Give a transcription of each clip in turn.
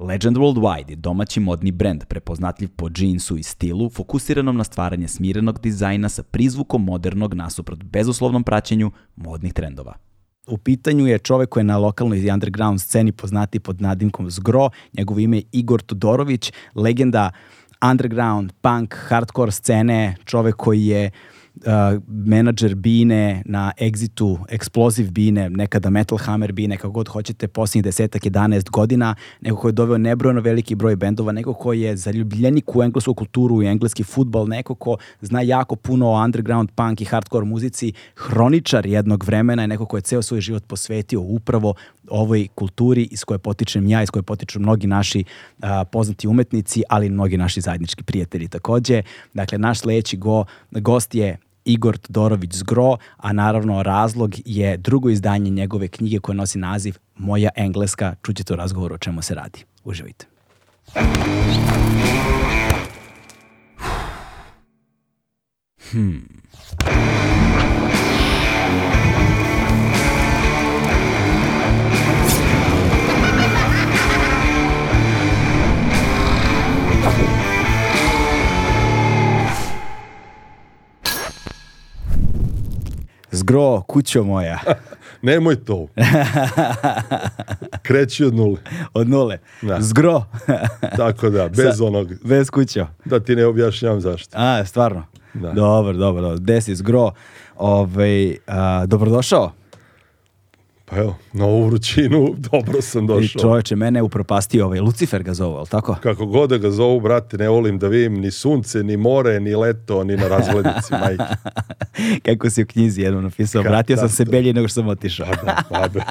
Legend Worldwide je domaći modni brend prepoznatljiv po džinsu i stilu, fokusiranom na stvaranje smirenog dizajna sa prizvukom modernog nasuprot bezuslovnom praćenju modnih trendova. U pitanju je čovek koji je na lokalnoj i underground sceni poznati pod nadimkom Zgro, njegovo ime je Igor Todorović, legenda underground, punk, hardcore scene, čovek koji je uh, uh, menadžer Bine na Exitu, Explosive Bine, nekada Metal Hammer Bine, kako god hoćete, posljednjih desetak, 11 godina, neko ko je doveo nebrojno veliki broj bendova, neko ko je zaljubljenik u englesku kulturu i engleski futbal, neko ko zna jako puno o underground punk i hardcore muzici, hroničar jednog vremena i neko ko je ceo svoj život posvetio upravo ovoj kulturi iz koje potičem ja, iz koje potiču mnogi naši a, poznati umetnici, ali i mnogi naši zajednički prijatelji takođe. Dakle, naš sledeći go, gost je Igor Todorović Zgro, a naravno razlog je drugo izdanje njegove knjige koje nosi naziv Moja engleska. Čućete u razgovoru o čemu se radi. Uživajte. Hmm. Zgro, kućo moja. Nemoj to. Kreći od nule. Od nule. Da. Zgro. Tako da, bez Sa, onog. Bez kućo. Da ti ne objašnjam zašto. A, stvarno. Da. Dobro, dobro, dobro. Desi, zgro. Ove, ovaj, a, dobrodošao. Pa evo, na ovu vrućinu dobro sam došao. I čoveče, mene je upropastio ovaj Lucifer ga zovu, ali tako? Kako god da ga zovu, brate, ne volim da vidim ni sunce, ni more, ni leto, ni na razglednici, majke. Kako si u knjizi jednom napisao, vratio sam se belje nego što sam otišao. Pa da, pa beš.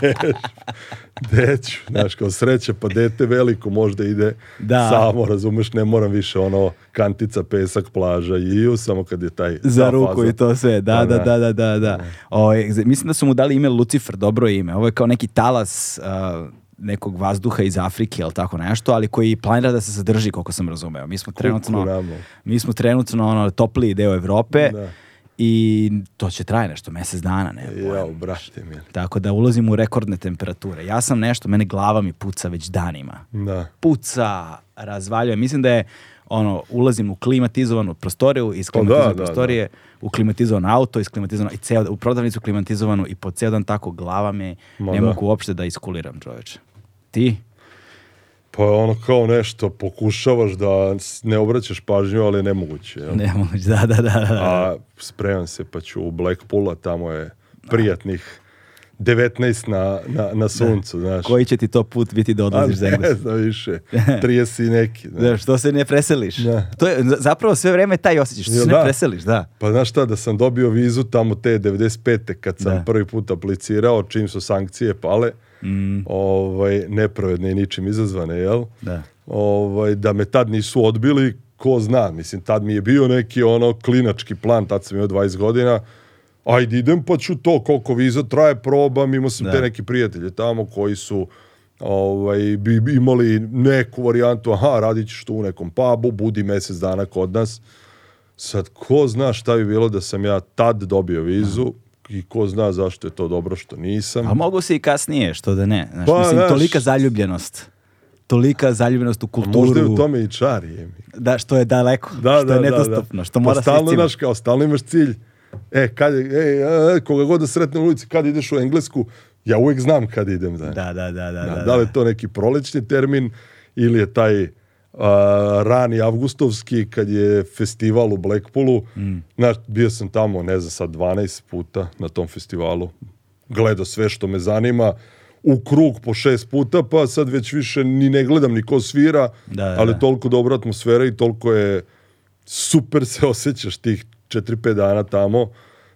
Da, Deću, znaš, kao sreće, pa dete veliko možda ide da. samo, razumeš, ne moram više ono kantica, pesak, plaža i ju, samo kad je taj... Za ruku faza. i to sve, da, da, da, da, da. da. da, da. da. O, mislim da su mu dali ime Lucifer, dobro ime. Ovo je kao neki talas uh, nekog vazduha iz Afrike ili tako nešto, ali koji planira da se zadrži, koliko sam razumeo. Mi smo trenutno, Kukuramo. mi smo trenutno ono, topliji deo Evrope. Da i to će traje nešto, mesec dana, ne Jao, brašte mi. Tako da ulazim u rekordne temperature. Ja sam nešto, mene glava mi puca već danima. Da. Puca, razvaljuje. Mislim da je ono, ulazim u klimatizovanu prostoriju, iz klimatizovane da, prostorije, da, da. u klimatizovan auto, iz klimatizovano, i ceo, u prodavnicu klimatizovanu i po ceo dan tako glava me, Ma, ne mogu uopšte da iskuliram čoveče. Ti? Pa ono kao nešto, pokušavaš da ne obraćaš pažnju, ali nemoguće, je nemoguće. Jel? Nemoguće, da, da, da, da. A spreman se, pa ću u Blackpoola, tamo je prijatnih 19 na, na, na da. suncu, da. znaš. Koji će ti to put biti da odlaziš za Englesku? Ne znam više, 30 neki. Da. da. što se ne preseliš. Da. To je zapravo sve vreme taj osjećaj, što se ne da. preseliš, da. Pa znaš šta, da sam dobio vizu tamo te 95. kad sam da. prvi put aplicirao, čim su sankcije pale, mm. ovaj, neprovedne i ničim izazvane, jel? Da. Ovaj, da me tad nisu odbili, ko zna, mislim, tad mi je bio neki ono klinački plan, tad sam imao 20 godina, ajde idem pa ću to, koliko viza traje, probam, imao sam da. te neke prijatelje tamo koji su ovaj, bi, imali neku varijantu, aha, radit ćeš tu u nekom pubu, budi mesec dana kod nas. Sad, ko zna šta bi bilo da sam ja tad dobio vizu, Aha. Da. i ko zna zašto je to dobro što nisam. A mogu se i kasnije, što da ne. Znaš, pa, mislim, znaš, tolika zaljubljenost. Tolika zaljubljenost u kulturu. Možda je u tome i čar, je Da, što je daleko, da, što da, je da, da. nedostupno, da, što pa mora pa, stalno, naš, kao, stalno imaš cilj E, kad, e, e, e, koga god da sretne u ulici, kad ideš u Englesku, ja uvek znam kad idem. Da, da, da. Da, da, da, da li da. je to neki prolećni termin ili je taj uh, rani avgustovski kad je festival u Blackpoolu. Mm. Znaš, bio sam tamo, ne znam, sad 12 puta na tom festivalu. Gledao sve što me zanima u krug po šest puta, pa sad već više ni ne gledam ni ko svira, da, da, ali da. toliko dobra atmosfera i toliko je super se osjećaš tih 4-5 dana tamo,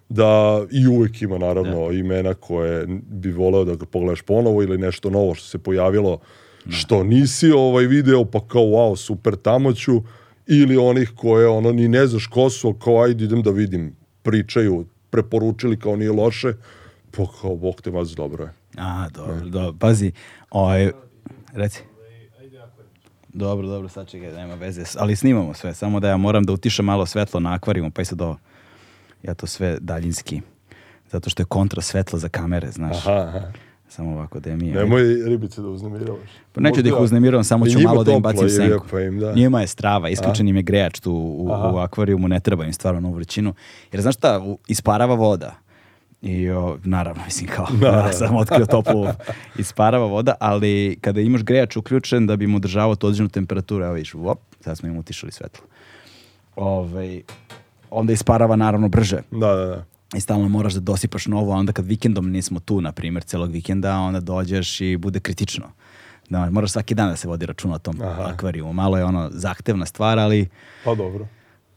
da i uvek ima naravno ne. Da. imena koje bi voleo da ga pogledaš ponovo ili nešto novo što se pojavilo ne. Da. što nisi ovaj video pa kao wow super tamo ću ili onih koje ono ni ne znaš ko su kao ajde idem da vidim pričaju preporučili kao nije loše pa kao bog te vas dobro je a dobro, ne. dobro pazi ovaj, reci Dobro, dobro, sad čekaj, nema veze. Ali snimamo sve, samo da ja moram da utišam malo svetlo na akvarijumu, pa i sad ovo. Ja to sve daljinski. Zato što je kontra svetlo za kamere, znaš. Aha, aha. Samo ovako da je mi... Nemoj ribice da uznemiravaš. Pa neću Možda, da ih uznemiravam, samo ću malo da im bacim senku. Pa im, da. Njima je strava, isključen im je grejač tu u, u, akvarijumu, ne treba im stvarno u vrućinu. Jer znaš šta, isparava voda. I o, naravno, mislim kao, naravno. Da, ja da, da. sam otkrio toplu, isparava voda, ali kada imaš grejač uključen da bi mu održavao tu temperaturu, evo viš, op, sad smo im utišali svetlo. Ove, ovaj, onda isparava naravno brže. Da, da, da. I stalno moraš da dosipaš novo, a onda kad vikendom nismo tu, na primjer, celog vikenda, onda dođeš i bude kritično. Da, moraš svaki dan da se vodi računa o tom Aha. akvariju. Malo je ono zahtevna stvar, ali... Pa dobro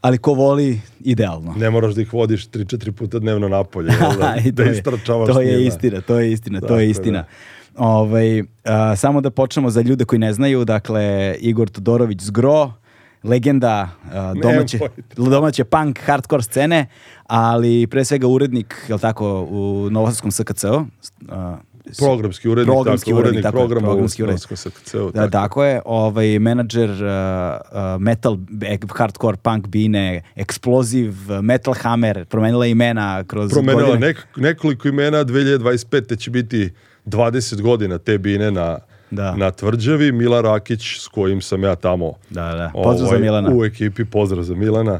ali ko voli, idealno. Ne moraš da ih vodiš 3-4 puta dnevno napolje, da, da istračavaš To je istina, to je istina, dakle, to je istina. Da. Ovaj, a, samo da počnemo za ljude koji ne znaju, dakle, Igor Todorović Zgro, legenda a, domaće, domaće punk, hardcore scene, ali pre svega urednik, je li tako, u Novosadskom SKC-u, programski urednik, programski tako, urednik, tako, programa programski urednik. SKCU, da, tako je, ovaj, menadžer uh, uh metal, e, hardcore punk bine, eksploziv, uh, metal hammer, promenila imena kroz promenila godine. Nek, nekoliko imena, 2025. će biti 20 godina te bine na, da. na tvrđavi, Mila Rakić s kojim sam ja tamo da, da. Ovaj, pozdrav ovaj, za Milana. u ekipi, pozdrav za Milana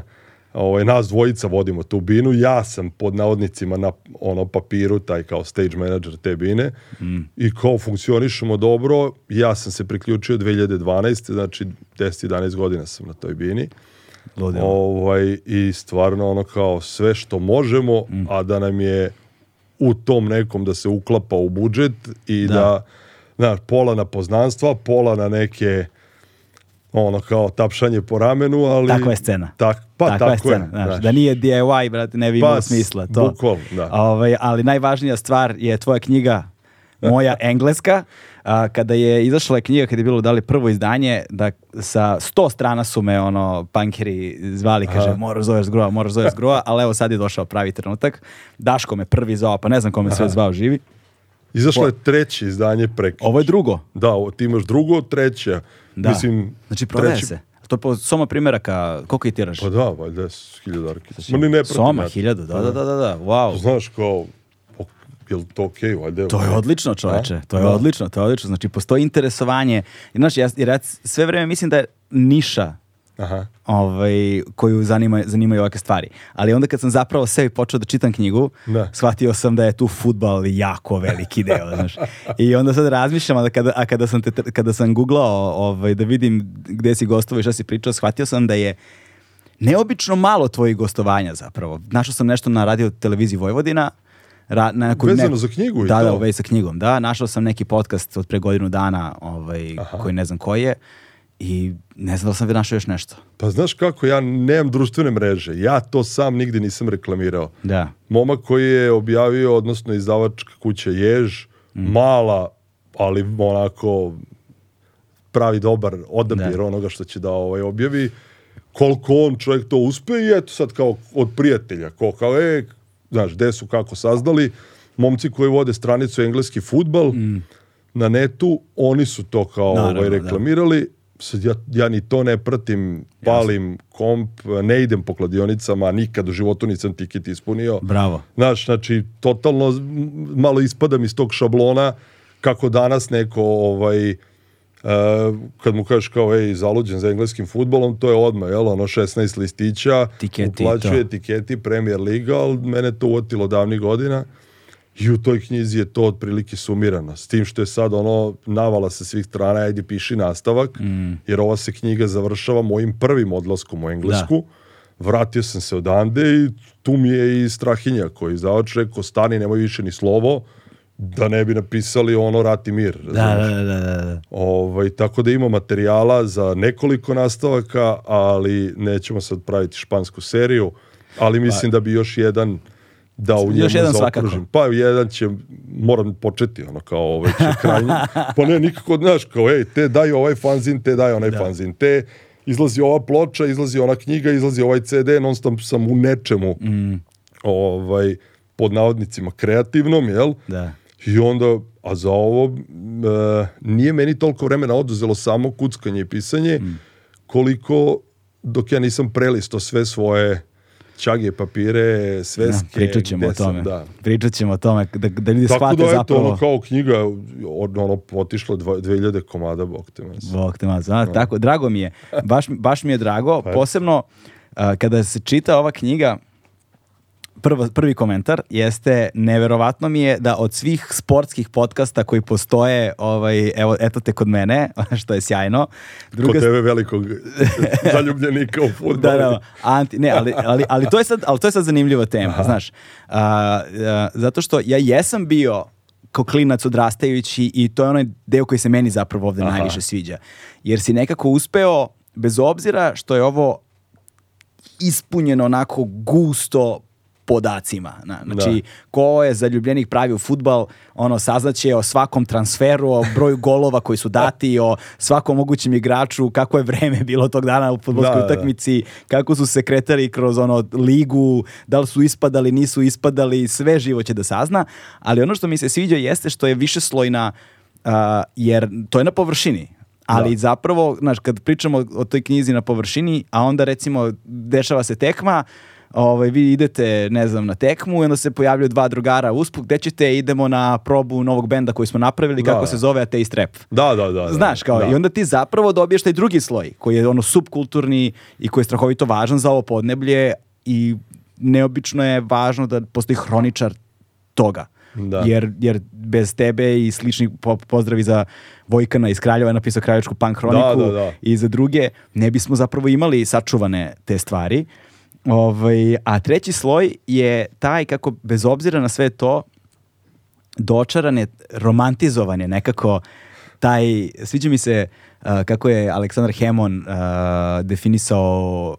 ovaj, nas dvojica vodimo tu binu, ja sam pod navodnicima na ono papiru, taj kao stage manager te bine mm. i kao funkcionišemo dobro, ja sam se priključio 2012. znači 10-11 godina sam na toj bini. Lodimo. Ovaj, I stvarno ono kao sve što možemo, mm. a da nam je u tom nekom da se uklapa u budžet i da, da na, pola na poznanstva, pola na neke ono kao tapšanje po ramenu, ali... Takva je scena. Tak, pa Takva tako je scena. Je, znaš, da nije DIY, brate, ne bi imao pa, smisla. To. Bukvalno, da. Ove, ovaj, ali najvažnija stvar je tvoja knjiga moja engleska, a, kada je izašla knjiga, kada je bilo dali prvo izdanje, da sa sto strana su me ono, pankeri zvali, kaže, moraš zoveš zgrova, moraš zoveš zgrova, ali evo sad je došao pravi trenutak. Daško me prvi zvao, pa ne znam kome sve zvao živi. Izašlo je treće izdanje prekić. Ovo je drugo? Da, o, ti imaš drugo, treće. Da. Mislim, znači prodaje treći... se. To je po soma primjeraka, koliko je tiraš? Pa da, valjda, hiljadarki. Znači, Ma ni Soma, hiljada, da, da, da, da, da, wow. To znaš kao, je li to okej, okay, valjda? To je odlično, čoveče. Da, to je da. odlično, to je odlično. Znači, postoji interesovanje. Znaš, ja, jer ja sve vreme mislim da je niša Aha. Ovaj, koju zanima, zanimaju ovakve stvari. Ali onda kad sam zapravo sebi počeo da čitam knjigu, da. shvatio sam da je tu futbal jako veliki deo. znaš. I onda sad razmišljam, a da kada, a kada sam, te, kada sam googlao ovaj, da vidim gde si gostovao i šta si pričao, shvatio sam da je neobično malo tvojih gostovanja zapravo. Našao sam nešto na radio televiziji Vojvodina, ra, na neku, vezano ne, za knjigu da, i to. Da, da, ovaj, sa knjigom, da. Našao sam neki podcast od pre godinu dana, ovaj, Aha. koji ne znam koji je i ne znam da sam našao još nešto. Pa znaš kako, ja nemam društvene mreže. Ja to sam nigde nisam reklamirao. Da. Momak koji je objavio, odnosno izdavačka kuća Jež, mm. mala, ali onako pravi dobar odabir da. onoga što će da ovaj, objavi. Koliko on čovjek to uspe i eto sad kao od prijatelja. Ko kao, e, znaš, gde su, kako saznali. Momci koji vode stranicu engleski futbal mm. na netu, oni su to kao ovaj, Naravno, ovaj, reklamirali. Da sad ja, ja ni to ne pratim, palim Jasne. komp, ne idem po kladionicama, nikad u životu nisam tiket ispunio. Bravo. Znaš, znači, totalno malo ispadam iz tog šablona kako danas neko, ovaj, Uh, kad mu kažeš kao ej zaluđen za engleskim futbolom, to je odmah, jel, ono 16 listića, tiketi uplaćuje to. tiketi Premier Liga, ali mene to uotilo davnih godina. I u toj knjizi je to otprilike sumirano. S tim što je sad ono navala sa svih strana, ajde piši nastavak, mm. jer ova se knjiga završava mojim prvim odlaskom u Englesku. Da. Vratio sam se odande i tu mi je i Strahinja koji izdavač rekao, stani, nemoj više ni slovo, da ne bi napisali ono rat i mir. Da, da, da, da, da. Ovaj, tako da ima materijala za nekoliko nastavaka, ali nećemo sad praviti špansku seriju, ali pa- mislim pa. da bi još jedan da u njemu Još jedan zaokružim. Pa jedan će, moram početi, ono, kao već ovaj je krajnji. Pa ne, nikako, znaš, kao, ej, te daj ovaj fanzin, te daj onaj da. fanzin, te izlazi ova ploča, izlazi ona knjiga, izlazi ovaj CD, non stop sam u nečemu, mm. ovaj, pod navodnicima, kreativnom, jel? Da. I onda, a za ovo, e, nije meni toliko vremena oduzelo samo kuckanje i pisanje, mm. koliko dok ja nisam prelisto sve svoje čage papire, sveske. Da, pričat ćemo o tome. Da. Pričat ćemo o tome da, da ljudi Tako shvate da, eto, zapravo. Ono, kao knjiga, ono, otišlo 2000 komada, bog te mas. Bog te mas. A, no. Tako, drago mi je. Baš, baš mi je drago. Pa posebno, uh, kada se čita ova knjiga, prvo, prvi komentar jeste neverovatno mi je da od svih sportskih podcasta koji postoje, ovaj, evo, eto te kod mene, što je sjajno. Druga... Kod tebe velikog zaljubljenika u futbolu. Da, da, anti, ne, ali, ali, ali, to je sad, ali to je sad zanimljiva tema, Aha. znaš. A, a, zato što ja jesam bio kao klinac odrastajući i to je onaj deo koji se meni zapravo ovde Aha. najviše sviđa. Jer si nekako uspeo, bez obzira što je ovo ispunjeno onako gusto podacima. Na, znači, da. ko je zaljubljenih pravi u futbal, ono, saznaće o svakom transferu, o broju golova koji su dati, o svakom mogućem igraču, kako je vreme bilo tog dana u futbolskoj da, da, da, utakmici, kako su se kretali kroz ono ligu, da li su ispadali, nisu ispadali, sve živo će da sazna, ali ono što mi se sviđa jeste što je višeslojna uh, jer to je na površini. Ali da. zapravo, znaš, kad pričamo o toj knjizi na površini, a onda recimo dešava se tekma, ovaj, vi idete, ne znam, na tekmu i onda se pojavljuju dva drugara usput, gde ćete, idemo na probu novog benda koji smo napravili, da. kako se zove Ateist Rap. Da, da, da, da. Znaš, kao, da. i onda ti zapravo dobiješ taj drugi sloj, koji je ono subkulturni i koji je strahovito važan za ovo podneblje i neobično je važno da postoji hroničar toga. Da. Jer, jer bez tebe i slični po pozdravi za Vojkana iz Kraljeva, napisao Kraljevačku punk da, hroniku da, da, da. i za druge, ne bismo zapravo imali sačuvane te stvari. Ovaj, a treći sloj je taj kako bez obzira na sve to dočaran je, romantizovan je nekako taj, sviđa mi se uh, kako je Aleksandar Hemon uh, definisao,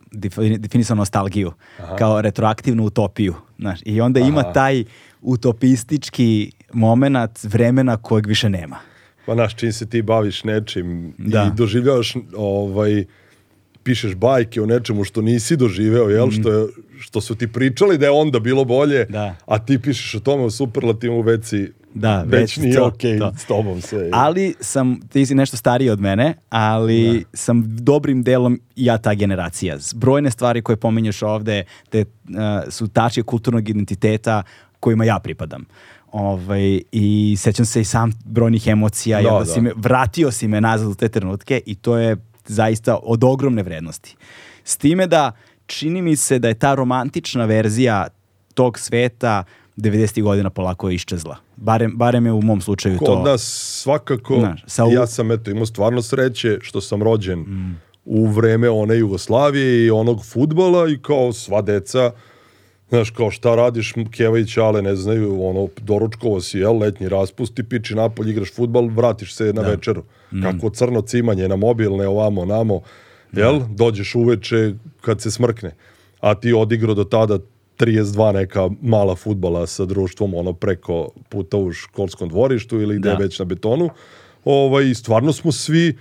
definisao nostalgiju Aha. kao retroaktivnu utopiju. Znaš, I onda Aha. ima taj utopistički moment vremena kojeg više nema. Pa naš, čim se ti baviš nečim da. i doživljavaš ovaj, pišeš bajke o nečemu što nisi doživeo, jel? Mm -hmm. što, je, što su ti pričali da je onda bilo bolje, da. a ti pišeš o tome u superlativu veci da, već, već nije to, okay to. s tobom sve. Ali sam, ti si nešto stariji od mene, ali da. sam dobrim delom ja ta generacija. Brojne stvari koje pominješ ovde te, uh, su tačke kulturnog identiteta kojima ja pripadam. Ovaj, I sećam se i sam brojnih emocija. Da, da, da. Si me, vratio si me nazad u te trenutke i to je zaista od ogromne vrednosti. S time da čini mi se da je ta romantična verzija tog sveta 90. godina polako iščezla. Barem, barem je u mom slučaju Kod to. Kod nas svakako, Znaš, sa u... ja sam eto, imao stvarno sreće što sam rođen mm. u vreme one Jugoslavije i onog futbala i kao sva deca Znaš, kao šta radiš, Keva i Ćale ne znaju, ono, doručkovo si, jel, letnji raspust, ti piči napolj, igraš futbal, vratiš se na da. večeru. Mm. Kako crno cimanje na mobilne, ovamo, namo, jel, da. dođeš uveče kad se smrkne. A ti odigro do tada 32 neka mala futbala sa društvom, ono, preko puta u školskom dvorištu ili gde da. već na betonu. Ovaj, stvarno smo svi,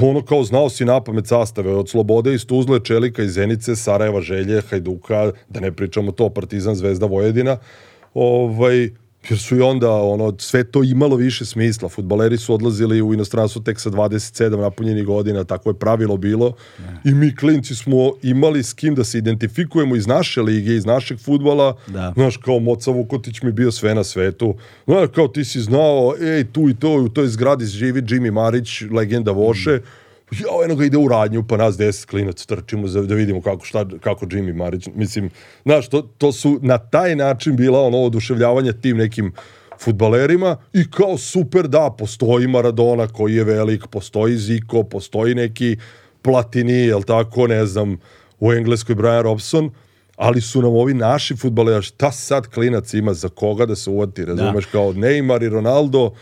ono kao znao si napamet sastave od Slobode iz Tuzle, Čelika iz Zenice, Sarajeva, Želje, Hajduka, da ne pričamo to, Partizan, Zvezda, Vojedina. Ovaj, Jer su i onda ono, sve to imalo više smisla. Futbaleri su odlazili u inostranstvo tek sa 27 napunjenih godina, tako je pravilo bilo. Ne. I mi klinci smo imali s kim da se identifikujemo iz naše lige, iz našeg futbala. Da. Znaš, kao Moca Vukotić mi bio sve na svetu. Znaš, kao ti si znao, ej, tu i to, u toj zgradi živi Jimmy Marić, legenda Voše. Mm jao, eno ga ide u radnju, pa nas deset klinac trčimo za, da vidimo kako, šta, kako Jimmy Marić, mislim, znaš, to, to su na taj način bila ono oduševljavanje tim nekim futbalerima i kao super da, postoji Maradona koji je velik, postoji Ziko, postoji neki Platini, jel tako, ne znam, u Engleskoj Brian Robson, ali su nam ovi naši futbaleri, šta sad klinac ima za koga da se uvati, razumeš, da. kao Neymar i Ronaldo,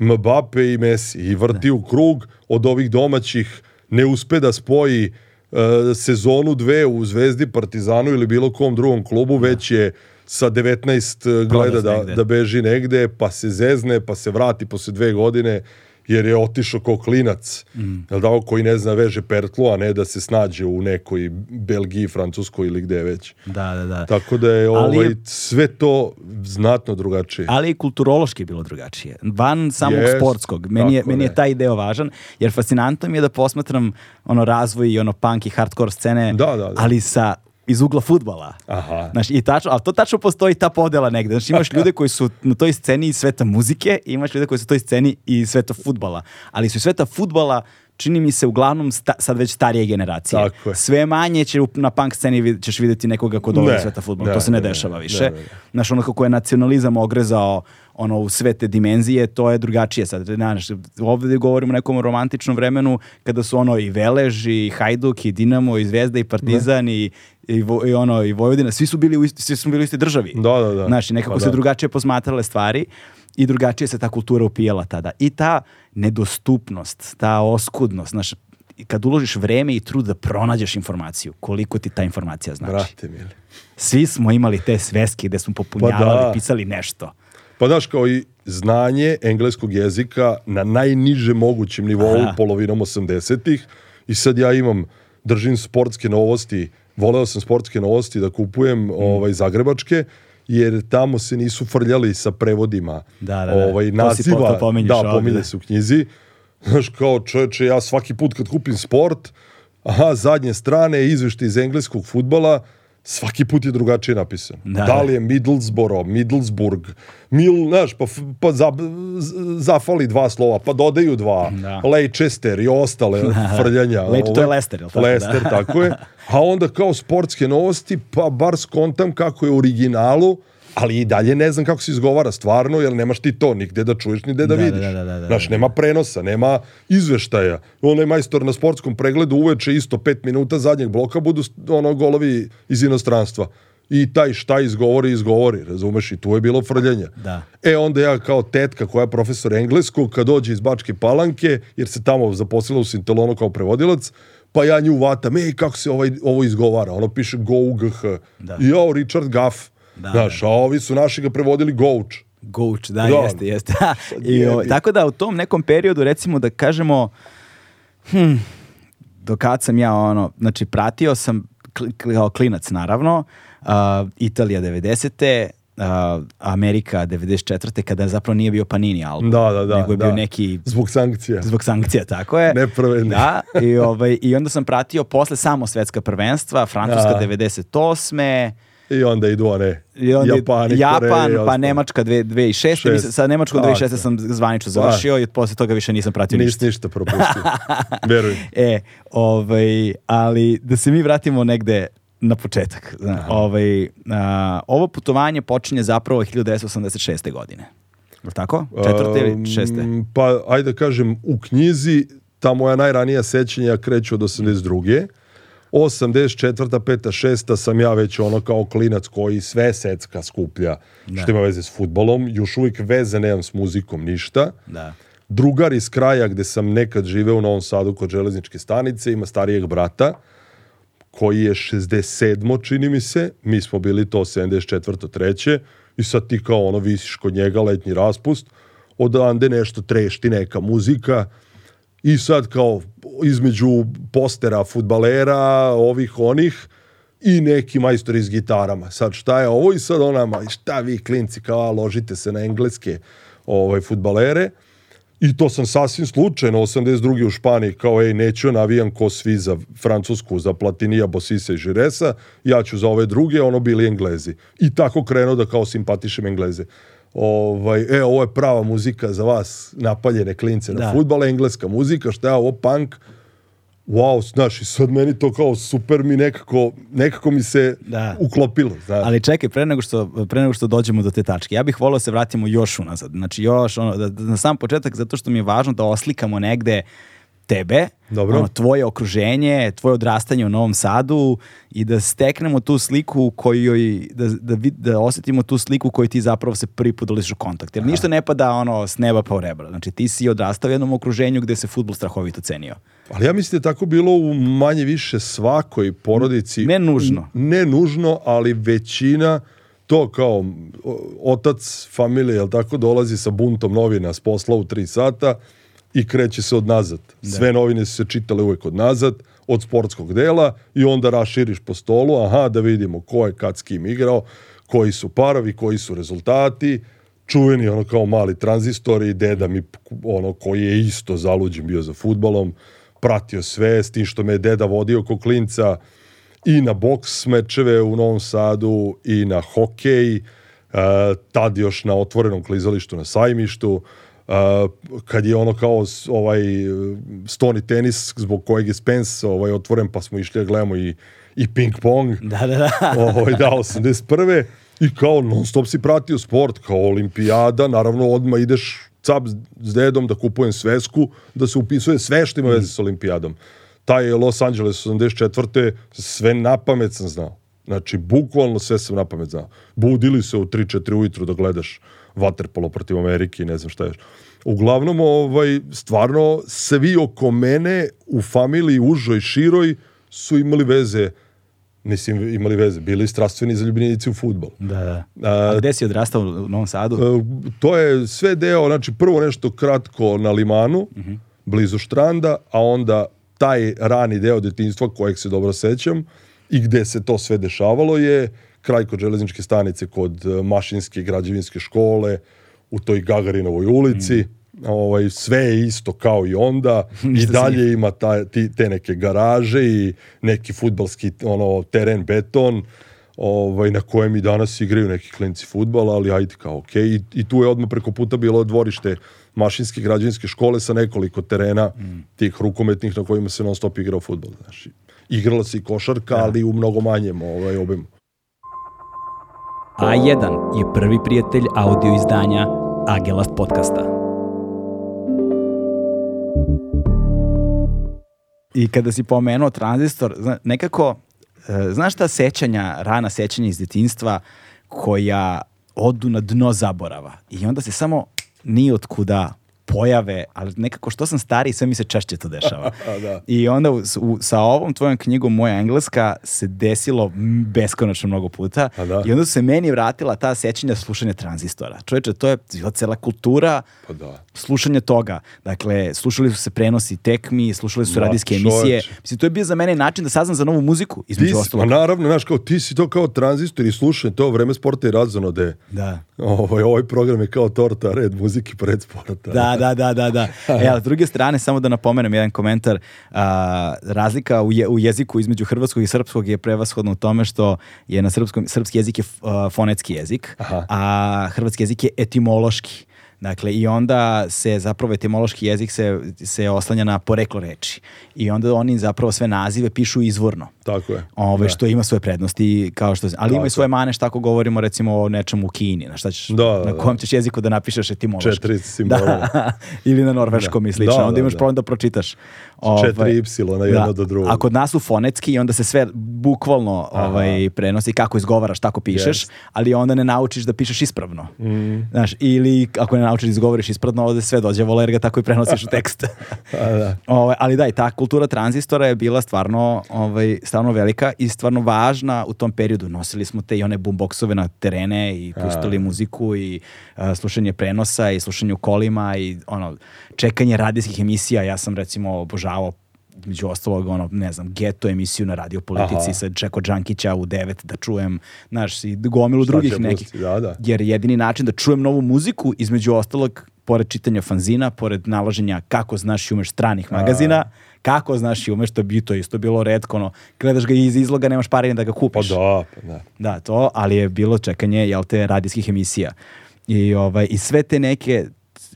Mbappe i Messi i vrti u krug od ovih domaćih, ne uspe da spoji uh, sezonu dve u Zvezdi, Partizanu ili bilo kom drugom klubu, da. već je sa 19 e, gleda da, da beži negde, pa se zezne, pa se vrati posle dve godine jer je otišao kao klinac, mm. jel da, koji ne zna veže pertlu, a ne da se snađe u nekoj Belgiji, Francuskoj ili gde već. Da, da, da. Tako da je ovaj, je, sve to znatno drugačije. Ali i kulturološki je bilo drugačije. Van samog yes, sportskog. Meni je, meni je taj deo važan, jer fascinantno mi je da posmatram ono razvoj i ono punk i hardcore scene, da, da, da. ali sa iz ugla futbala. Aha. Znaš, i tačno, ali to tačno postoji ta podela negde. Znaš, imaš ljude koji su na toj sceni iz sveta muzike i imaš ljude koji su na toj sceni iz sveta futbala. Ali su iz sveta futbala čini mi se uglavnom sta, sad već starije generacije. Tako je. Sve manje će na punk sceni vid, ćeš vidjeti nekoga ko dolazi sveta futbola. to se ne, ne dešava više. Znaš, ono kako je nacionalizam ogrezao ono u sve te dimenzije, to je drugačije sad. Znaš, ovde govorimo o nekom romantičnom vremenu kada su ono i Velež i Hajduk i Dinamo i Zvezda i Partizan i i, vo, i, ono, i Vojvodina, svi su bili u, isti, svi su bili u istoj državi. Da, da, da. Znaš, nekako pa, se da. drugačije posmatrale stvari i drugačije se ta kultura upijala tada. I ta nedostupnost, ta oskudnost, znaš, kad uložiš vreme i trud da pronađeš informaciju, koliko ti ta informacija znači. Brate, mili. Svi smo imali te sveske gde smo popunjavali, pa da. pisali nešto. Pa znaš, kao i znanje engleskog jezika na najniže mogućem nivou, Aha. polovinom 80-ih, i sad ja imam, držim sportske novosti, voleo sam sportske novosti da kupujem, mm. ovaj, zagrebačke, jer tamo se nisu frljali sa prevodima da, da, da. ovaj, naziva. da, pominje da. se u knjizi. Znaš, kao čoveče, ja svaki put kad kupim sport, aha, zadnje strane, izvešte iz engleskog futbala, svaki put je drugačije napisan. Da, da, da li je Middlesboro, Middlesburg, Mil, znaš, pa, pa za, zafali dva slova, pa dodaju dva, da. Leicester i ostale da, da. frljanja. Le, to ovaj. je Leicester, je tako? Leicester, da. tako je. A onda kao sportske novosti, pa bar skontam kako je u originalu, ali i dalje ne znam kako se izgovara stvarno, jer nemaš ti to nigde da čuješ, nigde da, da, da vidiš. Da, da, da, da, Znaš, da. nema prenosa, nema izveštaja. Onaj majstor na sportskom pregledu uveče isto pet minuta zadnjeg bloka budu ono golovi iz inostranstva. I taj šta izgovori, izgovori, razumeš? I tu je bilo frljenje. Da. E onda ja kao tetka koja je profesor engleskog, kad dođe iz Bačke palanke, jer se tamo zaposlila u Sintelonu kao prevodilac, pa ja nju vatam, ej, kako se ovaj, ovo izgovara? Ono piše go, gh. Da. I ja, Richard Gaff Da, Znaš, da. a ovi su naši ga prevodili Gouč. Gouč, da, da, jeste, jeste. I, o, tako da u tom nekom periodu, recimo da kažemo, hm, dokad sam ja ono, znači pratio sam kao klinac naravno, uh, Italija 90. Uh, Amerika 94. kada zapravo nije bio Panini album. Da, da, da. Nego je da. bio neki... Zbog sankcija. Zbog sankcija, tako je. Nepravedno. Da, i, ovaj, i onda sam pratio posle samo svetska prvenstva, Francuska da. 98. I onda idu one I onda Japani, Japan, Koreji, pa Nemačka 2006. Mislim, sa Nemačkom 2006. Da. sam zvanično završio a, i posle toga više nisam pratio ništa. Ništa, ništa propustio. Verujem. E, ovaj, ali da se mi vratimo negde na početak. ovaj, a, ovo putovanje počinje zapravo 1986. godine. Je tako? Četvrte ili šeste? Pa, ajde da kažem, u knjizi ta moja najranija sećanja kreću od 82. 84. 5. 6. sam ja već ono kao klinac koji sve secka skuplja, da. što ima veze s futbolom. Još uvijek veze nemam s muzikom, ništa. Da. Drugar iz kraja gde sam nekad živeo u Novom Sadu kod železničke stanice ima starijeg brata koji je 67. čini mi se, mi smo bili to 74. treće i sad ti kao ono visiš kod njega letnji raspust, odande nešto trešti neka muzika, i sad kao između postera futbalera, ovih onih, i neki majstori s gitarama. Sad šta je ovo i sad onama, šta vi klinci kao a, ložite se na engleske ovaj, futbalere. I to sam sasvim slučajno, 82. u Španiji, kao ej, neću navijam ko svi za Francusku, za Platinija, Bosisa i Žiresa, ja ću za ove druge, ono bili Englezi. I tako krenuo da kao simpatišem Engleze ovaj, e, ovo je prava muzika za vas, napaljene klince na da. futbala, engleska muzika, šta je ovo, punk, wow, znaš, i sad meni to kao super mi nekako, nekako mi se da. uklopilo. Znaš. Ali čekaj, pre nego, što, pre nego što dođemo do te tačke, ja bih volio da se vratimo još unazad, znači još ono, da, da, na sam početak, zato što mi je važno da oslikamo negde uh, tebe, Dobro. Ono, tvoje okruženje, tvoje odrastanje u Novom Sadu i da steknemo tu sliku kojoj, da, da, vid, da osetimo tu sliku koju ti zapravo se prvi put dolaziš u kontakt. Jer Aha. ništa ne pada ono s neba pa u rebra. Znači ti si odrastao u jednom okruženju gde se futbol strahovito cenio. Ali ja mislim da je tako bilo u manje više svakoj porodici. Ne nužno. Ne nužno, ali većina to kao otac familije, jel tako, dolazi sa buntom novina s posla u tri sata, i kreće se od nazad. Da. Sve novine su se čitale uvek od nazad, od sportskog dela i onda raširiš po stolu, aha, da vidimo ko je kad s kim igrao, koji su parovi, koji su rezultati, čuveni ono kao mali tranzistor i deda mi ono koji je isto zaluđen bio za futbalom, pratio sve, s tim što me je deda vodio ko klinca i na boks mečeve u Novom Sadu i na hokej, e, tad još na otvorenom klizalištu na sajmištu, Uh, kad je ono kao ovaj stoni tenis zbog kojeg je Spence ovaj, otvoren pa smo išli da gledamo i, i ping pong da, da, da. ovaj, da 81. i kao non stop si pratio sport kao olimpijada naravno odma ideš cap s dedom da kupujem svesku da se upisuje sve što ima mm. veze s olimpijadom taj je Los Angeles 84. sve na pamet sam znao znači bukvalno sve sam na pamet znao budili se u 3-4 ujutru da gledaš waterpolo protiv Amerike i ne znam šta još. Uglavnom, ovaj, stvarno, svi oko mene u familiji užoj, široj su imali veze Mislim, imali veze. Bili strastveni zaljubljenici u futbol. Da, da. A, gde si odrastao u Novom Sadu? E, to je sve deo, znači prvo nešto kratko na limanu, uh mhm. -huh. blizu Štranda, a onda taj rani deo detinjstva kojeg se dobro sećam i gde se to sve dešavalo je kraj kod železničke stanice, kod e, mašinske građevinske škole, u toj Gagarinovoj ulici. Mm. Ovaj, sve je isto kao i onda i dalje ima ta, ti, te neke garaže i neki futbalski ono, teren beton ovaj, na kojem i danas igraju neki klinci futbala, ali ajde kao ok. I, I tu je odmah preko puta bilo dvorište mašinske građevinske škole sa nekoliko terena mm. tih rukometnih na kojima se non stop igrao futbal. Znači, Igrala se i košarka, ja. Da. ali u mnogo manjem ovaj, obimu. A1 je prvi prijatelj audio izdanja Agelast podcasta. I kada si pomenuo tranzistor, nekako, e, znaš šta sećanja, rana sećanja iz detinstva koja odu na dno zaborava i onda se samo ni od kuda pojave, ali nekako što sam stariji sve mi se češće to dešava. da. I onda u, u, sa ovom tvojom knjigom Moja engleska se desilo beskonačno mnogo puta pa da. i onda se meni vratila ta sećanja slušanja tranzistora. Čovječe, to je cela kultura pa da. slušanja toga. Dakle, slušali su se prenosi tekmi, slušali su da, radijske čovječ. emisije. Mislim, to je bio za mene način da saznam za novu muziku. Između ti, pa naravno, znaš, kao ti si to kao tranzistor i slušanje to vreme sporta i razonode. Da. Ovo, ovaj, ovaj program je kao torta, red muzike pred sporta. Da, da, da, da, da, da. E, ali s druge strane, samo da napomenem jedan komentar, a, razlika u, je, u jeziku između hrvatskog i srpskog je prevashodno u tome što je na srpskom, srpski jezik je a, fonetski jezik, Aha. a hrvatski jezik je etimološki. Dakle, i onda se zapravo etimološki jezik se, se oslanja na poreklo reči. I onda oni zapravo sve nazive pišu izvorno. Tako je. Ove, da. Što ima svoje prednosti, kao što, ali ima i svoje mane šta ako govorimo recimo o nečemu u Kini, na, šta ćeš, da, na da, da. kojem ćeš jeziku da napišeš etimološki. Četiri simbola. Da, ili na norveškom da. i slično, da, onda da, imaš problem da pročitaš. Ove, ovaj, Četiri y na jedno do drugog. A kod nas su fonetski i onda se sve bukvalno Aha. ovaj, prenosi kako izgovaraš, tako pišeš, yes. ali onda ne naučiš da pišeš ispravno. Mm. Znaš, ili ako ne naučiš da izgovoriš ispravno, ovde sve dođe volerga, tako i prenosiš u tekst. a, da. Ove, ovaj, ali da, i ta kultura tranzistora je bila stvarno ovaj, stvarno velika i stvarno važna u tom periodu. Nosili smo te i one boomboxove na terene i pustili muziku i a, slušanje prenosa i slušanje u kolima i ono, čekanje radijskih emisija. Ja sam recimo obožavao među ostalog, ono, ne znam, geto emisiju na radio politici Aha. sa Čeko Đankića u 9 da čujem, znaš, i gomilu Šta drugih nekih. da, da. Jer jedini način da čujem novu muziku, između ostalog, pored čitanja fanzina, pored nalaženja kako znaš i umeš stranih magazina, A kako znaš i umeš da bi to isto bilo redko, ono, gledaš ga iz izloga, nemaš parine da ga kupiš. Pa da, pa da. Da, to, ali je bilo čekanje, jel te, radijskih emisija. I, ovaj, I sve te neke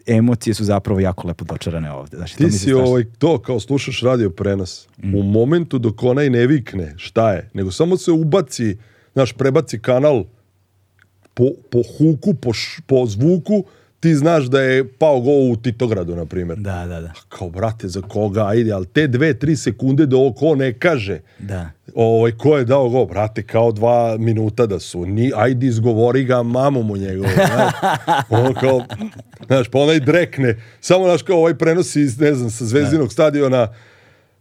emocije su zapravo jako lepo dočarane ovde. Znači, Ti to si ovaj, to kao slušaš radio prenos. Mm. U momentu dok onaj ne vikne šta je, nego samo se ubaci, znaš, prebaci kanal po, po huku, po, š, po zvuku, ti znaš da je pao gol u Titogradu, na primjer. Da, da, da. Kao, brate, za koga, ajde, ali te dve, tri sekunde da ovo ko ne kaže, da. ovaj, ko je dao gol, brate, kao dva minuta da su, ni, ajde, izgovori ga mamu mu njegovu, znaš. ono kao, znaš, pa onaj drekne, samo, znaš, kao ovaj prenosi, iz, ne znam, sa Zvezdinog da. stadiona,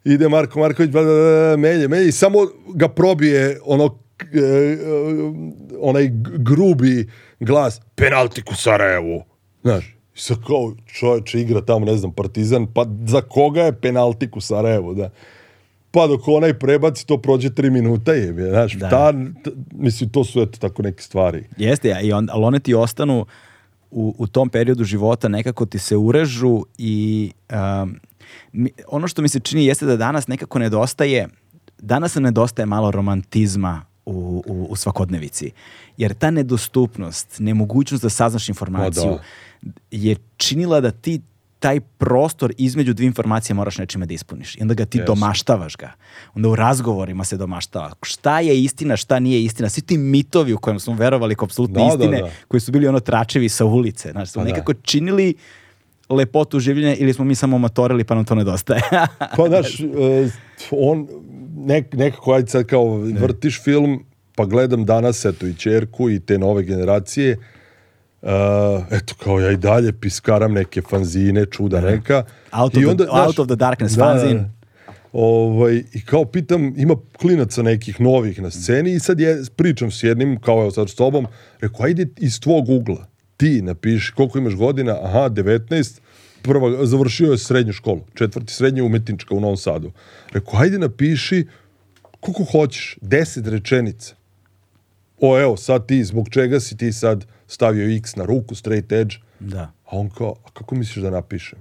ide Marko Marković, bla, bla, bla, melje, melje, i samo ga probije, ono, e, e, onaj grubi glas penalti ku Sarajevu Znaš, i sad kao čovječe igra tamo, ne znam, Partizan, pa za koga je penaltik u Sarajevo, da. Pa dok onaj prebaci, to prođe tri minuta je, znaš, da. ta, ta, mislim, to su eto tako neke stvari. Jeste, i on, ali one ti ostanu u, u tom periodu života, nekako ti se urežu i um, mi, ono što mi se čini jeste da danas nekako nedostaje, danas nam nedostaje malo romantizma u, u, u svakodnevici. Jer ta nedostupnost, nemogućnost da saznaš pa da. informaciju, da je činila da ti taj prostor između dvije informacije moraš nečime da ispuniš. I onda ga ti yes. domaštavaš ga. Onda u razgovorima se domaštava. Šta je istina, šta nije istina. Svi ti mitovi u kojem smo verovali kao apsolutne da, da istine, da, da. koji su bili ono tračevi sa ulice. Znači, smo pa da. nekako činili lepotu življenja ili smo mi samo matorili pa nam to nedostaje. pa znaš, e, on, nek, nekako ajde sad kao vrtiš film, pa gledam danas eto i čerku i te nove generacije, Uh, eto kao ja i dalje piskaram neke fanzine, čuda da, da. neka. Out of, I onda, the, znaš, out of the darkness, da, fanzin. Da. Ovaj, I kao pitam, ima klinaca nekih novih na sceni i sad je, pričam s jednim, kao evo sad s tobom, rekao, ajde iz tvog ugla, ti napiši koliko imaš godina, aha, 19, prva, završio je srednju školu, četvrti srednje umetnička u Novom Sadu. Rekao, ajde napiši koliko hoćeš, 10 rečenica. O, evo, sad ti, zbog čega si ti sad stavio X na ruku, straight edge. Da. A on kao, a kako misliš da napišem?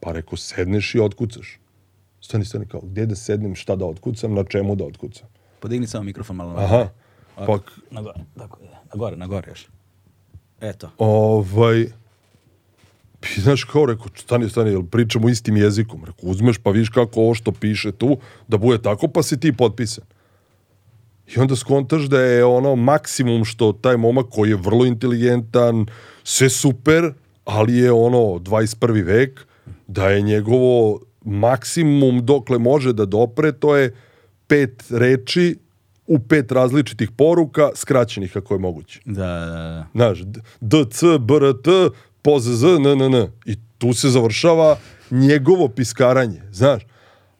Pa rekao, sedneš i otkucaš. Stani, stani, kao, gde da sednem, šta da otkucam, na čemu da otkucam? Podigni samo mikrofon malo. Aha. Ovako, pak... Na gore, tako je. Na gore, na gore još. Eto. Ovaj... I znaš kao, rekao, stani, stani, jel pričamo istim jezikom? Rekao, uzmeš pa viš kako ovo što piše tu, da bude tako, pa si ti potpisan. I onda skontaš da je ono maksimum što taj momak koji je vrlo inteligentan, sve super, ali je ono 21. vek, da je njegovo maksimum dokle može da dopre, to je pet reči u pet različitih poruka, skraćenih kako je moguće. Da, da, da. da. Znaš, z, n, n, n. I tu se završava njegovo piskaranje, znaš.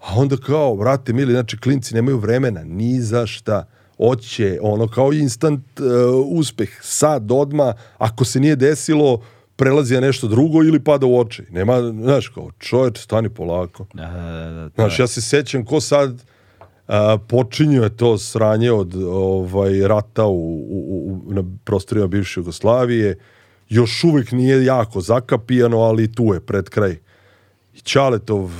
A onda kao, vrate mili, znači klinci nemaju vremena ni za šta oće, ono kao instant uh, uspeh, sad, odma, ako se nije desilo, prelazi na nešto drugo ili pada u oči. Nema, znaš, kao čoveč, stani polako. Da, da, da, da znaš, ja se sećam ko sad uh, počinju je to sranje od ovaj, rata u, u, u, na prostorima bivše Jugoslavije, još uvek nije jako zakapijano, ali tu je pred kraj. I Čaletov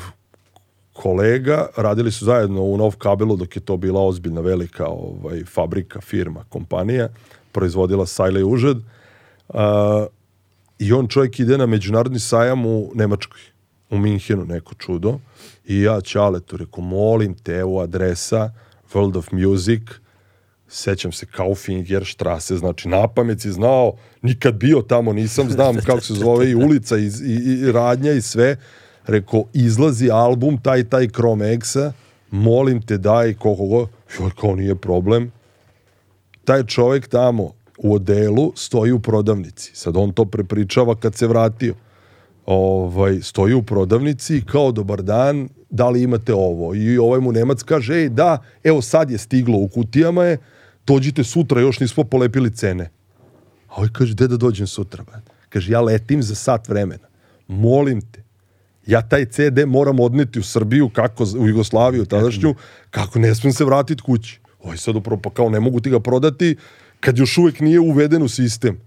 kolega, radili su zajedno u Nov Kabelu dok je to bila ozbiljna velika ovaj, fabrika, firma, kompanija, proizvodila sajle i užad. Uh, I on čovjek ide na međunarodni sajam u Nemačkoj, u Minhenu, neko čudo. I ja Ćaletu reku, molim te, evo adresa, World of Music, sećam se Kaufinger štrase, znači napamet si znao, nikad bio tamo nisam, znam kako se zove i ulica i, i, i radnja i sve reko, izlazi album, taj, taj Chrome Exa, molim te daj koliko go, joj, kao nije problem. Taj čovjek tamo u odelu stoji u prodavnici. Sad on to prepričava kad se vratio. Ovaj, stoji u prodavnici kao dobar dan, da li imate ovo? I ovaj mu Nemac kaže, ej da, evo sad je stiglo u kutijama je, dođite sutra, još nismo polepili cene. A ovaj kaže, gde da dođem sutra? Man? Kaže, ja letim za sat vremena. Molim te, ja taj CD moram odneti u Srbiju, kako u Jugoslaviju tadašnju, kako ne smem se vratiti kući. Oj, sad upravo, pa kao ne mogu ti ga prodati kad još uvek nije uveden u sistem.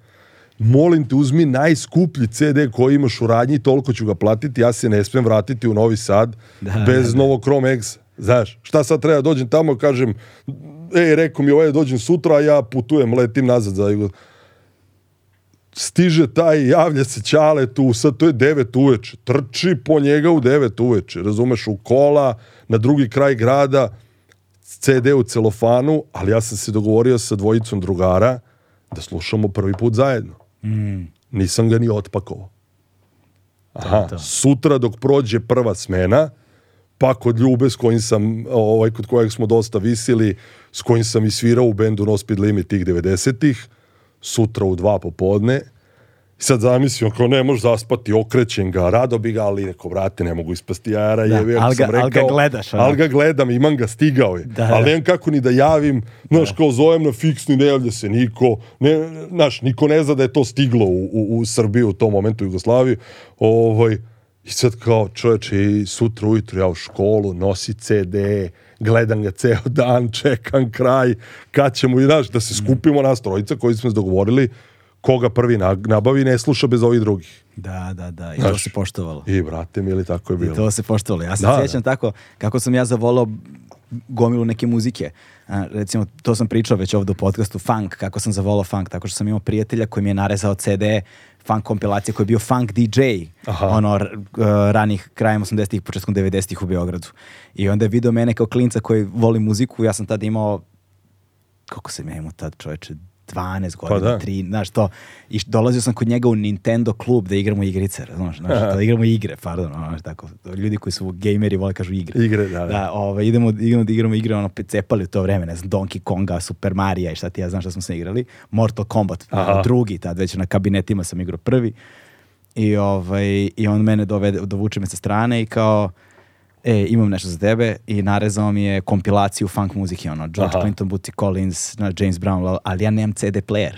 Molim te, uzmi najskuplji CD koji imaš u radnji, toliko ću ga platiti, ja se ne smem vratiti u Novi Sad da, da bez da, novog Chrome Exa. Znaš, šta sad treba, da dođem tamo, kažem, ej, rekao mi ovaj, dođem sutra, a ja putujem, letim nazad za Jugoslaviju stiže taj, javlja se Ćale tu, sad to je 9 uveče, trči po njega u 9 uveče, razumeš, u kola, na drugi kraj grada, CD u celofanu, ali ja sam se dogovorio sa dvojicom drugara da slušamo prvi put zajedno. Mm. Nisam ga ni otpakovao. Aha, sutra dok prođe prva smena, pa kod Ljube s kojim sam, ovaj, kod kojeg smo dosta visili, s kojim sam i svirao u bendu No Speed Limit tih 90-ih, sutra u dva popodne. I sad zamislim, ako ne možeš zaspati, okrećen ga, rado bi ga, ali neko, vrate, ne mogu ispasti jara, da, jevi, ali, ga, sam rekao, ali ga gledaš. Ali ga gledam, imam ga, stigao je. Da, ali da. nemam kako ni da javim, znaš, da. kao zovem na fiksni, ne javlja se niko, ne, znaš, niko ne zna da je to stiglo u, u, u Srbiju u tom momentu u Jugoslaviju. Ovaj, I sad kao, čoveče, sutra ujutru ja u školu, nosi CD, gledam ga ceo dan, čekam kraj, kad ćemo, i znaš, da se skupimo nas trojica koji smo se dogovorili, koga prvi nabavi ne sluša bez ovih drugih. Da, da, da. I znaš, to se poštovalo. I brate mi ili tako je bilo. I to se poštovalo. Ja se da, da. sjećam da. tako kako sam ja zavolao gomilu neke muzike. recimo, to sam pričao već ovde u podcastu, funk, kako sam zavolao funk, tako što sam imao prijatelja koji mi je narezao CD funk kompilacija koji je bio funk DJ Aha. ono ranih krajem 80-ih početkom 90-ih u Beogradu. I onda je video mene kao klinca koji voli muziku, ja sam tada imao koliko sam ja imao tad čoveče, 12 godina, pa da. 3, znaš to. I dolazio sam kod njega u Nintendo klub da igramo igrice, znaš, znaš da igramo igre, pardon, znaš, tako. Ljudi koji su gameri vole kažu igre. Igre, da. Da, da ovaj, idemo, idemo da igramo igre, ono, cepali u to vreme, ne znam, Donkey Konga, Super Mario i šta ti ja znam šta smo se igrali. Mortal Kombat, da, Aha. drugi, tad već na kabinetima sam igrao prvi. I, ovaj, i on mene dovede, dovuče me sa strane i kao, e, imam nešto za tebe i narezao mi je kompilaciju funk muzike, ono, George Aha. Clinton, Bootsy Collins, na James Brown, ali ja nemam CD player.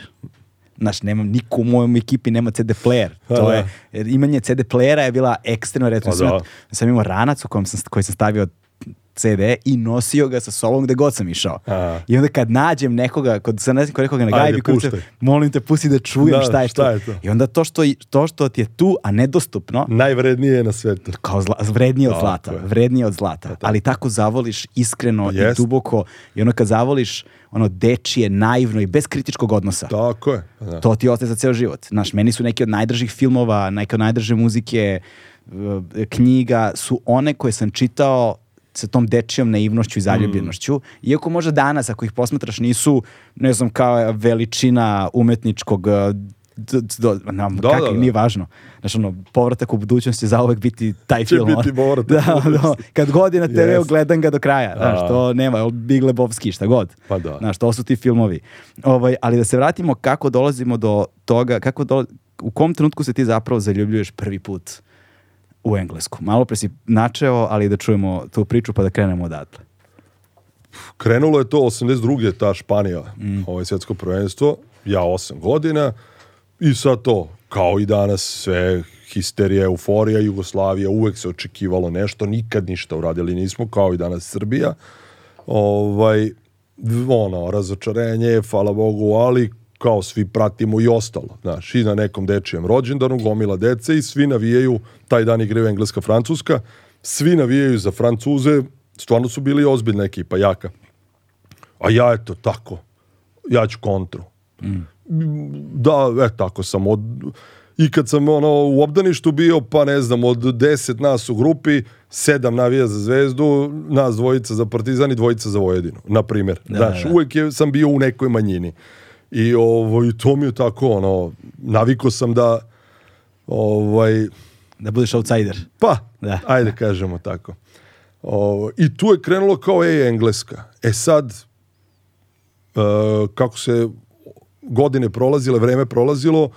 Znaš, nemam, niko u mojom ekipi nema CD player. To da. je, imanje CD playera je bila ekstremno redko. Pa sam, da. sam imao ranac u kojem sam, koji sam stavio CD i nosio ga sa sobom gde god sam išao. A. I onda kad nađem nekoga, kod sam ne znam ko nekoga na gajbi, molim te pusti da čujem da, šta, je, šta to. je to. I onda to što, to što ti je tu, a nedostupno... Najvrednije je na svetu. Kao zla, vrednije od zlata. Je. Vrednije od zlata. A, pa Ali tako zavoliš iskreno pa Jest. i duboko. I onda kad zavoliš ono dečije, naivno i bez kritičkog odnosa. Tako je. Pa da. To ti ostaje za ceo život. Znaš, meni su neki od najdržih filmova, neke od najdrže muzike, knjiga su one koje sam čitao sa tom dečijom naivnošću i mm. zaljubljenošću, mm. iako možda danas ako ih posmatraš nisu, ne znam, kao veličina umetničkog eh, do, do, nam, da, kakak, da, da. nije važno. Znaš, ono, povratak u budućnosti za uvek biti taj Će film. Će biti povratak da, da, Kad god je na tv yes. gledam ga do kraja. Znaš, to nema, Big Lebowski, šta god. Pa da. Znaš, to su ti filmovi. Ovaj, ali da se vratimo kako dolazimo do toga, kako dola, u kom trenutku se ti zapravo zaljubljuješ prvi put u Englesku. Malo pre si načeo, ali da čujemo tu priču pa da krenemo odatle. Krenulo je to 82. ta Španija, mm. ovaj svjetsko prvenstvo, ja 8 godina i sad to, kao i danas, sve histerija, euforija, Jugoslavija, uvek se očekivalo nešto, nikad ništa uradili nismo, kao i danas Srbija. Ovaj, ono, razočarenje, hvala Bogu, ali kao svi pratimo i ostalo. Znaš, i na nekom dečijem rođendanu, gomila dece i svi navijaju, taj dan igraju Engleska, Francuska, svi navijaju za Francuze, stvarno su bili ozbiljna ekipa, jaka. A ja eto tako, ja ću kontru. Mm. Da, eto, tako sam od... I kad sam ono, u obdaništu bio, pa ne znam, od deset nas u grupi, sedam navija za zvezdu, nas dvojica za partizan i dvojica za Vojadinu, na primjer. Da, Znaš, da, da. je, sam bio u nekoj manjini. I ovo, ovaj, i to mi je tako, ono, navikao sam da, ovaj... Da budeš outsider. Pa, da. ajde kažemo tako. Ovo, I tu je krenulo kao, ej, Engleska. E sad, e, kako se godine prolazile, vreme prolazilo,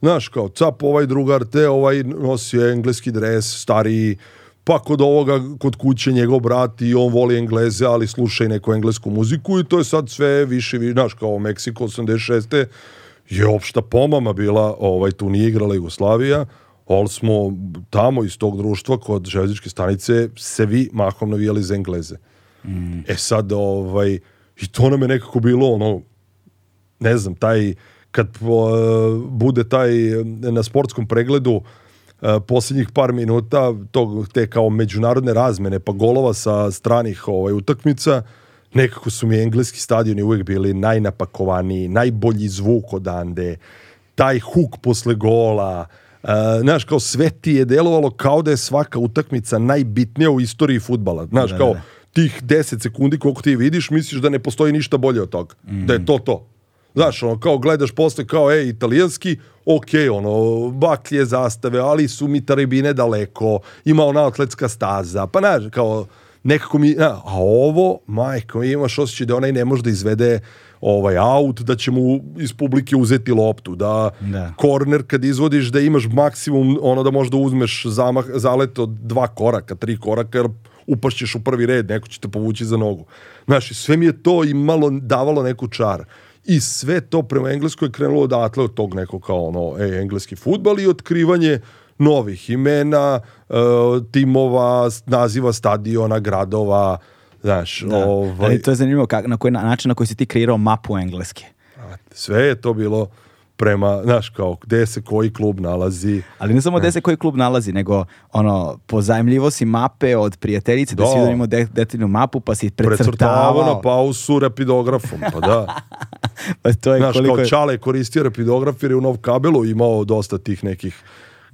znaš, kao, cap, ovaj drugar, te, ovaj nosi engleski dres, stariji, pa kod ovoga, kod kuće njegov brat i on voli Engleze, ali sluša i neku englesku muziku i to je sad sve više, više znaš, kao Meksiko 86. je opšta pomama bila, ovaj, tu nije igrala Jugoslavija, ali smo tamo iz tog društva kod železničke stanice se vi mahom navijali za Engleze. Mm. E sad, ovaj, i to nam je nekako bilo, ono, ne znam, taj, kad uh, bude taj eh, na sportskom pregledu, Eh, poslednjih par minuta tog, te kao međunarodne razmene pa golova sa stranih ovaj, utakmica nekako su mi engleski stadioni uvek bili najnapakovaniji, najbolji zvuk odande, taj huk posle gola, Uh, znaš, kao sve ti je delovalo kao da je svaka utakmica najbitnija u istoriji futbala. Znaš, da, kao da, da. tih 10 sekundi koliko ti vidiš, misliš da ne postoji ništa bolje od toga. Mm. Da je to to. Znaš, ono, kao gledaš posle, kao, e, italijanski, ok, ono, baklje zastave, ali su mi taribine daleko, ima ona atletska staza, pa znaš, kao, nekako mi, na, a ovo, majko, imaš osjećaj da onaj ne može da izvede ovaj aut, da će mu iz publike uzeti loptu, da, da. korner kad izvodiš da imaš maksimum ono da možda uzmeš zamah, zalet od dva koraka, tri koraka, jer upašćeš u prvi red, neko će te povući za nogu. Znaš, sve mi je to i malo davalo neku čar. I sve to prema Engleskoj je krenulo odatle od tog nekog kao ono, e, engleski futbal i otkrivanje novih imena, e, timova, naziva stadiona, gradova, znaš. Da. Ovaj... Ali to je zanimljivo kak, na koji način na koji si ti kreirao mapu Engleske. Sve je to bilo prema, znaš, kao, gde se koji klub nalazi. Ali ne samo gde se koji klub nalazi, nego, ono, pozajmljivo si mape od prijateljice, da, da si donimo de, detaljnu mapu, pa si precrtavao. Precrtavao na pausu rapidografom, pa da. pa to je znaš, koliko... kao Čale je koristio rapidograf jer je u Nov kabelu imao dosta tih nekih,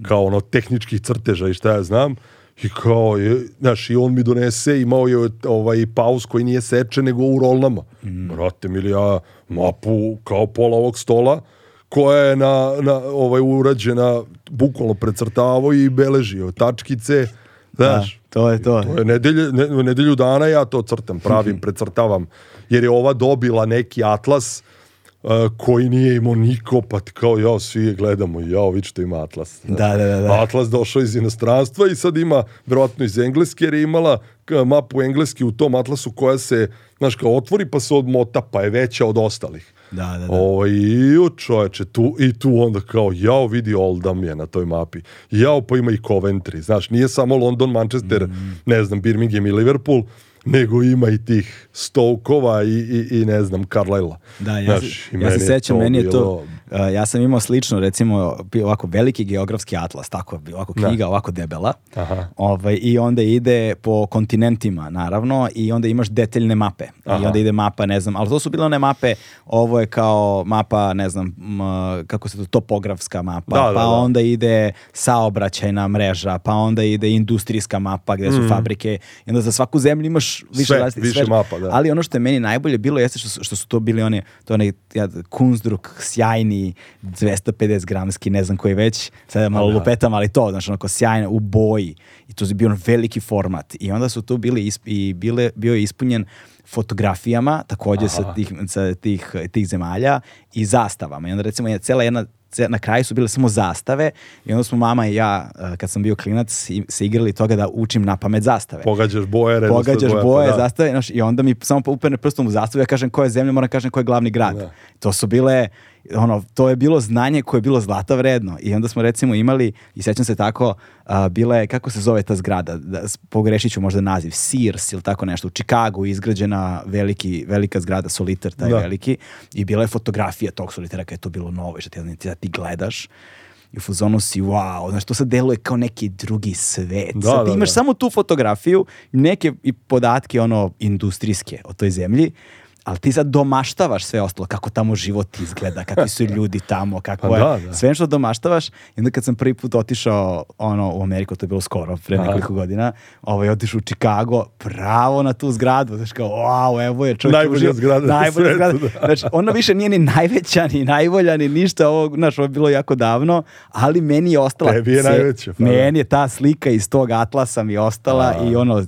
kao ono, tehničkih crteža i šta ja znam. I kao, je, znaš, i on mi donese, imao je ovaj paus koji nije sečen, nego u rolnama. Mm. Brate, mili, ja mapu kao pola ovog stola, koja je na, na, ovaj, urađena bukvalno precrtavo i beležio tačkice, znaš. Da, to je to. to je nedelju, ne, nedelju dana ja to crtam, pravim, precrtavam, jer je ova dobila neki atlas uh, koji nije imao niko, pa kao ja, svi je gledamo, ja, ovi što ima atlas. Da, da, da, da. Atlas došao iz inostranstva i sad ima, verovatno iz Engleske, jer je imala e, mapu Engleske u tom atlasu koja se, znaš, kao otvori pa se odmota, pa je veća od ostalih. Da, da, da. Ovo, ovaj, i, čoveče, tu, i tu onda kao, jao vidi Oldham je na toj mapi. Jao pa ima i Coventry. Znaš, nije samo London, Manchester, mm. ne znam, Birmingham i Liverpool, nego ima i tih Stokova i, i, i ne znam, Carlisle. Da, ja, Znaš, ja se sećam, meni je to, bilo ja sam imao slično, recimo, ovako veliki geografski atlas, tako, ovako da. knjiga, da. ovako debela. Aha. Ovaj, I onda ide po kontinentima, naravno, i onda imaš detaljne mape. Aha. I onda ide mapa, ne znam, ali to su bile one mape, ovo je kao mapa, ne znam, m, kako se to, topografska mapa, da, da pa da, onda ide saobraćajna mreža, pa onda ide industrijska mapa gde su mm. fabrike. I onda za svaku zemlju imaš više, sve, različite, više mapa, da. Ali ono što je meni najbolje bilo jeste što, što su to bili one, to onaj ja, Kunzdruk, sjajni 250 gramski, ne znam koji već, sada malo Aha. lupetam, ali to, znači onako sjajno, u boji. I to je bio on veliki format. I onda su tu bili isp, i bile, bio je ispunjen fotografijama, takođe Aha. sa, tih, sa tih, tih zemalja i zastavama. I onda recimo je cela jedna na kraju su bile samo zastave i onda smo mama i ja, e, kad sam bio klinac, se igrali toga da učim na pamet zastave. Pogađaš boje, redno Pogađaš boje, boje da. zastave, znaš, i onda mi samo uperne prstom u zastavu, ja kažem koja je zemlja, moram kažem koji je glavni grad. Da. To su bile, ono, to je bilo znanje koje je bilo zlata vredno i onda smo recimo imali, i sećam se tako, a, bila je, kako se zove ta zgrada, da, pogrešit ću možda naziv, Sears ili tako nešto, u Čikagu izgrađena veliki, velika zgrada, soliter taj da. veliki i bila je fotografija tog solitera kada je to bilo novo i što ti, da ti gledaš i u fuzonu si wow, znaš, to sad deluje kao neki drugi svet. Da, sad, da, imaš da. samo tu fotografiju, neke i podatke ono industrijske o toj zemlji, ali ti sad domaštavaš sve ostalo, kako tamo život izgleda, kakvi su ljudi tamo, pa kako pa je, da, da. sve što domaštavaš. I onda kad sam prvi put otišao ono, u Ameriku, to je bilo skoro, pre nekoliko godina, ovaj, otišao u Chicago, pravo na tu zgradu, znaš kao, wow, evo je čovjek najbolja zgrada. Najbolja zgrada. Znači, ona više nije ni najveća, ni najbolja, ni ništa, ovo, znaš, ovo je bilo jako davno, ali meni je ostala... Tebi je se, najveća. Pa, da. meni je ta slika iz tog atlasa mi ostala a. i ono,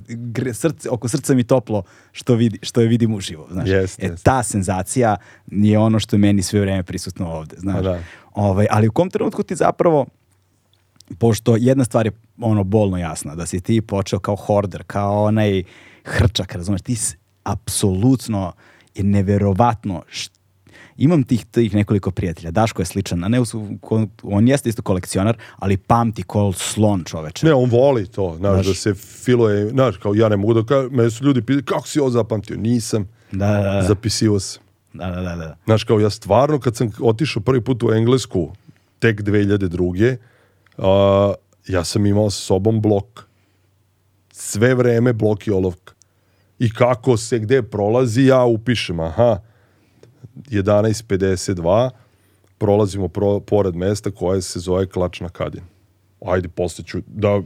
srce, oko srca mi toplo što, vidi, što je vidim uživo, znaš. Yes. Jeste, e, ta senzacija je ono što je meni sve vreme prisutno ovde, znaš. Pa da. Ovaj, ali u kom trenutku ti zapravo, pošto jedna stvar je ono bolno jasna, da si ti počeo kao horder, kao onaj hrčak, razumeš, ti si apsolutno i neverovatno št... imam tih, tih nekoliko prijatelja. Daško je sličan, a ne, on jeste isto kolekcionar, ali pamti kol slon čoveče. Ne, on voli to, znaš, da se filuje, znaš, kao ja ne mogu da kao, me su ljudi pitali, kako si ovo zapamtio? Nisam Da, da, da. Zapisivo se. Da, da, da, da. Znaš, kao ja stvarno kad sam otišao prvi put u Englesku, tek 2002. Uh, ja sam imao sa sobom blok. Sve vreme blok i olovka. I kako se gde prolazi, ja upišem, aha, 11.52, prolazimo pro, pored mesta koje se zove Klačna Kadin. Ajde, posle ću da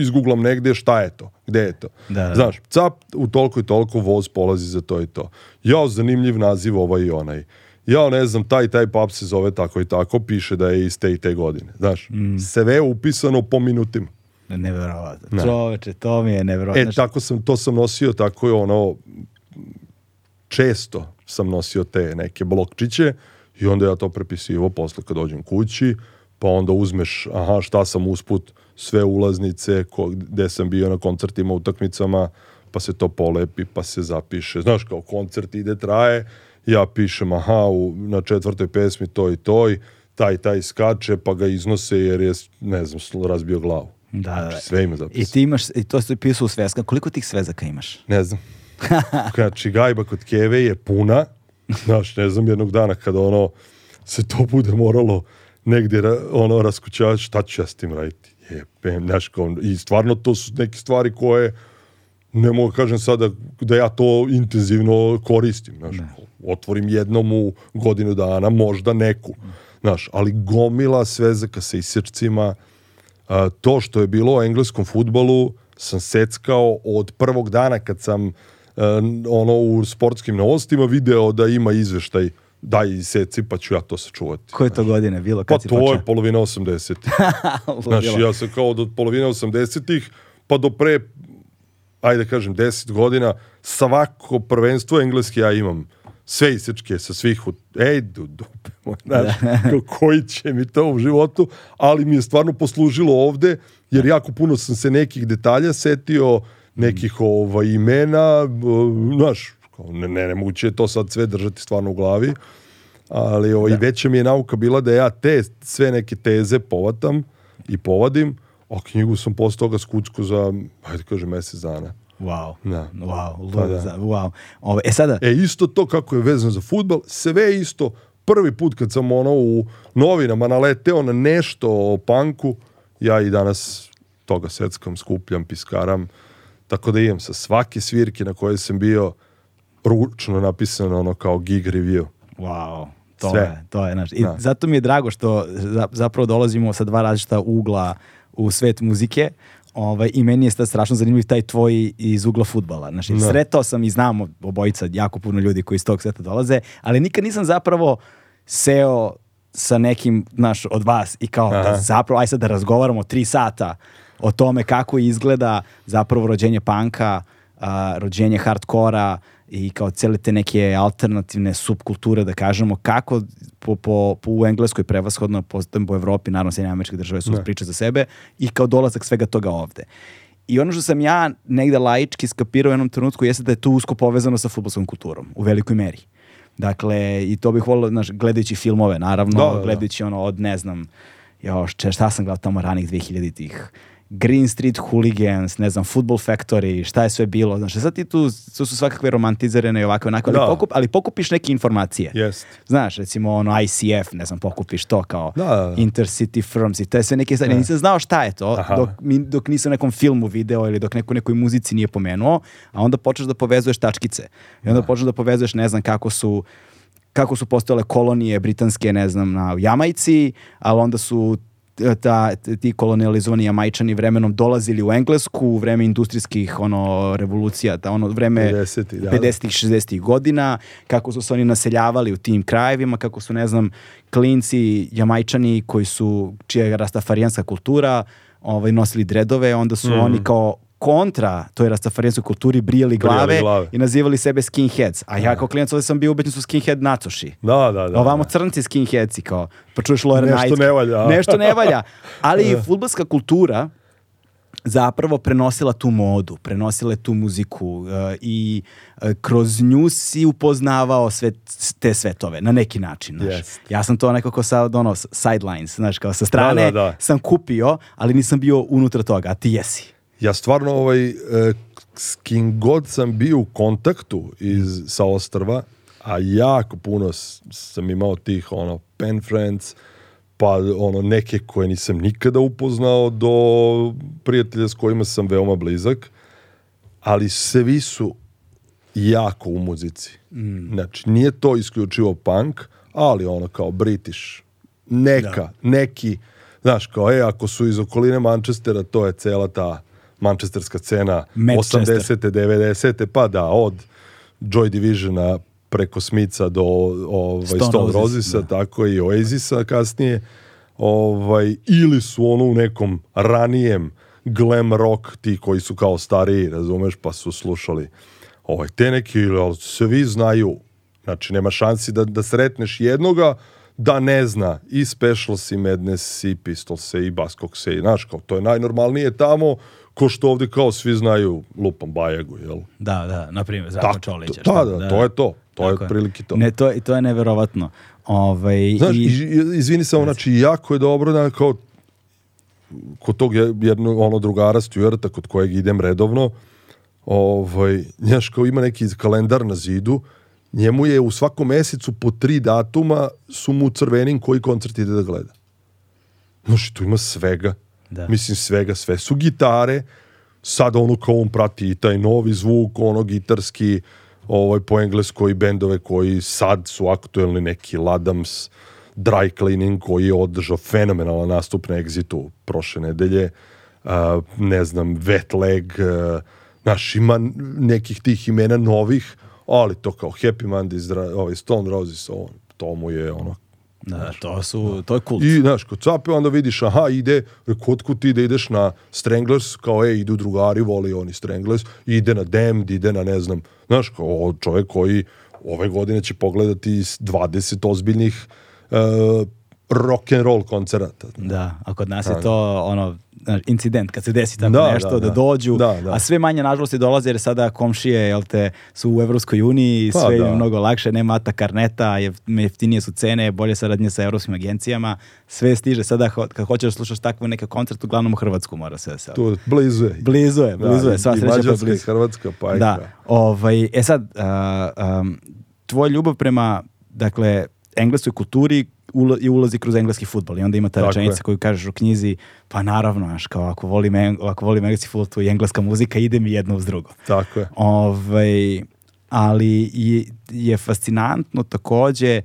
izguglam negde šta je to, gde je to. Da, da. Znaš, cap, u toliko i toliko voz polazi za to i to. Jao, zanimljiv naziv ovaj i onaj. Jao, ne znam, taj taj pub se zove tako i tako, piše da je iz te i te godine. Znaš, mm. sve je upisano po minutima. Neverovatno. Ne. Čoveče, to mi je neverovatno. E, tako sam, to sam nosio, tako je ono, često sam nosio te neke blokčiće i onda ja to prepisivo posle kad dođem kući, pa onda uzmeš, aha, šta sam usput, sve ulaznice, ko, gde sam bio na koncertima, utakmicama, pa se to polepi, pa se zapiše. Znaš, kao koncert ide, traje, ja pišem, aha, u, na četvrtoj pesmi to i to, taj, taj skače, pa ga iznose jer je, ne znam, razbio glavu. Da, znači, da. sve ima zapisano. I ti imaš, i to ste pisao u sveska. Koliko tih svezaka imaš? Ne znam. znači, gajba kod Keve je puna, znaš, ne znam, jednog dana kada ono se to bude moralo negdje ono raskućavati, šta ću ja s tim raditi? je, znaš, kao, i stvarno to su neke stvari koje ne mogu da kažem sada da ja to intenzivno koristim, znaš, otvorim jednom u godinu dana, možda neku, znaš, ali gomila svezaka sa isječcima, a, to što je bilo u engleskom futbalu sam seckao od prvog dana kad sam a, ono u sportskim novostima video da ima izveštaj daj iseci pa ću ja to sačuvati. Koje to godine bilo? Kad pa si to je polovina 80-ih. znači ja sam kao do polovine 80-ih pa do pre ajde da kažem 10 godina svako prvenstvo engleski ja imam sve isečke sa svih u... ej du dupe moj, znaš, koji će mi to u životu ali mi je stvarno poslužilo ovde jer da. jako puno sam se nekih detalja setio nekih ovaj, imena znaš ne, ne, nemoguće je to sad sve držati stvarno u glavi, ali ovo, ovaj, i da. veća mi je nauka bila da ja te sve neke teze povatam i povadim, a knjigu sam posle toga skucko za, ajde kaže, mesec dana. Wow. Da. Wow. Pa, da. wow. Ove, e, sada... e isto to kako je vezano za futbal, sve isto. Prvi put kad sam ono u novinama naleteo na nešto o panku, ja i danas toga seckam, skupljam, piskaram, tako da idem sa svake svirke na kojoj sam bio, ručno napisano ono kao gig review. Wow. To Sve. je, to je, znaš. I da. zato mi je drago što zapravo dolazimo sa dva različita ugla u svet muzike. Ovaj, I meni je sad strašno zanimljiv taj tvoj iz ugla futbala. Znači, no. Da. sretao sam i znamo obojica jako puno ljudi koji iz tog sveta dolaze, ali nikad nisam zapravo seo sa nekim, znaš, od vas i kao Aha. da zapravo, aj sad da razgovaramo tri sata o tome kako izgleda zapravo rođenje panka, a, rođenje hardkora, i kao cele te neke alternativne subkulture, da kažemo, kako po, po, po u Engleskoj prevashodno, po, po Evropi, naravno, Sjedinje američke države su ne. Da. za sebe, i kao dolazak svega toga ovde. I ono što sam ja negde laički skapirao u jednom trenutku jeste da je to usko povezano sa futbolskom kulturom, u velikoj meri. Dakle, i to bih volio, znaš, gledajući filmove, naravno, da, da, da. gledajući ono od, ne znam, još, šta sam gledao tamo ranih 2000-ih, Green Street Hooligans, ne znam, Football Factory, šta je sve bilo. Znaš, sad ti tu, tu su svakakve romantizirane i ovako, onako, ali, da. pokup, ali pokupiš neke informacije. Yes. Znaš, recimo ono ICF, ne znam, pokupiš to kao da. da, da. Intercity Firms i to je sve neke stvari. Ne. Nisam znao šta je to Aha. dok, dok nisam nekom filmu video ili dok neko nekoj muzici nije pomenuo, a onda počneš da povezuješ tačkice. I onda da. počneš da povezuješ, ne znam, kako su kako su postojale kolonije britanske, ne znam, na Jamajci, ali onda su Eh, ta, ti kolonializovani jamajčani vremenom dolazili u Englesku u vreme industrijskih ono revolucija, ta ono vreme 50-ih, 60-ih da, da. godina, kako su se oni naseljavali u tim krajevima, kako su ne znam klinci jamajčani koji su čija je rastafarijanska kultura, ovaj nosili dredove, onda su mm. oni kao kontra toj rastafarijanskoj kulturi brijali glave, brijali glave, i nazivali sebe skinheads. A ja da. kao klinac ovdje sam bio ubeđen su skinhead nacoši. Da, da, da. Ovamo da. crnci skinheadsi kao, pa čuješ Lorena Nešto Najtke. ne valja. Nešto ne valja. Ali da. futbalska kultura zapravo prenosila tu modu, prenosila tu muziku uh, i eh, kroz nju si upoznavao sve te svetove na neki način. Znaš. Yes. Ja sam to nekako sa ono sidelines, znaš, kao sa strane da, da, da. sam kupio, ali nisam bio unutra toga, a ti jesi ja stvarno ovaj, e, s kim god sam bio u kontaktu iz, sa Ostrva, a jako puno sam imao tih ono pen friends, pa ono neke koje nisam nikada upoznao do prijatelja s kojima sam veoma blizak, ali svi su jako u muzici. Mm. Znači, nije to isključivo punk, ali ono kao British. Neka, da. neki, znaš, kao, e, ako su iz okoline Manchestera, to je cela ta mančesterska scena Manchester. 80. 90. te pa da, od Joy Divisiona preko Smica do ovaj, Stone, Stone Rosisa, da. tako i Oasisa kasnije. Ovaj, ili su ono u nekom ranijem glam rock, ti koji su kao stariji, razumeš, pa su slušali ovaj, te neki, ali svi znaju, znači nema šansi da, da sretneš jednoga, da ne zna i Specials i Madness i Pistols i Baskokse i znaš kao to je najnormalnije tamo ko što ovde kao svi znaju lupam Bajegu, jel? Da, da, na primjer, Zako Čolića. Da, da, da, to da. je to. To je prilike to. Ne, to, to je neverovatno. Ovaj, Znaš, i, izvini samo, znači, jako je dobro da kao kod tog jednog ono drugara stjuerta kod kojeg idem redovno, ovaj, njaš kao ima neki kalendar na zidu, njemu je u svakom mesecu po tri datuma su mu crvenim koji koncert ide da gleda. Znaš, tu ima svega. Da. Mislim, svega sve su gitare, sad ono kao on prati i taj novi zvuk, ono gitarski, ovaj, po engleskoj bendove koji sad su aktuelni neki Ladams, Dry Cleaning koji je održao fenomenalan nastup na Exitu prošle nedelje, uh, ne znam, Wet Leg, uh, naš ima nekih tih imena novih, ali to kao Happy Mondays, ovaj Stone Roses, on, to mu je ono Da, to, su, da. to je kult. I, znaš, kod cape onda vidiš, aha, ide, kod ti da ideš na Stranglers, kao, e, idu drugari, voli oni Stranglers, ide na Damned, ide na, ne znam, znaš, kao, čovjek koji ove godine će pogledati 20 ozbiljnih uh, rock and roll koncerata. Da, a kod nas je to ono incident kad se desi tako da, nešto da, da, da dođu, da, da. a sve manje nažalost i dolaze jer sada komšije jelte su u Evropskoj uniji, pa, sve je da. mnogo lakše, nema ata karneta, jeftinije su cene, bolje saradnje sa evropskim agencijama, sve stiže sada kad hoćeš slušaš takvu neke koncert uglavnom u Hrvatsku mora se sad. Tu blizu je. Blizu je, blizu je, sva sreća pa Mađarska, blizu. Hrvatska, pa Da. Ovaj, e sad uh, um, tvoja ljubav prema dakle engleskoj kulturi ula, i ulazi kroz engleski futbol. I onda ima ta rečenica koju kažeš u knjizi, pa naravno, znaš, kao ako volim, ako volim engleski futbol, tu i engleska muzika, ide mi jedno uz drugo. Tako je. Ove, ovaj, ali je, je fascinantno takođe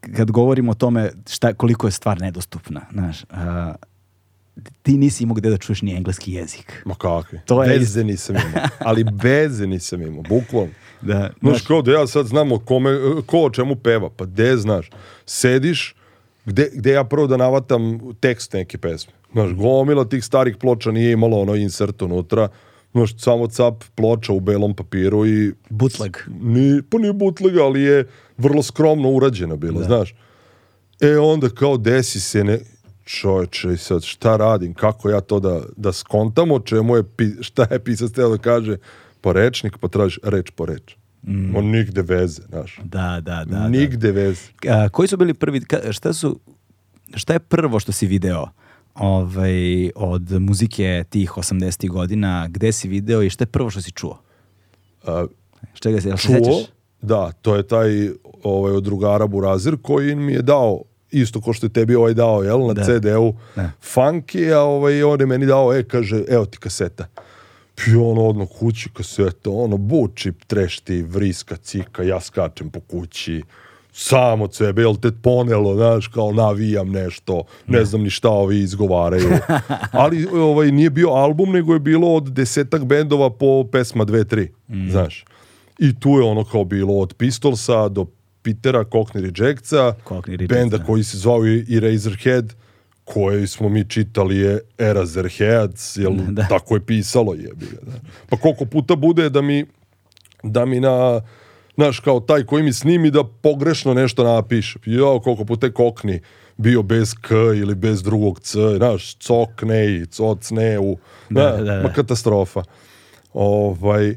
kad govorimo o tome šta, koliko je stvar nedostupna. Znaš, a, ti nisi imao gde da čuješ ni engleski jezik. Ma kakvi. To je... Beze nisam imao. Ali beze nisam imao, bukvalno. Da, znaš, kao da ja sad znam o kome, ko o čemu peva, pa gde znaš, sediš, gde, gde ja prvo da navatam tekst neke pesme. Znaš, gomila tih starih ploča nije imalo ono insert unutra, znaš, samo cap ploča u belom papiru i... Butleg. Ni, pa nije bootleg, ali je vrlo skromno urađena bila, da. znaš. E onda kao desi se ne, čoveče, sad šta radim, kako ja to da, da skontam, o čemu je, šta je pisac teo da kaže, po rečnik, pa reč po reč. Mm. On nigde veze, znaš. Da, da, da. da. Nigde da. veze. A, koji su bili prvi, ka, šta su, šta je prvo što si video ovaj, od muzike tih 80 godina? Gde si video i šta je prvo što si čuo? A, šta ga se, čuo, sećaš? Da, to je taj ovaj, od drugara Burazir koji mi je dao isto ko što je tebi ovaj dao, jel, na da. CD-u da. funky, a ovaj, on je meni dao, e, kaže, evo ti kaseta. I ono odno kući, kaseta, ono bučip, trešti, vriska, cika, ja skačem po kući, sam od sebe, jel te ponelo, znaš, kao navijam nešto, ne znam ni šta ovi izgovaraju. Ali ovaj, nije bio album, nego je bilo od desetak bendova po pesma dve, tri, mm. znaš. I tu je ono kao bilo od Pistolsa do Pitera, Cockney Rejectsa, benda koji se zvao i Razorhead, koje smo mi čitali je Era Zerheac, jel da. tako je pisalo jebi Da. Pa koliko puta bude da mi, da mi na, naš kao taj koji mi snimi da pogrešno nešto napiše. Jo, koliko puta kokni bio bez k ili bez drugog c, znaš, cokne i cocne u, da, da, da, da. ma katastrofa. Ovaj,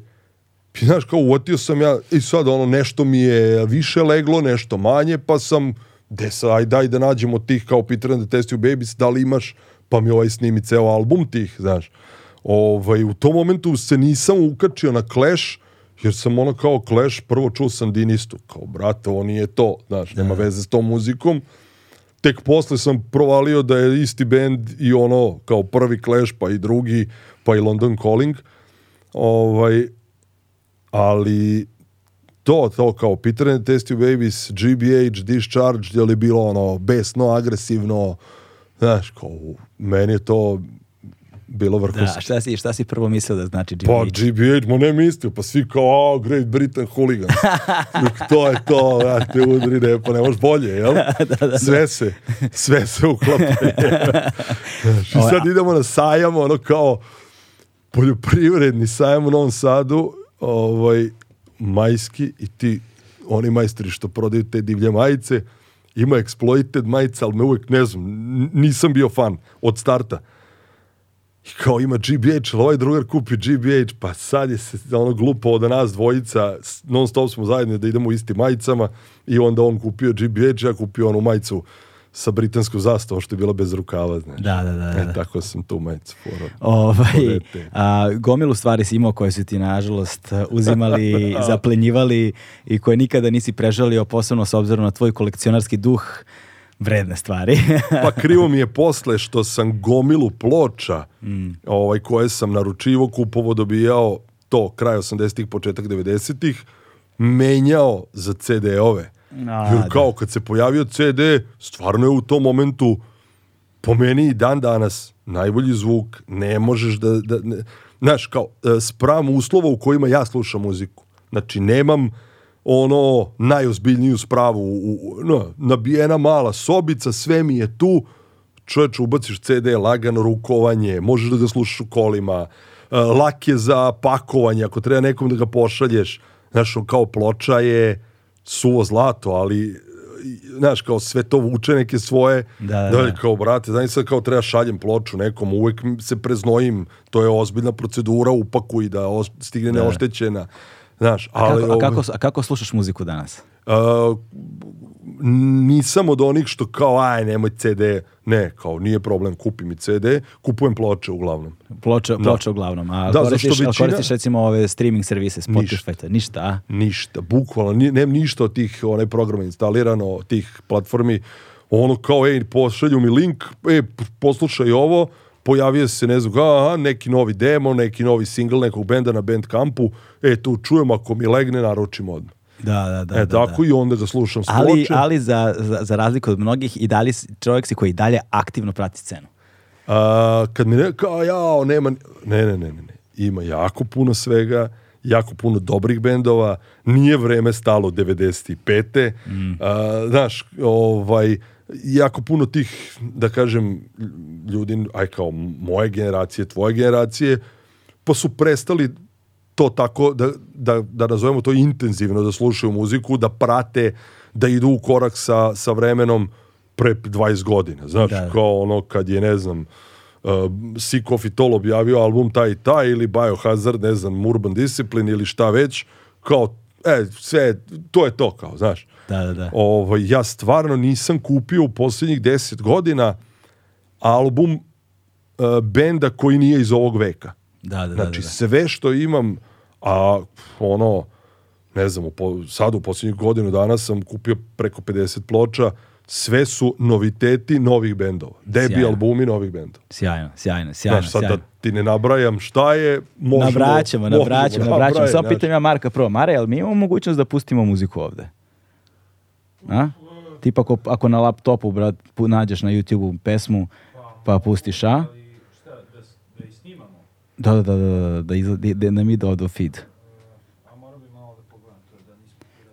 znaš, kao uotio sam ja, i sad ono, nešto mi je više leglo, nešto manje, pa sam desa, aj daj da nađemo tih kao Peter and the Testy Babies, da li imaš, pa mi ovaj snimi ceo album tih, znaš. Ovaj, u tom momentu se nisam ukačio na Clash, jer sam ono kao Clash, prvo čuo sam Dinistu, kao brate, on nije to, znaš, da, nema da. veze s tom muzikom. Tek posle sam provalio da je isti bend i ono, kao prvi Clash, pa i drugi, pa i London Calling. Ovaj, ali to, to kao pitanje Testio Babies, GBH, discharge, je li bilo ono besno, agresivno, znaš, kao, meni je to bilo da, vrhunsko. Da, šta si, šta si prvo mislio da znači GBH? Pa GBH, ma ne mislio, pa svi kao, a, Great Britain hooligan. to je to, te udri, ne, pa ne možeš bolje, jel? Da, da, da, sve se, sve se uklapa. I sad idemo na sajam, ono kao, poljoprivredni sajam u Novom Sadu, ovaj, majski i ti, oni majstri što prodaju te divlje majice, ima exploited majica, ali me uvek ne znam, nisam bio fan od starta. I kao ima GBH, ali ovaj drugar kupi GBH, pa sad je se ono glupo od da nas dvojica, non stop smo zajedno da idemo u istim majicama i onda on kupio GBH, ja kupio onu majicu sa britanskom zastavom što je bila bez rukava, znaš. Da, da, da. E, da. E, tako sam tu majicu forao. Ovaj, a, gomilu stvari si imao koje su ti nažalost uzimali, zaplenjivali i koje nikada nisi prežalio, posebno s obzirom na tvoj kolekcionarski duh vredne stvari. pa krivo mi je posle što sam gomilu ploča mm. ovaj, koje sam naručivo, kupovo dobijao to kraj 80-ih, početak 90-ih, menjao za CD-ove. A, Jer da. kao kad se pojavio CD, stvarno je u tom momentu, po meni i dan danas, najbolji zvuk, ne možeš da... da ne, znaš, kao, e, spram uslova u kojima ja slušam muziku. Znači, nemam ono najozbiljniju spravu, u, no, nabijena mala sobica, sve mi je tu, čovječ, ubaciš CD, lagano rukovanje, možeš da ga slušaš u kolima, e, lak je za pakovanje, ako treba nekom da ga pošalješ, znaš, kao ploča je suvo zlato, ali e, znaš, kao sve to vuče neke svoje, da, da, da, da. kao, brate, znaš, sad kao treba šaljem ploču nekom, uvek se preznojim, to je ozbiljna procedura, upakuj da stigne da, da. neoštećena, znaš, ali... A kako, ovaj a, kako, a kako slušaš muziku danas? Uh, nisam od onih što kao, aj, nemoj CD, ne, kao, nije problem, kupi mi CD, kupujem ploče uglavnom. Ploče, da. ploče da. uglavnom, a da, koristiš, većina, koristiš recimo ove streaming servise, Spotify, ništa, ništa, ništa bukvalno, ni, nemam ništa od tih onaj programa instalirano, tih platformi, ono kao, ej, pošalju mi link, ej, poslušaj ovo, pojavio se, ne znam, aha, neki novi demo, neki novi single nekog benda na Bandcampu, ej, tu čujem, ako mi legne, naručim odmah. Da, da, da. E, da, tako da. i onda ga da slušam stoče. Ali, ali za, za, za razliku od mnogih i dalje čovjek si koji dalje aktivno prati scenu. A, kad mi ne, kao jao, nema, ne, ne, ne, ne, ne. Ima jako puno svega, jako puno dobrih bendova, nije vreme stalo 95. Mm. A, znaš, ovaj, jako puno tih, da kažem, ljudi, aj kao moje generacije, tvoje generacije, pa su prestali to tako, da, da, da nazovemo to intenzivno, da slušaju muziku, da prate, da idu u korak sa, sa vremenom pre 20 godina. Znaš, da. kao ono kad je, ne znam, uh, Sick of It All objavio album taj i taj ili Biohazard, ne znam, Urban Discipline ili šta već, kao, e, sve, to je to kao, znaš. Da, da, da. Ovo, ovaj, ja stvarno nisam kupio u posljednjih 10 godina album uh, benda koji nije iz ovog veka. Da, da, da znači, da, da, da. sve što imam a ono, ne znam, u, sad u posljednjih godinu dana sam kupio preko 50 ploča, sve su noviteti novih bendova. Debi sjajno. albumi novih bendova. Sjajno, sjajno, sjajno. Znaš, sad da sjajno. da ti ne nabrajam šta je, možemo... Nabraćemo, možemo, nabraćemo, nabraćemo. Samo pitam ja Marka prvo. Mare, jel mi imamo mogućnost da pustimo muziku ovde? A? Tipa ako, ako na laptopu, brat, nađeš na YouTube-u pesmu, pa pustiš, a? Da, da, da, da, da, izla, da, da nam ide ovo feed.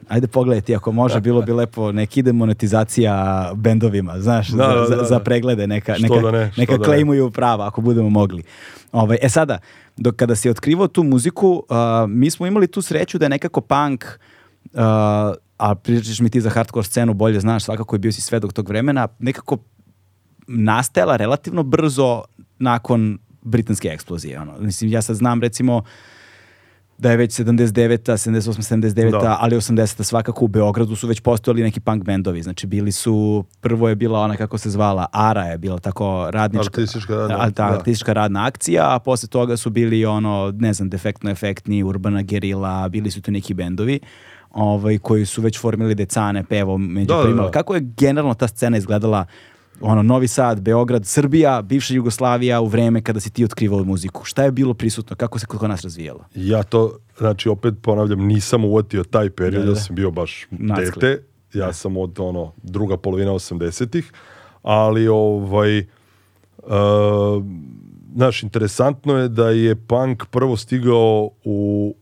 Ajde pogledaj ti ako može, bilo bi lepo, nek ide monetizacija bendovima, znaš, da, za, da, za preglede, neka, što neka, ne, što neka klejmuju prava ako budemo mogli. Ovaj, e sada, dok kada si otkrivao tu muziku, uh, mi smo imali tu sreću da je nekako punk, uh, a pričaš mi ti za hardcore scenu, bolje znaš, svakako je bio si svedok tog vremena, nekako nastajala relativno brzo nakon britanske eksplozije. Ono. Mislim, ja sad znam recimo da je već 79-a, 78 79 da. ali 80-a svakako u Beogradu su već postojali neki punk bendovi. Znači bili su, prvo je bila ona kako se zvala, Ara je bila tako radnička, artistička radna, al, ta, da. artistička radna akcija, a posle toga su bili ono, ne znam, defektno efektni, urbana gerila, bili su tu neki bendovi ovaj, koji su već formili decane, pevo među da, primal. Da, da. Kako je generalno ta scena izgledala ono, Novi Sad, Beograd, Srbija, bivša Jugoslavija u vreme kada si ti otkrivao muziku. Šta je bilo prisutno? Kako se kod nas razvijalo? Ja to, znači, opet ponavljam, nisam uvatio taj period, da, da. ja sam da. bio baš Nackle. dete. Ja da. sam od, ono, druga polovina 80-ih, ali, ovaj, uh, znaš, interesantno je da je punk prvo stigao u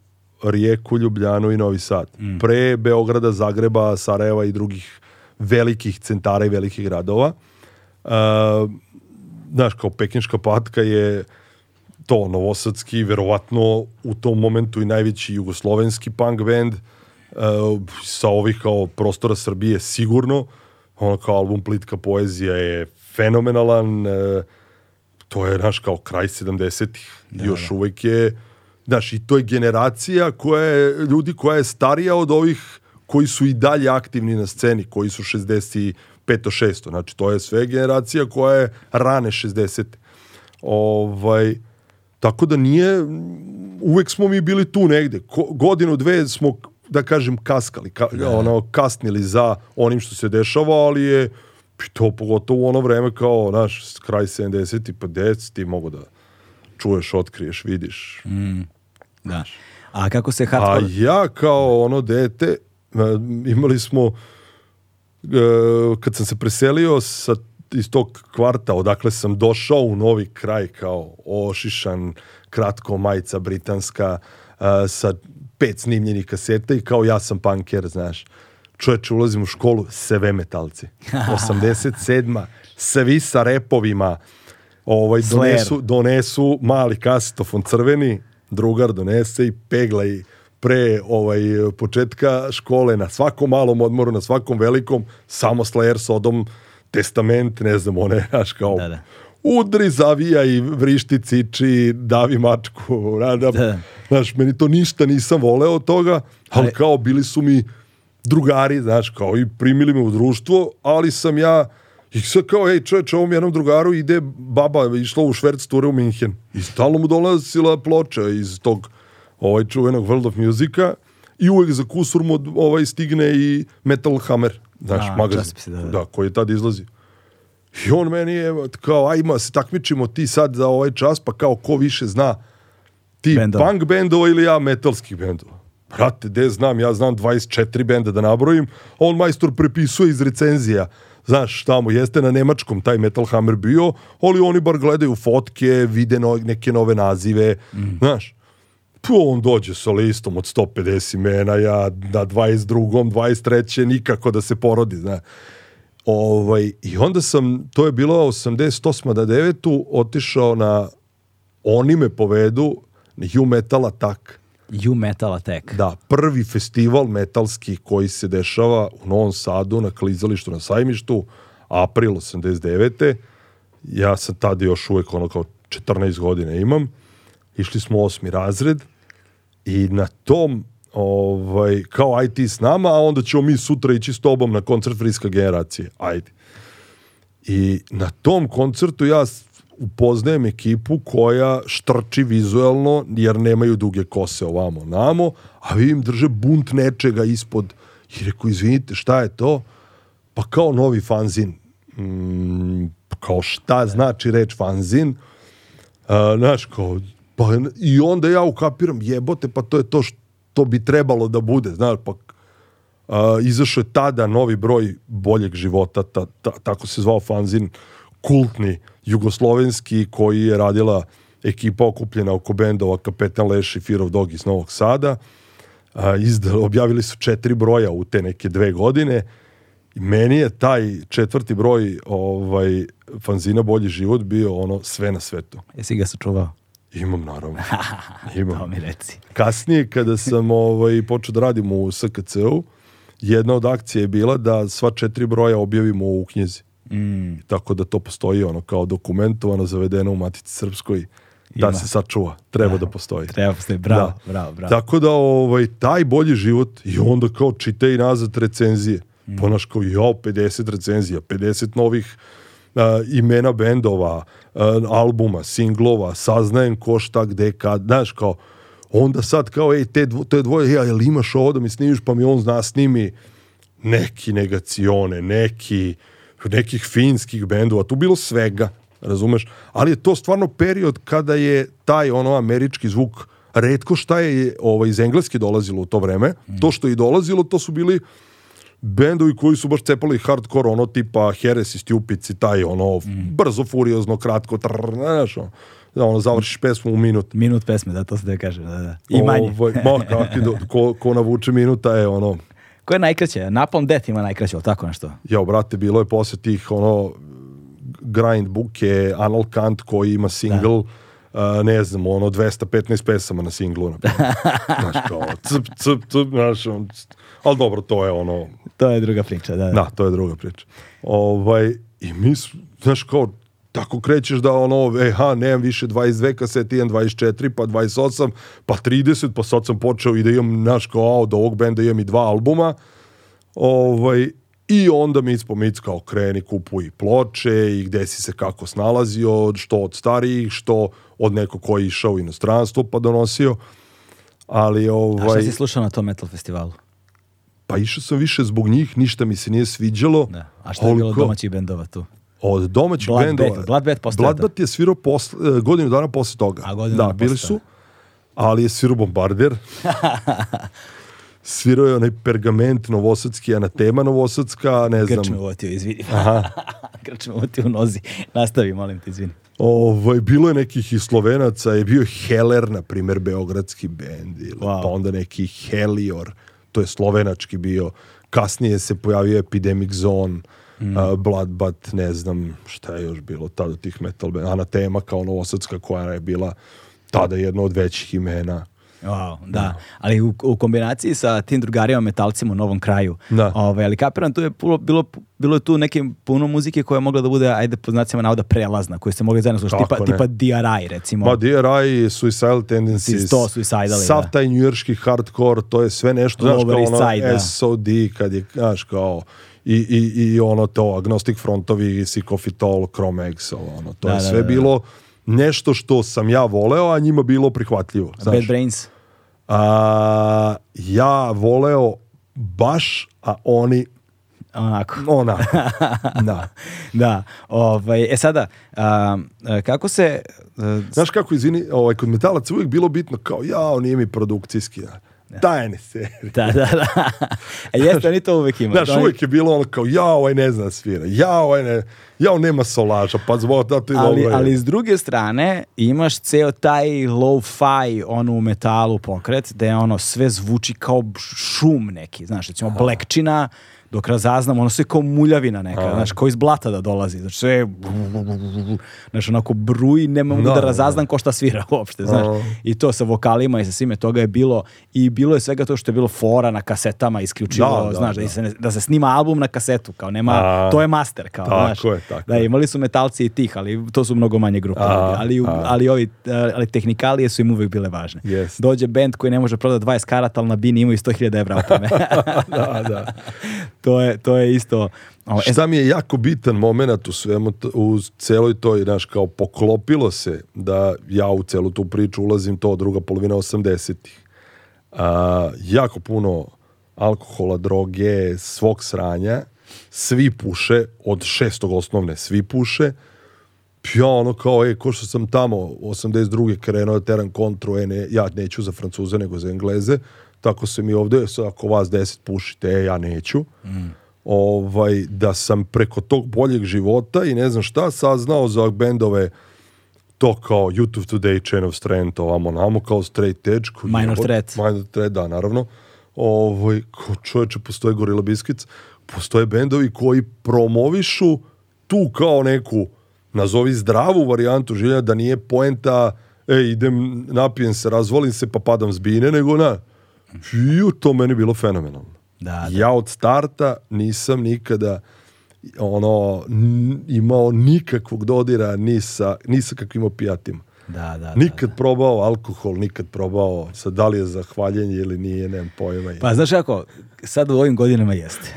Rijeku, Ljubljanu i Novi Sad. Mm. Pre Beograda, Zagreba, Sarajeva i drugih velikih centara i velikih gradova znaš, kao pekinška patka je to, novosadski, verovatno u tom momentu i najveći jugoslovenski punk band e, sa ovih kao prostora Srbije sigurno, ono kao album Plitka poezija je fenomenalan, e, to je, naš kao kraj 70-ih, da, još da. uvek je, znaš, i to je generacija koja je, ljudi koja je starija od ovih koji su i dalje aktivni na sceni, koji su 60 peto šesto Znači, to je sve generacija koja je rane 60. Ovaj, tako da nije, uvek smo mi bili tu negde. Ko, godinu, dve smo, da kažem, kaskali, ka, da. ono, kasnili za onim što se dešava, ali je to pogotovo u ono vreme kao, naš kraj 70. pa 10 ti mogu da čuješ, otkriješ, vidiš. Mm, da. A kako se hardcore... A ja kao ono dete, e, imali smo Eh, kad sam se preselio sa iz tog kvarta odakle sam došao u novi kraj kao ošišan, kratko majica britanska uh, sa pet snimljenih kaseta i kao ja sam punker, znaš. Čoveče, ulazim u školu, sve metalci. 87. Svi sa repovima. Ovaj, donesu, donesu mali kasetofon crveni, drugar donese i pegla i pre ovaj početka škole na svakom malom odmoru, na svakom velikom, samo Slayer Sodom, Testament, ne znam, one, znaš, kao... Da, da. Udri, zavija i vrišti, ciči, davi mačku, rada. Da. Da, da. Znaš, meni to ništa nisam voleo od toga, ali kao bili su mi drugari, znaš, kao i primili me u društvo, ali sam ja... I sve kao, ej čoveče, ovom jednom drugaru ide baba, išla u šverc u Minhen. I stalno mu dolazila ploča iz tog ovaj čuvenog World of Musica i uvek za kusur mu ovaj stigne i Metal Hammer, znaš, da, magazin, časpis, da, da. da, koji je tad izlazi. I on meni je kao, ajma, se takmičimo ti sad za ovaj čas, pa kao ko više zna ti bendova. punk bendova ili ja metalskih bendova. Brate, de znam, ja znam 24 benda da nabrojim, on majstor prepisuje iz recenzija. Znaš, tamo jeste na nemačkom taj Metal Hammer bio, ali oni bar gledaju fotke, vide no, neke nove nazive, mm. znaš tu on dođe sa listom od 150 imena, ja na 22. 23. nikako da se porodi, znaš. Ovaj, I onda sam, to je bilo 88. na 9. otišao na Oni me povedu, You Metal Attack. You Metal Attack. Da, prvi festival metalski koji se dešava u Novom Sadu na klizalištu na sajmištu, april 89. Ja sam tada još uvek ono kao 14 godine imam. Išli smo u osmi razred I na tom ovaj, kao aj ti s nama, a onda ćemo mi sutra ići s tobom na koncert Friska generacije. Ajde. I na tom koncertu ja upoznajem ekipu koja štrči vizuelno jer nemaju duge kose ovamo namo, a vi im drže bunt nečega ispod. I rekao, izvinite, šta je to? Pa kao novi fanzin. Mm, kao šta da. znači reč fanzin? Uh, znaš, kao Pa, I onda ja ukapiram, jebote, pa to je to što bi trebalo da bude. Znaš, pa izašao je tada novi broj boljeg života, ta, ta, tako se zvao fanzin, kultni, jugoslovenski, koji je radila ekipa okupljena oko bendova Kapetan Leš i Firov Dog iz Novog Sada. A, izdali, objavili su četiri broja u te neke dve godine. I meni je taj četvrti broj ovaj, fanzina Bolji život bio ono sve na svetu. Jesi ga sačuvao? Imam, naravno. Imam. to mi reci. Kasnije, kada sam ovaj, počeo da radim u SKC-u, jedna od akcija je bila da sva četiri broja objavimo u knjizi. Mm. Tako da to postoji ono kao dokumentovano, zavedeno u Matici Srpskoj da Ima. se sačuva. Treba da, da postoji. Treba da postoji, bravo, da. bravo, bravo. Tako da ovaj, taj bolji život i onda kao čite i nazad recenzije. Mm. Ponaš pa, kao, jo, 50 recenzija, 50 novih uh, imena bendova, uh, albuma, singlova, saznajem ko šta gde kad, znaš kao, onda sad kao, ej, te, dvo, te dvoje, ja, jel imaš ovo da mi snimiš, pa mi on zna snimi neki negacione, neki, nekih finskih bendova, tu bilo svega, razumeš, ali je to stvarno period kada je taj ono američki zvuk redko šta je ovaj, iz Engleske dolazilo u to vreme, mm. to što je i dolazilo, to su bili bendovi koji su baš cepali hardcore, ono tipa Heres i Stupids taj ono, mm. brzo, furiozno, kratko, trrr, znaš, ono, da ono, završiš pesmu u minut. Minut pesme, da, to se da kaže, da, da. I manje. Ovaj, ma, kakvi, do, ko, ko navuče minuta je ono... Ko je najkraće? Napalm Death ima najkraće, ali tako nešto? Ja, brate, bilo je posle tih, ono, grind buke, Anal Kant koji ima single, da. uh, ne znam, ono, 215 pesama na singlu, na znaš, kao, cp, cp, cp, znaš, on, Ali dobro, to je ono... To je druga priča, da. Da, da to je druga priča. Ovaj, I mi, znaš, kao, tako krećeš da ono, e, ha, nemam više 22 kasete, imam 24, pa 28, pa 30, pa sad sam počeo i da imam, znaš, kao, od ovog benda imam i dva albuma. Ovaj, I onda mi Mic kao kreni, kupuj ploče i gde si se kako snalazio, što od starijih, što od neko koji je išao u inostranstvo pa donosio. Ali ovaj... A šta ovaj- si slušao na tom metal festivalu? pa išao sam više zbog njih, ništa mi se nije sviđalo. Ne. A šta je bilo domaćih bendova tu? Od domaćih Blood bendova... Bloodbath, Bloodbath posle Bloodbath da. je svirao posle, e, godinu dana posle toga. A godinu da, bili su, ali je svirao Bombarder. svirao je onaj pergament novosadski, anatema novosadska, ne znam... Grč me uvotio, izvini. Aha. Grč me uvotio u nozi. Nastavi, molim te, izvini. Ovaj, bilo je nekih i Slovenaca, je bio Heller, na primer, beogradski bend, ili wow. pa onda neki Helior to je slovenački bio, kasnije se pojavio Epidemic Zone, Mm. Uh, Bloodbath, ne znam šta je još bilo tada tih metal band. Anatema kao novosadska koja je bila tada jedno od većih imena Wow, da. da. Ali u, u, kombinaciji sa tim drugarima metalcima u Novom kraju. Da. Ove, ovaj, ali kapiram, tu je pulo, bilo, bilo je tu neke puno muzike koja je mogla da bude, ajde, po znacima navoda, prelazna, koju ste mogli zajedno slušati, tipa, ne. tipa DRI, recimo. Ma, DRI, Suicidal Tendencies. To, Suicidal, Sav da. taj njujorski hardcore, to je sve nešto, znaš, kao ono da. SOD, kad je, znaš, kao, i, i, i ono to, Agnostic Frontovi, Sikofitol, kromex ono, to da, je da, sve da, bilo nešto što sam ja voleo, a njima bilo prihvatljivo. Znaš. Bad Brains a, ja voleo baš, a oni onako. Onako, da. da, ovaj, e sada, a, kako se... A, e, Znaš kako, izvini, ovaj, kod metalaca uvijek bilo bitno kao, ja, on nije mi produkcijski, ja. Da. tajne serije. Da, da, da. E, jeste, oni to uvijek imaju. Znaš, da uvijek je bilo ono kao, ja ovaj ne zna svira, ja ovaj ne, ja ovaj nema solaža, pa zvo, da ti ali, dobro Ali s druge strane, imaš ceo taj low-fi, ono u metalu pokret, da je ono sve zvuči kao šum neki, znaš, recimo, Blackčina, dok razaznam, ono sve kao muljavina neka, Aha. znaš, kao iz blata da dolazi, znači sve, znaš, onako bruji, ne mogu no, da, da, da, da razaznam ko šta svira uopšte, znaš, Aha. i to sa vokalima i sa svime toga je bilo, i bilo je svega to što je bilo fora na kasetama, isključivo, da, da, znaš, da, da. Se, da, se, snima album na kasetu, kao nema, A, to je master, kao, tako znaš, je, tako da, imali su metalci i tih, ali to su mnogo manje grupe, ali, ali, ali, ovi, ali tehnikalije su im uvek bile važne. Yes. Dođe bend koji ne može prodati 20 karata, ali na bini imaju 100.000 evra opome. da, da. to, je, to je isto... Ali, e, Šta mi je jako bitan moment u svemu, u celoj toj, znaš, kao poklopilo se da ja u celu tu priču ulazim to druga polovina 80-ih. jako puno alkohola, droge, svog sranja, svi puše, od šestog osnovne svi puše, ja ono kao, e, ko što sam tamo 82. krenuo da teran kontru, e, ne, ja neću za Francuze nego za Engleze, tako se mi ovdje, ako vas deset pušite, e, ja neću. Mm. Ovaj, da sam preko tog boljeg života i ne znam šta saznao za bendove to kao YouTube Today, Chain of Strength, ovamo, namo, kao Straight Edge. Koji minor je, Threat. Minor Threat, da, naravno. Ovaj, ko čoveče, postoje Gorilla Biscuits, postoje bendovi koji promovišu tu kao neku, nazovi zdravu varijantu žilja, da nije poenta, e, idem, napijem se, razvolim se, pa padam zbine, nego na, Ju, to meni bilo fenomenalno. Da, da. Ja od starta nisam nikada ono imao nikakvog dodira ni sa, ni sa kakvim opijatima. Da, da, da, nikad da, probao alkohol, nikad probao, sad da li je za hvaljenje ili nije, nemam pojma. Pa znaš kako, sad u ovim godinama jeste.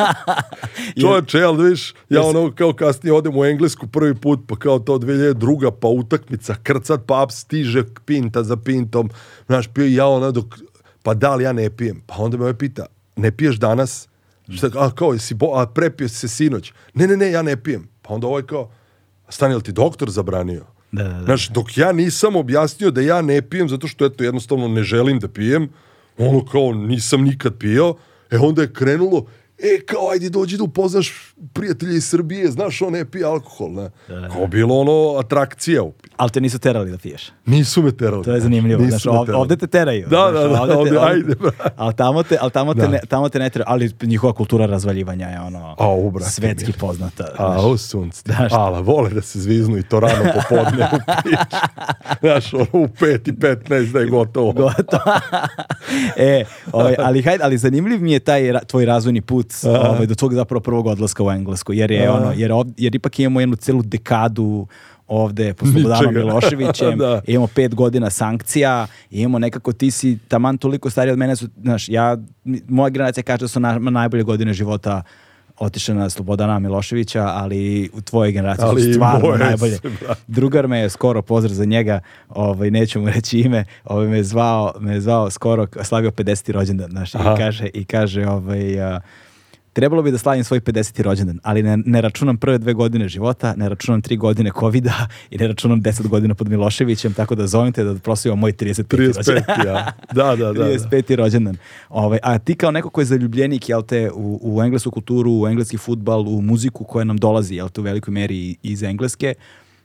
Čovječe, jel viš, ja ono kao kasnije odem u Englesku prvi put, pa kao to 2002. pa utakmica, krcat, pa up stiže pinta za pintom, znaš, pio ja ono dok, pa da li ja ne pijem? Pa onda me ovaj pita, ne piješ danas? Šta, a kao, jesi bo, a prepio se sinoć? Ne, ne, ne, ja ne pijem. Pa onda ovaj kao, stani, jel ti doktor zabranio? Da, da, da. Znaš, dok ja nisam objasnio da ja ne pijem, zato što eto, jednostavno ne želim da pijem, ono kao nisam nikad pio, e onda je krenulo, e, kao, ajde dođi da upoznaš prijatelje iz Srbije, znaš, on ne pije alkohol, ne? Da, da. Kao bilo ono atrakcija. Ali te nisu terali da piješ. Nisu me terali. To je zanimljivo. Nisu znaš, ovde, te teraju. Da, znaš, da, da, ovde, te, ajde, brate. Ali tamo te, al tamo, te da. ne, tamo te ne teraju. Ali njihova kultura razvaljivanja je ono A, u, brate, svetski mir. poznata. Znaš. A, u sunci. Znaš, Ala, vole da se zviznu i to rano popodne u pić. Znaš, ono, u pet i petnaest da je gotovo. gotovo. e, ovaj, ali, hajde, ali zanimljiv mi je taj tvoj razvojni put put ovaj, do tog zapravo prvog odlaska u Englesku, jer je ono, jer, ovdje, jer ipak imamo jednu celu dekadu ovde po Slobodanom da. Miloševićem, da. imamo pet godina sankcija, imamo nekako ti si taman toliko stariji od mene, su, znaš, ja, moja generacija kaže da su na, najbolje godine života otišao na Slobodana Miloševića, ali u tvojoj generaciji ali su stvarno najbolje. Drugar me je skoro, pozdrav za njega, ovaj, neću mu reći ime, ovaj, me, je zvao, me je zvao skoro, slavio 50. rođendan, znaš, i kaže, i kaže ovaj, uh, Trebalo bi da slavim svoj 50. rođendan, ali ne, ne računam prve dve godine života, ne računam tri godine covid i ne računam 10 godina pod Miloševićem, tako da zovite da prosimo moj 35. 35 rođendan. ja. Da, da, da. 35. Da. rođendan. Ove, ovaj, a ti kao neko ko je zaljubljenik, jel te, u, u englesku kulturu, u engleski futbal, u muziku koja nam dolazi, jel te, u velikoj meri iz Engleske,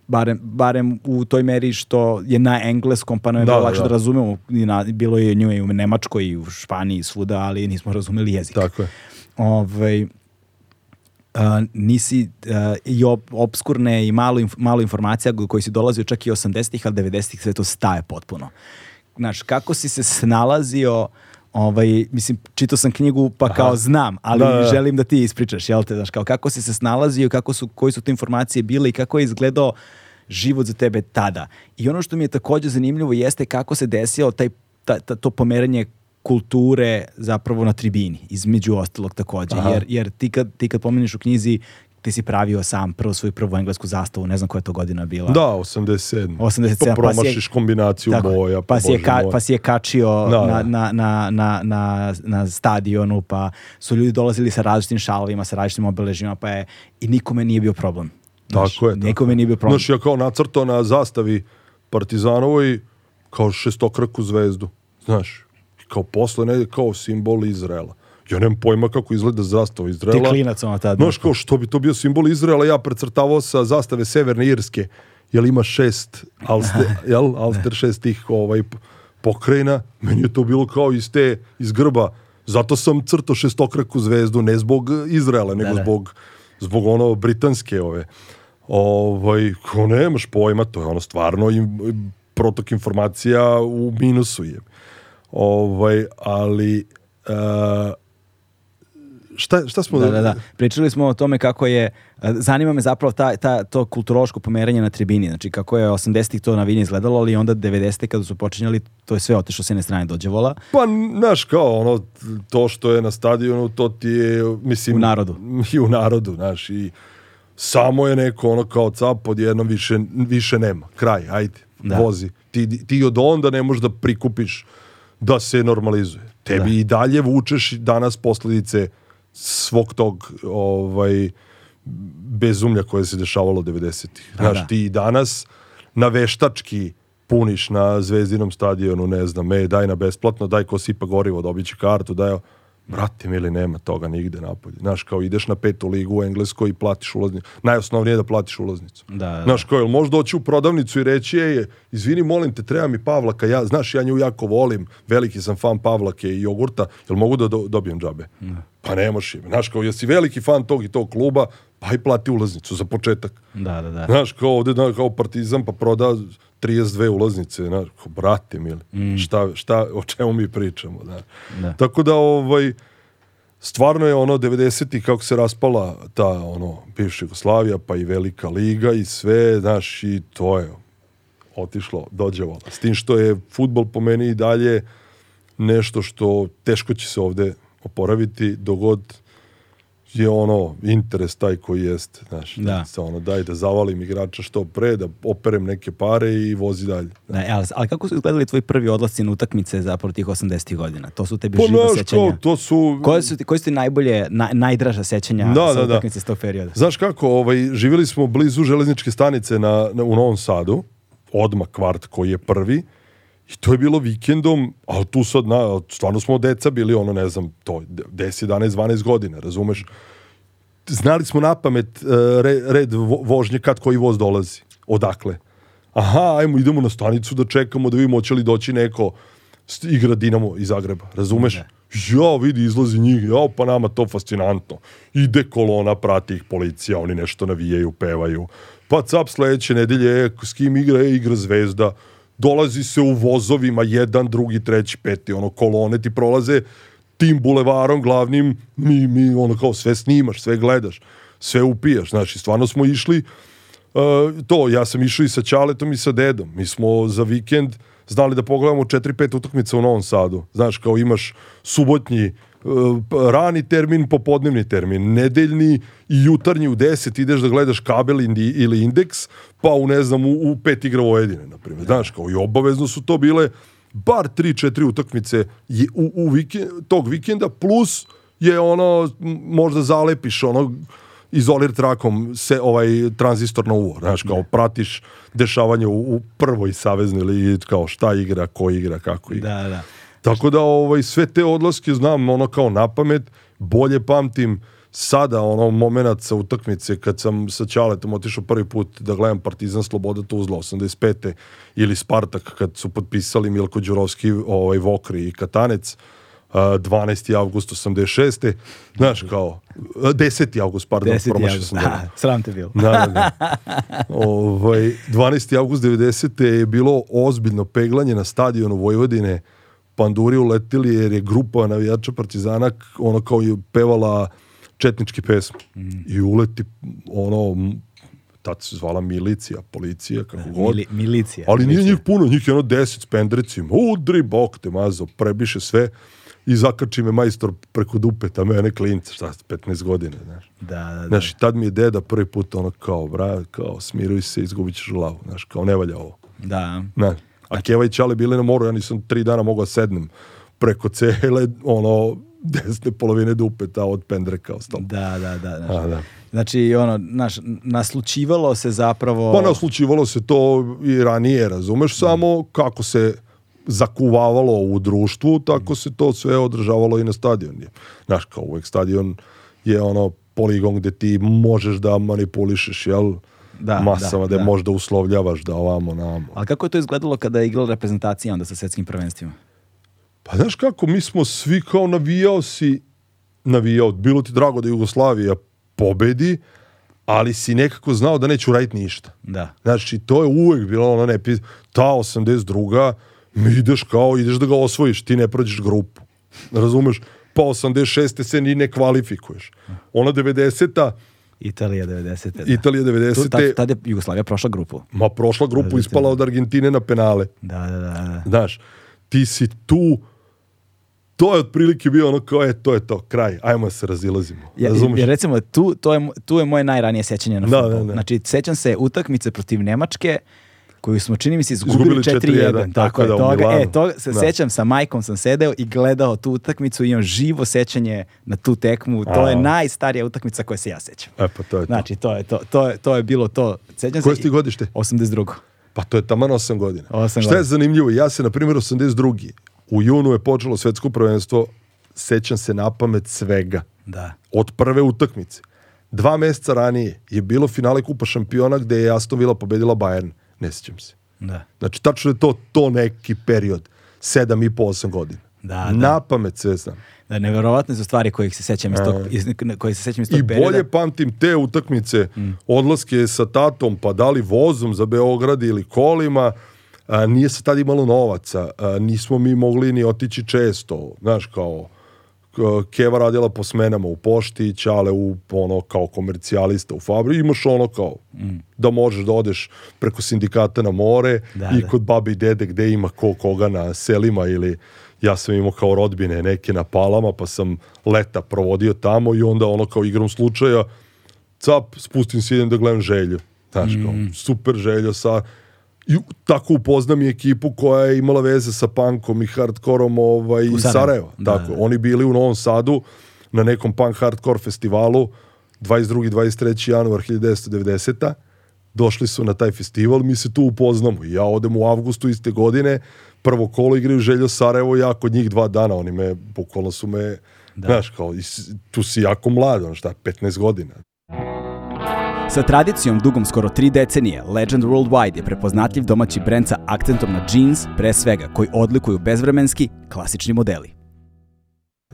barem, barem u toj meri što je na engleskom, pa nam je da, da lakše da, da razumemo. I na, bilo je nju i u Nemačkoj i u Španiji i svuda, ali nismo razumeli jezik. Tako je ovaj, Uh, nisi uh, i op, obskurne i malo, inf, malo informacija koji si dolazio čak i 80-ih, ali 90-ih sve to staje potpuno. Znaš, kako si se snalazio ovaj, mislim, čitao sam knjigu pa Aha. kao znam, ali da, da. da. želim da ti ispričaš, jel te, znaš, kao kako si se snalazio, kako su, koji su te informacije bile i kako je izgledao život za tebe tada. I ono što mi je takođe zanimljivo jeste kako se desio taj, ta, ta, to pomeranje kulture zapravo na tribini, između ostalog takođe. Aha. Jer, jer ti, kad, ti kad pomeniš u knjizi ti si pravio sam prvo svoju prvu englesku zastavu, ne znam koja je to godina bila. Da, 87. 87. Pa promašiš pa si je, pa pa kombinaciju tako, boja. Pa, si je ka, pa si je kačio da, na, da. na, na, na, na, na stadionu, pa su ljudi dolazili sa različitim šalovima, sa različitim obeležima, pa je, i nikome nije bio problem. Znaš, tako je. Nikome tako. nije bio problem. Znaš, ja kao nacrto na zastavi Partizanovoj kao šestokraku zvezdu. Znaš, kao posle negdje kao simbol Izraela. Ja nemam pojma kako izgleda zastava Izraela. Ti klinac ona tada. Znaš kao što bi to bio simbol Izraela, ja precrtavao sa zastave Severne Irske, jel ima šest, alster, jel, alster šest tih ovaj, pokrajina, meni je to bilo kao iz te, iz grba. Zato sam crto šestokraku zvezdu, ne zbog Izraela, nego da, da. zbog, zbog ono britanske ove. Ovaj, ko nemaš pojma, to je ono stvarno im, protok informacija u minusu je. Ovaj, ali... Uh, šta, šta smo... Da, da, da. Pričali smo o tome kako je, e, zanima me zapravo ta, ta, to kulturološko pomeranje na tribini, znači kako je 80-ih to na Vinji izgledalo, ali onda 90-te kada su počinjali, to je sve otišlo s jedne strane dođe vola. Pa, znaš, kao ono, to što je na stadionu, to ti je, mislim... U narodu. I u narodu, znaš, i samo je neko ono kao cap, odjednom više, više nema, kraj, ajde, da. vozi. Ti, ti od onda ne možeš da prikupiš da se normalizuje. Tebi da. i dalje vučeš danas posledice svog tog ovaj, bezumlja koje se dešavalo 90-ih. Da, Znaš, da. ti i danas na veštački puniš na zvezdinom stadionu, ne znam, e, daj na besplatno, daj ko sipa gorivo, dobit će kartu, daj... Brate mili, nema toga nigde napolje. Znaš, kao ideš na petu ligu u Engleskoj i platiš ulaznicu. Najosnovnije je da platiš ulaznicu. Da, da. Znaš, kao, jel možeš doći u prodavnicu i reći, je, izvini, molim te, treba mi Pavlaka, ja, znaš, ja nju jako volim, veliki sam fan Pavlake i jogurta, jel mogu da do, dobijem džabe? Da. Pa ne možeš, znaš, kao, jesi veliki fan tog i tog kluba, pa i plati ulaznicu za početak. Da, da, da. Znaš, kao ovde, da, kao partizan, pa proda 32 ulaznice, na, brate mili, mm. šta, šta, o čemu mi pričamo, da. da. Tako da, ovaj, stvarno je ono 90-ti kako se raspala ta, ono, bivša Jugoslavija, pa i Velika Liga i sve, znaš, i to je otišlo, dođevala. S tim što je futbol po meni i dalje nešto što teško će se ovde oporaviti dogod je ono interes taj koji jeste, znaš, da. da ono, daj da zavalim igrača što pre, da operem neke pare i vozi dalje. Da, ali, ali kako su izgledali tvoji prvi odlasci na utakmice zapravo tih 80-ih godina? To su tebi pa, živo sećanja? Ko, to su... Koje su, koje su ti najbolje, na, najdraža sećanja da, sa da, da. utakmice da. s tog perioda? Znaš kako, ovaj, živjeli smo blizu železničke stanice na, na, u Novom Sadu, odma kvart koji je prvi, I to je bilo vikendom, ali tu sad, na, stvarno smo deca bili, ono, ne znam, to, 10, 11, 12 godina, razumeš? Znali smo na pamet uh, red, red vožnje kad koji voz dolazi, odakle. Aha, ajmo, idemo na stanicu da čekamo da vidimo hoće li doći neko igra Dinamo iz Zagreba, razumeš? Ne. Ja, vidi, izlazi njih, jo, pa nama to fascinantno. Ide kolona, prati ih policija, oni nešto navijaju, pevaju. Pa cap sledeće nedelje, e, s kim igra, e, igra Zvezda dolazi se u vozovima jedan, drugi, treći, peti, ono, kolone ti prolaze tim bulevarom glavnim, mi, mi, ono, kao sve snimaš, sve gledaš, sve upijaš, znači, stvarno smo išli, uh, to, ja sam išao i sa Ćaletom i sa dedom, mi smo za vikend znali da pogledamo 4-5 utakmica u Novom Sadu, znaš, kao imaš subotnji, Eh, rani termin, popodnevni termin, nedeljni i jutarnji u 10 ideš da gledaš kabel ili indeks, pa u ne znam, u, u pet igra Vojedine, na primjer. Znaš, kao i obavezno su to bile bar 3-4 utakmice u, u vikend, tog vikenda, plus je ono, možda zalepiš ono, izolir trakom se ovaj tranzistor na uvo, znaš, kao pratiš dešavanje u, u prvoj saveznoj ili kao šta igra, ko igra, kako igra. Da, da. Tako da ovaj, sve te odlaske znam ono kao na pamet, bolje pamtim sada ono moment sa utakmice kad sam sa Ćaletom otišao prvi put da gledam Partizan Sloboda to Tuzla 85. ili Spartak kad su potpisali Milko Đurovski, ovaj, Vokri i Katanec. 12. avgust 86. Znaš kao, 10. avgust, pardon, 10. promašio sam. Da, sram te bilo. Da, da, da. Ovaj, 12. avgust 90. je bilo ozbiljno peglanje na stadionu Vojvodine panduri uletili jer je grupa navijača Partizana ono kao je pevala četnički pesmu. Mm. I uleti ono tad se zvala milicija, policija, kako da, god. Mili, milicija. Ali nije njih puno, njih je ono deset s pendrecima. Udri, bok te mazo, prebiše sve i zakači me majstor preko dupeta, mene klinca, šta, 15 godine, znaš. Da, da, da. Znaš, i tad mi je deda prvi put ono kao, bra, kao, smiruj se, izgubit ćeš glavu, znaš, kao, ne valja ovo. Da. Znaš, A Keva i Čale bile na moru, ja nisam tri dana mogao da sednem preko cele, ono, desne polovine dupeta od pendreka ostalo. Da, da, da. Znači, A, da. Znači, ono, naš, naslučivalo se zapravo... Pa naslučivalo se to i ranije, razumeš, samo mm. kako se zakuvavalo u društvu, tako mm. se to sve održavalo i na stadion. Znaš, kao uvek stadion je ono poligon gde ti možeš da manipulišeš, jel? da, masama, da, da, da, možda uslovljavaš da ovamo, namo. Ali kako je to izgledalo kada je igrala reprezentacija onda sa svetskim prvenstvima? Pa znaš kako, mi smo svi kao navijao si, navijao, bilo ti drago da Jugoslavija pobedi, ali si nekako znao da neću raditi ništa. Da. Znači, to je uvek bilo ono ne, ta 82. Mi ideš kao, ideš da ga osvojiš, ti ne prođeš grupu. Razumeš? Pa 86. se ni ne kvalifikuješ. Ona 90. Italija 90. Da. Italija 90. Tad, tad je Jugoslavija prošla grupu. Ma prošla grupu, ispala od Argentine na penale. Da, da, da, da. Znaš, ti si tu, to je otprilike bio ono kao je, to je to, kraj, ajmo da se razilazimo. Ja, razumeš? Jer recimo tu, to je, tu je moje najranije sećanje na da, futbol. Da, da. Znači, sećam se utakmice protiv Nemačke, koju smo čini mi se izgubili, 4:1 tako, 1 Tako da je, da, toga, e, to se da. sećam, sa majkom sam sedeo i gledao tu utakmicu i imam živo sećanje na tu tekmu. To A. je najstarija utakmica koju se ja sećam. E pa to je to. Znači, to je, to, to je, to je bilo to. Sećam Koje ste godište? 82. Pa to je taman 8 godina. 8 Šta godina. je zanimljivo, ja se na primjer 82. U junu je počelo svetsko prvenstvo, sećam se na pamet svega. Da. Od prve utakmice. Dva meseca ranije je bilo finale Kupa šampiona gde je Aston Villa pobedila Bayern. Ne sjećam se. Da. Znači, tačno je to, to neki period. Sedam i po, osam godina. Da, da. Na pamet sve znam. Da, neverovatne su stvari kojih se sećam iz tog, e. iz, kojih se sećam iz tog I perioda. bolje pamtim te utakmice, mm. odlaske sa tatom, pa da li vozom za Beograd ili kolima, a, e, nije se tad imalo novaca, a, e, nismo mi mogli ni otići često, znaš, kao Keva radila po smenama u pošti, Ćale u, ono, kao komercijalista u fabri, imaš ono kao, mm. da možeš da odeš preko sindikata na more da, i da. kod babi i dede gde ima ko koga na selima ili ja sam imao kao rodbine neke na palama pa sam leta provodio tamo i onda ono kao igrom slučaja cap, spustim se idem da gledam želju. Znaš, mm. kao, super želja sa i tako upoznam i ekipu koja je imala veze sa punkom i hardkorom ovaj, iz Sarajeva. Da, tako, da. Oni bili u Novom Sadu na nekom punk hardcore festivalu 22. 23. januar 1990. Došli su na taj festival, mi se tu upoznamo. Ja odem u avgustu iste godine, prvo kolo igraju Željo Sarajevo, ja kod njih dva dana, oni me, bukvalno su me, da. znaš, kao, tu si jako mlad, ono šta, 15 godina. Sa tradicijom dugom skoro tri decenije, Legend Worldwide je prepoznatljiv domaći brend sa akcentom na jeans, pre svega, koji odlikuju bezvremenski, klasični modeli.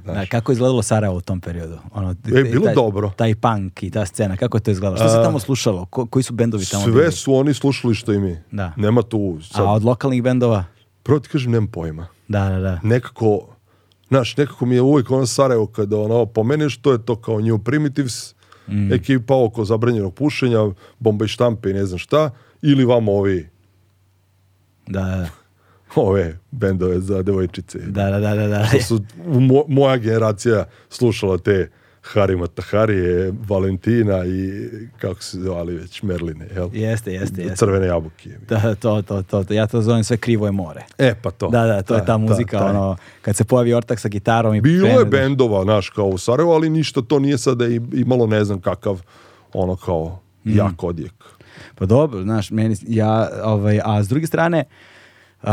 Da, kako je izgledalo Sarajevo u tom periodu? Ono, je bilo taj, dobro. Taj punk i ta scena, kako je to izgledalo? Što se tamo slušalo? Ko, koji su bendovi tamo? Sve bili? su oni slušali što i mi. Da. Nema tu... Sad... A od lokalnih bendova? Prvo ti kažem, nemam pojma. Da, da, da. Nekako, znaš, nekako mi je uvijek ono Sarajevo kada ono pomeniš, to je to kao New Primitives, mm. ekipa oko zabranjenog pušenja, bomba i štampe i ne znam šta, ili vam ovi da. da, da. ove bendove za devojčice. Da, da, da. da, da. Što su mo moja generacija slušala te Harima Taharije, Valentina i kako se zvali već, Merline, jel? Jeste, jeste, jeste. Crvene jabuke. Da, to, to, to, to, Ja to zovem sve krivo je more. E, pa to. Da, da, to da, ta, je ta da, muzika, ta, ta. ono, kad se pojavi ortak sa gitarom i... Bilo krene, je da- bendova, naš, kao u Sarajevo, ali ništa, to nije sada imalo ne znam kakav, ono kao, mm. jak odjek. Pa dobro, znaš, meni, ja, ovaj, a s druge strane, Uh,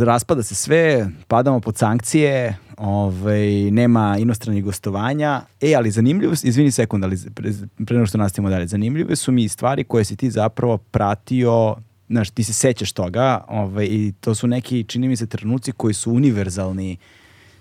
raspada se sve, padamo pod sankcije, Ovaj, nema inostranih gostovanja. E, ali zanimljivo, izvini sekund, ali pre, pre što nastavimo dalje, zanimljive su mi stvari koje si ti zapravo pratio znaš, ti se sećaš toga ovaj, i to su neki, čini mi se, trenuci koji su univerzalni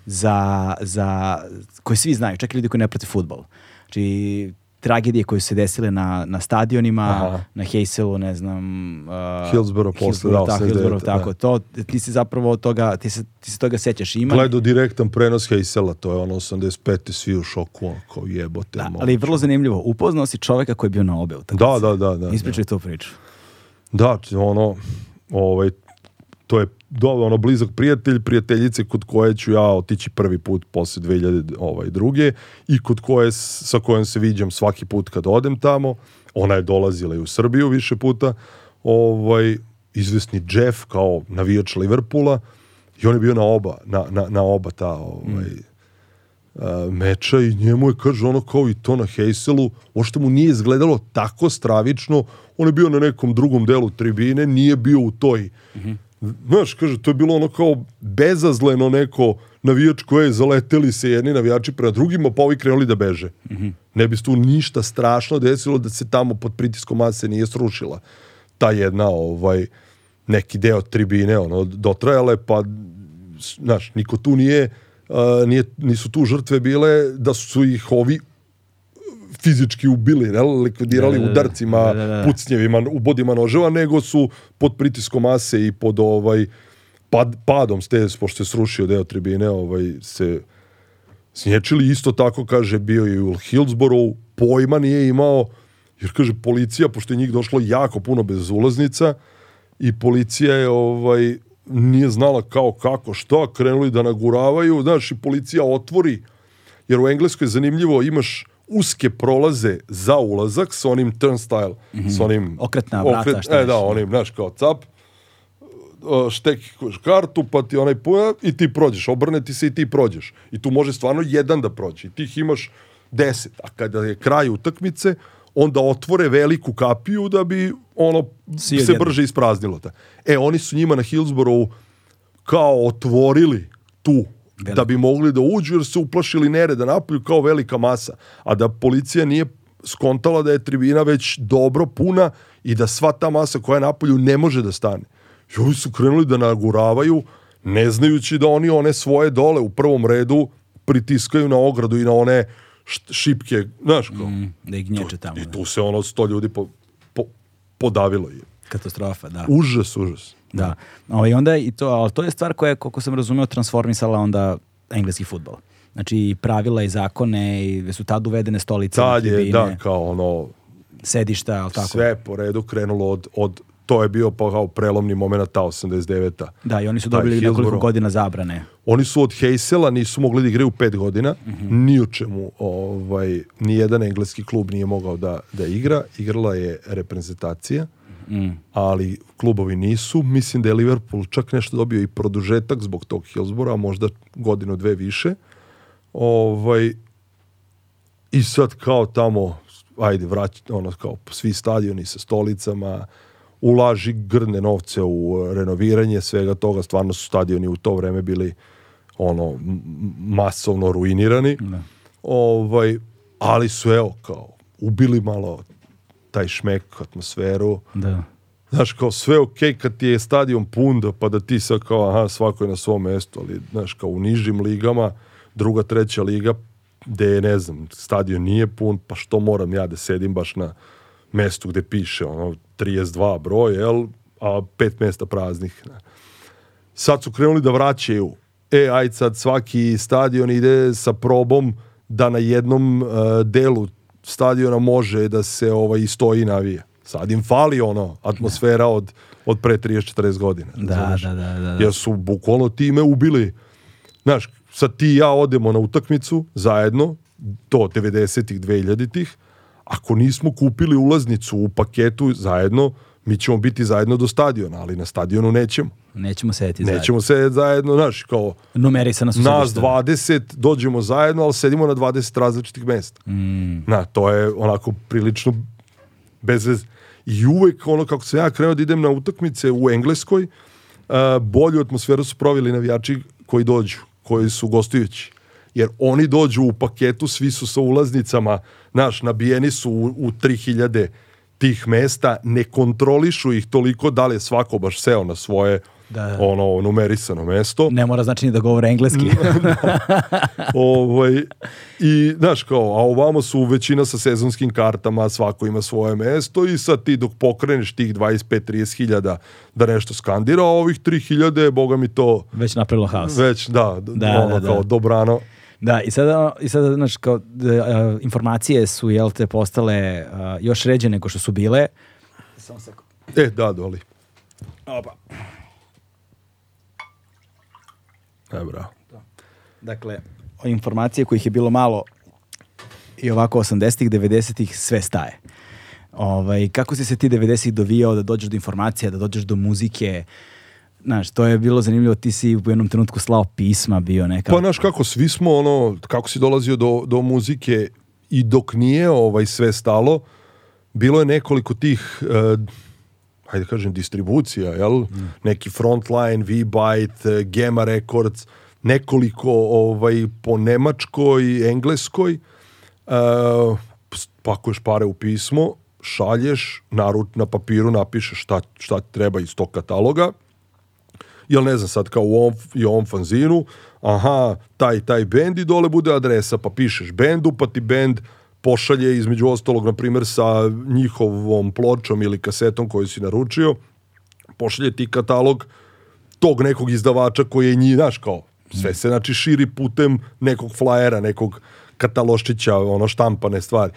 za, za, koji svi znaju, čak i ljudi koji ne prate futbol. Znači, tragedije koje su se desile na, na stadionima, Aha. na Heyselu, ne znam... Uh, Hillsborough posle, da, da tako, Hillsborough, da. tako. To, ti se zapravo od toga, ti se, ti se toga sećaš. Ima... Gledao direktan prenos Hejsela, to je ono 85. svi u šoku, ono kao jebote. Da, ali vrlo zanimljivo, upoznao si čoveka koji je bio na obe utakmice. Da, da, da. da Ispričaj da. tu priču. Da, ono, ovaj, to je dobro, ono, blizak prijatelj, prijateljice kod koje ću ja otići prvi put posle 2002. Ovaj, druge, i kod koje, sa kojom se viđam svaki put kad odem tamo. Ona je dolazila i u Srbiju više puta. Ovaj, izvesni Jeff kao navijač Liverpoola i on je bio na oba, na, na, na oba ta ovaj, mm. Uh, meča i njemu je, kaže, ono kao i to na Heyselu, ošto mu nije izgledalo tako stravično, on je bio na nekom drugom delu tribine, nije bio u toj mm -hmm znaš, kaže, to je bilo ono kao bezazleno neko navijač je, zaleteli se jedni navijači prema drugima, pa ovi krenuli da beže. Mm -hmm. Ne bi tu ništa strašno desilo da se tamo pod pritiskom mase nije srušila ta jedna, ovaj, neki deo tribine, ono, dotrajale, pa, znaš, niko tu nije, uh, nije, nisu tu žrtve bile da su ih ovi fizički ubili, ne, likvidirali da, da, da, udarcima, da, da, da. pucnjevima, ubodima noževa, nego su pod pritiskom mase i pod ovaj pad, padom ste, pošto se srušio deo tribine, ovaj, se snječili. Isto tako, kaže, bio je u Hillsborough, pojma nije imao, jer kaže, policija, pošto je njih došlo jako puno bez ulaznica, i policija je ovaj, nije znala kao kako, šta, krenuli da naguravaju, znaš, i policija otvori, jer u Engleskoj je zanimljivo, imaš uske prolaze za ulazak s onim turnstile, mm -hmm. s mhm. onim... Okretna vrata, okret, šta e, da, da, onim, znaš, kao cap, štek kartu, pa ti onaj poja i ti prođeš, obrne ti se i ti prođeš. I tu može stvarno jedan da prođe. I ti ih imaš deset. A kada je kraj utakmice, onda otvore veliku kapiju da bi ono si se jedan. brže ispraznilo. Ta. E, oni su njima na Hillsborough kao otvorili tu Veliko. da bi mogli da uđu jer su uplašili nereda napolju kao velika masa. A da policija nije skontala da je tribina već dobro puna i da sva ta masa koja je napolju ne može da stane. I ovi su krenuli da naguravaju, ne znajući da oni one svoje dole u prvom redu pritiskaju na ogradu i na one šipke, znaš kao. Mm, da ih gnječe tamo. I da. tu se ono sto ljudi po, po, podavilo je katastrofa, da. Užas, užas. Da. i ovaj, onda i to, ali to je stvar koja je, koliko sam razumeo, transformisala onda engleski futbol. Znači, pravila i zakone i su tad uvedene stolice. Tad je, da, kao ono... Sedišta, ali tako. Sve po redu krenulo od, od to je bio pa kao prelomni moment ta 89-a. Da, i oni su dobili Hillsborough. nekoliko godina zabrane. Oni su od Heysela, nisu mogli da igraju pet godina, mm -hmm. ni u čemu ovaj, ni jedan engleski klub nije mogao da, da igra. Igrala je reprezentacija ali klubovi nisu. Mislim da je Liverpool čak nešto dobio i produžetak zbog tog Hillsbora, možda godinu dve više. Ovaj, I sad kao tamo, ajde, vrać, ono, kao svi stadioni sa stolicama, ulaži grne novce u renoviranje svega toga, stvarno su stadioni u to vreme bili ono masovno ruinirani. Ne. Da. Ovaj ali su evo kao ubili malo taj šmek, atmosferu. Da. Znaš, kao sve ok kad ti je stadion pun, da, pa da ti sad kao, aha, svako je na svom mestu, ali, znaš, kao u nižim ligama, druga, treća liga, gde je, ne znam, stadion nije pun, pa što moram ja da sedim baš na mestu gde piše, ono, 32 broj, jel, a pet mesta praznih. Ne. Sad su krenuli da vraćaju. E, aj sad svaki stadion ide sa probom da na jednom uh, delu stadiona može da se ovaj, stoji navije. Sad im fali ono, atmosfera od, od pre 30-40 godina. Da, da, da, da, da, Jer su bukvalno time ubili. Znaš, sad ti i ja odemo na utakmicu zajedno, to 90-ih, 2000-ih, ako nismo kupili ulaznicu u paketu zajedno, mi ćemo biti zajedno do stadiona, ali na stadionu nećemo. Nećemo sedeti zajedno. Nećemo sedeti zajedno, znaš, kao... Numerisa nas Nas 20, dođemo zajedno, ali sedimo na 20 različitih mesta. Mm. Na, to je onako prilično bez veze. I uvek, ono, kako sam ja krenuo da idem na utakmice u Engleskoj, uh, bolju atmosferu su provili navijači koji dođu, koji su gostujući. Jer oni dođu u paketu, svi su sa ulaznicama, znaš, nabijeni su u, u 3000 tih mesta, ne kontrolišu ih toliko da li je svako baš seo na svoje da. ono numerisano mesto. Ne mora znači ni da govore engleski. Da. ovaj, I, znaš, kao, a ovamo su većina sa sezonskim kartama, svako ima svoje mesto i sad ti dok pokreneš tih 25-30 hiljada da nešto skandira, a ovih 3 hiljade, boga mi to... Već napravilo haos. Već, da, da ono, da, da. kao dobrano. Da, i sada, i sada znaš, kao, de, informacije su, jel te, postale a, još ređe nego što su bile. Samo se... E, da, doli. Opa. E, bravo. Da. Dakle, o informacije kojih je bilo malo i ovako 80-ih, 90-ih, sve staje. Ovaj, kako si se ti 90-ih dovijao da dođeš do informacija, da dođeš do muzike, Znaš, to je bilo zanimljivo, ti si u jednom trenutku slao pisma, bio neka... Pa znaš kako, svi smo ono, kako si dolazio do, do muzike i dok nije ovaj sve stalo, bilo je nekoliko tih, eh, hajde da kažem, distribucija, jel? Mm. Neki Frontline, V-Byte, e, Gema Records, nekoliko ovaj, po nemačkoj, engleskoj, eh, pakuješ pare u pismo, šalješ, narut na papiru napišeš šta, šta treba iz tog kataloga, jel ne znam sad kao u ovom, i ovom fanzinu, aha, taj, taj bend i dole bude adresa, pa pišeš bendu, pa ti bend pošalje između ostalog, na primjer, sa njihovom pločom ili kasetom koju si naručio, pošalje ti katalog tog nekog izdavača koji je njih, znaš, kao, sve se, znači, širi putem nekog flajera, nekog kataloščića, ono, štampane stvari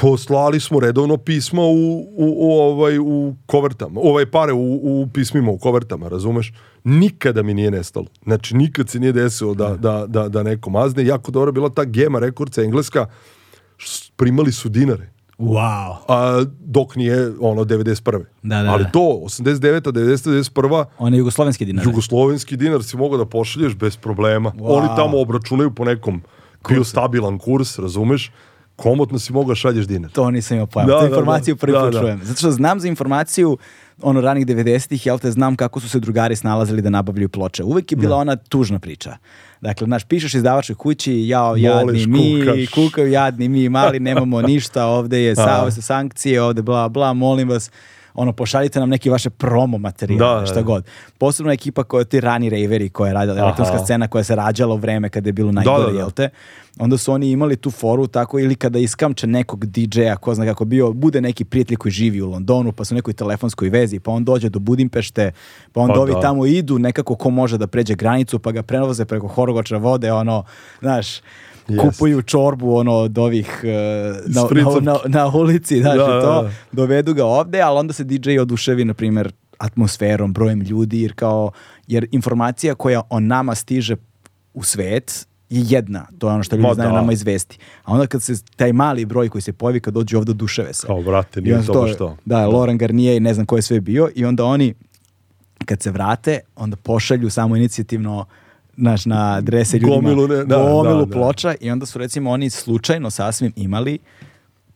poslali smo redovno pismo u, u, u, ovaj, u kovertama, ovaj pare u, u pismima u kovertama, razumeš? Nikada mi nije nestalo. Znači, nikad se nije desilo da, da, da, da neko mazne. Jako dobro bila ta Gema Rekordca engleska, primali su dinare. Wow. A, dok nije ono 91. Da, da, Ali da. to 89. 90. 91. On je jugoslovenski dinar. Jugoslovenski dinar si mogao da pošalješ bez problema. Wow. Oni tamo obračunaju po nekom bio stabilan kurs, razumeš? komotno si mogao da šalješ dinar. To nisam imao pojma. Da, tu da, informaciju da, prvi da, put da. čujem. Zato što znam za informaciju ono ranih 90-ih, jel te znam kako su se drugari snalazili da nabavljaju ploče. Uvek je bila ona tužna priča. Dakle, znaš, pišeš izdavačoj kući, jao, jadni Moliš, mi, kukaš. kukaju jadni mi, mali, nemamo ništa, ovde je sa, sankcije, ovde bla, bla, molim vas ono, pošaljite nam neki vaše promo materijale, da, da šta da. god. Posebno ekipa koja ti rani raveri koja je radila, elektronska scena koja se rađala u vreme kada je bilo najgore, da, jel te? Onda su oni imali tu foru tako ili kada iskamče nekog DJ-a, ko zna kako bio, bude neki prijatelj koji živi u Londonu, pa su u nekoj telefonskoj vezi, pa on dođe do Budimpešte, pa onda pa, ovi tamo idu nekako ko može da pređe granicu, pa ga prenovoze preko Horogoča vode, ono, znaš, Yes. Kupuju čorbu ono od ovih e, na, na, na, na ulici, znači da, to, da. dovedu ga ovde, ali onda se DJ oduševi, na primjer, atmosferom, brojem ljudi, jer kao, jer informacija koja o nama stiže u svet je jedna. To je ono što ljudi Ma, znaju da. nama izvesti. A onda kad se taj mali broj koji se pojavi kad dođe ovdje duševe se. Kao, brate, nije to, to što. Da, da, Laurent Garnier i ne znam ko je sve bio i onda oni kad se vrate, onda pošalju samo inicijativno znaš, na drese ljudima. Gomilu, ne, da, gomilu da, da, ploča i onda su recimo oni slučajno sasvim imali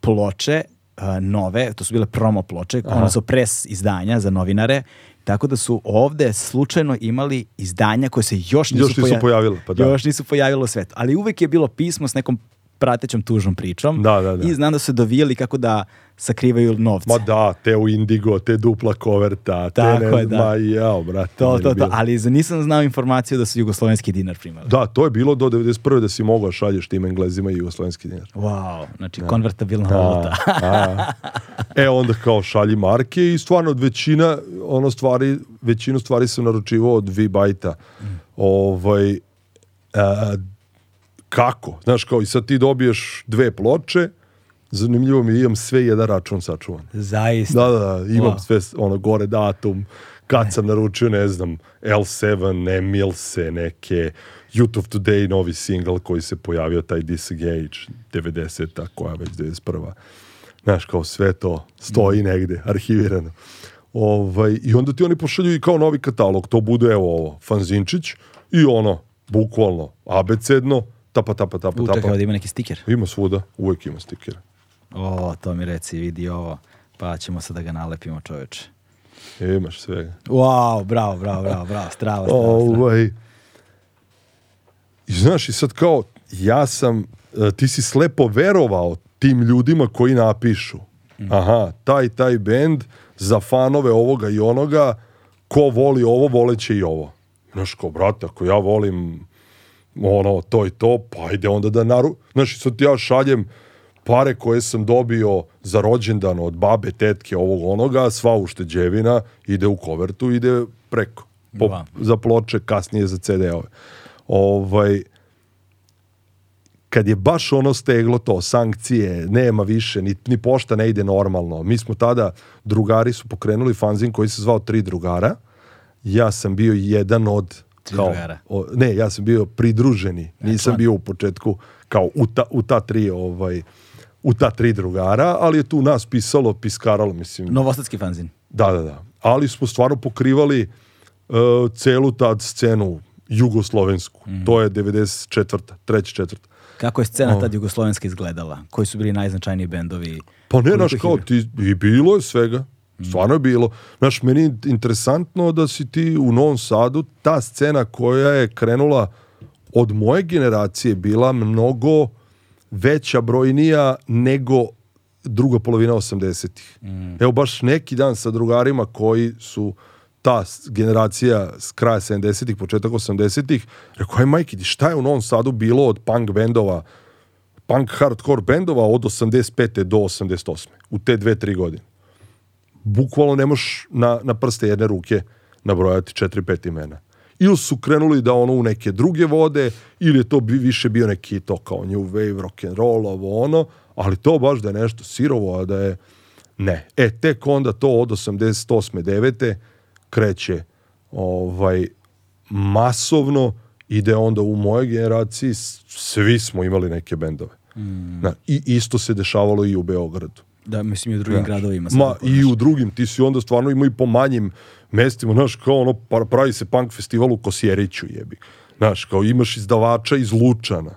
ploče uh, nove, to su bile promo ploče, Aha. ono su pres izdanja za novinare, tako da su ovde slučajno imali izdanja koje se još nisu, još nisu poja pojavila. Pa da. Još nisu pojavilo u svetu. Ali uvek je bilo pismo s nekom pratećom tužnom pričom. Da, da, da. I znam da su dovijeli kako da sakrivaju novce. Ma da, te u Indigo, te dupla koverta, Tako te ne, je, da. ma jao, brate. To, to, to, ali nisam znao informaciju da su jugoslovenski dinar primali. Da, to je bilo do 91. da si mogao da šalješ tim englezima i jugoslovenski dinar. Wow, znači da. konvertabilna da, valuta. da. E, onda kao šalji marke i stvarno od većina, ono stvari, većinu stvari sam naručivao od V-bajta. Mm. Ovaj, a, kako? Znaš, kao i sad ti dobiješ dve ploče, zanimljivo mi je, imam sve jedan račun sačuvan. Zaista. Da, da, da imam wow. sve, ono, gore datum, kad sam naručio, ne znam, L7, Emilse, neke, YouTube Today, novi single koji se pojavio, taj Disengage, 90-a, koja već 91-a. Znaš, kao sve to stoji mm. negde, arhivirano. Ovaj, I onda ti oni pošalju i kao novi katalog, to bude, evo ovo, fanzinčić, i ono, bukvalno, abecedno, tapa, tapa, tapa, tapa. Učekaj da ima neki stiker. Ima svuda, uvijek ima stiker. O, to mi reci, vidi ovo. Pa ćemo sad da ga nalepimo, čoveče. E, imaš svega. Wow, bravo, bravo, bravo, bravo, strava, strava, Ovaj. I znaš, i sad kao, ja sam, e, ti si slepo verovao tim ljudima koji napišu. Mhm. Aha, taj, taj bend za fanove ovoga i onoga, ko voli ovo, voleće i ovo. Znaš, ko, brate, ako ja volim ono, to i to, pa ajde onda da naru... Znaš, sad ja šaljem pare koje sam dobio za rođendan od babe, tetke, ovog onoga, sva ušteđevina ide u kovertu, ide preko. Pop, za ploče, kasnije za CD-ove. Ovaj, kad je baš ono steglo to, sankcije, nema više, ni, ni pošta ne ide normalno. Mi smo tada, drugari su pokrenuli fanzin koji se zvao Tri drugara. Ja sam bio jedan od kao, O, ne, ja sam bio pridruženi, e, nisam bio u početku kao u ta, u ta tri ovaj, u ta tri drugara, ali je tu nas pisalo, piskaralo, mislim. Novosadski fanzin. Da, da, da. Ali smo stvarno pokrivali uh, celu tad scenu jugoslovensku. Mm. To je 94. treći četvrta. Kako je scena tad jugoslovenska izgledala? Koji su bili najznačajniji bendovi? Pa ne, naš kao, ti, i bilo je svega. Stvarno je bilo. Znaš, meni je interesantno da si ti u Novom Sadu ta scena koja je krenula od moje generacije bila mnogo veća brojnija nego druga polovina 80-ih. Mm. Evo baš neki dan sa drugarima koji su ta generacija s kraja 70-ih, početak 80-ih, rekao, aj majki, šta je u Novom Sadu bilo od punk bendova, punk hardcore bendova od 85. do 88. u te dve, tri godine bukvalno ne možeš na, na prste jedne ruke nabrojati četiri, pet imena. Ili su krenuli da ono u neke druge vode, ili je to bi više bio neki to kao new wave, rock and roll, ovo ono, ali to baš da je nešto sirovo, a da je ne. E, tek onda to od 88. 9. kreće ovaj, masovno, ide onda u moje generaciji, svi smo imali neke bendove. Mm. Na, I isto se dešavalo i u Beogradu. Da, mislim i u drugim ja. Da. gradovima. Ma, i u drugim, ti si onda stvarno ima i po manjim mestima, znaš, kao ono, pa, pravi se punk festival u Kosjeriću, jebi. Znaš, kao imaš izdavača iz Lučana,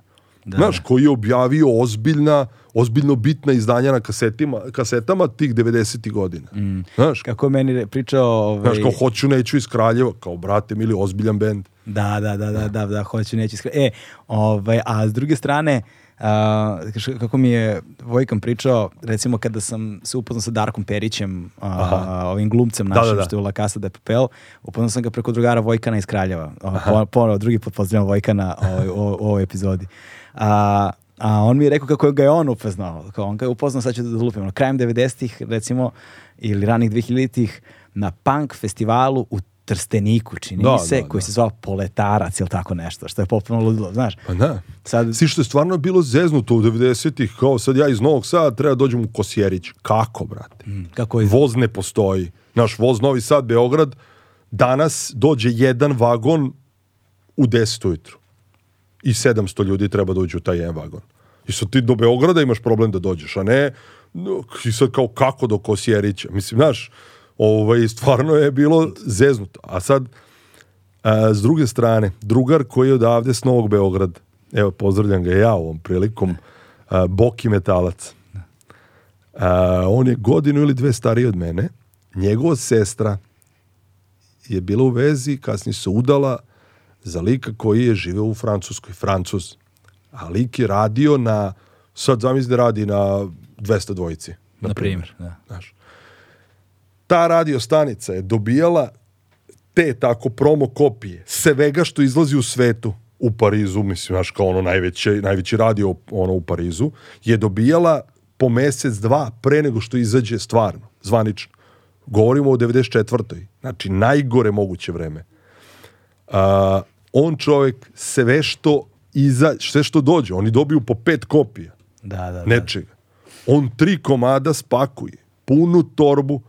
da. znaš, da. koji je objavio ozbiljna, ozbiljno bitna izdanja na kasetima, kasetama tih 90. godina. Mm. Znaš? Kako meni pričao... Ovaj... Znaš, kao hoću, neću iz Kraljeva, kao brate, ili ozbiljan bend. Da, da, da, da, da, da, da, hoću, neću iz Kraljeva. E, ovaj, a s druge strane, uh, Uh, kako mi je Vojkan pričao, recimo kada sam se upoznao sa Darkom Perićem, uh, ovim glumcem da, našim da, da, da. što je u La Casa de Papel, upoznao sam ga preko drugara Vojkana iz Kraljeva. Uh, drugi put pozdravljam Vojkana ovaj, u, u ovoj epizodi. A, a on mi je rekao kako ga je on upoznao. Kao on ga je upoznao, sad ću da lupim, krajem 90-ih recimo, ili ranih 2000-ih, na punk festivalu u Trsteniku, čini da, da, se, da, koji da. se zvao Poletarac ili tako nešto, što je popuno ludilo, znaš. Pa da. Sad... Si što je stvarno bilo zeznuto u 90-ih, kao sad ja iz Novog Sada treba da dođem u Kosjerić. Kako, brate? Mm, kako je... Voz ne postoji. Naš voz Novi Sad, Beograd, danas dođe jedan vagon u 10 ujutru. I 700 ljudi treba dođu da u taj jedan vagon. I sad ti do Beograda imaš problem da dođeš, a ne i sad kao kako do Kosjerića. Mislim, znaš, ovaj, stvarno je bilo zeznuto. A sad, a, s druge strane, drugar koji je odavde s Novog Beograda, evo, pozdravljam ga ja ovom prilikom, a, Boki Metalac. A, on je godinu ili dve stariji od mene. Njegova sestra je bila u vezi, kasnije se udala za lika koji je živeo u Francuskoj, Francuz. A lik je radio na, sad zamisli da radi na 200 dvojici. Na, na primjer, da. Znaš ta radio stanica je dobijala te tako promo kopije svega što izlazi u svetu u Parizu, mislim, znaš, kao ono najveće, najveći radio ono u Parizu, je dobijala po mesec, dva, pre nego što izađe stvarno, zvanično. Govorimo o 94. Znači, najgore moguće vreme. A, on čovek sve što iza, sve što dođe, oni dobiju po pet kopija. Da, da, da. Nečega. On tri komada spakuje, punu torbu,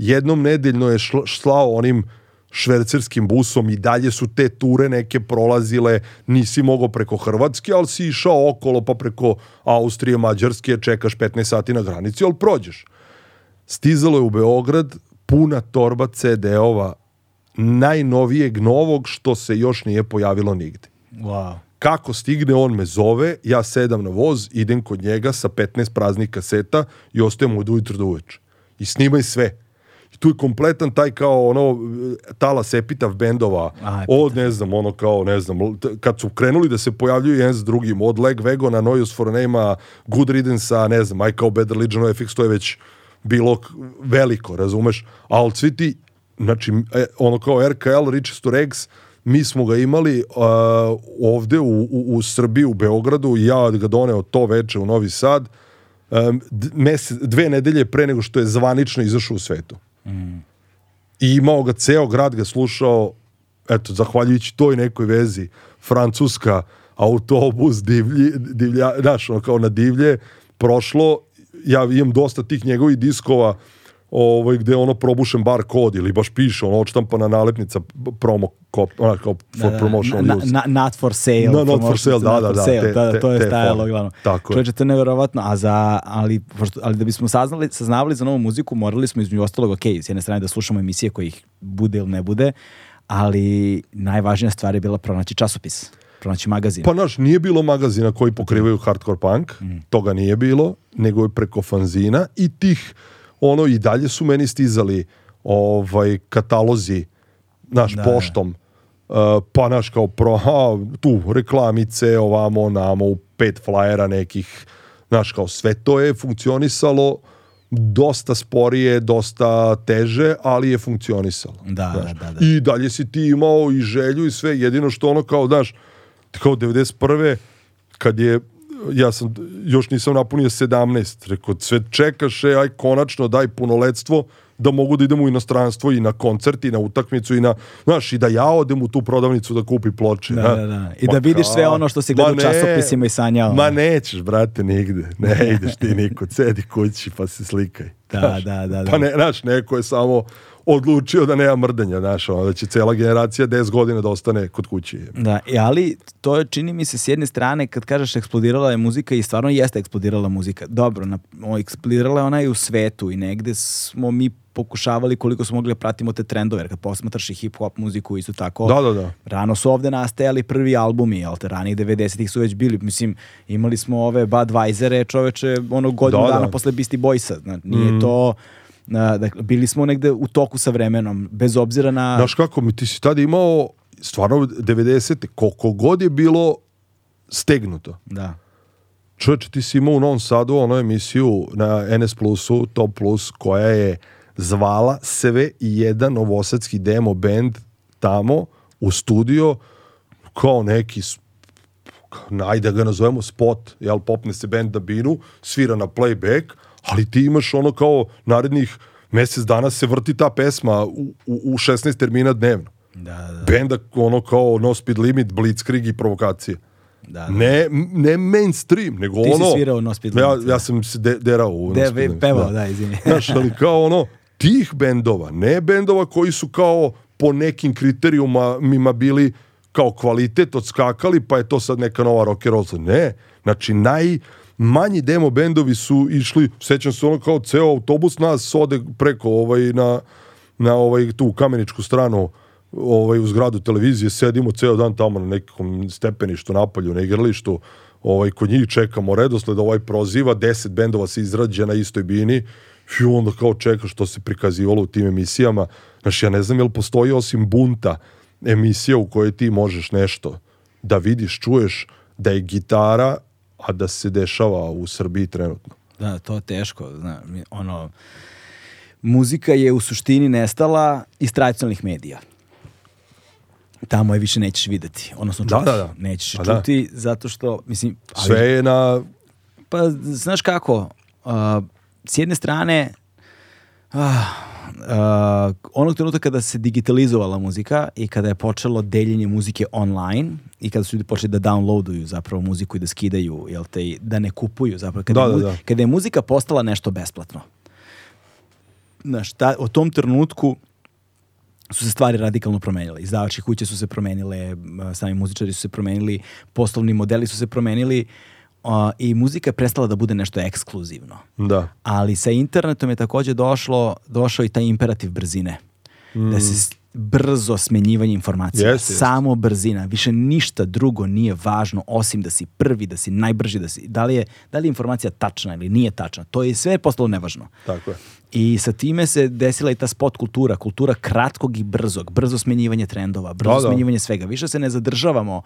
jednom nedeljno je slao onim švercerskim busom i dalje su te ture neke prolazile, nisi mogao preko Hrvatske, ali si išao okolo pa preko Austrije, Mađarske, čekaš 15 sati na granici, ali prođeš. Stizalo je u Beograd puna torba CD-ova najnovijeg novog što se još nije pojavilo nigde. Wow. Kako stigne, on me zove, ja sedam na voz, idem kod njega sa 15 praznih kaseta i ostajem od ujutru do uveče. I snimaj sve tu je kompletan taj kao ono e, talas epitav bendova Aj, od ne znam ono kao ne znam kad su krenuli da se pojavljuju jedan s drugim od Leg Vegona, Noise for Name-a Good Riddance-a, ne znam, I Kao Better Legion FX to je već bilo veliko, razumeš, ali svi ti znači e, ono kao RKL Riches to Rex, mi smo ga imali uh, ovde u, u, u Srbiji, u Beogradu, ja ga doneo to veče u Novi Sad, um, mesec, dve nedelje pre nego što je zvanično izašao u svetu. I imao ga, ceo grad ga slušao, eto, zahvaljujući toj nekoj vezi, Francuska, autobus, divlji, divlja, znaš, ono kao na divlje, prošlo, ja imam dosta tih njegovih diskova, ovaj, gde ono probušen bar kod ili baš piše ono odštampana nalepnica promo kop, ona, kao da, for da, da. promotional na, use. Na, not for sale. Na, not for sale, da, da, da. Sale, te, da, to je stajalo glavno. Tako Čovječe, to je neverovatno, a za, ali, ali da bismo saznali, saznavali za novu muziku, morali smo između ostalog, ok, s jedne strane da slušamo emisije kojih bude ili ne bude, ali najvažnija stvar je bila pronaći časopis pronaći magazin. Pa naš, nije bilo magazina koji pokrivaju hardcore punk, mm. toga nije bilo, nego je preko fanzina i tih ono i dalje su meni stizali ovaj katalozi naš da, poštom. Uh, pa naš kao pro, ha, tu reklamice ovamo namo u pet flajera nekih naš kao sve to je funkcionisalo dosta sporije, dosta teže, ali je funkcionisalo. Da, da, da, I dalje si ti imao i želju i sve, jedino što ono kao, znaš, kao 91. kad je ja sam, još nisam napunio 17, rekao, sve čekaše, aj konačno daj punoletstvo, da mogu da idem u inostranstvo i na koncert i na utakmicu i na, znaš, i da ja odem u tu prodavnicu da kupi ploče. Da, da, da. I ma pa da vidiš ka... sve ono što si gledao u časopisima i sanjao. Ma nećeš, brate, nigde. Ne ideš ti niko, sedi kući pa se slikaj. Da, da, da, da. Pa da. ne, znaš, neko je samo odlučio da nema mrdanja, znaš, ono, da će cela generacija 10 godina da ostane kod kući. Da, ali to je, čini mi se, s jedne strane, kad kažeš eksplodirala je muzika i stvarno jeste eksplodirala muzika. Dobro, na, o, eksplodirala je ona i u svetu i negde smo mi pokušavali koliko smo mogli da pratimo te trendove, jer kad posmatraš i hip-hop muziku i su tako, da, da, da. rano su ovde nastajali prvi albumi, jel te, ranih 90-ih su već bili, mislim, imali smo ove Budweisere, čoveče, ono godinu da, da. dana da. posle Beastie Boysa, znači, nije mm. to dakle, bili smo negde u toku sa vremenom, bez obzira na... Znaš kako, mi ti si tada imao stvarno 90. koliko god je bilo stegnuto. Da. Čovječe, ti si imao u Novom Sadu ono emisiju na NS Plusu, Top Plus, koja je zvala sve i jedan novosadski demo band tamo u studio kao neki najde ga nazovemo spot, jel popne se band da binu, svira na playback, ali ti imaš ono kao narednih mesec dana se vrti ta pesma u, u, u 16 termina dnevno. Da, da, da. Benda ono kao No Speed Limit, Blitzkrieg i provokacije. Da, da. Ne, ne mainstream, nego ti ono... Ti si svirao No Speed Limit. Ja, ja da. sam se de, derao u de, No Speed Limit. Pevao, da, da izvini. Znaš, ali kao ono, tih bendova, ne bendova koji su kao po nekim kriterijuma mima bili kao kvalitet odskakali, pa je to sad neka nova rock and roll. Ne, znači naj manji demo bendovi su išli, sećam se ono kao ceo autobus nas ode preko ovaj, na, na ovaj, tu kameničku stranu ovaj, u zgradu televizije, sedimo ceo dan tamo na nekom stepeništu napolju, na igralištu, ovaj, kod njih čekamo redosled, ovaj proziva, 10 bendova se izrađe na istoj bini, i onda kao čeka što se prikazivalo u tim emisijama. Znaš, ja ne znam je li postoji osim bunta emisija u kojoj ti možeš nešto da vidiš, čuješ da je gitara a da se dešava u Srbiji trenutno. Da, to je teško. Zna, ono, muzika je u suštini nestala iz tradicionalnih medija. Tamo je više nećeš videti, odnosno da, čuti. Da, da, da. Nećeš pa da. čuti da. zato što, mislim... Ali, Sve je na... Pa, znaš kako, uh, s jedne strane, uh, uh, onog trenutka kada se digitalizovala muzika i kada je počelo deljenje muzike online i kada su ljudi počeli da downloaduju zapravo muziku i da skidaju, jel te, da ne kupuju zapravo. Kada, da, je, da, da. kada je muzika postala nešto besplatno. Znaš, ta, o tom trenutku su se stvari radikalno promenile. Izdavačke kuće su se promenile, sami muzičari su se promenili, poslovni modeli su se promenili. Uh, uh, i muzika je prestala da bude nešto ekskluzivno. Da. Ali sa internetom je takođe došlo, došao i taj imperativ brzine. Da mm. Da se brzo smenjivanje informacija. Yes, Samo yes. brzina. Više ništa drugo nije važno osim da si prvi, da si najbrži, da, si, da, li je, da li je informacija tačna ili nije tačna. To je sve postalo nevažno. Tako je. I sa time se desila i ta spot kultura, kultura kratkog i brzog, brzo smenjivanje trendova, brzo da, da. smenjivanje svega. Više se ne zadržavamo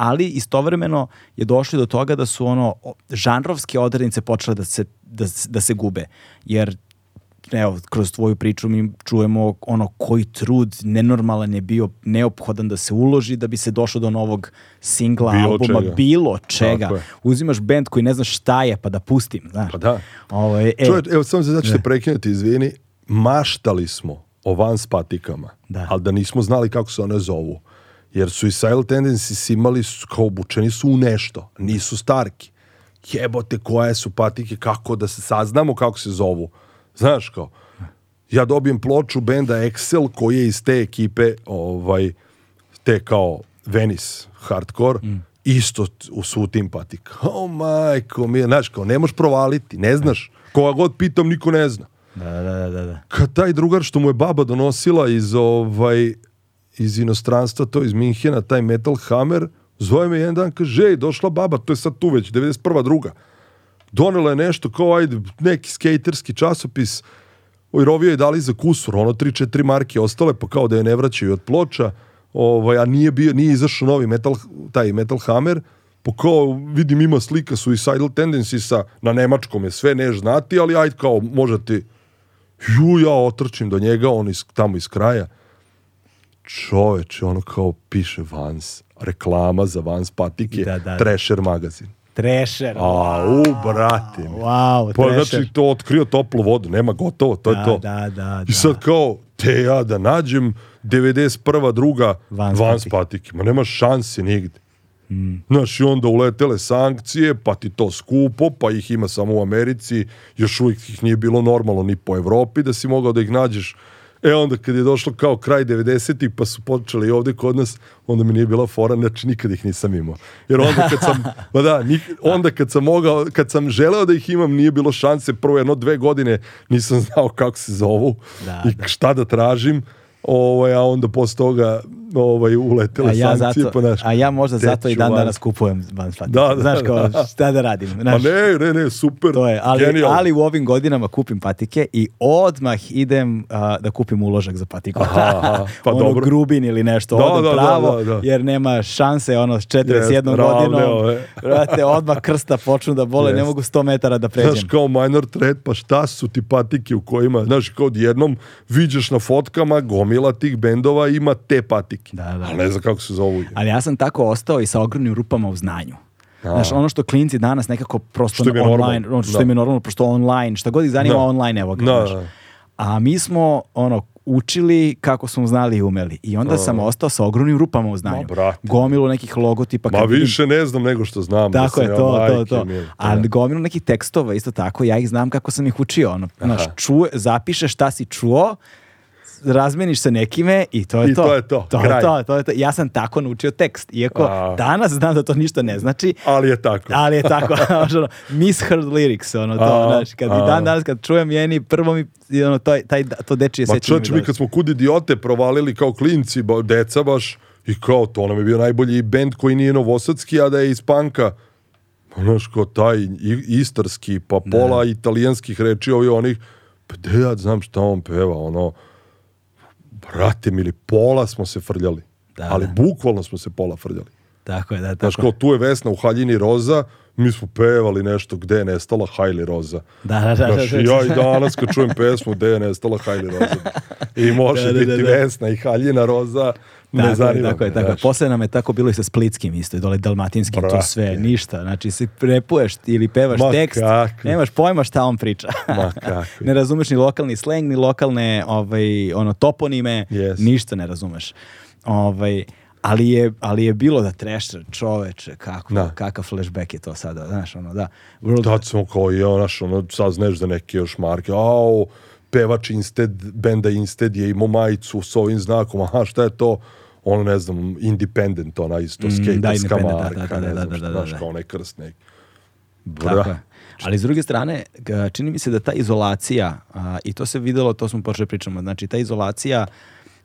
ali istovremeno je došlo do toga da su ono žanrovske odrednice počele da se, da, da se gube. Jer evo, kroz tvoju priču mi čujemo ono koji trud nenormalan je bio neophodan da se uloži da bi se došlo do novog singla, bilo albuma, čega. bilo čega. Uzimaš bend koji ne znaš šta je, pa da pustim, znaš. Pa da. Ovo, e, Čovjek, evo, sam se znači da. te prekinuti, izvini, maštali smo o van spatikama, da. ali da nismo znali kako se one zovu. Jer Suicidal Tendencies imali, kao obučeni su u nešto, nisu starki. Jebote koje su patike, kako da se saznamo kako se zovu. Znaš kao, ja dobijem ploču benda Excel koji je iz te ekipe, ovaj, te kao Venice hardcore, mm. isto u su tim patika. Oh majko, mi je, znaš kao, ne možeš provaliti, ne znaš. Koga god pitam, niko ne zna. Da, da, da, da. da. Kad taj drugar što mu je baba donosila iz ovaj iz inostranstva, to iz Minhena, taj Metal Hammer, zove me jedan dan, kaže, ej, došla baba, to je sad tu već, 91. druga. Donela je nešto kao, ajde, neki skaterski časopis, rovio je dali za kusur, ono 3-4 marke ostale, pa kao da je ne vraćaju od ploča, ovaj, a nije, bio, nije izašao novi metal, taj Metal Hammer, pa kao, vidim, ima slika Suicidal Tendencies-a, na nemačkom je sve, neš znati, ali ajde, kao, možete, ju, ja otrčim do njega, on iz, tamo iz kraja, čoveče, ono kao piše Vans, reklama za Vans patike, da, da. Trasher magazin. Trešer. A, u, brate. Wow, pa, trešer. Znači, to otkrio toplu vodu, nema gotovo, to da, je to. Da, da, I sad da. kao, te ja da nađem 91. druga Vans, Vans patike. patike. Ma nema šanse nigde. Mm. Znaš, i onda uletele sankcije, pa ti to skupo, pa ih ima samo u Americi, još uvijek ih nije bilo normalno ni po Evropi da si mogao da ih nađeš E onda kad je došlo kao kraj 90-ih pa su počeli ovde kod nas, onda mi nije bila fora, znači nikad ih nisam imao. Jer onda kad sam, ba da, nik, onda kad sam mogao, kad sam želeo da ih imam, nije bilo šanse, prvo jedno dve godine nisam znao kako se zovu da, i da. šta da tražim. Ovo, ovaj, a onda posle toga ovaj, uletele a ja sankcije zato, po naš. A ja možda zato i dan danas kupujem Banspati. Da, da, Znaš da, kao, da. šta da radim. znači. pa ne, ne, ne, super, to je, ali, genial. ali u ovim godinama kupim patike i odmah idem a, da kupim uložak za patiku. Aha, aha, pa ono dobro. grubin ili nešto, da, odem da, da pravo, da, jer nema šanse, ono, s 41 yes, godinom, Brate, odmah krsta počnu da bole, yes. ne mogu 100 metara da pređem. Znaš, kao minor threat, pa šta su ti patike u kojima, znaš, kao odjednom viđeš na fotkama gomila tih bendova ima te patike like. Da, da. Ali ne znam kako se zovu. Ali ja sam tako ostao i sa ogromnim rupama u znanju. Da. Znaš, ono što klinci danas nekako prosto što online, ono što da. im je normalno, prosto online, šta god ih zanima da. online, evo ga. Da, da. A mi smo, ono, učili kako smo znali i umeli. I onda A. Da. sam ostao sa ogromnim rupama u znanju. Ma, gomilu nekih logotipa. Ma više ne znam nego što znam. Tako da je, to, to, to. A da. ne. gomilu nekih tekstova isto tako, ja ih znam kako sam ih učio. Ono, znaš, ču, zapiše šta si čuo, razmeniš sa nekime i to je I to. to je to. To Kraj. je to, to je to. Ja sam tako naučio tekst. Iako A... danas znam da to ništa ne znači. Ali je tako. Ali je tako. ono, misheard lyrics, ono to, znaš. Kad i dan danas kad čujem jeni, prvo mi ono, taj, taj, to dečije sećanje. Ma čoveče, mi kad smo kud idiote provalili kao klinci, ba, deca baš, i kao to nam je bio najbolji bend koji nije novosadski, a da je iz panka. Znaš, kao taj istarski, pa pola ne. italijanskih reči, ovih onih, pa ja znam šta on peva, ono, brate mili, pola smo se frljali. Da, ali da. bukvalno smo se pola frljali. Tako je, da, tako. Znaš, kao tu je Vesna u haljini roza, mi smo pevali nešto gde je nestala Hajli Roza. Da, da, da. Znaš, da, da, da. ja i danas kad čujem pesmu gde je nestala Hajli Roza. I može da, da, biti da, da. Vesna i Haljina Roza ne tako, zanima tako je, tako je. Posle nam je tako bilo i sa splitskim isto, dole dalmatinskim, Brake. to sve, ništa. Znači, si prepuješ ili pevaš Ma tekst, kakvi. nemaš pojma šta on priča. Ma kakvi. ne razumeš ni lokalni sleng, ni lokalne ovaj, ono, toponime, yes. ništa ne razumeš. Ovaj, ali je, ali je bilo da trešće čoveče, kako, da. kakav flashback je to sada, znaš, ono, da. World... Tad smo kao, ja, znaš, ono, sad znaš da neke još marke, au, pevač Instead, benda Instead je imao majicu s ovim znakom, aha, šta je to? ono ne znam, independent, ona isto mm, skaterska da, marka, da, da, ne znam, da, da, da, da, znaš, da. kao onaj krst neki. Bra. Ali s druge strane, čini mi se da ta izolacija, a, i to se videlo, to smo počeli pričamo, znači ta izolacija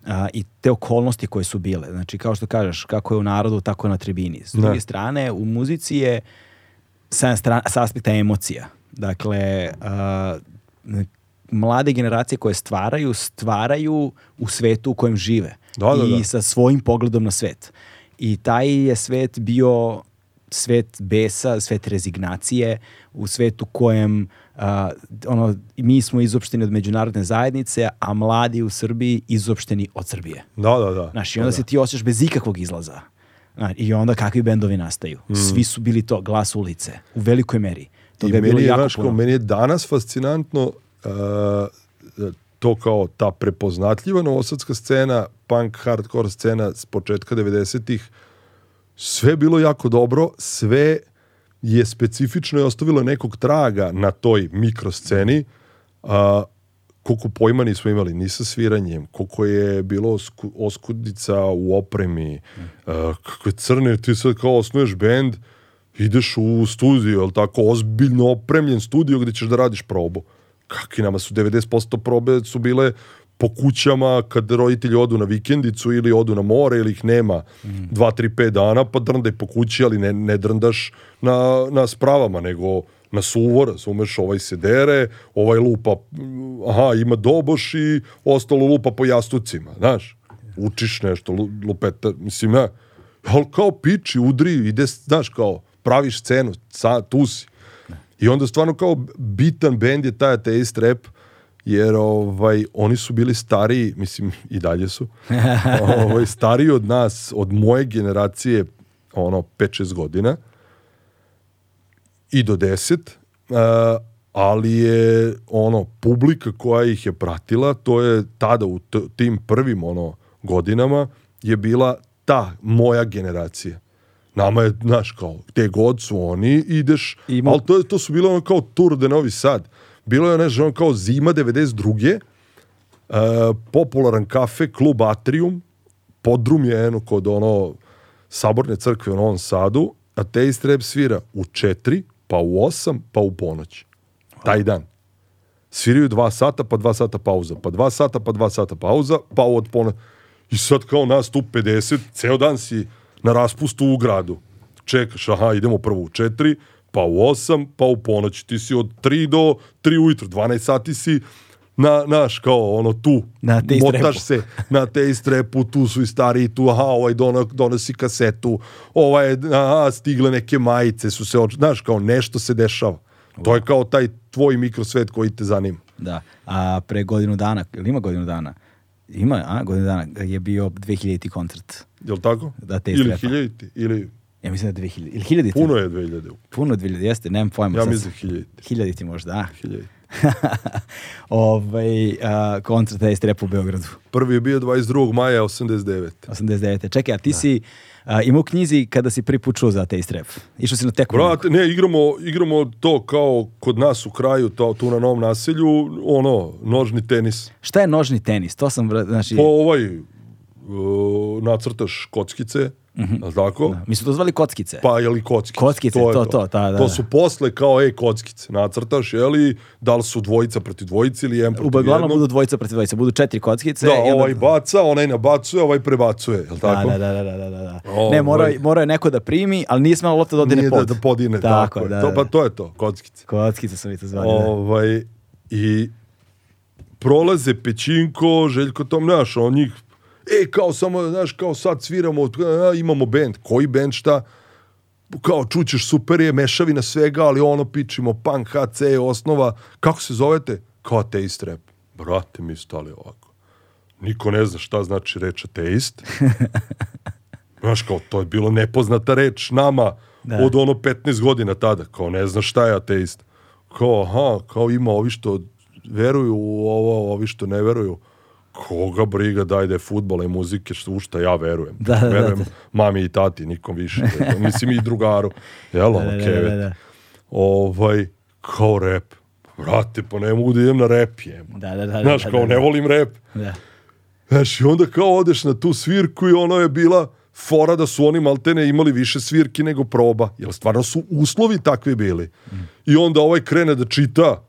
a, i te okolnosti koje su bile, znači kao što kažeš, kako je u narodu, tako je na tribini. S druge ne. strane, u muzici je sa, strana, sa aspekta emocija. Dakle, a, mlade generacije koje stvaraju, stvaraju u svetu u kojem žive da, da, da. i da. sa svojim pogledom na svet. I taj je svet bio svet besa, svet rezignacije, u svetu kojem uh, ono, mi smo izopšteni od međunarodne zajednice, a mladi u Srbiji izopšteni od Srbije. Da, da, da. Znaš, i da, onda da, da. se ti osjećaš bez ikakvog izlaza. Znaš, I onda kakvi bendovi nastaju. Mm. Svi su bili to, glas ulice, u velikoj meri. To I je bilo je, jako znaš, puno. meni je danas fascinantno uh, to kao ta prepoznatljiva novosadska scena, punk, hardcore scena s početka 90-ih, sve bilo jako dobro, sve je specifično i ostavilo nekog traga na toj mikrosceni, a, koliko pojma nismo imali ni sa sviranjem, koliko je bilo osku, oskudica u opremi, a, kako je crne, ti sad kao osnuješ bend, ideš u studio, jel tako, ozbiljno opremljen studio gde ćeš da radiš probu kakvi nama su 90% probe su bile po kućama kad roditelji odu na vikendicu ili odu na more ili ih nema 2, 3, 5 dana pa drndaj po kući ali ne, ne drndaš na, na spravama nego na suvor, razumeš, ovaj se dere, ovaj lupa, aha, ima doboš i ostalo lupa po jastucima, znaš, učiš nešto, lupeta, mislim, ja, ali kao piči, udri, ide, znaš, kao, praviš scenu, sa, tu si, I onda stvarno kao bitan bend je taj ateist rap, jer ovaj, oni su bili stariji, mislim i dalje su, ovaj, stariji od nas, od moje generacije, ono 5-6 godina i do 10, uh, ali je ono publika koja ih je pratila, to je tada u tim prvim ono godinama je bila ta moja generacija. Nama je, znaš, kao, gde god su oni, ideš, Ima... ali to, to su bilo ono kao tur de Novi Sad. Bilo je, znaš, ono kao zima 92. Uh, e, popularan kafe, klub Atrium, podrum je eno kod ono saborne crkve u Novom Sadu, a Taste Rap svira u četiri, pa u osam, pa u ponoć. Taj dan. Sviraju dva sata, pa dva sata pauza, pa dva sata, pa dva sata pauza, pa od ponoć. I sad kao nas tu 50, ceo dan si na raspustu u gradu. Čekaš, aha, idemo prvo u četiri, pa u 8, pa u ponoć. Ti si od 3 do 3 ujutru, 12 sati si na, naš, kao ono, tu. Na te Motaš se na te istrepu, tu su i stariji, tu, aha, ovaj dono, donosi kasetu, ovaj, aha, stigle neke majice, su se, znaš, kao nešto se dešava. To je kao taj tvoj mikrosvet koji te zanima. Da, a pre godinu dana, ili ima godinu dana, Ima, a, godine dana, je bio 2000-ti koncert. Jel tako? Da, te ili 1000-ti, ili... Ja mislim da je 2000, ili 1000-ti. Puno je 2000. Puno 2000, jeste, nemam pojma. Ja mislim 1000-ti. 1000-ti možda, a? Da. 1000-ti. ovaj, a, koncert Ace Rap u Beogradu. Prvi je bio 22. maja 89. 89. Čekaj, a ti da. si A, ima u knjizi kada si prvi put čuo za Taste Rap. Išao si na teku. Brat, ne, igramo, igramo to kao kod nas u kraju, to, tu na novom naselju, ono, nožni tenis. Šta je nožni tenis? To sam, znači... Po pa ovaj, uh, nacrtaš kockice, Mm -hmm. tako? Da. Mi su to zvali kockice. Pa, je li kockice? Kockice, to, to, to. ta, da. to da. su posle kao, ej, kockice. Nacrtaš, je li, da li su dvojica protiv dvojice ili jedan protiv jednog. Uglavnom budu dvojica protiv dvojice, budu četiri kockice. Da, i onda... ovaj baca, onaj nabacuje, ovaj prebacuje, je li da, tako? Da, da, da, da, da. da. O, da. ne, mora, ovaj. mora je neko da primi, ali nije smelo lopta da odine pod. Da, da podine, tako, tako da, da, To, pa to je to, kockice. Kockice su mi to zvali, ovaj, I prolaze Pećinko, Željko Tom, znaš, on njih e, kao samo, znaš, kao sad sviramo, e, imamo bend Koji bend šta? Kao, čućeš, super je, mešavina svega, ali ono, pičimo, punk, HC osnova. Kako se zovete? Kao ateist rap. Brate, mi stali ovako. Niko ne zna šta znači reč ateist. Znaš, kao, to je bilo nepoznata reč nama da. od ono 15 godina tada. Kao, ne znaš šta je ateist. Kao, aha, kao ima ovi što veruju u ovo, ovi što ne veruju koga briga daj da je futbala i muzike, što u šta ja verujem. Da, da, verujem da, da. mami i tati, nikom više. Da, mislim i drugaru. Jel, da, ono, da, Da, da, da. Ovaj, kao rep. Vrate, pa ne mogu da idem na rep, jem. Da, da, da, da. Znaš, da, da, kao da, da. ne volim rep. Da. Znaš, i onda kao odeš na tu svirku i ono je bila fora da su oni maltene imali više svirki nego proba, jer stvarno su uslovi takvi bili. Mm. I onda ovaj krene da čita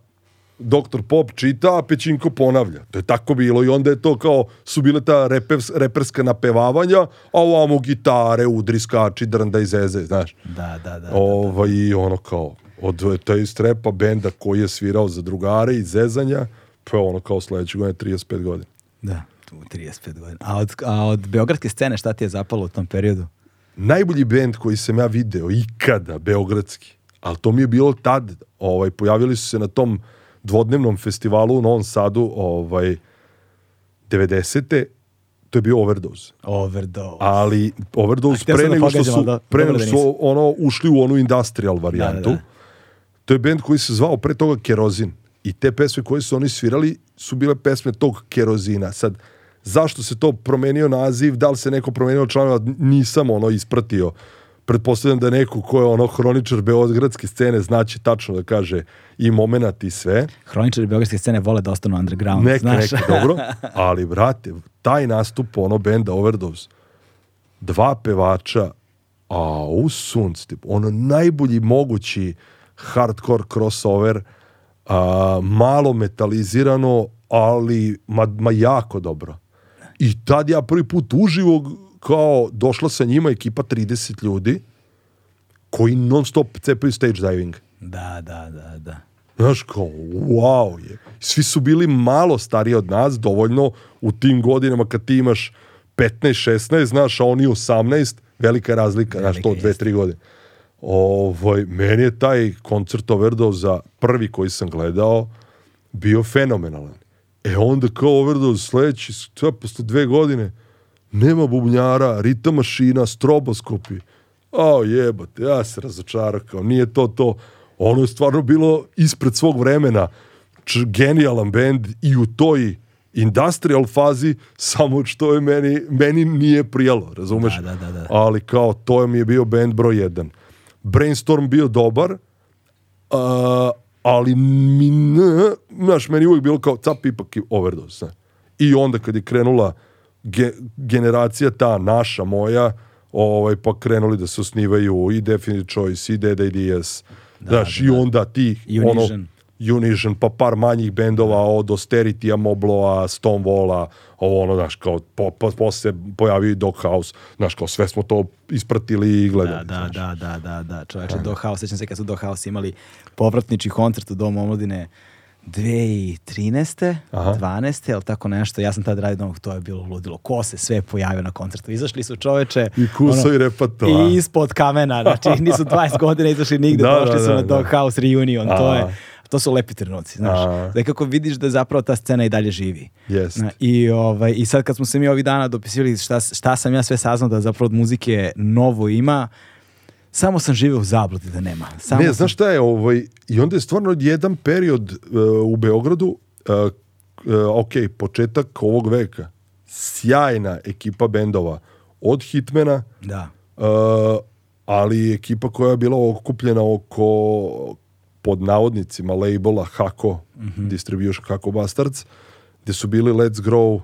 doktor Pop čita, a Pećinko ponavlja. To je tako bilo i onda je to kao su bile ta repevs, reperska napevavanja, a ovamo gitare, udri, skači, drnda i zeze, znaš. Da, da, da. da, da. Ovo, ovaj, I ono kao, od te strepa benda koji je svirao za drugare i zezanja, pa ono kao sledećeg godine 35 godina. Da, tu 35 godina. A od, a od beogradske scene šta ti je zapalo u tom periodu? Najbolji bend koji sam ja video ikada, beogradski, ali to mi je bilo tad, ovaj, pojavili su se na tom dvodnevnom festivalu u Novom Sadu ovaj, 90. To je bio overdose. Overdose. Ali overdose A, pre da nego što su, da, pre da nego što ono, ušli u onu industrial varijantu. Da, da, da, to je bend koji se zvao pre toga Kerozin. I te pesme koje su oni svirali su bile pesme tog Kerozina. Sad, zašto se to promenio naziv, da li se neko promenio članova, nisam ono ispratio pretpostavljam da neko ko je ono hroničar beogradske scene znaće tačno da kaže i moment i sve. Hroničari beogradske scene vole da ostanu underground, neka, znaš. Neka, dobro, ali brate, taj nastup ono benda Overdose, dva pevača, a u sunc, tip, ono najbolji mogući hardcore crossover, a, malo metalizirano, ali ma, ma jako dobro. I tad ja prvi put uživog kao došla sa njima ekipa 30 ljudi koji non stop cepaju stage diving. Da, da, da, da. Znaš kao, wow je. Svi su bili malo stariji od nas, dovoljno u tim godinama kad ti imaš 15, 16, znaš, a oni 18, velika razlika, velika znaš, to dve, tri godine. Ovaj, meni je taj koncert Overdoza, prvi koji sam gledao, bio fenomenalan. E onda kao Overdose sledeći, to je posle dve godine, Nema bubnjara, ritam mašina, stroboskopi. A jebate, ja se razočarao kao, nije to to. Ono je stvarno bilo ispred svog vremena. Č, genijalan bend i u toj industrial fazi, samo što je meni, meni nije prijelo, razumeš? Da, da, da, da, Ali kao, to je mi je bio bend broj 1. Brainstorm bio dobar, a, ali mi, znaš, meni uvijek bilo kao cap ipak overdose. Ne? I onda kad je krenula ge, generacija ta naša, moja, ovaj, pa krenuli da se osnivaju i Definite Choice, i DDDS, da, daš, da, da. i da. onda ti, Unision. ono, Unision, pa par manjih bendova od Austerity-a, Mobloa, Stonewalla, ovo ono, znaš, kao, po, po, posle pojavio i Doghouse, znaš, kao, sve smo to ispratili i gledali. Da, da, da, da, da, da, čoveče, Doghouse, sećam se kad su Doghouse imali povratnički koncert u Domu omladine, 2013. Aha. 12. jel tako nešto, ja sam tad radio domak, to je bilo ludilo. Ko se sve pojavio na koncertu? Izašli su čoveče. I kuso ono, i repato. I ispod kamena, znači nisu 20 godina izašli nigde, da, došli da, su da, na da. House Reunion, A. to je. To su lepi trenuci, znaš. Da kako vidiš da zapravo ta scena i dalje živi. Yes. Na, i, ovaj, I sad kad smo se mi ovih dana dopisivali šta, šta sam ja sve saznao da zapravo od muzike novo ima, samo sam živeo u zabludi da nema. Samo ne, sam... znaš šta je, ovaj, i onda je stvarno jedan period uh, u Beogradu, uh, uh, ok, početak ovog veka, sjajna ekipa bendova, od Hitmana, da. ali ekipa koja je bila okupljena oko pod navodnicima labela Hako, mm -hmm. distribution Hako Bastards, gde su bili Let's Grow,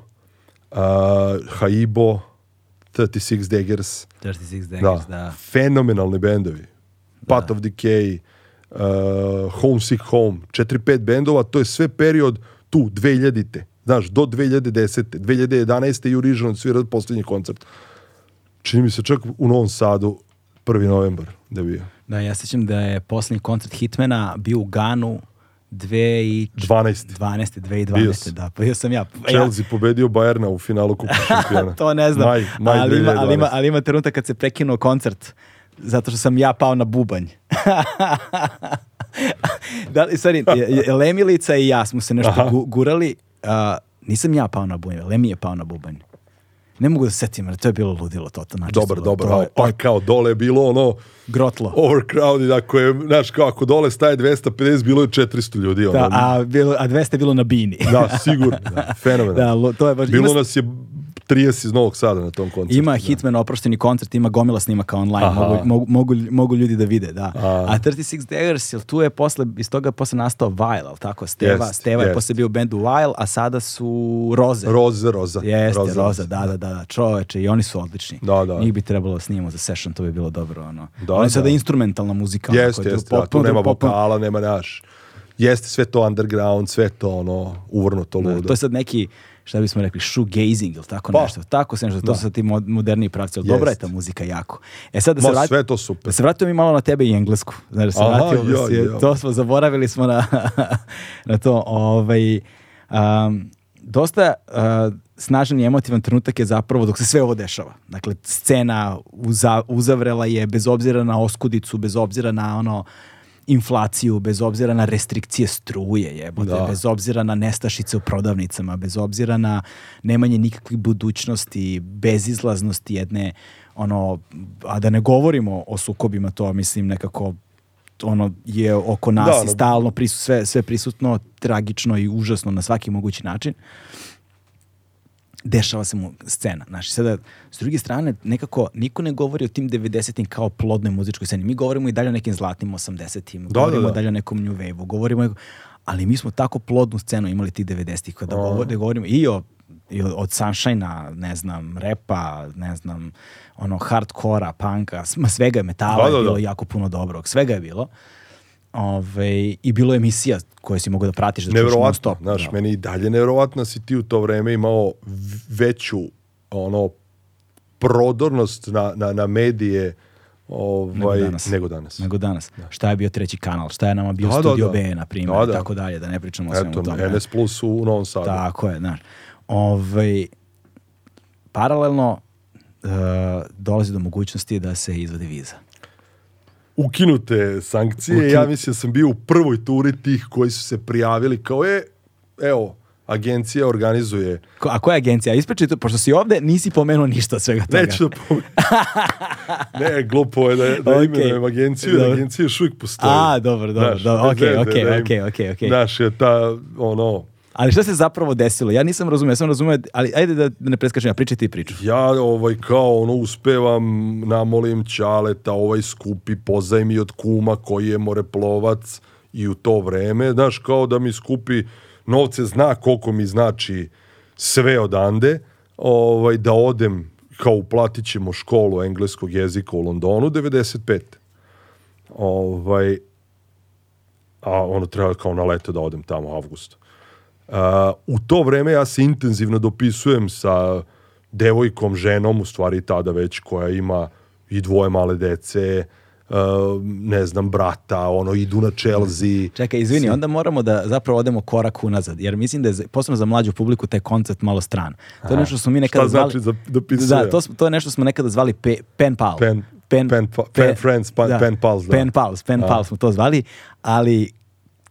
Haibo, 36 Daggers. 36 da. Daggers, da. da. Fenomenalni bendovi. Path da. of Decay, uh, Homesick Home, 4-5 bendova, to je sve period tu, 2000-te. Znaš, do 2010. 2011. je Original svira posljednji koncert. Čini mi se čak u Novom Sadu 1. novembar da bio. Da, ja sećam da je posljednji koncert Hitmana bio u Ganu 2012. 12. 2012. Bio sam. Da, bio pa sam ja. Chelsea ja. pobedio Bajerna u finalu Kupa šampiona. to ne znam. Maj, maj ali, ima, ali, ima, ali ima trenutak kad se prekinuo koncert zato što sam ja pao na bubanj. da, li, sorry, Lemilica i ja smo se nešto Aha. gurali. Uh, nisam ja pao na bubanj, Lemi je pao na bubanj ne mogu da setim, ali to je bilo ludilo to. to znači, Dobro, dobro, to, pa je... kao dole je bilo ono... Grotlo. Overcrowded, ako je, znaš, kao ako dole staje 250, bilo je 400 ljudi. Ono. Da, a, bilo, a 200 je bilo na bini. da, sigurno, da, fenomenalno. Da, to je baš... Bilo nas je 30 iz Novog Sada na tom koncertu. Ima da. Hitman oprošteni koncert, ima gomila snimaka online, mogu, mogu, mogu, mogu, ljudi da vide, da. A, A 36 Daggers, jel tu je posle, iz toga posle nastao Vile, al tako? Steva, jest, Steva jest. je posle bio u bendu Vile, a sada su Roze. Roze, Roza. Jeste, Roza, Roza da, da, da, da, čoveče, i oni su odlični. Da, da. Njih bi trebalo da snimamo za session, to bi bilo dobro, ono. Da, oni su da. sada instrumentalna muzika. Jeste, jeste, da, tu nema vokala, nema naš jeste sve to underground, sve to ono uvrnuto ludo. To je sad neki šta bismo rekli, shoegazing ili tako pa. nešto. Tako se nešto, to da. su ti moderni pravci, ali dobra je ta muzika jako. E sad da Ma, se, vrati, sve to super. Da se vratimo mi malo na tebe i englesku. Znači, da se Aha, vratimo, da ja, si, ja. to smo, zaboravili smo na, na to. Ovaj, um, dosta uh, snažan i emotivan trenutak je zapravo dok se sve ovo dešava. Dakle, scena uza, uzavrela je bez obzira na oskudicu, bez obzira na ono inflaciju, bez obzira na restrikcije struje, jebote, da. bez obzira na nestašice u prodavnicama, bez obzira na nemanje nikakvih budućnosti, bezizlaznosti jedne, ono, a da ne govorimo o sukobima, to mislim nekako ono je oko nas da, i stalno prisu, sve, sve prisutno, tragično i užasno na svaki mogući način. Uh, dešava se mu scena. Znaš, sada, s druge strane, nekako niko ne govori o tim 90-im kao plodnoj muzičkoj sceni. Mi govorimo i dalje o nekim zlatnim 80-im, da, da, govorimo da, da. dalje o nekom new wave-u, govorimo ali mi smo tako plodnu scenu imali tih 90-ih, kada da. govor, da govorimo i o i od, sunshine-a, ne znam, repa, ne znam, ono, hardkora, panka, svega je metala da, da, da. bilo jako puno dobrog, svega je bilo. Uh, Ove, I bilo je emisija koje si mogao da pratiš. Da nevrovatno, stop. znaš, da. meni i dalje nevjerovatno da si ti u to vreme imao veću ono prodornost na, na, na medije ovaj, nego danas. Nego danas. Nego danas. Da. Šta je bio treći kanal, šta je nama bio da, da Studio da, da. B, na primjer, da, da. tako dalje, da ne pričamo o svemu tome. NS Plus u Novom Sadu. Tako je, znaš. Ovaj, paralelno uh, dolazi do mogućnosti da se izvadi viza ukinute sankcije. Ukin... Ja mislim da sam bio u prvoj turi tih koji su se prijavili kao je, evo, agencija organizuje... Ko, a koja agencija? Ispričaj to, pošto si ovde, nisi pomenuo ništa od svega toga. Neću da pomenuo. ne, glupo je da, da okay. imenujem agenciju, dobro. agencija još uvijek postoji. A, dobro, dobro, Znaš, dobro, okej, okej, okej, okej. Znaš, je ta, ono, Ali šta se zapravo desilo? Ja nisam razumio, ja sam razumio, ali ajde da, da ne preskačem, ja pričaj ti priču. Ja ovaj, kao ono uspevam, namolim Ćaleta, ovaj skupi pozajmi od kuma koji je moreplovac i u to vreme, znaš, kao da mi skupi novce, zna koliko mi znači sve odande, ovaj, da odem, kao uplatit ćemo školu engleskog jezika u Londonu, 95. Ovaj, a ono treba kao na leto da odem tamo, avgusta u to vreme ja se intenzivno dopisujem sa devojkom, ženom, u stvari tada već, koja ima i dvoje male dece, Uh, ne znam, brata, ono, idu na Chelsea. Čekaj, izvini, onda moramo da zapravo odemo korak unazad, jer mislim da je, posebno za mlađu publiku, taj koncept malo stran. To je nešto smo mi nekada zvali... Šta znači zvali, da, da, to, to je nešto smo nekada zvali pe, pen pal. Pen, pen, pen, pa- pen, friends, pen, pa- da, pen pals. Da. Pen pals, pen pals smo to zvali, ali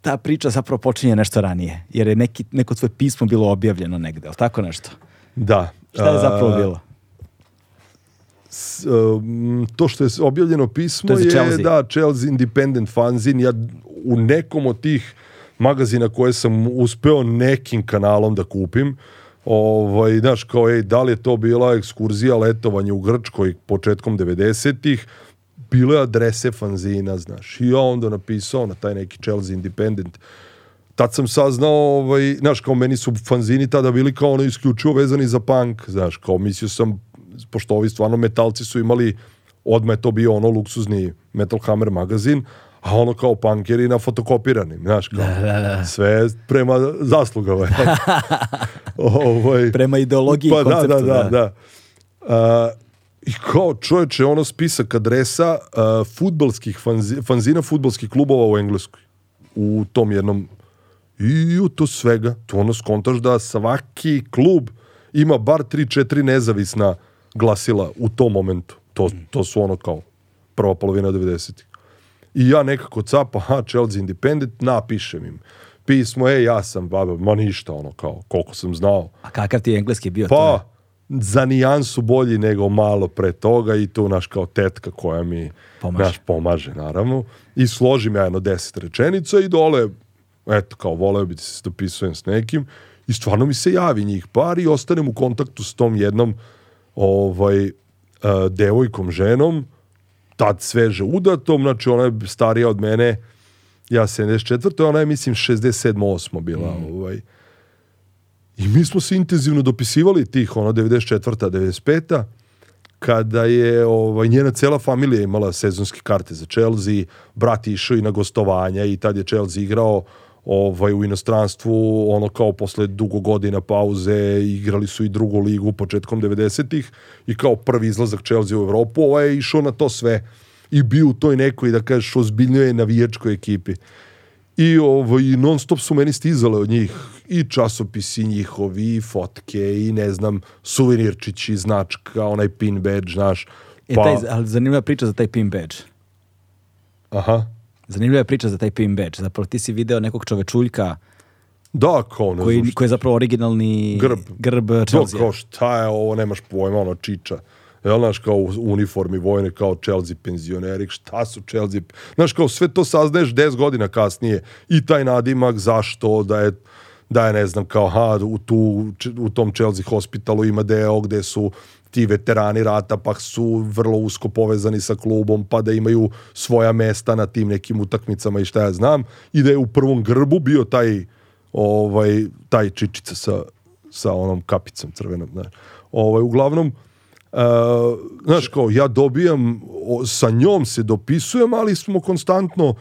ta priča zapravo počinje nešto ranije, jer je neki, neko tvoje pismo bilo objavljeno negde, ali tako nešto? Da. Šta je zapravo bilo? S, um, to što je objavljeno pismo to je, je Chelsea. da Chelsea Independent Fanzin, ja u nekom od tih magazina koje sam uspeo nekim kanalom da kupim ovaj, znaš, kao, ej, da li je to bila ekskurzija letovanje u Grčkoj početkom 90-ih, bile adrese fanzina, znaš. I ja onda napisao na taj neki Chelsea Independent. Tad sam saznao, ovaj, znaš, kao meni su fanzini tada bili kao ono isključivo vezani za punk, znaš, kao mislio sam, pošto ovi stvarno metalci su imali, odme to bio ono luksuzni Metal Hammer magazin, a ono kao punkeri na fotokopiranim, znaš, kao, da, da, da. sve prema zaslugama. ovaj, prema ideologiji pa, da, da, konceptu. Da, da, da. da. Uh, I kao čoveče, ono spisak adresa uh, futbalskih fanzi, fanzina futbalskih klubova u Engleskoj. U tom jednom i u to svega. To ono skontaš da svaki klub ima bar 3-4 nezavisna glasila u tom momentu. To, to su ono kao prva polovina 90-ih. I ja nekako capa, ha, Chelsea Independent, napišem im pismo, e, ja sam, baba, ma ništa, ono, kao, koliko sam znao. A kakav ti je engleski bio? Pa, to za nijansu bolji nego malo pre toga i tu naš kao tetka koja mi pomaže. naš pomaže naravno i složim ja jedno deset rečenica i dole eto kao voleo bi da se dopisujem s nekim i stvarno mi se javi njih par i ostanem u kontaktu s tom jednom ovaj uh, devojkom ženom tad sveže udatom znači ona je starija od mene ja 74. ona je mislim 67. 8. bila mm. ovaj I mi smo se intenzivno dopisivali tih, ono, 94. 95 kada je ovaj, njena cela familija imala sezonske karte za Chelsea, brat je išao i na gostovanja i tad je Chelsea igrao ovaj, u inostranstvu, ono kao posle dugo godina pauze, igrali su i drugu ligu početkom 90-ih i kao prvi izlazak Chelsea u Evropu, ovaj je išao na to sve i bio u toj nekoj, da kažeš, ozbiljnoj navijačkoj ekipi. I ovaj, non stop su meni stizale od njih i časopisi njihovi, i fotke, i ne znam, suvenirčići, značka, onaj pin badge, znaš. E, pa... taj, ali zanimljiva priča za taj pin badge. Aha. Zanimljiva je priča za taj pin badge. Zapravo ti si video nekog čovečuljka da, kao ne koji, koji je zapravo originalni grb, grb Chelsea. Da, kao šta je ovo, nemaš pojma, ono čiča jel, znaš, kao uniformi vojne, kao Chelsea penzioneri, šta su Chelsea, znaš, kao sve to saznaješ 10 godina kasnije i taj nadimak, zašto, da je, da je, ne znam, kao, ha, u, tu, u tom Chelsea hospitalu ima deo gde su ti veterani rata pa su vrlo usko povezani sa klubom pa da imaju svoja mesta na tim nekim utakmicama i šta ja znam i da je u prvom grbu bio taj ovaj taj čičica sa, sa onom kapicom crvenom ne. ovaj uglavnom Uh, znaš kao, ja dobijam, o, sa njom se dopisujem, ali smo konstantno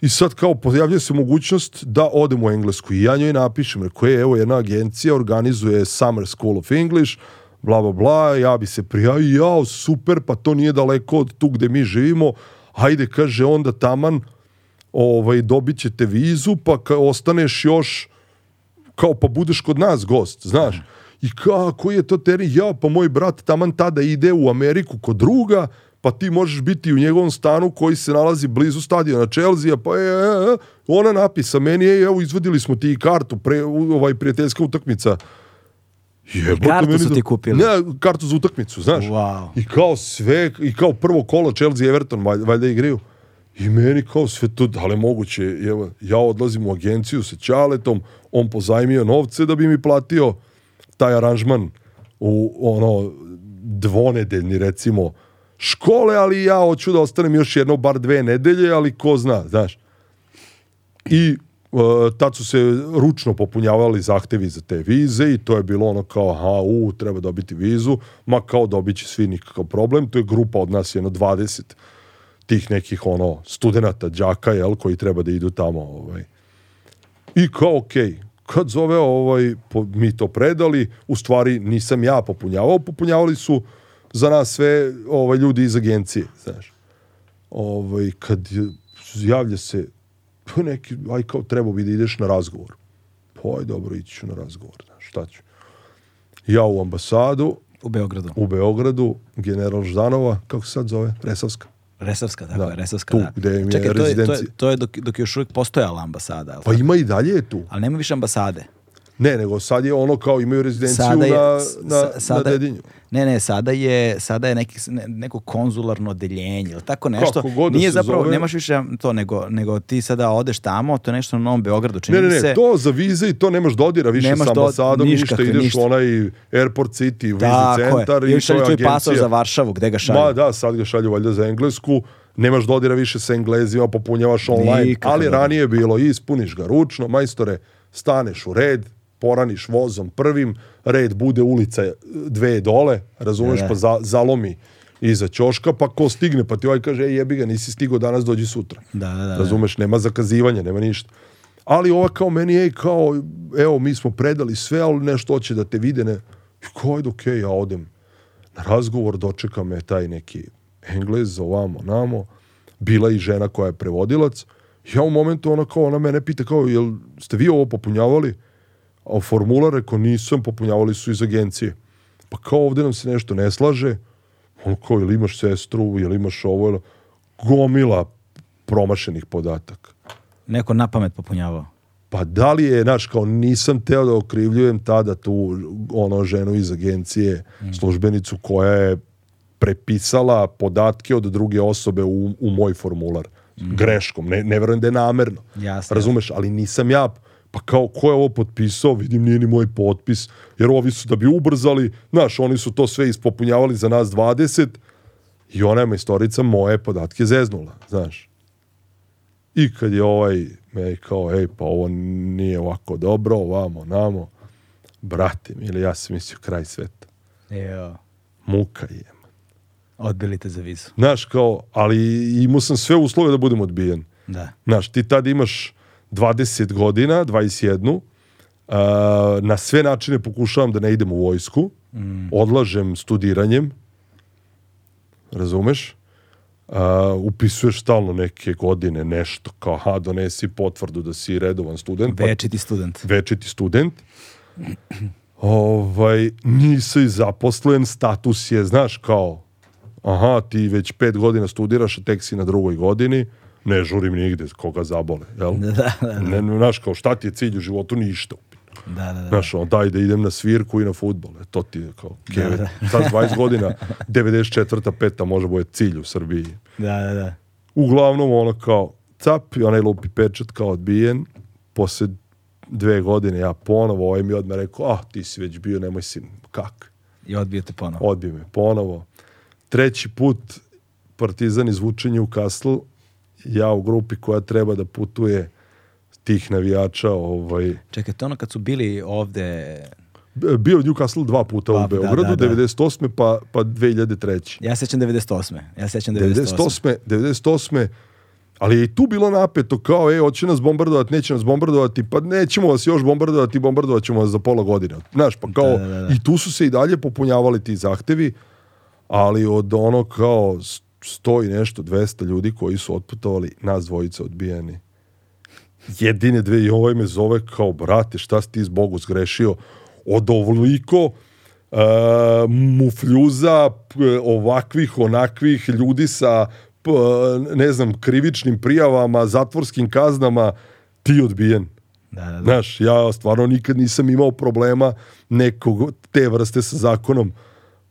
i sad kao pojavljuje se mogućnost da odem u Englesku i ja njoj napišem, reko je, evo jedna agencija organizuje Summer School of English, bla, bla, bla, ja bi se prijavio, jao, super, pa to nije daleko od tu gde mi živimo, ajde, kaže, onda taman, ovaj, dobit ćete vizu, pa ka, ostaneš još, kao, pa budeš kod nas gost, znaš. Mm i ka, koji je to teren, ja, pa moj brat taman tada ide u Ameriku kod druga, pa ti možeš biti u njegovom stanu koji se nalazi blizu stadiona Chelsea, pa je, e, e, e, ona napisa meni, je, evo, izvadili smo ti kartu, pre, ovaj, prijateljska utakmica. Jebote, kartu su ti kupili. Ne, kartu za utakmicu, znaš. Wow. I kao sve, i kao prvo kolo Chelsea Everton, valjda igriju. I meni kao sve to, da li moguće, evo, ja odlazim u agenciju sa Ćaletom, on pozajmio novce da bi mi platio taj aranžman u ono dvonedeljni recimo škole, ali ja hoću da ostanem još jedno bar dve nedelje, ali ko zna, znaš. I uh, tad su se ručno popunjavali zahtevi za te vize i to je bilo ono kao, aha, u, treba dobiti vizu, ma kao dobit će svi nikakav problem, to je grupa od nas jedno 20 tih nekih ono studenata, đaka, jel, koji treba da idu tamo, ovaj. I kao, okej, okay, kad zove ovaj, po, mi to predali, u stvari nisam ja popunjavao, popunjavali su za nas sve ovaj, ljudi iz agencije, znaš. Ovaj, kad javlja se pa neki, aj kao trebao bi da ideš na razgovor. Pa dobro, ići ću na razgovor, znaš, šta ću. Ja u ambasadu. U Beogradu. U Beogradu, general Ždanova, kako se sad zove, Resavska. Resavska, tako dakle, da, je, Resavska, tu, da. Gde je Čekaj, to je, to je, to je dok, dok je još uvijek postojala ambasada. Pa tako? ima i dalje je tu. Ali nema više ambasade. Ne, nego sad je ono kao imaju rezidenciju sada je, na, na, sada, na Dedinju. Ne, ne, sada je, sada je neki, neko konzularno deljenje ili tako nešto. Kako god da Nije zapravo, zove... nemaš više to, nego, nego ti sada odeš tamo, to je nešto na Novom Beogradu, čini ne, ne, ne, se. to za vize i to nemaš dodira da više nemaš sa da ambasadom, ništa, ništa, ideš ništa. onaj Airport City, vizni centar je. i, I to je agencija. pasoš za Varšavu, gde ga šalju? Ma da, sad ga šalju valjda za Englesku, nemaš dodira više sa Englezima, popunjavaš online, Nikako ali ranije je bilo, ispuniš ga ručno, majstore, staneš u red, poraniš vozom prvim, red bude ulica dve dole, razumeš, pa za, zalomi iza ćoška, pa ko stigne, pa ti ovaj kaže, ej jebi ga, nisi stigao danas, dođi sutra. Da, da, da, da. Razumeš, nema zakazivanja, nema ništa. Ali ova kao meni, ej, kao, evo, mi smo predali sve, ali nešto hoće da te vide, ne. I kao, ajde, okej, okay, ja odem. Na razgovor dočeka me taj neki englez, ovamo, namo. Bila i žena koja je prevodilac. Ja u momentu, ona kao, ona mene pita, kao, jel ste vi ovo popunjavali? a formular rekao nisam, popunjavali su iz agencije. Pa kao ovde nam se nešto ne slaže, on kao ili imaš sestru, ili imaš ovo, ili... gomila promašenih podataka. Neko na pamet popunjavao? Pa da li je, naš kao nisam teo da okrivljujem tada tu ono ženu iz agencije, mm. službenicu koja je prepisala podatke od druge osobe u, u moj formular. Mm. Greškom, ne, ne verujem da je namerno. Jasne. Razumeš, ali nisam ja pa kao ko je ovo potpisao, vidim nije ni moj potpis, jer ovi su da bi ubrzali, znaš, oni su to sve ispopunjavali za nas 20 i ona je majstorica moje podatke zeznula, znaš. I kad je ovaj me kao, ej, pa ovo nije ovako dobro, ovamo, namo, brate ili ja sam mislio kraj sveta. Jo. Muka je. Odbili te za vizu. Znaš, kao, ali imao sam sve uslove da budem odbijen. Da. Znaš, ti tad imaš 20 godina, 21, uh, eh, na sve načine pokušavam da ne idem u vojsku, mm. odlažem studiranjem, razumeš? Uh, upisuješ stalno neke godine, nešto, kao ha, donesi potvrdu da si redovan student. Večiti student. Pa, večiti student. ovaj, nisi zaposlen, status je, znaš, kao, aha, ti već pet godina studiraš, a tek si na drugoj godini, ne žurim nigde, koga zabole, jel? Da, da, da. znaš, kao šta ti je cilj u životu? Ništa. Da, da, da. Znaš, ono, daj da idem na svirku i na futbol. E, to ti je kao kevet. Da, da. Sad 20 godina, 94. peta može bude cilj u Srbiji. Da, da, da. Uglavnom, ono kao, cap, i onaj lupi pečat kao odbijen. Posle dve godine ja ponovo, ovaj mi odmah rekao, ah, ti si već bio, nemoj si, kak? I odbio te ponovo. Odbio me ponovo. Treći put Partizan izvučenje u Kaslu, ja u grupi koja treba da putuje tih navijača. Ovaj... Čekaj, to ono kad su bili ovde... Bio Newcastle dva puta pa, u da, Beogradu, da, da, da. pa, pa 2003. Ja sećam 98. Ja sećam 98. 98. 98. Ali je i tu bilo napeto, kao, e, hoće nas bombardovati, neće nas bombardovati, pa nećemo vas još bombardovati, bombardovat ćemo vas za pola godine. Znaš, pa kao, da, da, da. da. i tu su se i dalje popunjavali ti zahtevi, ali od ono kao sto i nešto, 200 ljudi koji su otputovali, nas dvojica odbijeni. Jedine dve i ovaj me zove kao, brate, šta si ti s zgrešio? Od ovliko uh, mufljuza, ovakvih, onakvih ljudi sa, p, ne znam, krivičnim prijavama, zatvorskim kaznama, ti odbijen. Da, da, da. Znaš, ja stvarno nikad nisam imao problema nekog te vrste sa zakonom.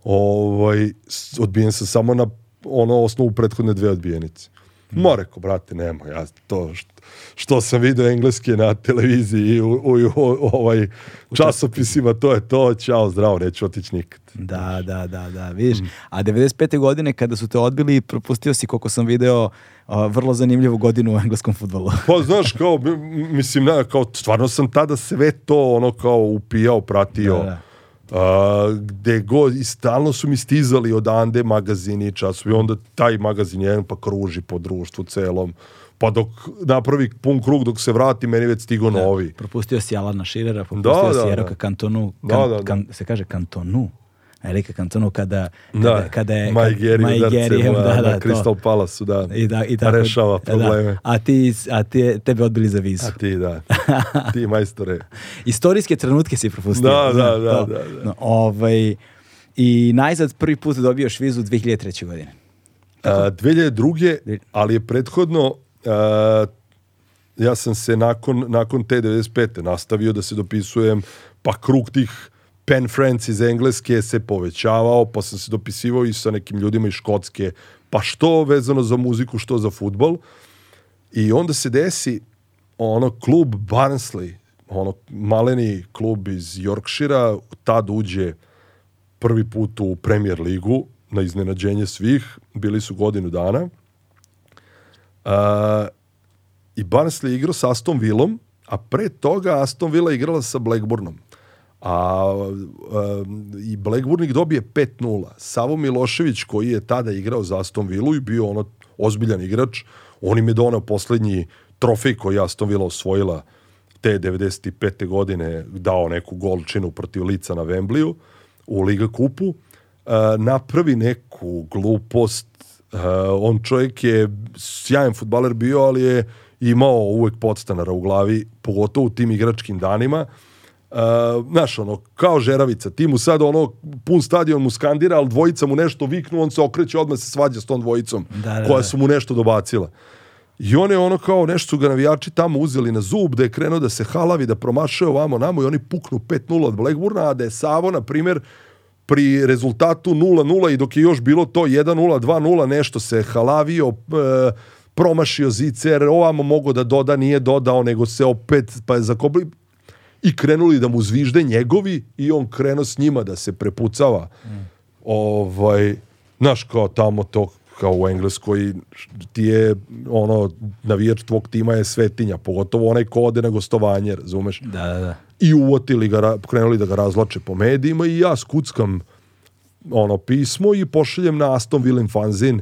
Ovaj, odbijen sam samo na ono osnovu prethodne dve odbijenice. Ma rekao, brate, nema, ja to što, što sam video engleski na televiziji i u, u, u, ovaj, u ovaj časopisima, to je to, čao, zdravo, neću otići nikad. Da, da, da, da, vidiš. Mm. A 95. godine kada su te odbili, propustio si, koliko sam video, a, vrlo zanimljivu godinu u engleskom futbolu. pa, znaš, kao, mislim, ne, kao, stvarno sam tada sve to, ono, kao, upijao, pratio. Da, da a, gde god i stalno su mi stizali odande magazini časovi, onda taj magazin jedan pa kruži po društvu celom pa dok napravi pun krug dok se vrati meni već stigo da, novi. propustio si Alana Širera, da, propustio da, da, da, si da. Kantonu, kan, da, da, da. Kan, se kaže Kantonu. Erika Cantonu kada, kada, da, kada je Majgerijem da, da, na Crystal Palace da, i da, i tako, rešava da, da. probleme. Da. A ti, a ti, tebe odbili za vizu. A ti, da. ti majstore. Istorijske trenutke si propustio. Da, da, da. da, da. No, ovaj, I najzad prvi put da dobioš vizu 2003. godine. A, 2002. ali je prethodno a, ja sam se nakon, nakon te 95. nastavio da se dopisujem pa krug tih Pen Friends iz Engleske se povećavao, pa sam se dopisivao i sa nekim ljudima iz Škotske, pa što vezano za muziku, što za futbol. I onda se desi ono klub Barnsley, ono maleni klub iz Yorkshira, tad uđe prvi put u Premier ligu, na iznenađenje svih, bili su godinu dana. Uh, I Barnsley igrao sa Aston Villom, a pre toga Aston Villa igrala sa Blackburnom a, a i Blackburnik dobije 5-0. Savo Milošević koji je tada igrao za Aston Villa i bio ono ozbiljan igrač, on im je donao poslednji trofej koji je Aston Villa osvojila te 95. godine dao neku golčinu protiv lica na Vembliju u Liga kupu. E, napravi neku glupost. E, on čovjek je sjajan futbaler bio, ali je imao uvek podstanara u glavi, pogotovo u tim igračkim danima. Uh, znaš, ono, kao žeravica, ti mu sad ono, pun stadion mu skandira, ali dvojica mu nešto viknu, on se okreće, odmah se svađa s tom dvojicom, da, da, koja da. su mu nešto dobacila. I on je ono kao, nešto su ga navijači tamo uzeli na zub, da je krenuo da se halavi, da promašaju ovamo namo i oni puknu 5-0 od Blackburna, a da je Savo, na primjer, pri rezultatu 0-0 i dok je još bilo to 1-0, 2-0, nešto se halavio, e, promašio zicer, ovamo mogo da doda, nije dodao, nego se opet, pa je zakobli i krenuli da mu zvižde njegovi i on krenuo s njima da se prepucava. Mm. Ovaj, znaš, kao tamo to, kao u Engleskoj, ti je, ono, navijač tvog tima je svetinja, pogotovo onaj ko ode na gostovanje, razumeš? Da, da, da. I uvotili ga, krenuli da ga razlače po medijima i ja skuckam ono pismo i pošaljem na Aston Villem fanzin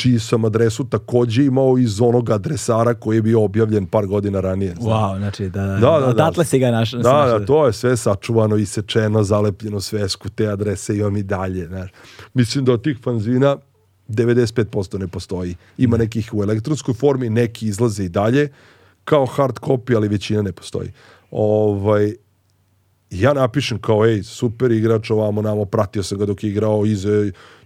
čiji sam adresu takođe imao iz onog adresara koji je bio objavljen par godina ranije. Znači. Wow, znači da, da, da, da. odatle da, si ga naš, da, našao. Da, da, to je sve sačuvano, isečeno, zalepljeno svesku, te adrese imam i dalje. Znači. Mislim da od tih fanzina 95% ne postoji. Ima nekih u elektronskoj formi, neki izlaze i dalje, kao hard copy, ali većina ne postoji. Ovaj, ja napišem kao, ej, super igrač, ovamo, namo, pratio sam ga dok je igrao, iz,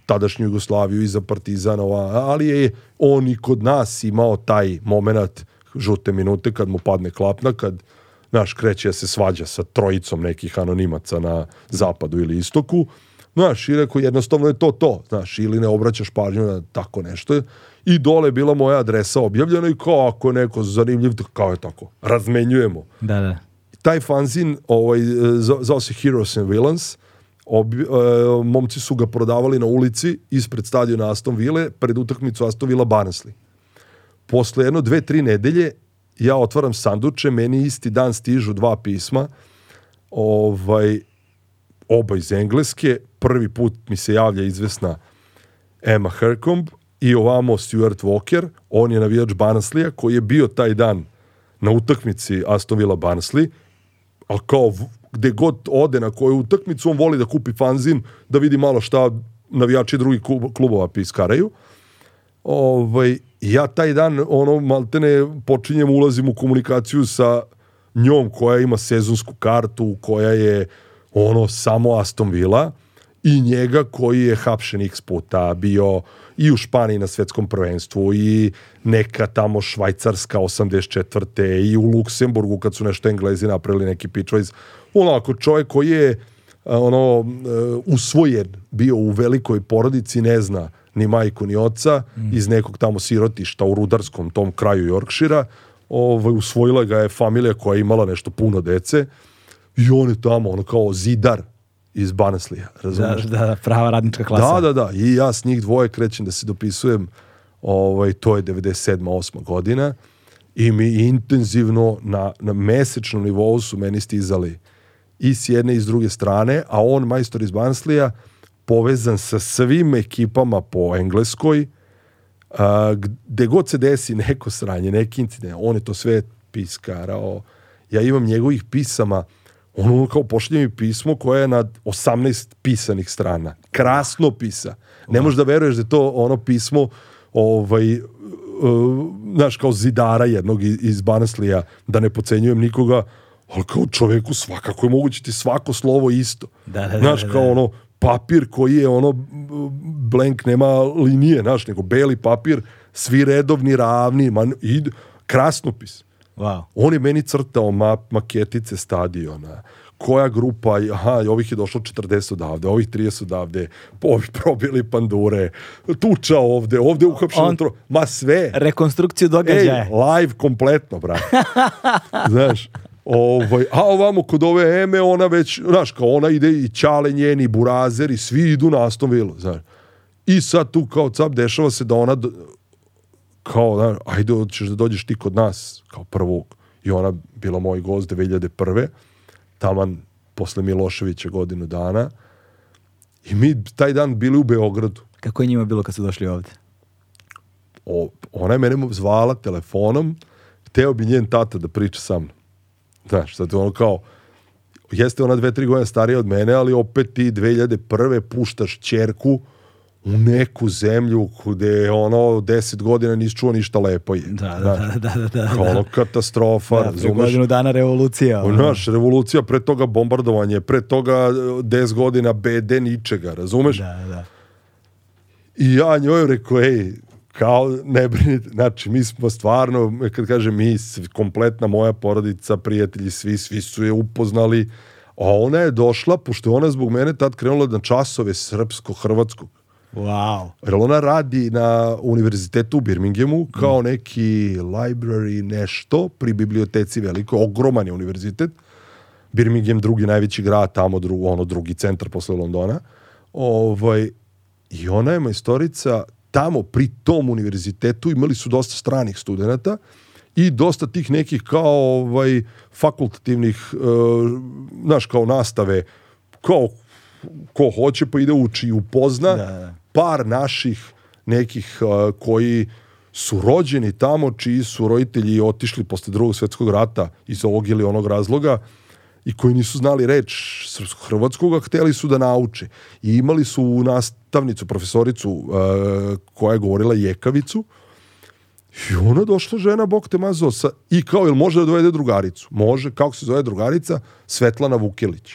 tadašnju Jugoslaviju, i za Partizanova, ali je on i kod nas imao taj moment žute minute kad mu padne klapna, kad naš kreće da se svađa sa trojicom nekih anonimaca na zapadu ili istoku, Znaš, i rekao, jednostavno je to to, znaš, ili ne obraćaš pažnju na tako nešto. I dole bila moja adresa objavljena i kao ako neko zanimljiv, kao je tako, razmenjujemo. Da, da. Taj fanzin, ovaj, e, zvao se Heroes and Villains, Obi, e, momci su ga prodavali na ulici ispred stadiona Aston Ville pred utakmicu Aston Villa Barnsley. Posle jedno, dve, tri nedelje ja otvaram sanduče, meni isti dan stižu dva pisma, ovaj, oba iz Engleske, prvi put mi se javlja izvesna Emma Hercomb i ovamo Stuart Walker, on je navijač Barnsleya koji je bio taj dan na utakmici Aston Villa Barnsley, a kao gde god ode na koju utakmicu, on voli da kupi fanzin, da vidi malo šta navijači drugih klubova piskaraju. Ovaj, ja taj dan, ono, maltene, počinjem, ulazim u komunikaciju sa njom koja ima sezonsku kartu, koja je ono samo Aston Villa i njega koji je hapšen x puta bio i u Španiji na svetskom prvenstvu i neka tamo švajcarska 84. i u Luksemburgu kad su nešto Englezi napravili neki pitchways ono, ako čovjek koji je ono, e, usvojen bio u velikoj porodici, ne zna ni majku ni oca, mm. iz nekog tamo sirotišta u rudarskom tom kraju Yorkshira, ovaj, usvojila ga je familija koja je imala nešto puno dece i on je tamo, ono kao zidar iz Banaslija, razumeš Da, da, prava radnička klasa. Da, da, da, i ja s njih dvoje krećem da se dopisujem, ovaj, to je 97. 8. godina i mi intenzivno na, na mesečnom nivou su meni stizali i s jedne i s druge strane, a on, majstor iz Banslija, povezan sa svim ekipama po Engleskoj, a, gde god se desi neko sranje, neki incident, on je to sve piskarao. Ja imam njegovih pisama, on kao pošlje mi pismo koje je na 18 pisanih strana. Krasno pisa. Ne da. možeš da veruješ da je to ono pismo ovaj, e, znaš, kao zidara jednog iz Banslija, da ne pocenjujem nikoga, ali kao čoveku svakako je moguće ti svako slovo isto. Da, da, da, znaš, da, kao da. ono, papir koji je ono, blank nema linije, znaš, nego beli papir, svi redovni, ravni, man, i krasnopis. Wow. On je meni crtao map, maketice stadiona, koja grupa, aha, ovih je došlo 40 odavde, ovih 30 odavde, ovih probili pandure, tuča ovde, ovde uhapšeno tro... Ma sve. Rekonstrukciju događaja. Ej, live kompletno, brate. Znaš, Ovaj, a ovamo kod ove Eme ona već, znaš, kao ona ide i Ćale njeni, Burazer i svi idu na Aston Villa, znaš. I sad tu kao cap dešava se da ona kao, znaš, ajde, ćeš da dođeš ti kod nas, kao prvog. I ona bila moj gost 2001. Taman posle Miloševića godinu dana. I mi taj dan bili u Beogradu. Kako je njima bilo kad su došli ovde? O, ona je mene zvala telefonom, hteo bi njen tata da priča sa mnom. Znaš, da, sad ono kao, jeste ona dve, tri godine starija od mene, ali opet ti 2001. puštaš čerku u neku zemlju gde je ono deset godina nisi čuo ništa lepo je. Da, da, da, da, da. da. Ono katastrofa, da, razumeš? godinu dana revolucija. Ono. Znaš, revolucija, pre toga bombardovanje, pre toga 10 e, godina BD ničega, razumeš? Da, da. I ja njoj rekao, ej, kao ne brinite, znači mi smo stvarno, kad kažem mi, kompletna moja porodica, prijatelji, svi, svi su je upoznali, a ona je došla, pošto je ona zbog mene tad krenula na časove srpsko-hrvatskog. Wow. Jer ona radi na univerzitetu u Birminghamu kao mm. neki library nešto pri biblioteci veliko, ogroman je univerzitet. Birmingham drugi najveći grad, tamo drugo, ono drugi centar posle Londona. Ovaj, I ona je majstorica tamo pri tom univerzitetu imali su dosta stranih studenta i dosta tih nekih kao ovaj, fakultativnih, e, znaš, kao nastave, kao ko hoće pa ide uči i upozna. Da, da. Par naših nekih e, koji su rođeni tamo, čiji su roditelji otišli posle drugog svetskog rata iz ovog ili onog razloga, i koji nisu znali reč srpsko-hrvatskog, a hteli su da nauče. I imali su nastavnicu, profesoricu uh, koja je govorila jekavicu i ona došla žena, bog te mazo, sa, i kao, jel može da dovede drugaricu? Može, kako se zove drugarica? Svetlana Vukilić.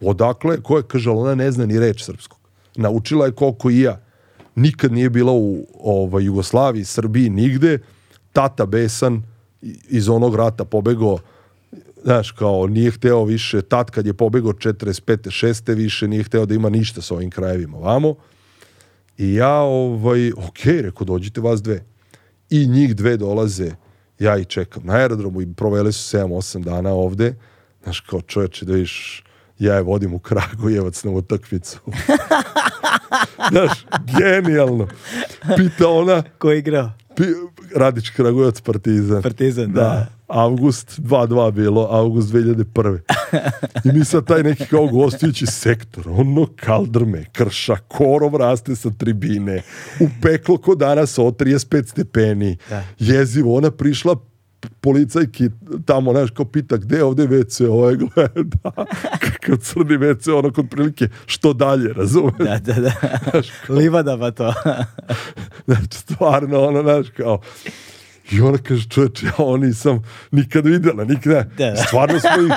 Odakle, koja je, kaže, ona ne zna ni reč srpskog. Naučila je koliko i ja. Nikad nije bila u ovaj, Jugoslaviji, Srbiji, nigde. Tata Besan iz onog rata pobegao znaš, kao, nije hteo više, tat kad je pobegao 45. 6. više, nije hteo da ima ništa sa ovim krajevima vamo. I ja, ovaj, ok, reko, dođite vas dve. I njih dve dolaze, ja ih čekam na aerodromu i provele su 7-8 dana ovde. Znaš, kao čoveče, da viš, ja je vodim u Kragujevac na utakmicu. Znaš, genijalno. Pita ona... Ko je igrao? Pi, Radić Kragujevac Partizan. Partizan, da. da. August 2-2 bilo, avgust 2001. I mi sad taj neki kao gostujući sektor, ono kaldrme, krša, korov raste sa tribine, u peklo ko danas o 35 stepeni, da. jezivo, ona prišla policajki tamo, znaš, kao pita gde je ovde WC, ovaj gleda da, kao crni WC, ono kod prilike što dalje, razumeš? Da, da, da. Livada pa to. znači, stvarno, ono, znaš, kao i ona kaže, čovječ, ja ovo nisam nikad videla, nikada. Da, da. Stvarno smo ih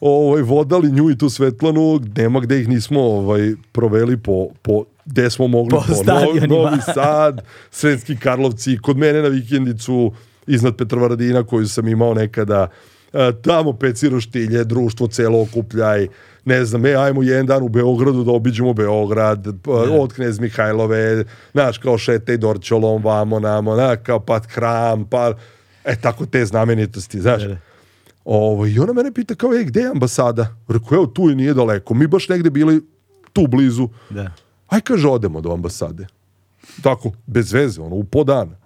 ovaj, vodali nju i tu Svetlanu, nema gde ih nismo ovaj, proveli po, po gde smo mogli po, po Novi, Sad, Sremski Karlovci, kod mene na vikendicu, iznad Petrovaradina koju sam imao nekada, e, tamo peciroštilje, društvo celo okupljaj, ne znam, e, ajmo jedan dan u Beogradu da obiđemo Beograd, yeah. od Knez Mihajlove, znaš, kao šete i Dorčolom, vamo, namo, na, kao pat kram, pa, e, tako te znamenitosti, znaš. Yeah. Ovo, ovaj, I ona mene pita kao, e, gde je ambasada? Rekao, evo, tu nije daleko, mi baš negde bili tu blizu. Da. Yeah. Aj, kaže, odemo do ambasade. Tako, bez veze, ono, u po dana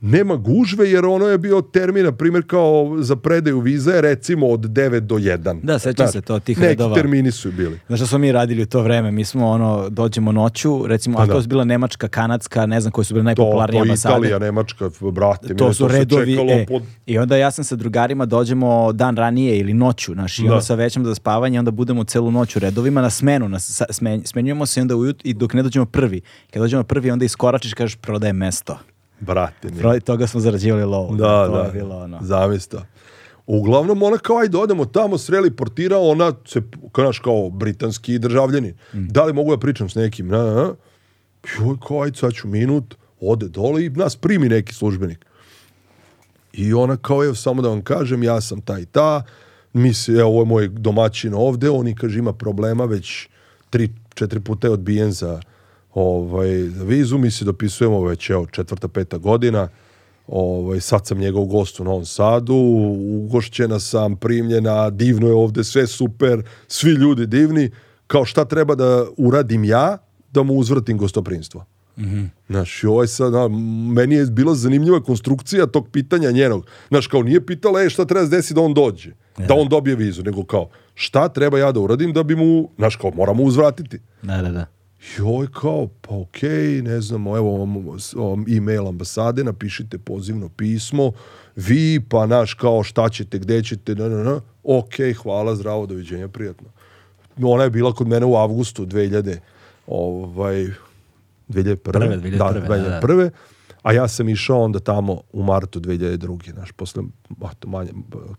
nema gužve jer ono je bio termin, na primjer, kao za predaju vize, recimo od 9 do 1. Da, sećam se to, tih redova. Neki termini su bili. Znaš što smo mi radili u to vreme? Mi smo, ono, dođemo noću, recimo, pa, ako da. su bila Nemačka, Kanadska, ne znam koji su bile najpopularnije ambasade. To, to Italija, Nemačka, brate, to mi su to redovi, e, pod... I onda ja sam sa drugarima dođemo dan ranije ili noću, znaš, i da. onda sa većom za spavanje, onda budemo celu noć u redovima na smenu, na, smenjujemo se i onda ujut i dok ne dođemo prvi. Kad dođemo prvi, onda iskoračiš, kažeš, prodaje mesto. Brate, nije. Proti toga smo zarađivali lovu. Da, da. To da. je bilo ono. Zamisto. Uglavnom, ona kao, ajde, odemo tamo, sreli portira, ona se, kao znaš, kao britanski državljanin. Mm. Da li mogu ja da pričam s nekim? Na, na. Joj, kao, ajde, sad ću minut, ode dole i nas primi neki službenik. I ona kao, evo, samo da vam kažem, ja sam taj ta, mi se, evo, ovo je moj domaćin ovde, oni, kaže, ima problema, već tri, četiri puta je odbijen za ovaj, vizu, mi se dopisujemo već evo, četvrta, peta godina, ovaj, sad sam njegov gost u Novom Sadu, ugošćena sam, primljena, divno je ovde, sve super, svi ljudi divni, kao šta treba da uradim ja da mu uzvrtim gostoprinstvo. Mm -hmm. Znaš, ovaj sad, na, meni je bila zanimljiva konstrukcija tog pitanja njenog. Znaš, kao nije pitala, e, šta treba da se desi da on dođe, ne, da on dobije vizu, nego kao, šta treba ja da uradim da bi mu, znaš, kao, moramo uzvratiti. Da, da, da joj kao, pa okej, okay, ne znam, evo vam, vam e-mail ambasade, napišite pozivno pismo, vi, pa naš kao šta ćete, gde ćete, na, na, na, ok, hvala, zdravo, doviđenja, prijatno. Ona je bila kod mene u avgustu 2000, ovaj, 2001. Prve, 2001. Da, 2001. Da, da. A ja sam išao onda tamo u martu 2002. Naš, posle manje,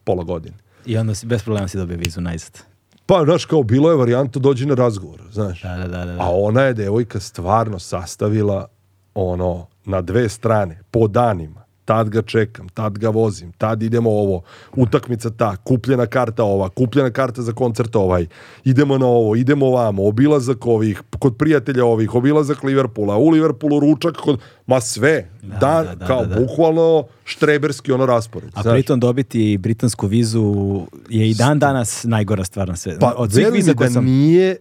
pola godine. I onda si, bez problema si dobio vizu najzad. Pa, znaš, kao bilo je varijanta dođi na razgovor, znaš. Da da, da, da, da, A ona je devojka stvarno sastavila ono, na dve strane, po danima tad ga čekam, tad ga vozim, tad idemo ovo, utakmica ta, kupljena karta ova, kupljena karta za koncert ovaj, idemo na ovo, idemo ovamo, obilazak ovih, kod prijatelja ovih, obilazak Liverpoola, u Liverpoolu ručak, kod, ma sve, da, da, da, da kao da, da, bukvalno štreberski ono raspored. A znaš. pritom dobiti britansku vizu je i dan danas najgora stvar na sve. Pa, od svih viza da sam... nije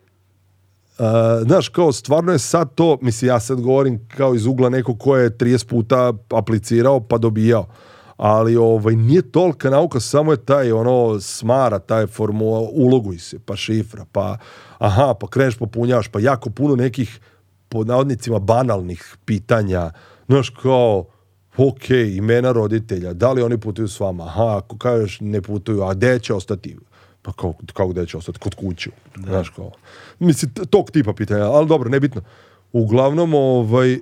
znaš, kao stvarno je sad to, mislim, ja sad govorim kao iz ugla nekog ko je 30 puta aplicirao pa dobijao, ali ovaj, nije tolika nauka, samo je taj ono smara, taj formula, uloguj se, pa šifra, pa aha, pa kreneš, popunjaš, pa jako puno nekih pod navodnicima banalnih pitanja, znaš, kao, ok, imena roditelja, da li oni putuju s vama, aha, ako kažeš ne putuju, a gde će ostati, pa kao, kao gde će ostati, kod kuću, da. znaš kao. Mislim, tog tipa pitanja, ali dobro, nebitno. Uglavnom, ovaj,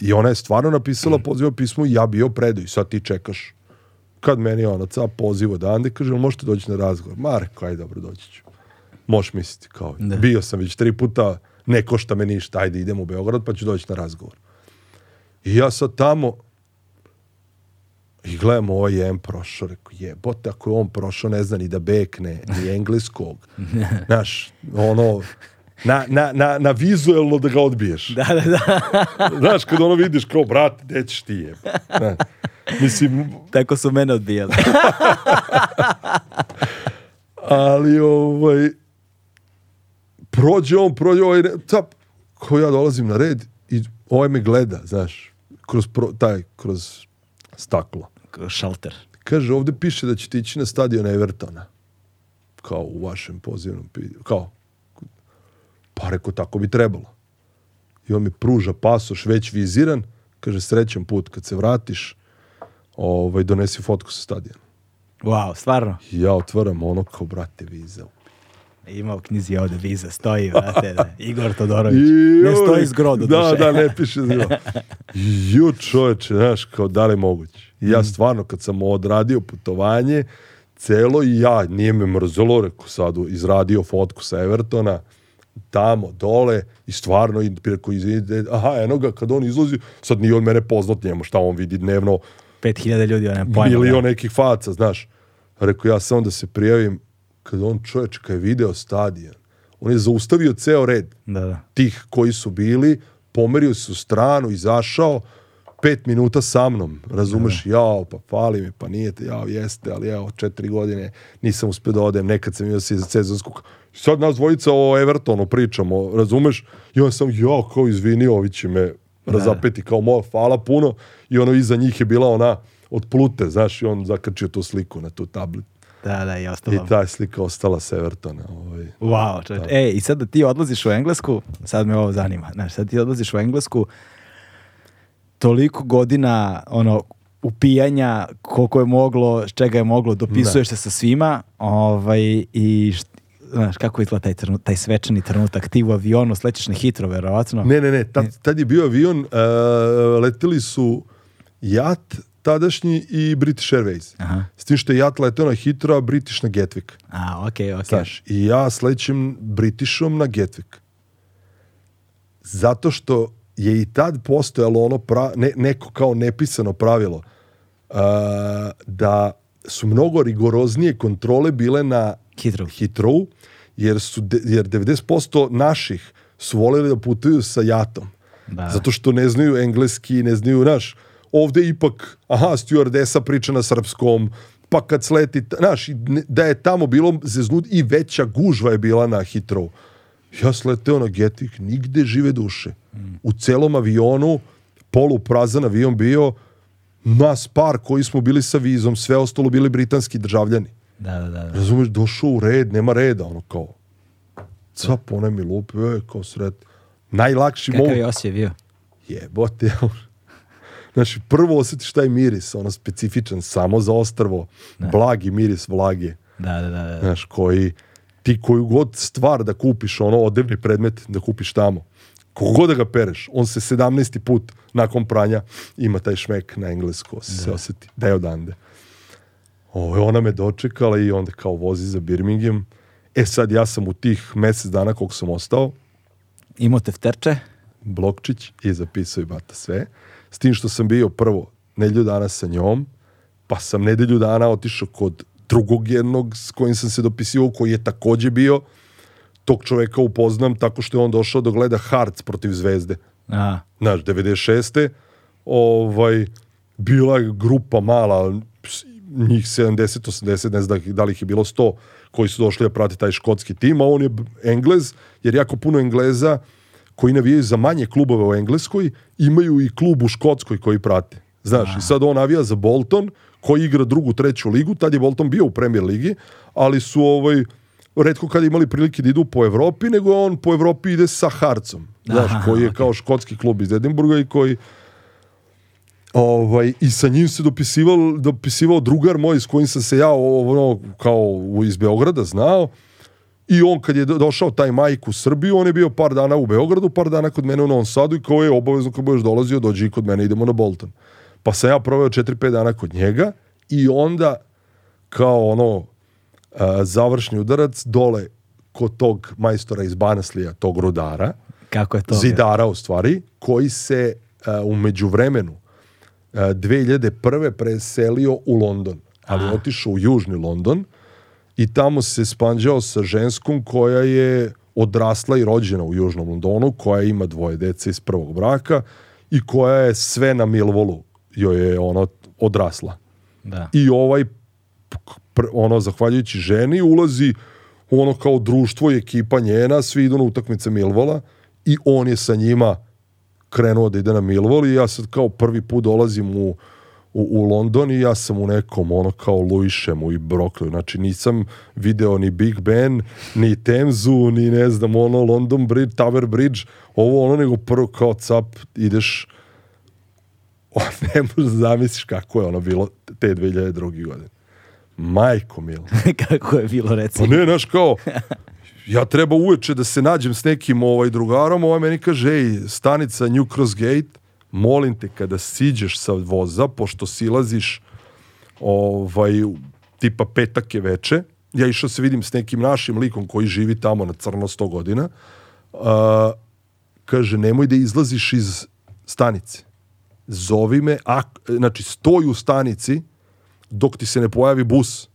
i ona je stvarno napisala mm. poziva pismo ja bio predaj, sad ti čekaš. Kad meni ona ca poziva odande, da kaže, možete doći na razgovor? Marko, ajde, dobro, doći ću. Možeš misliti, kao, da. bio sam već tri puta, ne košta me ništa, ajde idem u Beograd pa ću doći na razgovor. I ja sad tamo, I gledamo, ovaj je M prošao, rekao, jebote, ako je on prošao, ne zna ni da bekne, ni engleskog. Znaš, ono, na, na, na, na vizuelno da ga odbiješ. Da, da, da. Znaš, kad ono vidiš kao, brat, gde ćeš ti je? Znaš, mislim... Tako su mene odbijali. Ali, ovaj, prođe on, prođe ovaj, tap, ko ja dolazim na red i ovaj me gleda, znaš, kroz pro, taj, kroz staklo. Šalter. Kaže, ovde piše da ćete ići na stadion Evertona. Kao u vašem pozivnom pitanju. Kao, pa reko, tako bi trebalo. I on mi pruža pasoš, već viziran. Kaže, srećan put, kad se vratiš, ovaj, donesi fotku sa stadiona. Wow, stvarno? ja otvaram ono kao, brate, viza Ima u knjizi ovde viza, stoji, vrate, da. Igor Todorović. ne stoji zgro da, duše. Da, da, ne piše zgro. Ju čoveče, znaš, kao da li moguće. ja mm. stvarno, kad sam odradio putovanje, celo i ja, nije me mrzelo, rekao sad, izradio fotku sa Evertona, tamo, dole, i stvarno, i preko izvide, aha, eno ga, kad on izlazi, sad nije on mene poznat njemu, šta on vidi dnevno. 5000 ljudi, ona pojma. Da. Milion nekih faca, znaš. Rekao, ja samo da se prijavim, kad on čovječ, kad je video stadion, on je zaustavio ceo red da, da. tih koji su bili, pomerio se u stranu, izašao, pet minuta sa mnom, razumeš, da. da. jao, pa fali mi, pa nije te, jao, jeste, ali evo, četiri godine nisam uspio da odem, nekad sam imao se za sezonsku, sad nas dvojica o Evertonu pričamo, razumeš, i on sam, jao, kao izvini, ovi će me da, da. razapeti, kao moja, fala puno, i ono iza njih je bila ona od plute, znaš, i on zakačio tu sliku na tu tablet. Da, da, i ostala. I ta slika ostala s Evertona. Ovaj, wow, čovječ. Da. E, i sad da ti odlaziš u Englesku, sad me ovo zanima, znaš, sad ti odlaziš u Englesku, toliko godina, ono, upijanja, koliko je moglo, s čega je moglo, dopisuješ da. se sa svima, ovaj, i znaš, kako je izgleda taj, trnu, taj svečani trenutak, ti u avionu slećeš na hitro, verovatno. Ne, ne, ne, tad, tad je bio avion, uh, letili su jat, tadašnji i British Airways. Aha. S tim što je Jatla je to na Hitro, a British na Getwick. A, okej, okay, okay. i ja slećem Britishom na Gatwick. Zato što je i tad postojalo ono pra, ne, neko kao nepisano pravilo uh, da su mnogo rigoroznije kontrole bile na Hitrou, Hitrou jer, su de, jer 90% naših su volili da putuju sa jatom. Da. Zato što ne znaju engleski, ne znaju naš ovde ipak, aha, stewardesa priča na srpskom, pa kad sleti, znaš, da je tamo bilo zeznud i veća gužva je bila na Hitrou. Ja sleteo na Getik, nigde žive duše. Mm. U celom avionu, poluprazan avion bio, nas par koji smo bili sa vizom, sve ostalo bili britanski državljani. Da, da, da. da. Razumeš, došao u red, nema reda, ono kao, sva pone mi lupi, e, kao sred, Najlakši mogu. Kakav je osje bio? Jebote, Znači, prvo osjetiš taj miris, ono specifičan, samo za ostrvo, da. blagi miris vlage. Da, da, da. da. Znaš, koji, ti koju god stvar da kupiš, ono, odevni predmet da kupiš tamo, kogod da ga pereš, on se 17. put nakon pranja ima taj šmek na englesko, da. se osjeti, da je odande. Ovo, ona me dočekala i onda kao vozi za Birmingham. E sad ja sam u tih mesec dana koliko sam ostao. Imao tefterče? Blokčić je zapisao i bata sve. S tim što sam bio prvo nedelju dana sa njom, pa sam nedelju dana otišao kod drugog jednog s kojim sam se dopisivao, koji je takođe bio, tog čoveka upoznam tako što je on došao da gleda Hearts protiv Zvezde. A. Znaš, 96. Ovaj, bila je grupa mala, njih 70, 80, ne znam da li ih je bilo 100, koji su došli da prate taj škotski tim, a on je Englez, jer jako puno Engleza koji navijaju za manje klubove u Engleskoj imaju i klub u Škotskoj koji prate. Znaš, i sad on navija za Bolton koji igra drugu, treću ligu, tad je Bolton bio u premier ligi, ali su ovaj, redko kad imali prilike da idu po Evropi, nego on po Evropi ide sa Harcom, znaš, Aha, koji je okay. kao škotski klub iz Edinburga i koji ovaj, i sa njim se dopisivao, dopisivao drugar moj s kojim sam se ja ono, kao iz Beograda znao, I on kad je došao taj majk u Srbiju, on je bio par dana u Beogradu, par dana kod mene u Novom Sadu i kao je obavezno kad budeš dolazio, dođi i kod mene, idemo na Bolton. Pa sam ja proveo 4-5 dana kod njega i onda kao ono a, e, završni udarac dole kod tog majstora iz Banaslija, tog rudara. Kako je to? Zidara u stvari, koji se a, e, umeđu vremenu e, a, 2001. preselio u London, ali otišao u južni London i tamo se spanđao sa ženskom koja je odrasla i rođena u Južnom Londonu, koja ima dvoje dece iz prvog braka i koja je sve na Milvolu joj je ona odrasla. Da. I ovaj ono zahvaljujući ženi ulazi u ono kao društvo i ekipa njena, svi idu na utakmice Milvola i on je sa njima krenuo da ide na Milvol i ja sad kao prvi put dolazim u u, u London i ja sam u nekom ono kao Luišemu i Brokliju. Znači nisam video ni Big Ben, ni Temzu, ni ne znam ono London Bridge, Tower Bridge, ovo ono nego prvo kao cap ideš o, ne možeš da zamisliš kako je ono bilo te 2002. godine. Majko milo. kako je bilo recimo? Pa ne, znaš kao, ja treba uveče da se nađem s nekim ovaj drugarom, ovaj meni kaže, ej, stanica New Cross Gate, molim te kada siđeš sa voza, pošto silaziš ovaj, tipa petak je veče, ja išao se vidim s nekim našim likom koji živi tamo na crno 100 godina, uh, kaže, nemoj da izlaziš iz stanice. Zovi me, a, znači stoj u stanici dok ti se ne pojavi bus.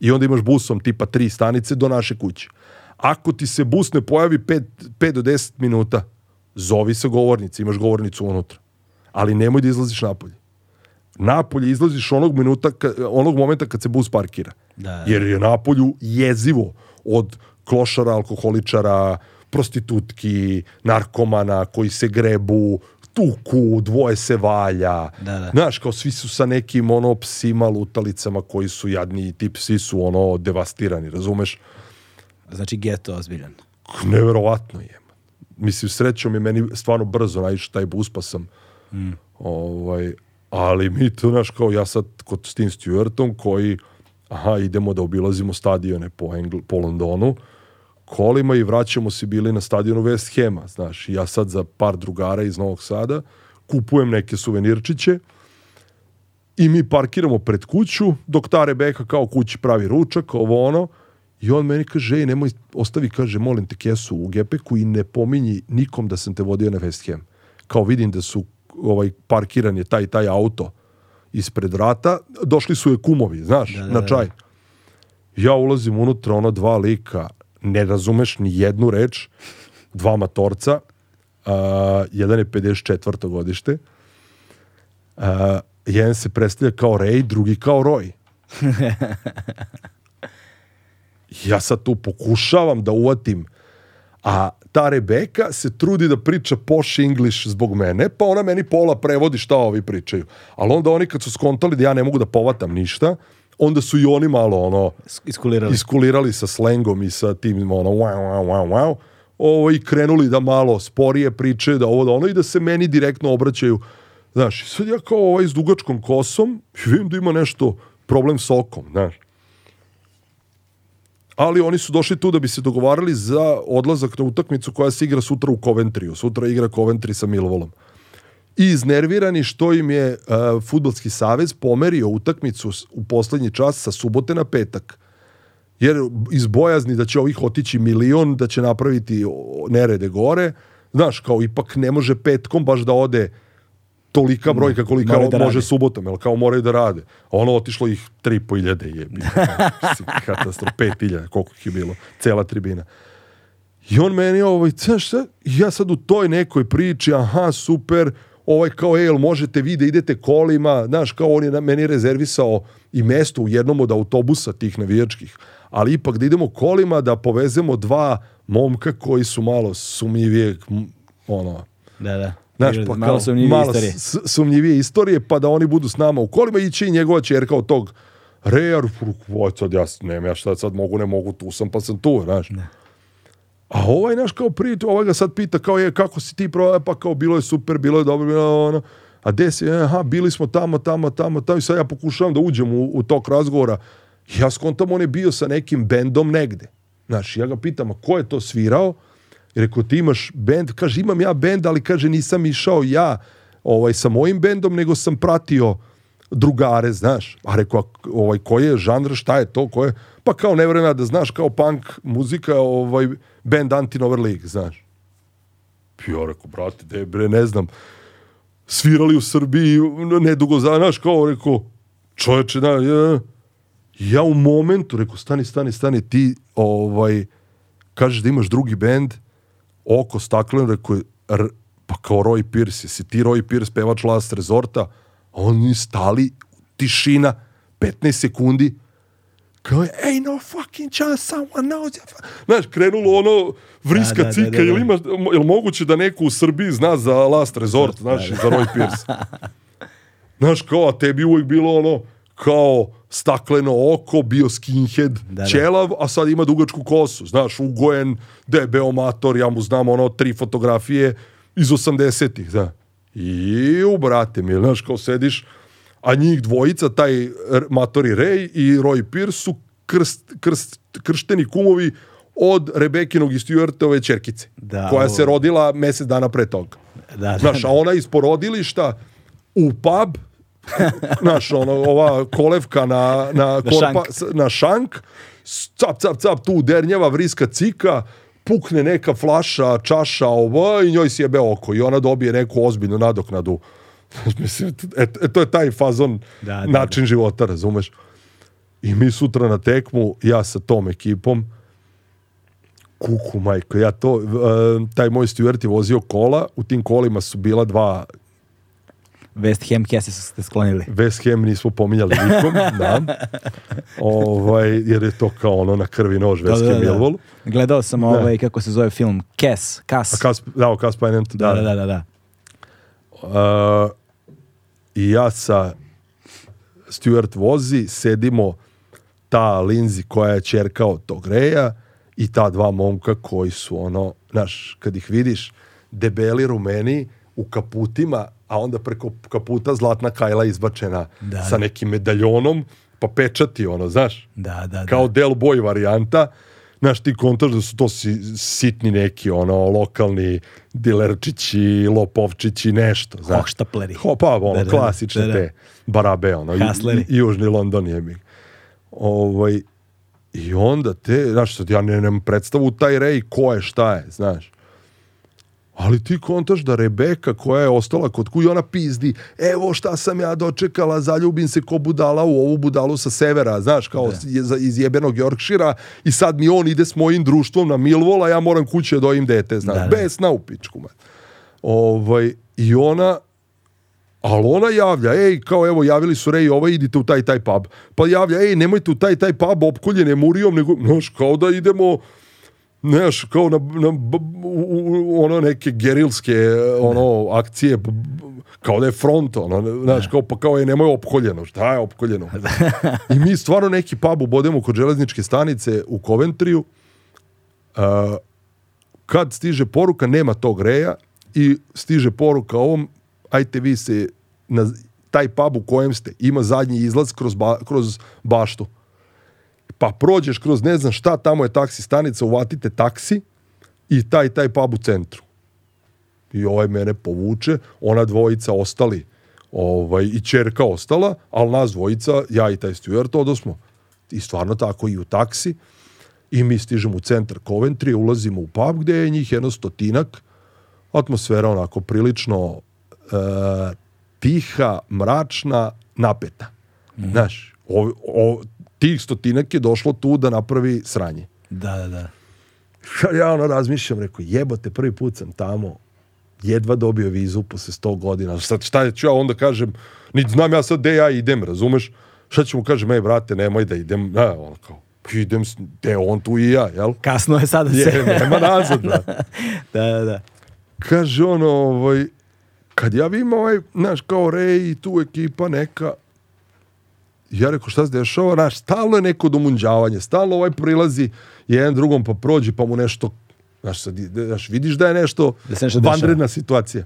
I onda imaš busom tipa tri stanice do naše kuće. Ako ti se bus ne pojavi 5 do 10 minuta, zovi sa govornice, imaš govornicu unutra ali nemoj da izlaziš napolje. Napolje izlaziš onog minuta, onog momenta kad se bus parkira. Da. Jer je napolju jezivo od klošara, alkoholičara, prostitutki, narkomana koji se grebu, tuku, dvoje se valja. Da, da. Znaš, kao svi su sa nekim ono psima, lutalicama koji su jadni i ti psi su ono devastirani, razumeš? Znači geto ozbiljan. Neverovatno je. Mislim, srećom je meni stvarno brzo naišao taj bus, pa sam Ovaj, ali mi to, znaš, kao ja sad kod s tim Stewartom koji, aha, idemo da obilazimo stadione po, Engl po Londonu, kolima i vraćamo se bili na stadionu West Hema, znaš, ja sad za par drugara iz Novog Sada kupujem neke suvenirčiće i mi parkiramo pred kuću, dok ta Rebeka kao kući pravi ručak, ovo ono, i on meni kaže, ej, nemoj, ostavi, kaže, molim te kesu u gepeku i ne pominji nikom da sam te vodio na West Ham. Kao vidim da su ovaj, parkiran je taj taj auto ispred vrata, došli su je kumovi, znaš, da, da, na da. čaj. Ja ulazim unutra, ono dva lika, ne razumeš ni jednu reč, dva matorca, uh, jedan je 54. godište, uh, jedan se predstavlja kao Ray, drugi kao Roy. ja sad tu pokušavam da uvatim, a ta Rebeka se trudi da priča posh English zbog mene, pa ona meni pola prevodi šta ovi pričaju. Ali onda oni kad su skontali da ja ne mogu da povatam ništa, onda su i oni malo ono... Iskulirali. Iskulirali sa slengom i sa tim ono wow, wow, wow, wow. Ovo, I krenuli da malo sporije pričaju da ovo, da ono, i da se meni direktno obraćaju. Znaš, sad ja kao ovaj s dugačkom kosom, vidim da ima nešto problem s okom, znaš ali oni su došli tu da bi se dogovarali za odlazak na utakmicu koja se igra sutra u Coventryu. Sutra igra Coventry sa Milvolom. I iznervirani što im je uh, e, Futbolski savez pomerio utakmicu u poslednji čas sa subote na petak. Jer iz bojazni da će ovih otići milion, da će napraviti nerede gore, znaš, kao ipak ne može petkom baš da ode tolika mm. brojka kolika More da može radi. subotom, jel kao moraju da rade. ono otišlo ih tri po iljade je. Katastrof, Katastrofe 5.000 koliko ih je bilo. Cela tribina. I on meni ovaj, znaš šta, ja sad u toj nekoj priči, aha, super, ovaj kao, e, el možete vi da idete kolima, znaš, kao on je meni rezervisao i mesto u jednom od autobusa tih navijačkih, ali ipak da idemo kolima, da povezemo dva momka koji su malo sumnjivijeg, ono, da, da. Znaš, pa kao, malo sumnjivije malo istorije. sumnjivije istorije, pa da oni budu s nama u kolima ići i njegova čerka od tog Rear, oj, sad ja nemam, ja šta sad mogu, ne mogu, tu sam, pa sam tu, znaš. Ne. Da. A ovaj, naš kao prije, ovaj ga sad pita, kao je, kako si ti provao, pa kao, bilo je super, bilo je dobro, bilo je ono. A gde si, e, aha, bili smo tamo, tamo, tamo, tamo, i sad ja pokušavam da uđem u, u tok razgovora. Ja skontam, on je bio sa nekim bendom negde. Znaš, ja ga pitam, a ko je to svirao? rekao, ti imaš bend? Kaže, imam ja bend, ali kaže, nisam išao ja ovaj, sa mojim bendom, nego sam pratio drugare, znaš. A rekao, ovaj, koji je žanr, šta je to, ko je? Pa kao ne da znaš, kao punk muzika, ovaj, band Antinover League, znaš. Pa ja rekao, brate, de, bre, ne znam. Svirali u Srbiji, nedugo, za, znaš, kao, rekao, čoveče, da, ja, ja u momentu, rekao, stani, stani, stani, ti, ovaj, kažeš da imaš drugi bend, oko stakleno, rekao je, pa kao Roy Pierce, jesi ti Roy Pierce, pevač Last Resorta, oni stali, tišina, 15 sekundi, kao, ej, no fucking chance, someone knows. Znaš, krenulo ono vriska da, da, da cika, da, da, da. Jel, ima, jel moguće da neko u Srbiji zna za Last Resort, znaš, da, da. za Roy Pierce. znaš, kao, a tebi uvijek bilo ono, kao, stakleno oko, bio skinhead, da, da. a sad ima dugačku kosu. Znaš, ugojen, debeo mator, ja mu znam ono tri fotografije iz 80-ih, da. I u brate mi, znaš, kao sediš, a njih dvojica, taj matori Ray i Roy Pierce su krst, krst, kršteni kumovi od Rebekinog i Stuartove čerkice, da, koja ovo. se rodila mesec dana pre toga. Da, da, Znaš, a da. ona iz porodilišta u pub Znaš, ono, ova kolevka na, na, korpa, na šank, cap, cap, cap, tu udernjava, vriska cika, pukne neka flaša, čaša, ovo, i njoj sjebe oko i ona dobije neku ozbiljnu nadoknadu. Mislim, e, to je taj fazon da, da, način da. života, razumeš? I mi sutra na tekmu, ja sa tom ekipom, kuku majko, ja to, e, taj moj steward je vozio kola, u tim kolima su bila dva West Ham Hesse ste sklonili. West Ham nismo pominjali nikom, da. Ovaj, jer je to kao ono na krvi nož West da, da Ham da, da. Gledao sam da. ovaj, kako se zove film, Kes, Kas. A Kas, da, o Kas Pajnent, da. Da, da, da, da. Uh, I ja sa Stuart vozi, sedimo ta Linzi koja je čerka od tog Reja i ta dva momka koji su ono, znaš, kad ih vidiš, debeli rumeni u kaputima a onda preko kaputa zlatna kajla izbačena da, sa da. nekim medaljonom, pa pečati ono, znaš? Da, da, da, Kao Del Boy varijanta. Znaš, ti kontaš da su to si, sitni neki, ono, lokalni dilerčići, lopovčići, nešto. Znaš. Hoštapleri. Ho, pa, ono, da, klasične te barabe, ono, Hasleri. južni London je mi. Ovaj, I onda te, znaš, sad ja nemam predstavu taj rej ko je, šta je, znaš. Ali ti kontaš da Rebeka koja je ostala kod kuj, ona pizdi, evo šta sam ja dočekala, zaljubim se ko budala u ovu budalu sa severa, znaš, kao da. iz jebenog Yorkshira i sad mi on ide s mojim društvom na Milvola, ja moram kuće da dojim dete, znaš, da, da. besna u Ovaj, I ona, ali ona javlja, ej, kao evo, javili su rej ovo ovaj, idite u taj, taj pub. Pa javlja, ej, nemojte u taj, taj pub opkoljen murijom, nego, znaš, kao da idemo znaš, kao na, na u, ono neke gerilske ono, akcije, kao da je front, ono, znaš, kao, pa kao je nemoj opkoljeno, šta je opkoljeno? I mi stvarno neki pub budemo kod železničke stanice u Koventriju, uh, kad stiže poruka, nema tog reja i stiže poruka ovom, ajte vi se na taj pub u kojem ste, ima zadnji izlaz kroz, ba, kroz baštu pa prođeš kroz ne znam šta, tamo je taksi stanica, uvatite taksi i taj, taj pub u centru. I ovaj mene povuče, ona dvojica ostali, ovaj, i čerka ostala, ali nas dvojica, ja i taj Stuart, odosmo. I stvarno tako i u taksi. I mi stižemo u centar Coventry, ulazimo u pub gde je njih jedno stotinak, atmosfera onako prilično e, tiha, mračna, napeta. Mm. Znaš, o, o, tih stotinak je došlo tu da napravi sranje. Da, da, da. Ja ono razmišljam, rekao, jebote, prvi put sam tamo, jedva dobio vizu posle 100 godina. Sad šta ću ja onda kažem, niti znam ja sad gde ja idem, razumeš? Šta ću mu kažem, ej brate, nemoj da idem, ne, da, ono kao, idem, gde on tu i ja, jel? Kasno je sada se. Je, nema nazad, da. da, da, da. Kaže ono, ovaj, kad ja vidim ovaj, znaš, kao Rej i tu ekipa neka, ja rekao šta se dešava, znaš, stalno je neko domunđavanje, stalno ovaj prilazi jedan drugom pa prođi pa mu nešto, znaš, sad, znaš vidiš da je nešto, da se nešto vanredna situacija.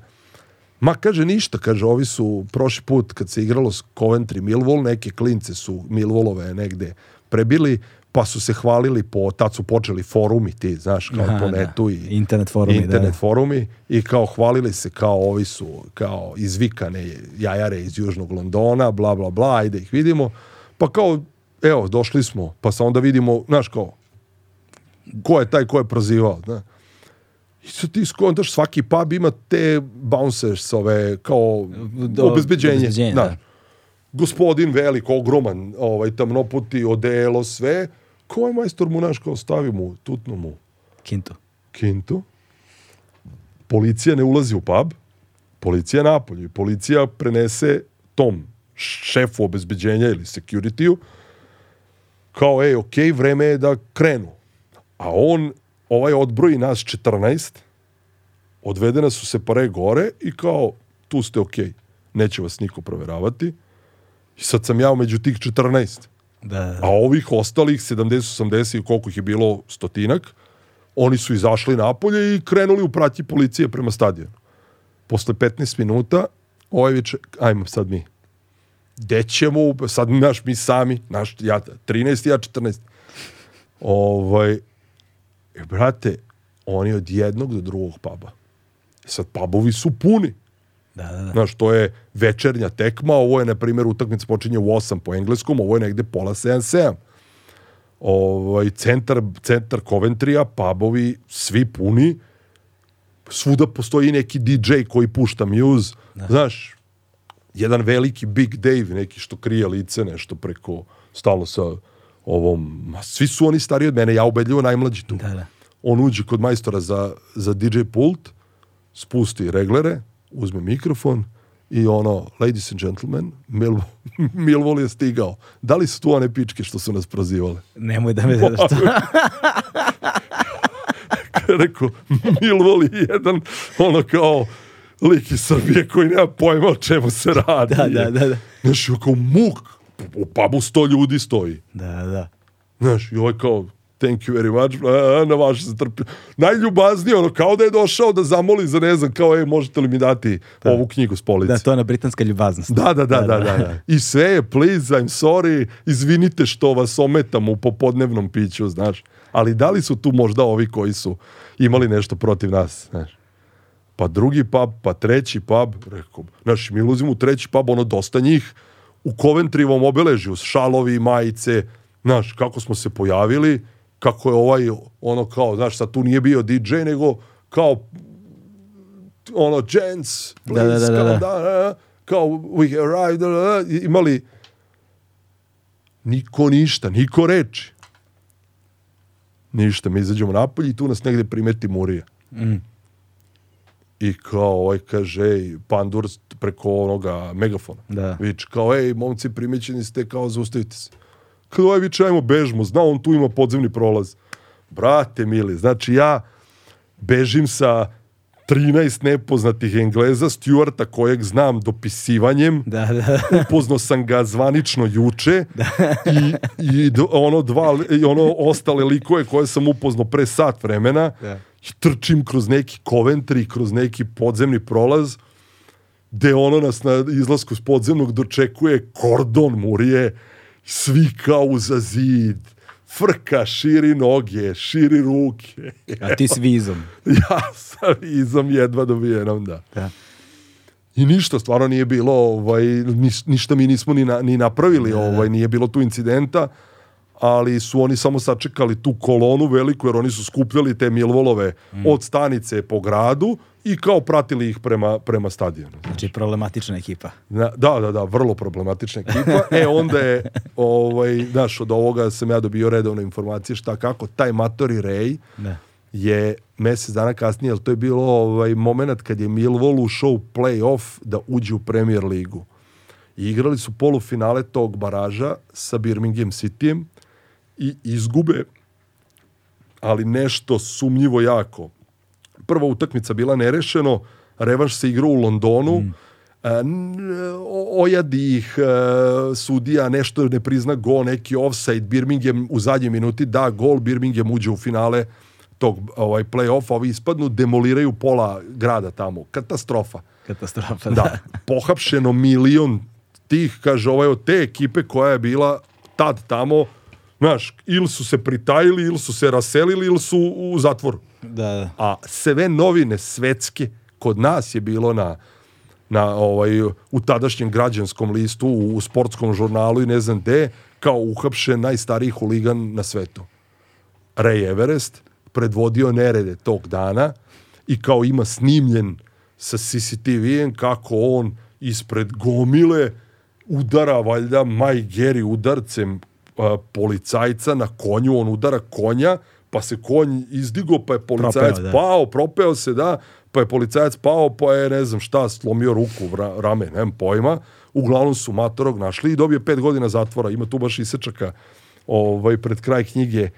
Ma kaže ništa, kaže, ovi su prošli put kad se igralo s Coventry Milvol, neke klince su Milvolove negde prebili, pa su se hvalili po, tad su počeli forumi ti, znaš, kao Aha, po netu da. i internet forumi, da. internet da. forumi i kao hvalili se kao ovi su kao izvikane jajare iz Južnog Londona, bla, bla, bla, ajde ih vidimo, pa kao, evo, došli smo, pa se onda vidimo, znaš, kao, ko je taj ko je prozivao, da I sad ti skontaš, svaki pub ima te bouncers, ove, kao Do, obezbeđenje. obezbeđenje da. Gospodin velik, ogroman, ovaj, tamnoputi, odelo, sve, ko je majstor mu naš kao stavi mu, tutnu mu. Kintu. Kintu. Policija ne ulazi u pub, policija napolju policija prenese tom šefu obezbeđenja ili security-u kao, ej, okay, vreme je da krenu. A on, ovaj odbroji nas 14, odvedena su se pare gore i kao, tu ste okay. neće vas niko proveravati. I sad sam ja među tih 14. Da, da. A ovih ostalih 70, 80 koliko ih je bilo stotinak, oni su izašli napolje i krenuli u prati policije prema stadionu. Posle 15 minuta, ovaj viče, ajmo sad mi. Dećemo, sad naš mi sami, naš, ja 13, ja 14. Ovaj, e, brate, oni od jednog do drugog paba. Sad pubovi su puni. Da, da, da. Znaš, to je večernja tekma, ovo je, na primjer, utakmica počinje u 8 po engleskom, ovo je negde pola 7-7. Ovaj, centar, centar Coventrya, pubovi, svi puni, svuda postoji neki DJ koji pušta muse, da. znaš, jedan veliki Big Dave, neki što krije lice, nešto preko, stalno sa ovom, ma, svi su oni stari od mene, ja ubedljivo najmlađi tu. Da, da. On uđe kod majstora za, za DJ pult, spusti reglere, uzme mikrofon i ono, ladies and gentlemen, Mil Milvol je stigao. Da li su tu one pičke što su nas prozivale? Nemoj da me zadaš to. rekao, Milvol je jedan, ono kao, lik iz Srbije koji nema pojma o čemu se radi. Da, da, da. da. Znaš, kao muk, u pubu sto ljudi stoji. Da, da. Znaš, i ovaj kao, thank you very much, a, na vaše se trpi. Najljubaznije, ono, kao da je došao da zamoli za ne znam, kao, e, možete li mi dati da. ovu knjigu s police. Da, to je ona britanska ljubaznost. Da, da, da, da, da. da, I sve je, please, I'm sorry, izvinite što vas ometam u popodnevnom piću, znaš. Ali da li su tu možda ovi koji su imali nešto protiv nas, znaš? pa drugi pub, pa treći pub, rekao, znaš, mi ulazimo u treći pub, ono, dosta njih u Coventryevom obeležju, s šalovi, majice, znaš, kako smo se pojavili, kako je ovaj, ono kao, znaš, sad tu nije bio DJ, nego kao, ono, gents, please, da, da, da, kao, da, da. eh, eh, kao, we arrived, eh, imali, niko ništa, niko reči. Ništa, mi izađemo napolje i tu nas negde primeti Murija. Mm. I kao, ovaj kaže, ej, pandur preko onoga megafona. Da. Vič, kao, ej, momci, primećeni ste, kao, zaustavite se. Krojević, ajmo, bežmo, zna, on tu ima podzemni prolaz. Brate mili, znači ja bežim sa 13 nepoznatih Engleza, Stuarta kojeg znam dopisivanjem, da, da. upozno sam ga zvanično juče da. i, i ono dva, i ono ostale likove koje sam upoznao pre sat vremena da. trčim kroz neki Coventry, kroz neki podzemni prolaz gde ono nas na izlasku s podzemnog dočekuje kordon murije, svi kao uza zid, frka, širi noge, širi ruke. A ti s vizom. ja sa vizom jedva dobijenom, da. da. I ništa, stvarno nije bilo, ovaj, niš, ništa mi nismo ni, na, ni napravili, da, da. ovaj, nije bilo tu incidenta ali su oni samo sačekali tu kolonu veliku, jer oni su skupljali te milvolove mm. od stanice po gradu i kao pratili ih prema, prema stadionu. Znači, problematična ekipa. Na, da, da, da, vrlo problematična ekipa. e, onda je, ovaj, znaš, od ovoga sam ja dobio redovne informacije šta kako, taj Matori Rej da. je mjesec dana kasnije, ali to je bilo ovaj, moment kad je Milvol ušao u play-off da uđe u Premier ligu. I igrali su polufinale tog baraža sa Birmingham Cityjem i izgube, ali nešto sumnjivo jako. Prva utakmica bila nerešeno, revanš se igrao u Londonu, mm. E, ojadi ih e, sudija, nešto ne prizna go, neki offside, Birmingham u zadnjoj minuti da gol, Birmingham uđe u finale tog ovaj, play-offa, ovi ispadnu, demoliraju pola grada tamo. Katastrofa. Katastrofa, da. da. Pohapšeno milion tih, kaže, ovaj, od te ekipe koja je bila tad tamo, Znaš, ili su se pritajili, ili su se raselili, ili su u zatvoru. Da, da. A sve novine svetske kod nas je bilo na, na ovaj, u tadašnjem građanskom listu, u, u sportskom žurnalu i ne znam gde, kao uhapšen najstariji huligan na svetu. Ray Everest predvodio nerede tog dana i kao ima snimljen sa CCTV-em kako on ispred gomile udara valjda Maj Geri udarcem policajca na konju, on udara konja, pa se konj izdigo, pa je policajac propeo, da. pao, propeo se, da, pa je policajac pao, pa je, ne znam šta, slomio ruku, rame, nemam pojma. Uglavnom su Matorog našli i dobije pet godina zatvora. Ima tu baš isečaka ovaj, pred kraj knjige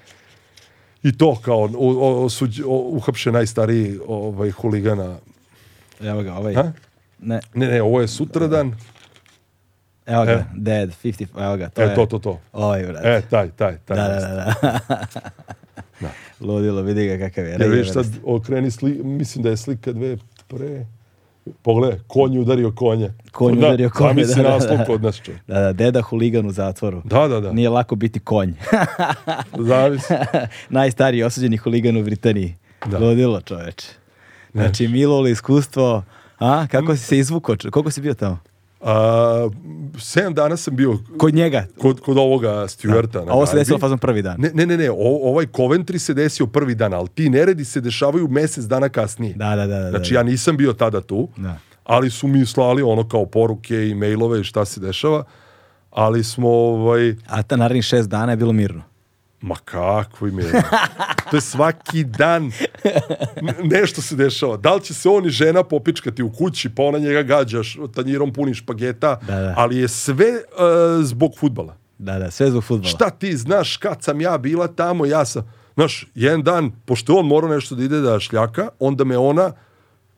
i to kao o, o, suđ, o, uhapše najstariji ovaj, huligana. Evo ga, ovaj. Ha? Ne. ne, ne, ovo je sutradan. Evo ga, e. dead, 50, evo ga, to e, je. to, to, to. Oj, ovaj, brat. E, taj, taj, taj. Da, da, da. da. da. Ludilo, vidi ga kakav je. Jer vidiš sad, okreni sli, mislim da je slika dve pre... Pogledaj, konj udario konje. Konj udario konja, da, da, da, naslov da, kod nas čovjek. Da, da, deda huligan u zatvoru. Da, da, da. Nije lako biti konj. Zavisi. Najstariji osuđeni huligan u Britaniji. Da. Ludilo, čoveče. Znači, milo li iskustvo, a, kako si se izvukao, koliko si bio tamo? Uh, 7 dana sam bio... Kod njega? Kod, kod ovoga Stuarta. Da. A ovo se desilo fazom prvi dan? Ne, ne, ne, ne o, ovaj Coventry se desio prvi dan, ali ti neredi se dešavaju mjesec dana kasnije. Da, da, da, da. da znači ja nisam bio tada tu, da. ali su mi slali ono kao poruke i mailove i šta se dešava, ali smo ovaj... A ta narednih 6 dana je bilo mirno? Ma kako im je? To je svaki dan nešto se dešava. Da li će se on i žena popičkati u kući, pa ona njega gađaš, tanjirom puniš špageta, da, da. ali je sve uh, zbog futbala. Da, da, sve zbog futbala. Šta ti znaš kad sam ja bila tamo, ja sam... Znaš, jedan dan, pošto on mora nešto da ide da šljaka, onda me ona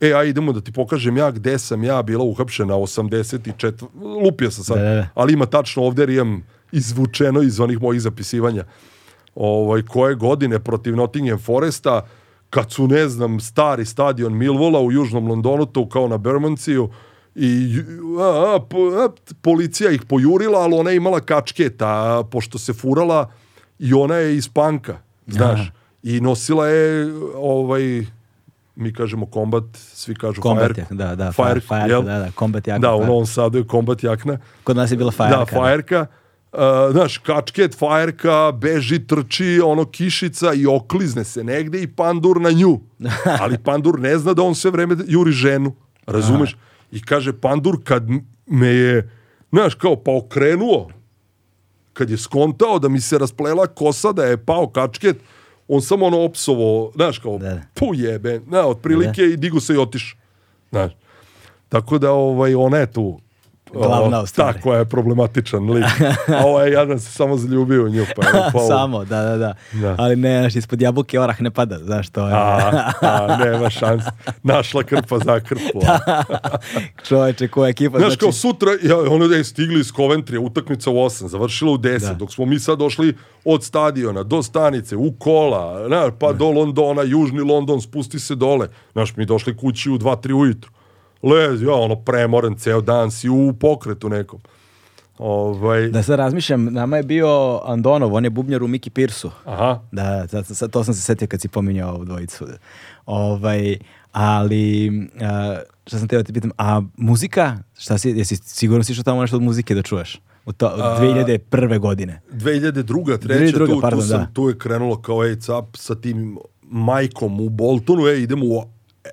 e, aj idemo da ti pokažem ja gde sam ja bila uhapšena 84, lupio sam sad, da, da, da. ali ima tačno ovdje jer imam izvučeno iz onih mojih zapisivanja ovaj, koje godine protiv Nottingham Foresta, kad su, ne znam, stari stadion Milvola u Južnom Londonu, to kao na Bermanciju, i a, a, policija ih pojurila, ali ona je imala kačketa, pošto se furala i ona je iz panka, znaš. Aha. I nosila je ovaj mi kažemo kombat, svi kažu kombat, fajerku. Da, da, fajerku, fajerka, jel? da, da, kombat jakna. Da, u Novom Sadu je kombat jakna. Kod nas je bila fajerka. Da, fajerka. Da Uh, znaš, kačket, fajerka, beži, trči, ono, kišica i oklizne se negde i pandur na nju. Ali pandur ne zna da on sve vreme juri ženu. Razumeš? Aha. I kaže, pandur kad me je, znaš, kao, pa okrenuo, kad je skontao da mi se rasplela kosa, da je pao kačket, on samo ono opsovo, znaš, kao, da. da. pu jebe, na, otprilike, da, da. i digu se i otiš. Znaš. Tako da, ovaj, ona je tu Glavna o, ta koja je problematičan lik. A ovaj jadan se samo zaljubio u nju. Pa, pa samo, da, da, da, da. Ali ne, znaš, ispod jabuke orah ne pada, znaš to je. a, a, nema šans. Našla krpa za krpu. Da. Čovječe, koja ekipa. Znaš, znači... kao sutra, ja, ono da je stigli iz Coventrya, utakmica u 8, završila u 10, da. dok smo mi sad došli od stadiona do stanice, u kola, na, pa da. do Londona, južni London, spusti se dole. Znaš, mi došli kući u 2-3 ujutru lez, ja, ono, premoren ceo dan, si u pokretu nekom. Ovaj... Da sad razmišljam, nama je bio Andonov, on je bubnjar u Miki Pirsu. Aha. Da, da, da to sam se setio kad si pominjao ovu dvojicu. Ovaj, ali, a, šta sam teo da ti pitam, a muzika, šta si, jesi sigurno si što tamo nešto od muzike da čuješ? U to, 2001. godine. 2002. treća, 2002, tu, pardon, tu, da. sam, da. tu je krenulo kao, ej, up sa tim majkom u Boltonu, e, idemo u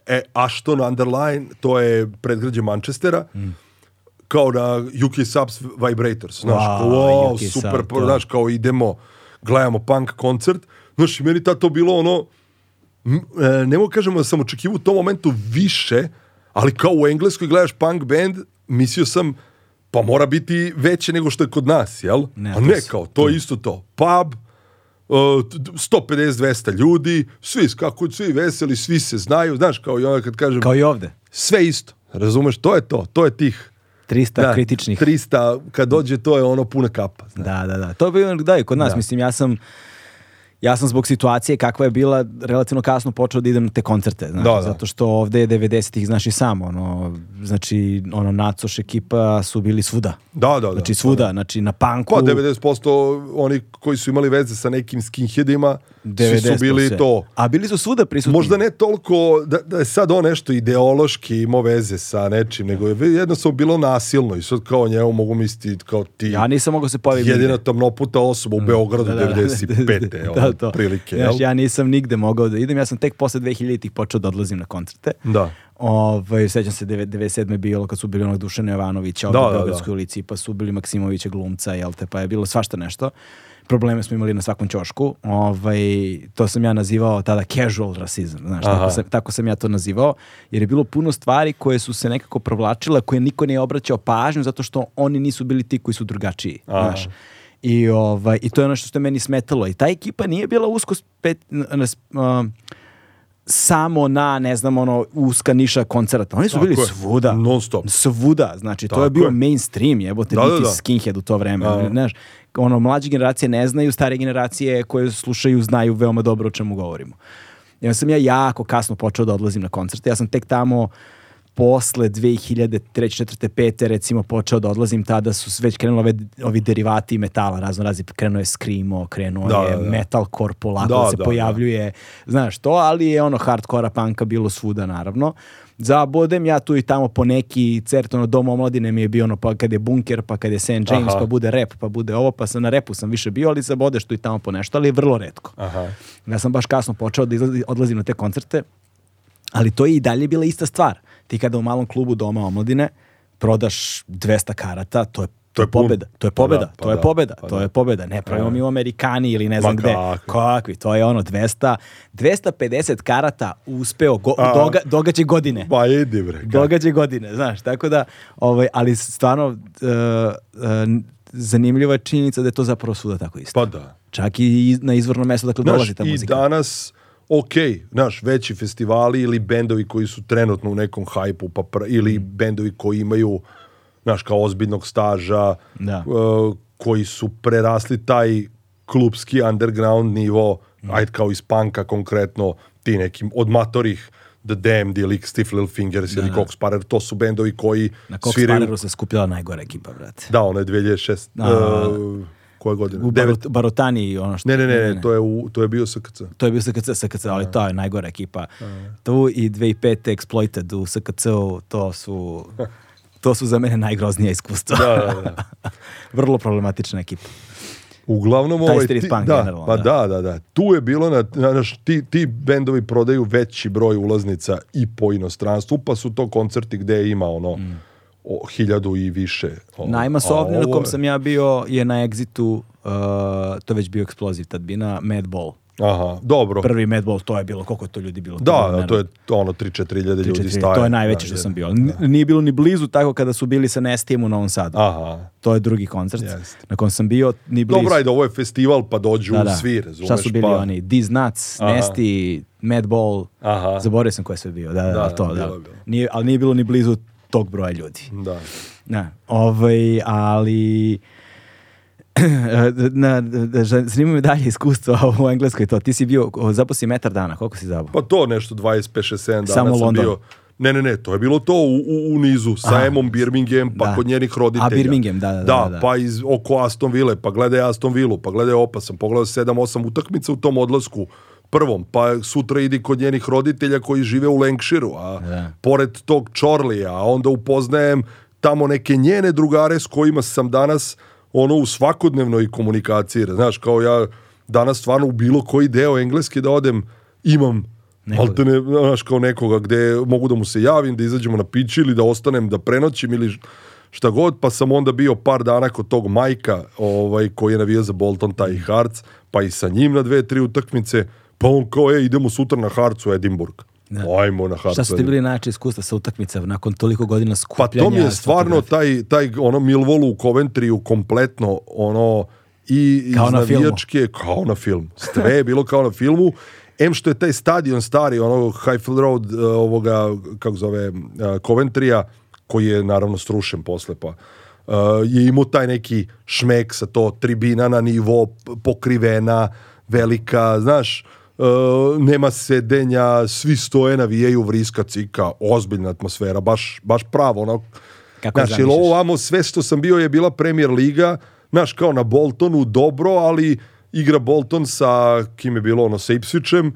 e, Ashton Underline, to je predgrađe Manchestera, mm. kao na UK Subs Vibrators, znaš, wow, kao, wow, super, Sub, da. znaš, kao idemo, gledamo punk koncert, znaš, i meni tad to bilo ono, e, ne mogu kažemo da sam očekivao u tom momentu više, ali kao u Engleskoj gledaš punk band, mislio sam, pa mora biti veće nego što je kod nas, jel? Ne, A ne, kao, to je isto to. Pub, 150-200 ljudi, svi skakuću, svi veseli, svi se znaju, znaš, kao i onda kad kažem... Kao i ovde. Sve isto, razumeš, to je to, to je tih 300 da, kritičnih. 300, kad dođe to je ono puna kapa. Znaš. Da, da, da. To bilo, da, kod nas, da. mislim, ja sam ja sam zbog situacije kakva je bila relativno kasno počeo da idem na te koncerte, znači, da, da. zato što ovde je 90-ih, znaš i sam, ono, znači, ono, Nacoš ekipa su bili svuda. Da, da, da. Znači, svuda, da, znači, na panku. Pa, 90% oni koji su imali veze sa nekim skinheadima, 90%. svi su bili to. A bili su svuda prisutni. Možda ne toliko, da, da je sad on nešto ideološki imao veze sa nečim, nego je jednostavno bilo nasilno i sad kao njemu mogu misliti kao ti. Ja nisam mogao se pojaviti. Jedina puta osoba u mm. Beogradu da, da, 95. Da, da, da, da, da, da, da, da, da, to. prilike. Znaš, ja nisam nigde mogao da idem, ja sam tek posle 2000-ih počeo da odlazim na koncerte. Da. Ovaj, sećam se, 97. je bilo kad su bili onog Dušana Jovanovića da, u da, da. Beogradskoj ulici, pa su bili Maksimovića glumca, jel te, pa je bilo svašta nešto probleme smo imali na svakom ćošku. Ovaj, to sam ja nazivao tada casual rasizam, znaš, tako sam, tako sam ja to nazivao, jer je bilo puno stvari koje su se nekako provlačile, koje niko nije obraćao pažnju zato što oni nisu bili ti koji su drugačiji, Aha. znaš. I, ovaj, I to je ono što je meni smetalo. I ta ekipa nije bila usko spet, uh, samo na, ne znam, ono, uska niša koncerta. Oni su Tako bili je. svuda. Non stop. Svuda, znači, Tako to je bio je. mainstream, jebote, da, da, da. skinhead u to vreme. Da. Znaš, ono, mlađe generacije ne znaju, stare generacije koje slušaju znaju veoma dobro o čemu govorimo. Ja sam ja jako kasno počeo da odlazim na koncerte. Ja sam tek tamo posle 2003, 4, 5 recimo počeo da odlazim, tada su već krenuli ove, ovi derivati metala, razno razni, krenuo je Screamo, krenuo da, je da. da. metalcore polako da, da se da, da. pojavljuje, da. znaš to, ali je ono hardcora panka bilo svuda naravno. Zabodem ja tu i tamo po neki cert, ono dom omladine mi je bio ono pa kad je bunker, pa kad je St. James, Aha. pa bude rep, pa bude ovo, pa sam na repu sam više bio, ali zabodeš tu i tamo po nešto, ali vrlo redko. Aha. Ja sam baš kasno počeo da izlazi, odlazim na te koncerte, ali to je i dalje bila ista stvar ti kada u malom klubu doma omladine prodaš 200 karata, to je to je pobeda, to je pobeda, pa da, pa to je pobeda, da, pa to da. je pobeda. Ne pravimo e. mi u Amerikani ili ne znam gde. Kakvi, to je ono 200, 250 karata uspeo go, doga, događaj godine. Pa idi bre. Događaj godine, znaš, tako da, ovaj, ali stvarno uh, uh, zanimljiva činjenica da je to zapravo svuda tako isto. Pa da. Čak i na izvorno mesto dakle znaš, dolazi ta muzika. i danas ok, naš, veći festivali ili bendovi koji su trenutno u nekom hajpu, pa pra, ili mm. bendovi koji imaju, naš, kao ozbiljnog staža, da. Uh, koji su prerasli taj klubski underground nivo, mm. ajde kao iz panka konkretno, ti nekim odmatorih The Damned ili Stiff Little Fingers da, ili da. Cox Parer, to su bendovi koji Na Cox sviraju... se skupljala najgora ekipa, brate. Da, ono je 2006... Da, da, da. E, Koje godine? U Barot, Barotani ono što... Ne, ne, ne, ne, to je, u, to je bio SKC. To je bio SKC, SKC, ali da. to je najgora ekipa. Da. Tu i 2005. Exploited u SKC-u, to su... To su za mene najgroznije iskustva. Da, da, da. Vrlo problematična ekipa. Uglavnom ovaj ti, punk, da, pa da. da. da, da, Tu je bilo na, na ti, ti bendovi prodaju veći broj ulaznica i po inostranstvu, pa su to koncerti gde ima ono mm o, hiljadu i više. O, Najmasovnije ovo... na kom sam ja bio je na egzitu, uh, to već bio eksploziv tad bi na Madball. Aha, dobro. Prvi Madball, to je bilo, koliko je to ljudi bilo? Da, to, da, to je ono 3-4 ljudi 3 staje. To je najveće da, što da. sam bio. N, da. nije bilo ni blizu tako kada su bili sa Nestijem u Novom Sadu. Aha. To je drugi koncert yes. na kom sam bio, ni blizu. Dobro, ajde, ovo je festival pa dođu da, da. svi, razumeš? Šta su pa- bili pa... oni? Diz Nuts, Nesti, Madball, Aha. zaboravio sam ko je sve bio. Da, da, da to, da. Bilo, bilo. Nije, ali nije bilo ni blizu tog broja ljudi. Da. Na, da, ovaj, ali... na, da, da, zanima me dalje iskustva u Engleskoj to. Ti si bio, zapao si metar dana, koliko si zapao? Pa to nešto, 25, 67 dana Samo sam London. bio. Ne, ne, ne, to je bilo to u, u, u nizu, sa Aha, Emom Birmingham, pa da. kod njenih roditelja. A Birmingham, da, da, da. da pa iz, oko Aston Ville, pa gledaj Aston Villu, pa gledaj Opa, sam pogledao 7-8 utakmica u tom odlasku prvom, pa sutra idi kod njenih roditelja koji žive u Lenkširu, a da. pored tog Čorlija, a onda upoznajem tamo neke njene drugare s kojima sam danas ono u svakodnevnoj komunikaciji, znaš, kao ja danas stvarno u bilo koji deo engleske da odem, imam Altene, te znaš, kao nekoga gde mogu da mu se javim, da izađemo na pići ili da ostanem, da prenoćim ili šta god, pa sam onda bio par dana kod tog Majka, ovaj, koji je navija za Bolton, taj Hartz, pa i sa njim na dve, tri utakmice, Pa on kao, e, idemo sutra na harcu u Edimburg. Ne. Da. Ajmo na Harcu. Šta su ti bili najjače iskustva sa utakmica nakon toliko godina pa skupljanja? Pa to mi je stvarno taj, taj ono Milvolu u Coventryu kompletno ono i kao na filmu. kao na film. Sve je bilo kao na filmu. Em što je taj stadion stari, ono Highfield Road, e, ovoga, kako zove, e, Coventryja, koji je naravno strušen posle, pa e, je imao taj neki šmek sa to tribina na nivo pokrivena, velika, znaš, E, nema sedenja, svi stoje, navijaju, vriska, cika, ozbiljna atmosfera, baš, baš pravo, ono, Kako znači, ovamo sve što sam bio je bila premier liga, znaš, kao na Boltonu, dobro, ali igra Bolton sa, kim je bilo ono, sa Ipswichem,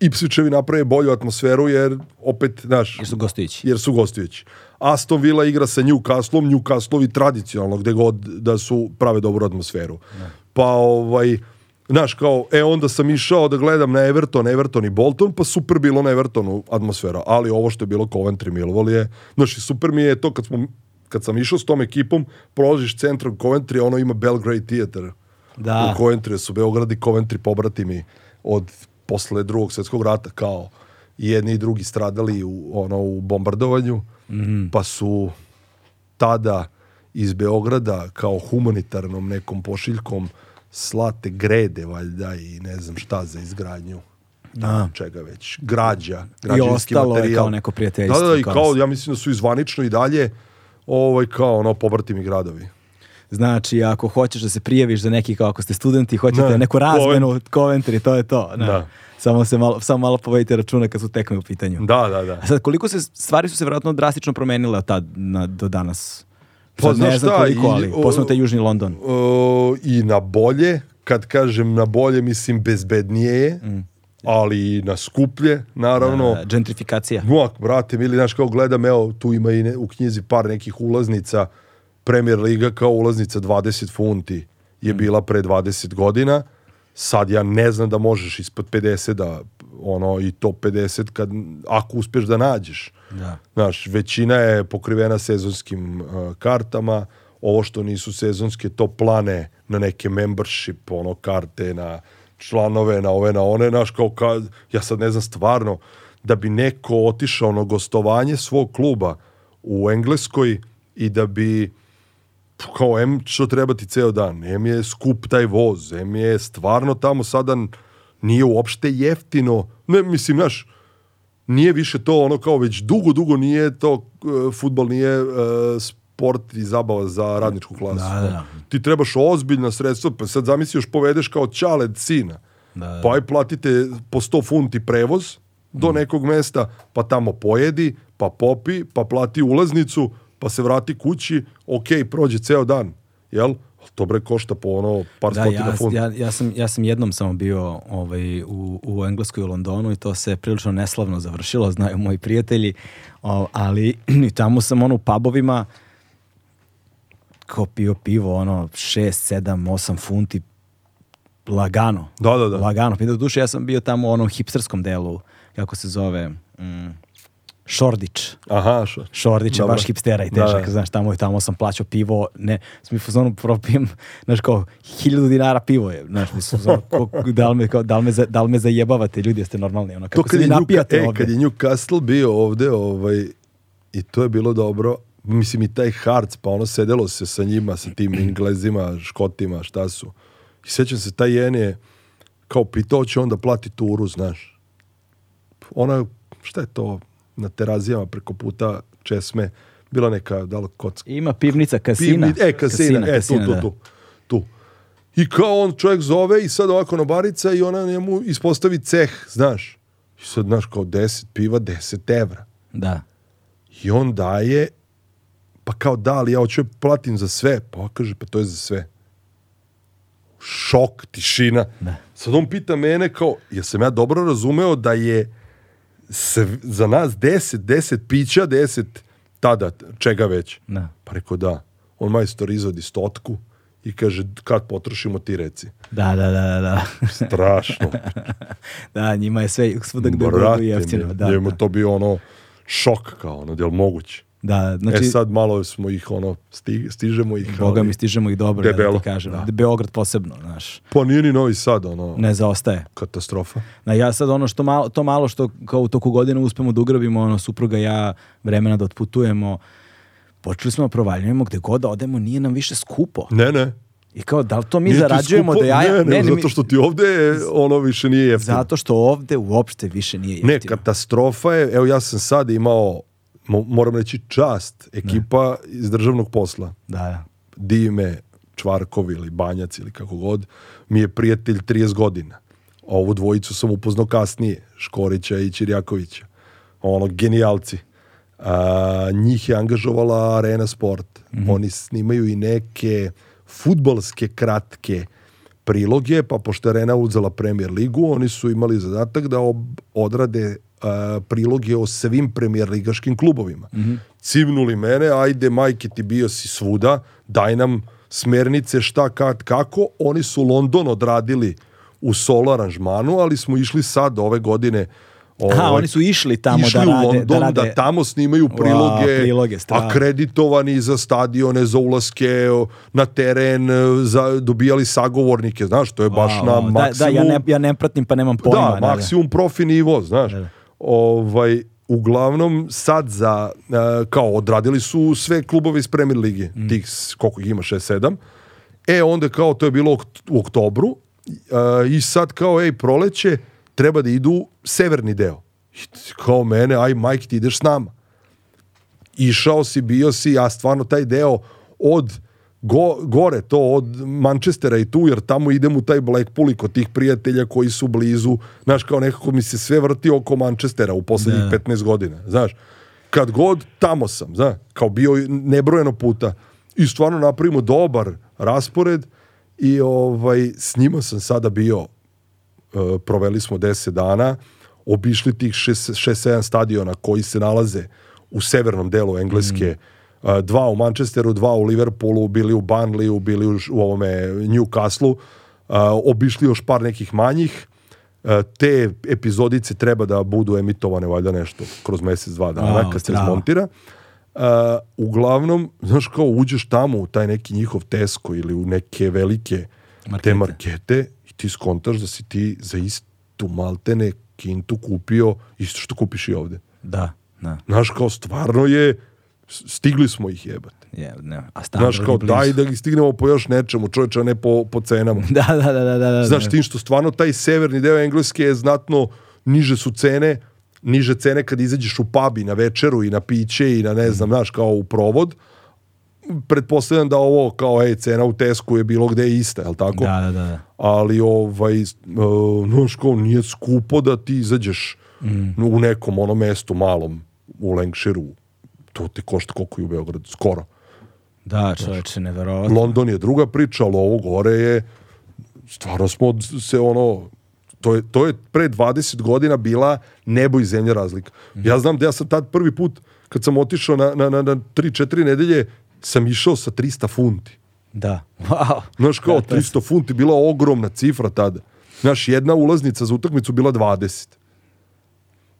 Ipswichevi naprave bolju atmosferu jer opet, znaš... Jer su gostujući. Jer su gostujući. Aston Villa igra sa Newcastleom, Newcastleovi tradicionalno, gde god da su prave dobru atmosferu. Ne. Da. Pa ovaj znaš, kao, e, onda sam išao da gledam na Everton, Everton i Bolton, pa super bilo na Evertonu atmosfera, ali ovo što je bilo Coventry Millwall je, znaš, super mi je to kad smo, kad sam išao s tom ekipom, prolaziš centrom Coventry, ono ima Belgrade Theater. Da. U Coventry su Beograd i Coventry pobratimi od posle drugog svjetskog rata, kao i jedni i drugi stradali u, ono, u bombardovanju, mm pa su tada iz Beograda kao humanitarnom nekom pošiljkom slate grede valjda i ne znam šta za izgradnju da. čega već, građa, građevinski I ostalo materijal. je kao neko prijateljstvo. Da, da, da i kao, ja mislim da su izvanično i dalje ovaj, kao ono, povrtimi gradovi. Znači, ako hoćeš da se prijaviš za neki, kao ako ste studenti, hoćete ne, neku razmenu, Coventry, to je to. Ne. Da. Samo, se malo, samo malo povedite računa kad su tekme u pitanju. Da, da, da. A sad, koliko se, stvari su se vjerojatno drastično promenile od tad na, do danas? Pa, ne znam koliko, ali posebno taj Južni London. O, I na bolje, kad kažem na bolje, mislim bezbednije je, mm. ali i na skuplje, naravno. Na, da, da, da, gentrifikacija. No, brate, ili, znaš, kao gledam, evo, tu ima i ne, u knjizi par nekih ulaznica, Premier Liga kao ulaznica 20 funti je mm. bila pre 20 godina, sad ja ne znam da možeš ispod 50 da, ono, i to 50, kad, ako uspeš da nađeš. Da. Znaš, većina je pokrivena sezonskim uh, kartama, ovo što nisu sezonske, to plane na neke membership, ono, karte, na članove, na ove, na one, znaš, kao kad, ja sad ne znam stvarno, da bi neko otišao na gostovanje svog kluba u Engleskoj i da bi kao em što treba ti ceo dan, em je skup taj voz, em je stvarno tamo sada nije uopšte jeftino, ne mislim, znaš, nije više to ono kao već dugo, dugo nije to, e, futbal nije uh, sport i zabava za radničku klasu. Da, da, da. Ti trebaš ozbiljna sredstva, pa sad zamisli još povedeš kao čaled sina, da, da, pa aj platite po 100 funti prevoz do mm. nekog mesta, pa tamo pojedi, pa popi, pa plati ulaznicu, pa se vrati kući, ok, prođe ceo dan, jel? to bre košta po ono par da, stotina ja, funta. Ja, ja, sam, ja sam jednom samo bio ovaj, u, u Engleskoj u Londonu i to se prilično neslavno završilo, znaju moji prijatelji, ali i tamo sam ono u pubovima ko pio pivo, ono 6, 7, 8 funti lagano. Da, da, da. Lagano. Pita duše, ja sam bio tamo u onom hipsterskom delu, kako se zove, mm, Šordić. Aha, šo. Šordić je baš hipstera i da, težak, da, znaš, tamo i tamo sam plaćao pivo, ne, sam mi fuzonu propijem, znaš, kao, hiljadu dinara pivo je, znaš, mi su fuzonu, da, li me, kao, da, li me za, da li me zajebavate, ljudi, jeste normalni, ono, kako se vi napijate Newca, ovde. E, kad je Newcastle bio ovde, ovaj, i to je bilo dobro, mislim i taj Hartz, pa ono sedelo se sa njima, sa tim Englezima, Škotima, šta su. I sećam se, taj Jen je kao pitao će da plati turu, znaš. Ona, šta je to, na terazijama preko puta Česme, bila neka, da kocka? Ima pivnica, kasina. Pivni, e, kasina, kasina e, kasina, tu, tu, da. tu, tu. I kao on čovjek zove i sad ovako na barica i ona njemu ispostavi ceh, znaš. I sad, znaš, kao 10 piva, 10 evra. Da. I on daje, pa kao da, ali ja hoću da platim za sve. Pa kaže, pa to je za sve. Šok, tišina. Da. Sad on pita mene kao, jesam ja dobro razumeo da je se, za nas 10, 10 pića, 10 tada, čega već. Da. Pa rekao da. On majstor izvodi stotku i kaže kad potrošimo ti reci. Da, da, da, da. da. Strašno. da, njima je sve svuda gde Brate, je jeftino. Da, njima da. to bio ono šok kao ono, jel moguće? Da, znači, e sad malo smo ih ono, sti, stižemo ih. Boga ali, mi stižemo ih dobro, debelo, ja da ti kažem. Da. Beograd posebno, znaš. Pa nije ni Novi Sad, ono. Ne zaostaje. Katastrofa. Na, ja sad ono što malo, to malo što kao u toku godine uspemo da ugrabimo, ono, supruga ja vremena da otputujemo, počeli smo da provaljujemo gde god da odemo, nije nam više skupo. Ne, ne. I kao, da li to mi nije zarađujemo da ja... Ne, ne, ne, zato što ti ovde je, ono više nije jeftino. Zato što ovde uopšte više nije jeftino. Ne, katastrofa je, evo ja sam sad imao moram reći čast, ekipa ne. iz državnog posla. Da, ja. Dime, Čvarkov ili Banjac ili kako god, mi je prijatelj 30 godina. Ovu dvojicu sam upoznao kasnije, Škorića i Čirjakovića. Ono, genijalci. A, njih je angažovala Arena Sport. Mm -hmm. Oni snimaju i neke futbalske kratke priloge, pa pošto Arena uzela Premier ligu, oni su imali zadatak da ob, odrade priloge o svim premijerligaškim klubovima. Mm -hmm. Cimnuli mene, ajde majke ti bio si svuda, daj nam smernice šta kad kako. Oni su London odradili u solo aranžmanu, ali smo išli sad ove godine Ovaj, Aha, oni su išli tamo išli da rade. Da London, da, rade... da tamo snimaju priloge, wow, priloge akreditovani za stadione, za ulaske na teren, e, za, dobijali sagovornike, znaš, to je baš wow, na maksimum. Da, da ja, ne, ja ne pratim pa nemam da, pojma. Da, maksimum profi nivo, znaš. Da, da ovaj, uglavnom sad za, e, kao odradili su sve klubove iz Premier lige mm. tih koliko ih ima, 6-7, e onda kao to je bilo u oktobru e, i sad kao ej proleće treba da idu severni deo. I kao mene, aj Mike ti ideš s nama. Išao si, bio si, ja stvarno taj deo od go, gore to od Manchestera i tu, jer tamo idem u taj Blackpool i kod tih prijatelja koji su blizu, znaš, kao nekako mi se sve vrti oko Manchestera u poslednjih da. 15 godina, znaš. Kad god, tamo sam, znaš, kao bio nebrojeno puta. I stvarno napravimo dobar raspored i ovaj, s njima sam sada bio, e, proveli smo 10 dana, obišli tih 6-7 stadiona koji se nalaze u severnom delu Engleske, mm Eh, dva u Manchesteru, dva u Liverpoolu, bili u Burnleyu, bili u, u ovome Newcastle, eh, obišli još par nekih manjih. Eh, te epizodice treba da budu emitovane valjda nešto kroz mesec, dva dana oh, kad se trava. zmontira. uglavnom, znaš kao uđeš tamo u taj neki njihov Tesco ili u neke velike markete. te markete i ti skontaš da si ti za istu maltene kintu kupio isto što kupiš i ovde. Da, da. Znaš kao stvarno je stigli smo ih jebate. Yeah, ne. A Znaš, kao daj da ih stignemo po još nečemu, čovječe, ne po, po cenama. Da, da, da, da, da, da, da, Znaš, tim što stvarno taj severni deo Engleske je znatno niže su cene, niže cene kad izađeš u pub i na večeru i na piće i na ne znam, mhm. znaš, kao u provod. Pretpostavljam da ovo kao, ej, cena u Tesku je bilo gde je ista, jel tako? Da, da, da. da. Ali, ovaj, e, no, ško, nije skupo da ti izađeš mm. u nekom onom mestu malom u Lancashireu to te košta koliko i u Beogradu, skoro. Da, čoveče, neverovatno. London je druga priča, ali ovo gore je, stvarno smo se ono, to je, to je pre 20 godina bila nebo i zemlja razlika. Mhm. Ja znam da ja sam tad prvi put, kad sam otišao na, na, na, na 3-4 nedelje, sam išao sa 300 funti. Da, wow. Znaš kao, da, 300 funti bila ogromna cifra tada. Znaš, jedna ulaznica za utakmicu bila 20.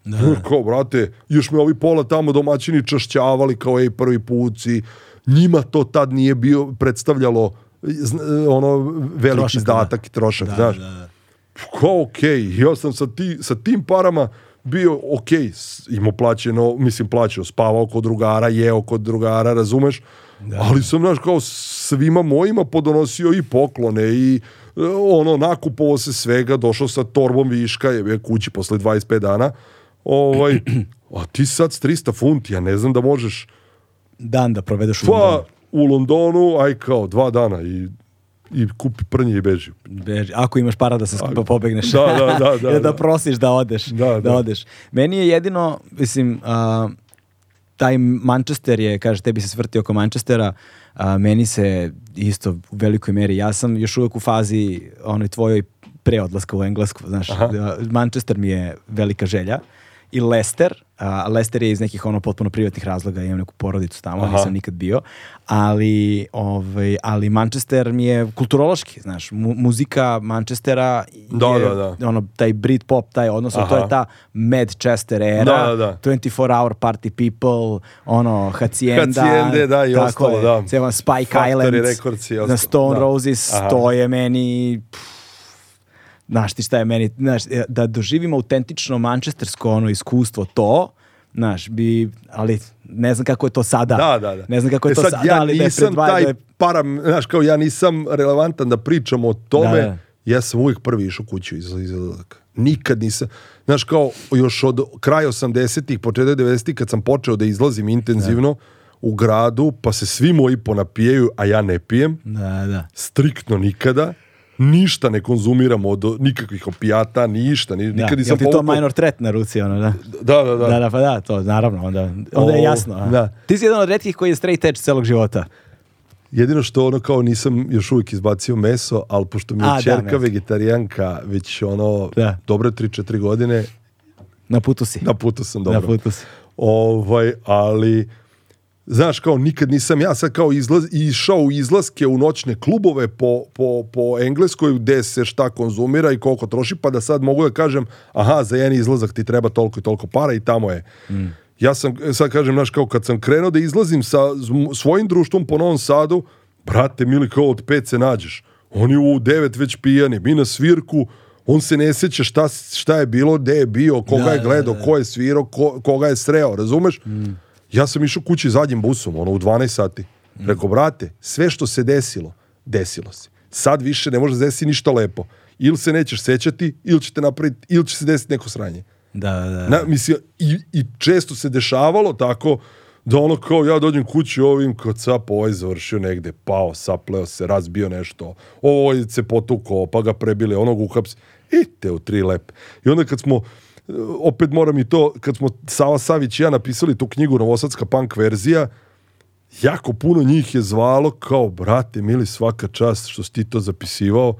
Da. Jer kao, brate, još me ovi pola tamo domaćini čašćavali kao, ej, prvi puci. Njima to tad nije bio, predstavljalo ono veliki trošak, izdatak i da. trošak, da, znaš. Da, da. Kao, okej, okay. ja sam sa, ti, sa tim parama bio ok, imao plaćeno, mislim plaćeno, spavao kod drugara, jeo kod drugara, razumeš? Da. Ali sam, znaš, kao svima mojima podonosio i poklone i e, ono, nakupovo se svega, došao sa torbom viška, je kući posle 25 dana, Ovaj, a ti sad 300 funti, ja ne znam da možeš... Dan da provedeš u Pa, u Londonu, aj kao, dva dana i i kupi prnje i beži. beži. Ako imaš para da se skupa pobegneš. Da, da, da. da, da, da prosiš da odeš. Da, da. da odeš. Meni je jedino, mislim, uh, taj Manchester je, kaže, tebi se svrti oko Manchestera, a, meni se isto u velikoj meri, ja sam još uvek u fazi onoj tvojoj pre odlaska u Englesku, znaš, Aha. Da, Manchester mi je velika želja i Lester. Uh, Lester je iz nekih ono potpuno privatnih razloga, imam neku porodicu tamo, Aha. nisam nikad bio, ali, ovaj, ali Manchester mi je kulturološki, znaš, mu, muzika Manchestera da, je da, da. Ono, taj Britpop, taj odnos, to je ta Madchester era, da, da, da. 24 hour party people, ono, Hacienda, Hacienda da, i tako ostalo, je, da. Cijela Spike Factory Islands, Records i ostalo, na Stone da. Roses, Aha. to je meni... Pff, Znaš ti šta je meni, znaš, e, da doživim autentično mančestersko ono iskustvo to, znaš, bi, ali ne znam kako je to sada. Da, da, da. Ne znam kako je e to sada, ja ali da je pred dva, taj da je... param, znaš, kao ja nisam relevantan da pričam o tome, da, da. ja sam uvijek prvi išao kuću iz izlazaka. Nikad nisam, znaš, kao još od kraja 80-ih, početak 90-ih, kad sam počeo da izlazim intenzivno, da u gradu, pa se svi moji ponapijaju, a ja ne pijem. Da, da. Striktno nikada ništa ne konzumiram od nikakvih opijata, ništa, ni, da. nikad nisam ti povukao... to minor threat na ruci, ono, da? Da, da, da. Da, da, pa da, to, naravno, onda, onda o, je jasno. Da. Ti si jedan od redkih koji je straight edge celog života. Jedino što ono kao nisam još uvijek izbacio meso, ali pošto mi je A, čerka da, vegetarijanka već ono da. dobro 3-4 godine. Na putu si. Na putu sam dobro. Na putu si. Ovaj, ali Znaš, kao nikad nisam ja sad kao izlaz, išao u izlaske u noćne klubove po, po, po Engleskoj gde se šta konzumira i koliko troši, pa da sad mogu da kažem, aha, za jedan izlazak ti treba toliko i toliko para i tamo je. Mm. Ja sam, sad kažem, znaš, kao kad sam krenuo da izlazim sa svojim društvom po Novom Sadu, brate, mili, kao od pet se nađeš. Oni u devet već pijani, mi na svirku, on se ne sjeća šta, šta je bilo, gde je bio, koga da, je gledao, da, da, ko je svirao, ko, koga je sreo, razumeš? Mm Ja sam išao kući zadnjim busom, ono, u 12 sati. Mm. Rekao, brate, sve što se desilo, desilo se. Sad više ne može da desiti ništa lepo. Ili se nećeš sećati, ili će, te napraviti, ili će se desiti neko sranje. Da, da, da. Na, mislim, i, i, često se dešavalo tako da ono kao ja dođem kući ovim kao cap ovaj završio negde, pao, sapleo se, razbio nešto, ovo se potukao, pa ga prebile, onog ukaps, i te u tri lepe. I onda kad smo opet moram i to, kad smo Sava Savić i ja napisali tu knjigu Novosadska punk verzija, jako puno njih je zvalo kao, brate, mili, svaka čast što si ti to zapisivao,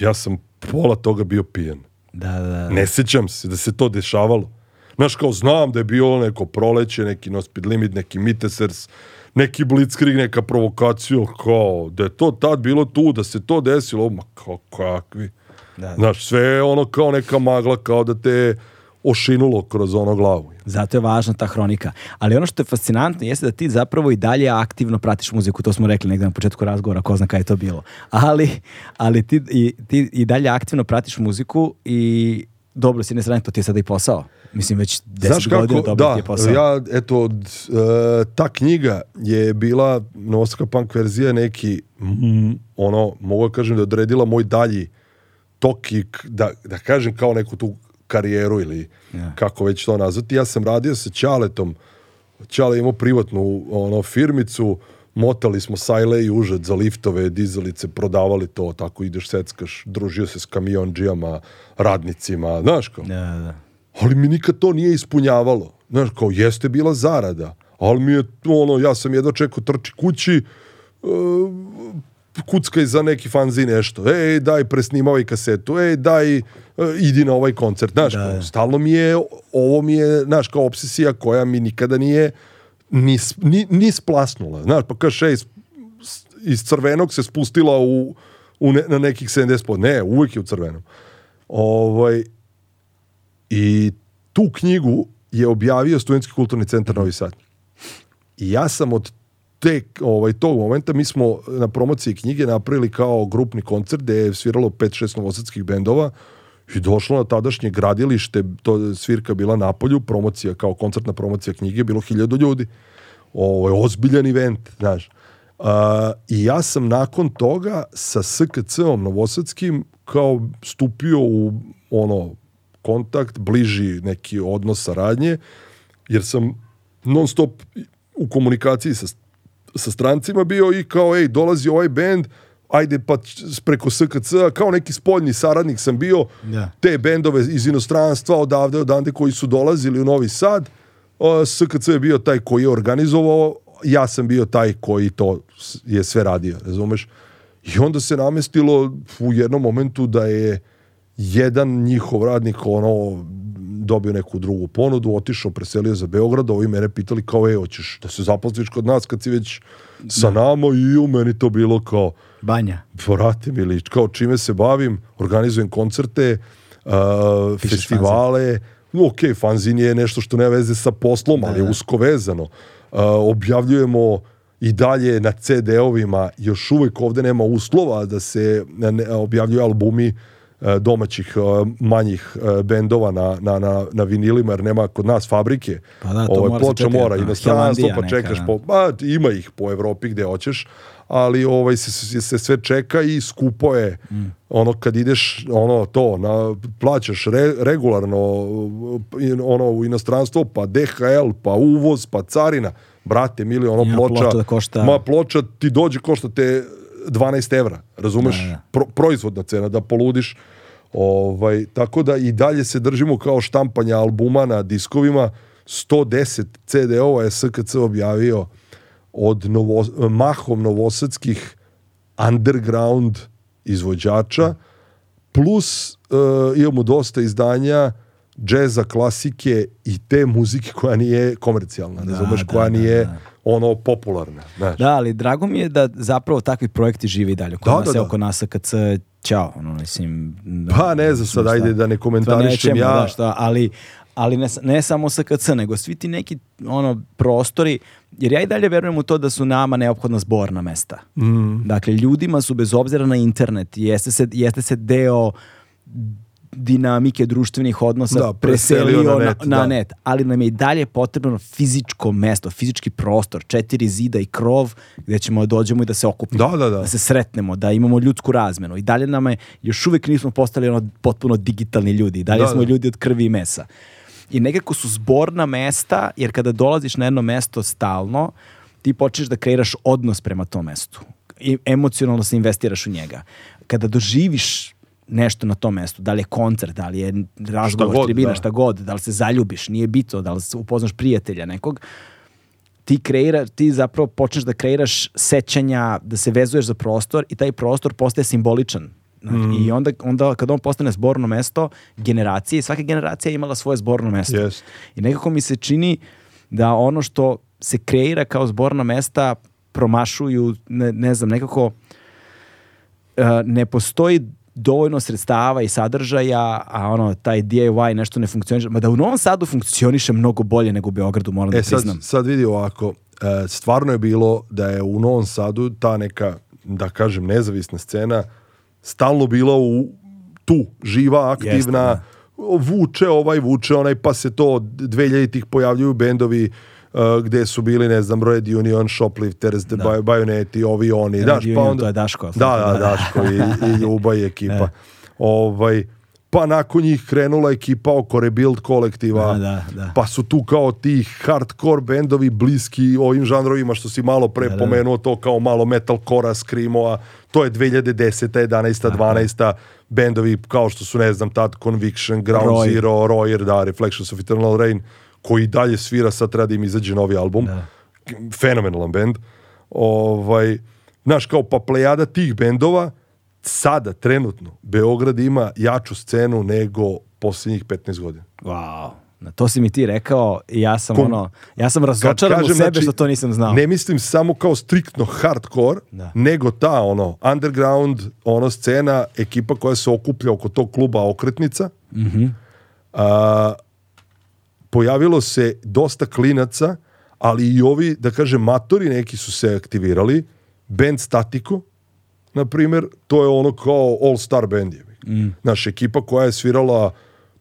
ja sam pola toga bio pijen. Da, da, da. Ne sećam se da se to dešavalo. Znaš, kao znam da je bio neko proleće, neki No Speed Limit, neki Mitesers, neki Blitzkrieg, neka provokacija, kao, da je to tad bilo tu, da se to desilo, ma kao, kakvi. Da, da. Znaš, sve ono kao neka magla, kao da te ošinulo kroz ono glavu. Zato je važna ta hronika. Ali ono što je fascinantno jeste da ti zapravo i dalje aktivno pratiš muziku. To smo rekli negde na početku razgovora, ko zna kada je to bilo. Ali, ali ti, i, ti i dalje aktivno pratiš muziku i dobro, s jedne strane, to ti je sada i posao. Mislim, već deset kako, godina dobro da, ti je posao. Ja, eto, od, uh, ta knjiga je bila Novosaka Punk verzija neki, mm, ono, mogu da kažem da odredila moj dalji tok i da, da kažem kao neku tu karijeru ili yeah. kako već to nazvati. Ja sam radio sa Ćaletom. Ćale imao privatnu ono, firmicu, motali smo sajle i užad za liftove, dizalice, prodavali to, tako ideš seckaš, družio se s kamionđijama, radnicima, znaš kao. Da, da, da. Ali mi nikad to nije ispunjavalo. Znaš, kao jeste bila zarada, ali mi je, ono, ja sam jedva čekao trči kući, e, kuckaj za neki fanzin nešto, ej, daj, presnimavaj kasetu, ej, daj, e, idi na ovaj koncert, znaš, da, da, stalno mi je, ovo mi je, znaš, kao obsesija koja mi nikada nije ni, ni, ni splasnula, znaš, pa kaš, ej, iz crvenog se spustila u, u ne, na nekih 70 pod. ne, uvijek je u crvenom. Ovaj, I tu knjigu je objavio Studentski kulturni centar Novi Sad. I ja sam od te, ovaj, tog momenta mi smo na promociji knjige napravili kao grupni koncert gde je sviralo 5-6 novosadskih bendova i došlo na tadašnje gradilište, to svirka bila na polju, promocija, kao koncertna promocija knjige, bilo hiljadu ljudi. Ovo je ozbiljan event, znaš. A, I ja sam nakon toga sa SKC-om novosadskim kao stupio u ono kontakt, bliži neki odnos saradnje, jer sam non stop u komunikaciji sa sa strancima bio i kao, ej, dolazi ovaj bend, ajde pa preko SKC, kao neki spoljni saradnik sam bio, yeah. Da. te bendove iz inostranstva odavde, odande koji su dolazili u Novi Sad, SKC je bio taj koji je organizovao, ja sam bio taj koji to je sve radio, razumeš? I onda se namestilo u jednom momentu da je jedan njihov radnik ono dobio neku drugu ponudu, otišao, preselio za Beograd, ovi mene pitali kao, e, hoćeš da se zaposliš kod nas kad si već sa da. nama i u meni to bilo kao... Banja. Vrati mi lič, kao čime se bavim, organizujem koncerte, uh, festivale, fanzin. no fanzin je nešto što ne veze sa poslom, da, ali je da. usko vezano. Uh, objavljujemo i dalje na CD-ovima, još uvek ovde nema uslova da se objavljuju albumi E, domaćih e, manjih e, bendova na, na, na, na vinilima jer nema kod nas fabrike. Pa da, to ovaj, mora ploča mora da. inostranstvo, pa čekaš neka, po, ba, da. pa, ima ih po Evropi gde hoćeš, ali ovaj se, se sve čeka i skupo je. Mm. Ono kad ideš ono to na plaćaš re, regularno ono u inostranstvo, pa DHL, pa uvoz, pa carina. Brate, mili, ono ja, ploča, da košta... ma ploča ti dođe košta te 12 evra, razumeš? Da, da. Pro, proizvodna cena, da poludiš Ovaj, tako da i dalje se držimo kao štampanja albuma na diskovima. 110 CD-ova je SKC objavio od novo, mahom novosadskih underground izvođača, plus uh, imamo dosta izdanja džeza, klasike i te muzike koja nije komercijalna, da, razumeš, da, koja da, nije da, ono popularna. Znači. Da, ali drago mi je da zapravo takvi projekti žive i dalje. Kod da, nas, da, da. oko nas KC Ćao, ono, mislim... pa ne znam sad, ajde da ne komentarišem ja. Da, šta, ali, ali ne, ne samo SKC, nego svi ti neki ono, prostori, jer ja i dalje verujem u to da su nama neophodna zborna mesta. Mm. Dakle, ljudima su bez obzira na internet, jeste se, jeste se deo dinamike društvenih odnosa da, preselio na, net, na da. net, ali nam je i dalje potrebno fizičko mesto, fizički prostor, četiri zida i krov gde ćemo da dođemo i da se okupimo, da, da, da. da se sretnemo, da imamo ljudsku razmenu. I dalje nam je, još uvek nismo postali ono potpuno digitalni ljudi, dalje da, smo da. ljudi od krvi i mesa. I nekako su zborna mesta, jer kada dolaziš na jedno mesto stalno, ti počneš da kreiraš odnos prema tom mestu. I emocionalno se investiraš u njega. Kada doživiš nešto na tom mestu, da li je koncert, da li je razgovor, šta god, tribina, da. šta god, da li se zaljubiš, nije bito, da li se upoznaš prijatelja nekog, ti kreira, ti zapravo počneš da kreiraš sećanja, da se vezuješ za prostor i taj prostor postaje simboličan. Znači, mm. I onda, onda kad on postane zborno mesto generacije, svaka generacija je imala svoje zborno mesto. Yes. I nekako mi se čini da ono što se kreira kao zborna mesta promašuju, ne, ne znam, nekako uh, ne postoji dovoljno sredstava i sadržaja, a ono, taj DIY nešto ne funkcioniše. Ma da u Novom Sadu funkcioniše mnogo bolje nego u Beogradu, moram e, da priznam. Sad, sad vidi ovako, e, stvarno je bilo da je u Novom Sadu ta neka, da kažem, nezavisna scena stalno bila u tu, živa, aktivna, Jeste, da. vuče ovaj, vuče onaj, pa se to 2000-ih pojavljuju bendovi, uh, gde su bili, ne znam, Red Union, Shoplifters, da. Bio, Bajoneti, ovi oni. Red Daš, pa Union, pa onda, to je Daško. Da, da, da, Daško i, i Ljuba i ekipa. E. Ovaj, pa nakon njih krenula ekipa oko Rebuild kolektiva, da, da, da. pa su tu kao ti hardcore bendovi bliski ovim žanrovima što si malo pre da, da. pomenuo, to kao malo metalcora, screamoa, to je 2010. 11. Aha. 12. bendovi kao što su, ne znam, tad Conviction, Ground Roy. Zero, Royer, da, Reflections of Eternal Rain, koji dalje svira, sad treba da im izađe novi album. Da. Fenomenalan bend. Ovaj, znaš, kao pa plejada tih bendova, sada, trenutno, Beograd ima jaču scenu nego posljednjih 15 godina. Wow. Na to si mi ti rekao i ja sam Kon, ono, ja sam razočaran kažem, u sebe znači, što to nisam znao. Ne mislim samo kao striktno hardcore, da. nego ta ono underground, ono scena, ekipa koja se okuplja oko tog kluba Okretnica. Mhm. Mm pojavilo se dosta klinaca, ali i ovi, da kažem, matori neki su se aktivirali. Band Statiko, na primjer, to je ono kao all-star band je. Mm. Naša ekipa koja je svirala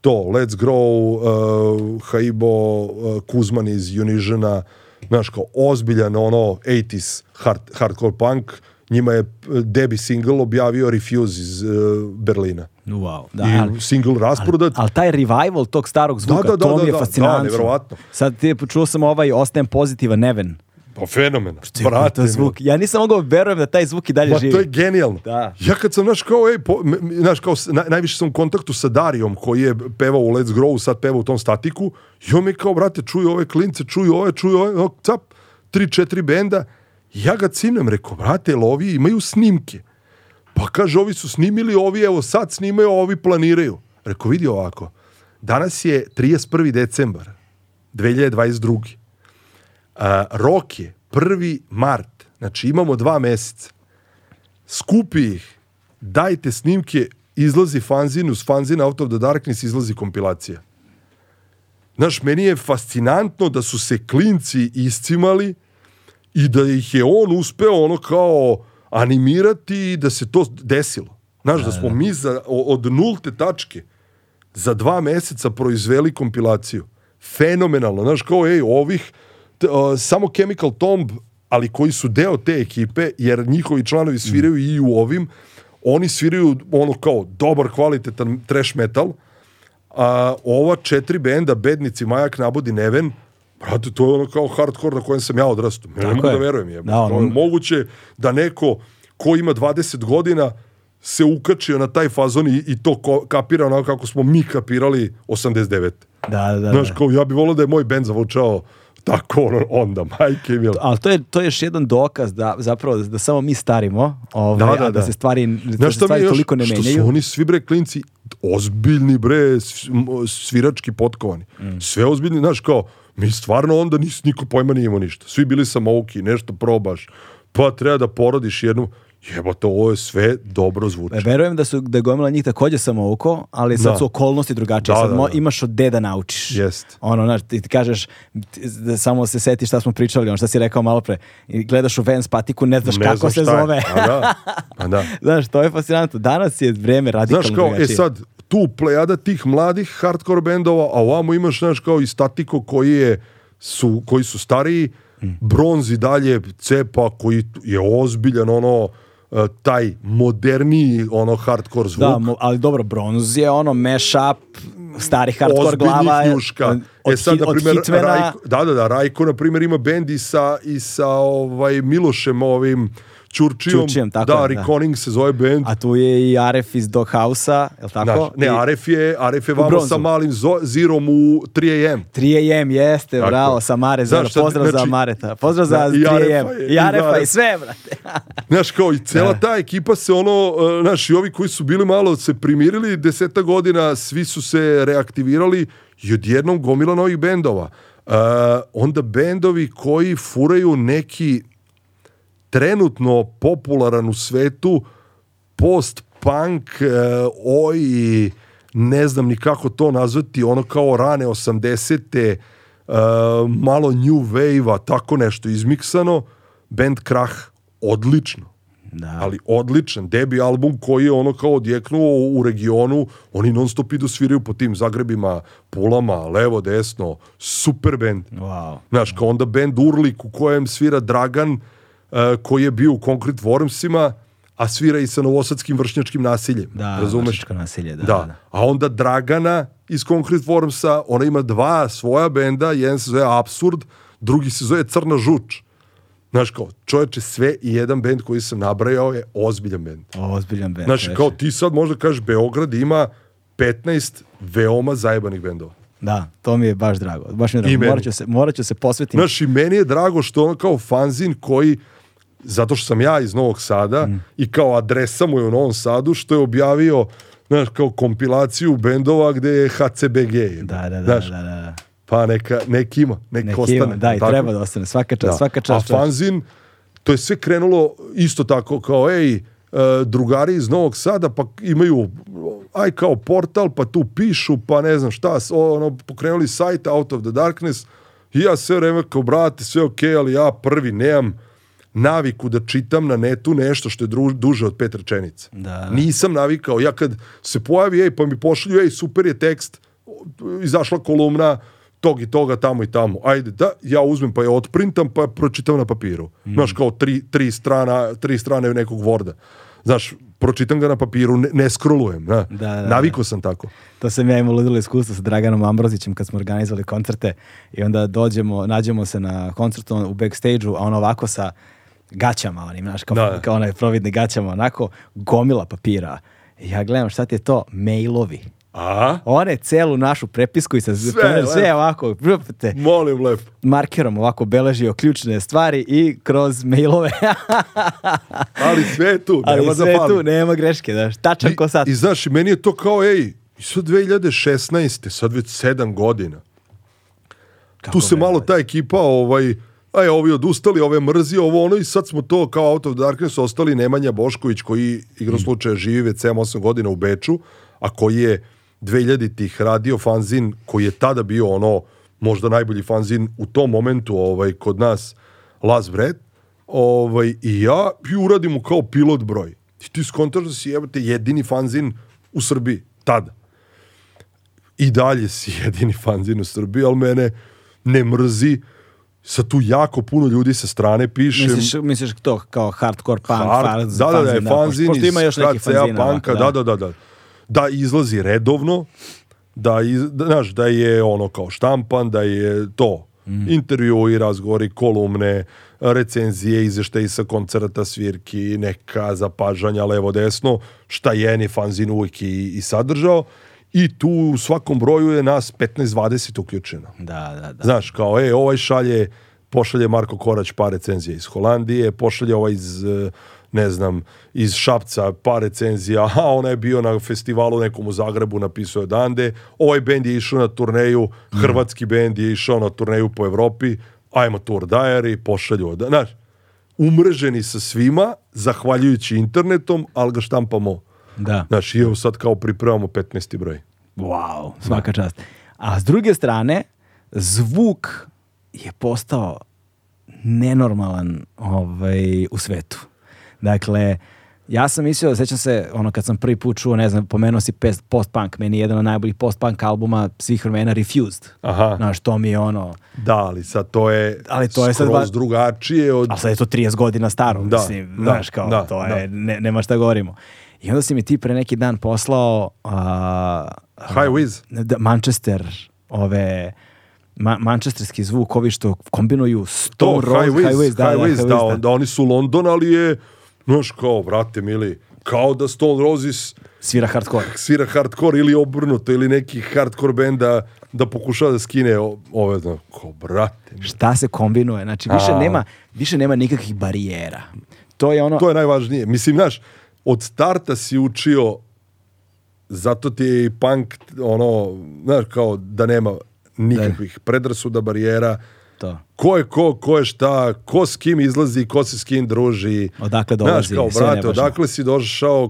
to, Let's Grow, uh, Haibo, uh, Kuzman iz Unisiona, znaš kao ozbiljan ono 80s hard, hardcore punk, njima je eh, debi single objavio Refuse iz uh, Berlina. Wow, da, I ali, single rasprodat. Ali, ali, taj revival tog starog zvuka, da, da, da to mi je fascinantno. Da, da, da Sad ti je čuo sam ovaj Ostajem pozitiva Neven. Pa fenomen. Brate, zvuk. Ja nisam mogao verujem da taj zvuk i dalje ba, živi. to je genijalno. Da. Ja kad sam, znaš, kao, ej, po, naš, kao, na, najviše sam u kontaktu sa Darijom koji je pevao u Let's Grow, sad peva u tom statiku i on mi kao, brate, čuju ove klince, čuju ove, čuju ove, no, cap, tri, četiri benda Ja ga cimnem, rekao, brate, ovi imaju snimke. Pa kaže, ovi su snimili, ovi evo sad snimaju, ovi planiraju. Rekao, vidi ovako, danas je 31. decembar 2022. Uh, rok je 1. mart, znači imamo dva meseca. Skupi ih, dajte snimke, izlazi fanzin, uz fanzin Out of the Darkness izlazi kompilacija. Znaš, meni je fascinantno da su se klinci iscimali, i da ih je on uspeo ono kao animirati i da se to desilo. Znaš, da, da smo da. mi za, od nulte tačke za dva meseca proizveli kompilaciju. Fenomenalno. Znaš, kao, ej, ovih, t, uh, samo Chemical Tomb, ali koji su deo te ekipe, jer njihovi članovi mm. sviraju mm. i u ovim, oni sviraju ono kao dobar, kvalitetan trash metal, a ova četiri benda, Bednici, Majak, Nabudi, Neven, Brate, to je ono kao hardkor na kojem sam ja odrastao. Ja ne mogu da je. da verujem. Je. Da, on... Moguće da neko ko ima 20 godina se ukačio na taj fazon i, i to ko, kapira onako kako smo mi kapirali 89. Da, da, da. Znaš, kao, ja bih volio da je moj band zavučao tako onda, majke mi. Ali to je, to je još jedan dokaz da zapravo da samo mi starimo, ovaj, da, da, da. da se stvari, da Znaš, se stvari još, toliko ne menjaju. Što su oni svi bre klinci ozbiljni bre svirački potkovani. Mm. Sve ozbiljni, znaš kao, mi stvarno onda nis, niko pojma nije imao ništa. Svi bili samouki, nešto probaš, pa treba da porodiš jednu, jebote, ovo je sve dobro zvuči. E, verujem da su da je gomila njih takođe samo oko, ali sad da. su okolnosti drugačije. Da, sad da, mo, da. imaš od deda da naučiš. Jest. Ono, znaš, ti kažeš, da samo se setiš šta smo pričali, ono šta si rekao malo pre. I gledaš u Vans patiku, ne znaš ne kako znaš se zove. A da. A da. znaš, to je fascinantno. Danas je vreme radikalno e drugačije. Znaš kao, drugačije. e sad, tu plejada tih mladih hardcore bendova, a ovamo imaš, znaš, kao i Statiko koji je, su, koji su stariji, bronzi dalje cepa koji je ozbiljan ono e, taj moderniji ono hardcore zvuk. Da, ali dobro, bronz je ono mashup starih hardcore glava. Njuška. Od, e sad, na primjer, Rajko, da, da, da, Rajko, na primjer, ima bendi sa, i sa ovaj, Milošem ovim Čurčijom, Ćurčijom tako da, Reconing da. se zove band. A tu je i Aref iz Dog a je li tako? Da, ne, Aref je, Aref je vamo sa malim zo, zirom u 3AM. 3AM, jeste, tako. bravo, sa Mare Zora. Znaš, Pozdrav znači, za Mareta. Pozdrav za 3AM. Da, I Arefa i sve, brate. znaš, kao i cela da. ta ekipa se ono, e, znaš, i ovi koji su bili malo se primirili, deseta godina svi su se reaktivirali i odjednom gomila novih bendova. Uh, onda bendovi koji furaju neki trenutno popularan u svetu post punk e, oj ne znam ni kako to nazvati ono kao rane 80-te e, malo new wave-a, tako nešto izmiksano, band Krah, odlično. Da. Ali odličan, debi album koji je ono kao odjeknuo u regionu, oni non stop idu sviraju po tim Zagrebima, Pulama, levo, desno, super band. Wow. Znaš, kao onda band Urlik u kojem svira Dragan, E, koji je bio u Concrete Wormsima, a svira i sa novosadskim vršnjačkim nasiljem. Da, razumeš? vršnjačko nasilje, da, da. da. da. A onda Dragana iz Concrete Wormsa, ona ima dva svoja benda, jedan se zove Absurd, drugi se zove Crna žuč. Znaš kao, čoveče, sve i jedan bend koji sam nabrajao je ozbiljan bend. Ozbiljan bend. Znaš, kao ti sad možda kažeš, Beograd ima 15 veoma zajebanih bendova. Da, to mi je baš drago. Baš mi je drago. Morat ću, se, morat ću se posvetiti. Znaš, i meni je drago što ono kao fanzin koji zato što sam ja iz Novog Sada mm. i kao adresa mu je u Novom Sadu što je objavio znaš, kao kompilaciju bendova gde je HCBG. Da, da, da, da, da, Pa neka, nek ima, nek, nek ostane. Ima, da, i tako. treba da ostane, svaka čast, da. svaka čast. A fanzin, to je sve krenulo isto tako kao, ej, drugari iz Novog Sada pa imaju aj kao portal pa tu pišu pa ne znam šta ono, pokrenuli sajt Out of the Darkness i ja sve vreme kao brate sve ok ali ja prvi nemam naviku da čitam na netu nešto što je dru, duže od pet rečenica. Da. Nisam navikao. Ja kad se pojavi, ej, pa mi pošalju, ej, super je tekst, izašla kolumna, tog i toga, tamo i tamo. Ajde, da, ja uzmem pa je otprintam pa pročitam na papiru. Mm. Znaš, kao tri, tri, strana, tri strane nekog Worda. Znaš, pročitam ga na papiru, ne, ne skrolujem. Da, da, Naviko da. sam tako. To sam ja imao ludilo iskustvo sa Draganom Ambrozićem kad smo organizovali koncerte i onda dođemo, nađemo se na koncertu u backstage-u, a on ovako sa gaćama, onim, znaš, kao, da. da. kao onaj providne gaćama, onako, gomila papira. Ja gledam šta ti je to, mailovi. A? One celu našu prepisku i sa sve, sve ovako, te, molim lepo. Markerom ovako beležio ključne stvari i kroz mailove. Ali sve je tu, Ali nema sve tu, nema greške, znaš, tačan I, ko sad. I znaš, meni je to kao, ej, i sad 2016. sad već 7 godina. Kako tu se malo ta ekipa ovaj aj e, ovi odustali, ove mrzi, ovo ono i sad smo to kao Out of Darkness ostali Nemanja Bošković koji igro mm. slučaja živi već 7-8 godina u Beču, a koji je 2000-ih radio fanzin koji je tada bio ono možda najbolji fanzin u tom momentu ovaj, kod nas Las Vred ovaj, i ja i uradim kao pilot broj. I ti skontaš da si jebate jedini fanzin u Srbiji, tada. I dalje si jedini fanzin u Srbiji, ali mene ne mrzi sa tu jako puno ljudi sa strane pišem. Misliš, misliš to kao hardcore punk, hard, farz, da, da, da, fanzin da, pošto, pošto ima još nekih fanzina. Punka, da. da, da, da, da. Da izlazi redovno, da, iz, da, znaš, da je ono kao štampan, da je to. Mm. Intervju i razgovori, kolumne, recenzije, izveštaji sa koncerta, svirki, neka zapažanja levo-desno, šta je ni fanzin uvijek i, i sadržao i tu u svakom broju je nas 15-20 uključeno. Da, da, da. Znaš, kao, e, ovaj šalje, pošalje Marko Korać par recenzija iz Holandije, pošalje ovaj iz, e, ne znam, iz Šapca par recenzija, a ona je bio na festivalu nekom u Zagrebu, napisao je Dande, ovaj bend je išao na turneju, mhm. hrvatski bend je išao na turneju po Evropi, ajmo tour diary, pošalju, znaš, umreženi sa svima, zahvaljujući internetom, ali ga štampamo Da. Znaš, i evo sad kao pripremamo 15. broj. Wow, da. svaka da. čast. A s druge strane, zvuk je postao nenormalan ovaj, u svetu. Dakle, ja sam mislio, sećam se, ono kad sam prvi put čuo, ne znam, pomenuo si post-punk, meni je jedan od najboljih post-punk albuma svih vremena Refused. Aha. Znaš, to mi je ono... Da, ali sad to je, ali to je skroz sad, ba... drugačije od... A sad je to 30 godina staro, da, mislim, da, znaš, kao, da, to da. je, ne, nema šta da govorimo. I onda si mi ti pre neki dan poslao... Uh, High Wiz. Da, Manchester, ove... Ma mančesterski zvuk, ovi što kombinuju 100 to, roz, high, high Wiz, da, high da, wiz, da, da, da, oni su London, ali je, znaš, kao, vrate, mili, kao da Stone Roses svira hardcore. Svira hardcore ili obrnuto ili neki hardcore benda da pokuša da skine ove no, da, kao brate. mili. Šta se kombinuje? Znači više A. nema više nema nikakvih barijera. To je ono To je najvažnije. Mislim, znaš, od starta si učio zato ti je i punk ono, znaš, kao da nema nikakvih da. predrasuda, barijera, to. Ko je ko, ko je šta, ko s kim izlazi, ko se s kim druži. Odakle dolazi, znaš, kao, brate, odakle si došao,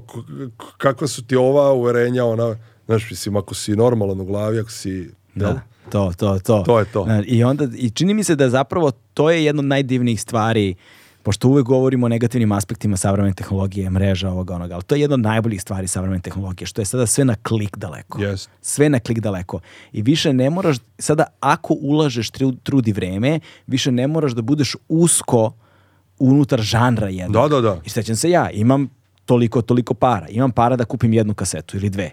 kakva su ti ova uverenja, ona, znaš, mislim, ako si normalan u glavi, ako si, da. Jel? To, to, to. To je to. E, I onda, i čini mi se da zapravo to je jedna od najdivnijih stvari pošto uvek govorimo o negativnim aspektima savremene tehnologije, mreža, ovoga, onoga, ali to je jedna od najboljih stvari savremene tehnologije, što je sada sve na klik daleko. Yes. Sve na klik daleko. I više ne moraš, sada ako ulažeš trud, trudi vreme, više ne moraš da budeš usko unutar žanra jednog. Da, da, da. I sećam se ja, imam toliko, toliko para. Imam para da kupim jednu kasetu ili dve.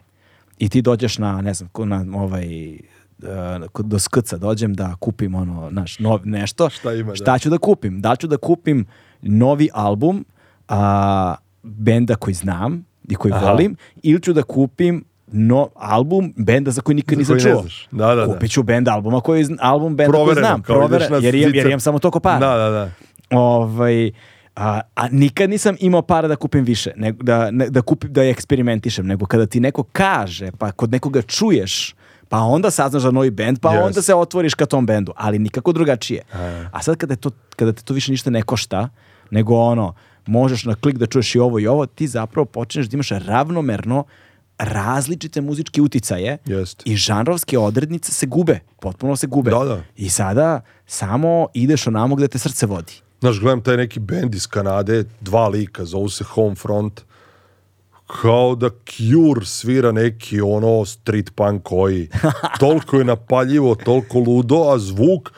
I ti dođeš na, ne znam, na ovaj Uh, do skrca dođem da kupim ono, naš, nov, nešto. Šta ima, da? Šta da. ću da kupim? Da ću da kupim novi album a, benda koji znam i koji Aha. volim ili ću da kupim no, album benda za koji nikad nisam čuo. Da, da, da, Kupit ću benda albuma koji, album benda Provereno, koji znam. Proveren, jer, imam, jer imam samo toliko para. Da, da, da. Ovaj, a, a nikad nisam imao para da kupim više, nego da, ne, da kupim, da eksperimentišem, nego kada ti neko kaže, pa kod nekoga čuješ pa onda saznaš za novi bend, pa yes. onda se otvoriš ka tom bendu, ali nikako drugačije. Ajde. A sad kada, je to, kada te to više ništa ne košta, nego ono, možeš na klik da čuješ i ovo i ovo, ti zapravo počneš da imaš ravnomerno različite muzičke uticaje Jest. i žanrovske odrednice se gube, potpuno se gube. Da, da. I sada samo ideš onamo gde te srce vodi. Znaš, gledam taj neki bend iz Kanade, dva lika, zovu se Home Front kao da Cure svira neki ono street punk koji toliko je napaljivo, toliko ludo, a zvuk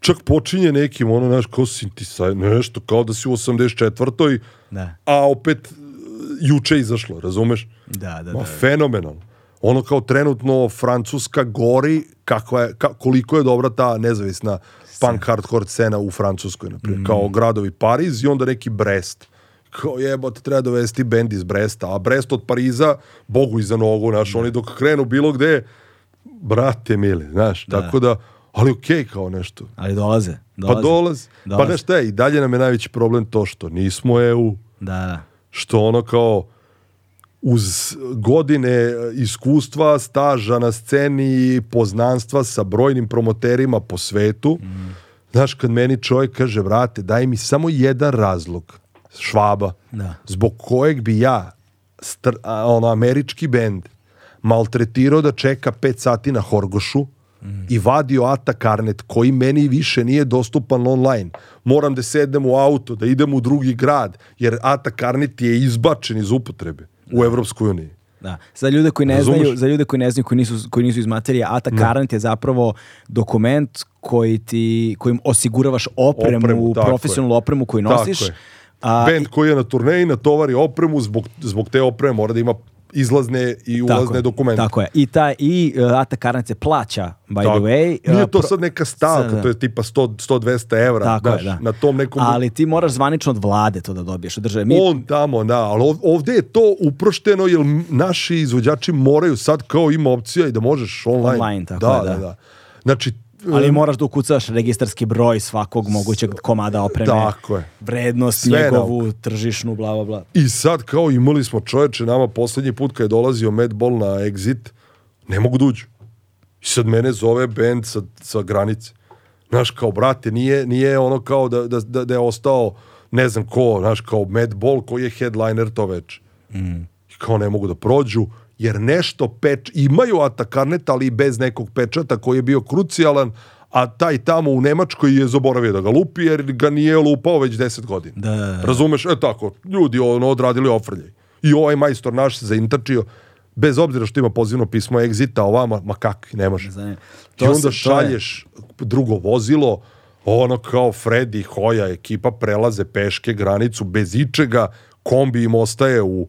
čak počinje nekim ono, znaš, kao sintisaj, nešto, kao da si u 84. Da. A opet e, juče izašlo, razumeš? Da, da, Ma, da. da. Fenomenalno. Ono kao trenutno Francuska gori kako je, ka, koliko je dobra ta nezavisna punk hardcore scena u Francuskoj, na primjer. Mm. Kao gradovi Pariz i onda neki Brest kao jebote, treba dovesti bend iz Bresta, a Brest od Pariza, Bogu iza nogu, znaš, da. oni dok krenu bilo gde, brate mili, znaš, da. tako da, ali okej okay, kao nešto. Ali dolaze. dolaze. Pa dolaze. dolaze. Pa znaš šta je, i dalje nam je najveći problem to što nismo EU, da, da. što ono kao, uz godine iskustva, staža na sceni, i poznanstva sa brojnim promoterima po svetu, mm. znaš, kad meni čovjek kaže, vrate, daj mi samo jedan razlog Švaba, da. zbog kojeg bi ja, str, a, ono, američki bend, maltretirao da čeka 5 sati na Horgošu, Mm. i vadio Ata Karnet koji meni više nije dostupan online. Moram da sednem u auto, da idem u drugi grad, jer Ata Karnet je izbačen iz upotrebe u da. Evropskoj uniji. Da. Za ljude koji ne Razumeš? znaju, za ljude koji ne znaju, koji nisu, koji nisu iz materije, Ata da. Karnet je zapravo dokument koji ti, kojim osiguravaš opremu, opremu profesionalnu opremu koju nosiš. Tako je A, Band koji je na turneji natovari opremu, zbog, zbog te opreme mora da ima izlazne i ulazne tako, dokumente. Tako je. I ta i uh, Ata Karnac plaća by tako. the way. E, Nije to sad neka stavka, sad, da. to je tipa 100 100 200 € tako da. na tom nekom Ali ti moraš zvanično od vlade to da dobiješ, države. Mi... On tamo, da, ali ovde je to uprošteno jer naši izvođači moraju sad kao ima opcija i da možeš online. Online, tako da, je, da. da, da. Znači Ali moraš da ukucaš registarski broj svakog mogućeg komada opreme. Tako je. Vrednost, Sve njegovu, nauka. tržišnu, bla, bla, bla. I sad kao imali smo čoveče nama poslednji put kad je dolazio Madball na Exit, ne mogu da uđu. I sad mene zove band sa, sa granice. Znaš, kao, brate, nije, nije ono kao da, da, da, da je ostao ne znam ko, znaš, kao Madball koji je headliner to već. Mm. I kao ne mogu da prođu jer nešto peč, imaju Atakarnet, ali bez nekog pečata koji je bio krucijalan, a taj tamo u Nemačkoj je zaboravio da ga lupi, jer ga nije lupao već 10 godina. Da, da, da. Razumeš? E tako, ljudi ono odradili ofrljaj. I ovaj majstor naš se zaintačio, bez obzira što ima pozivno pismo Exita ovama, ma kakvi, ne može. To I onda se, šalješ je... drugo vozilo, ono kao Freddy, Hoja, ekipa prelaze peške granicu bez ičega, kombi im ostaje u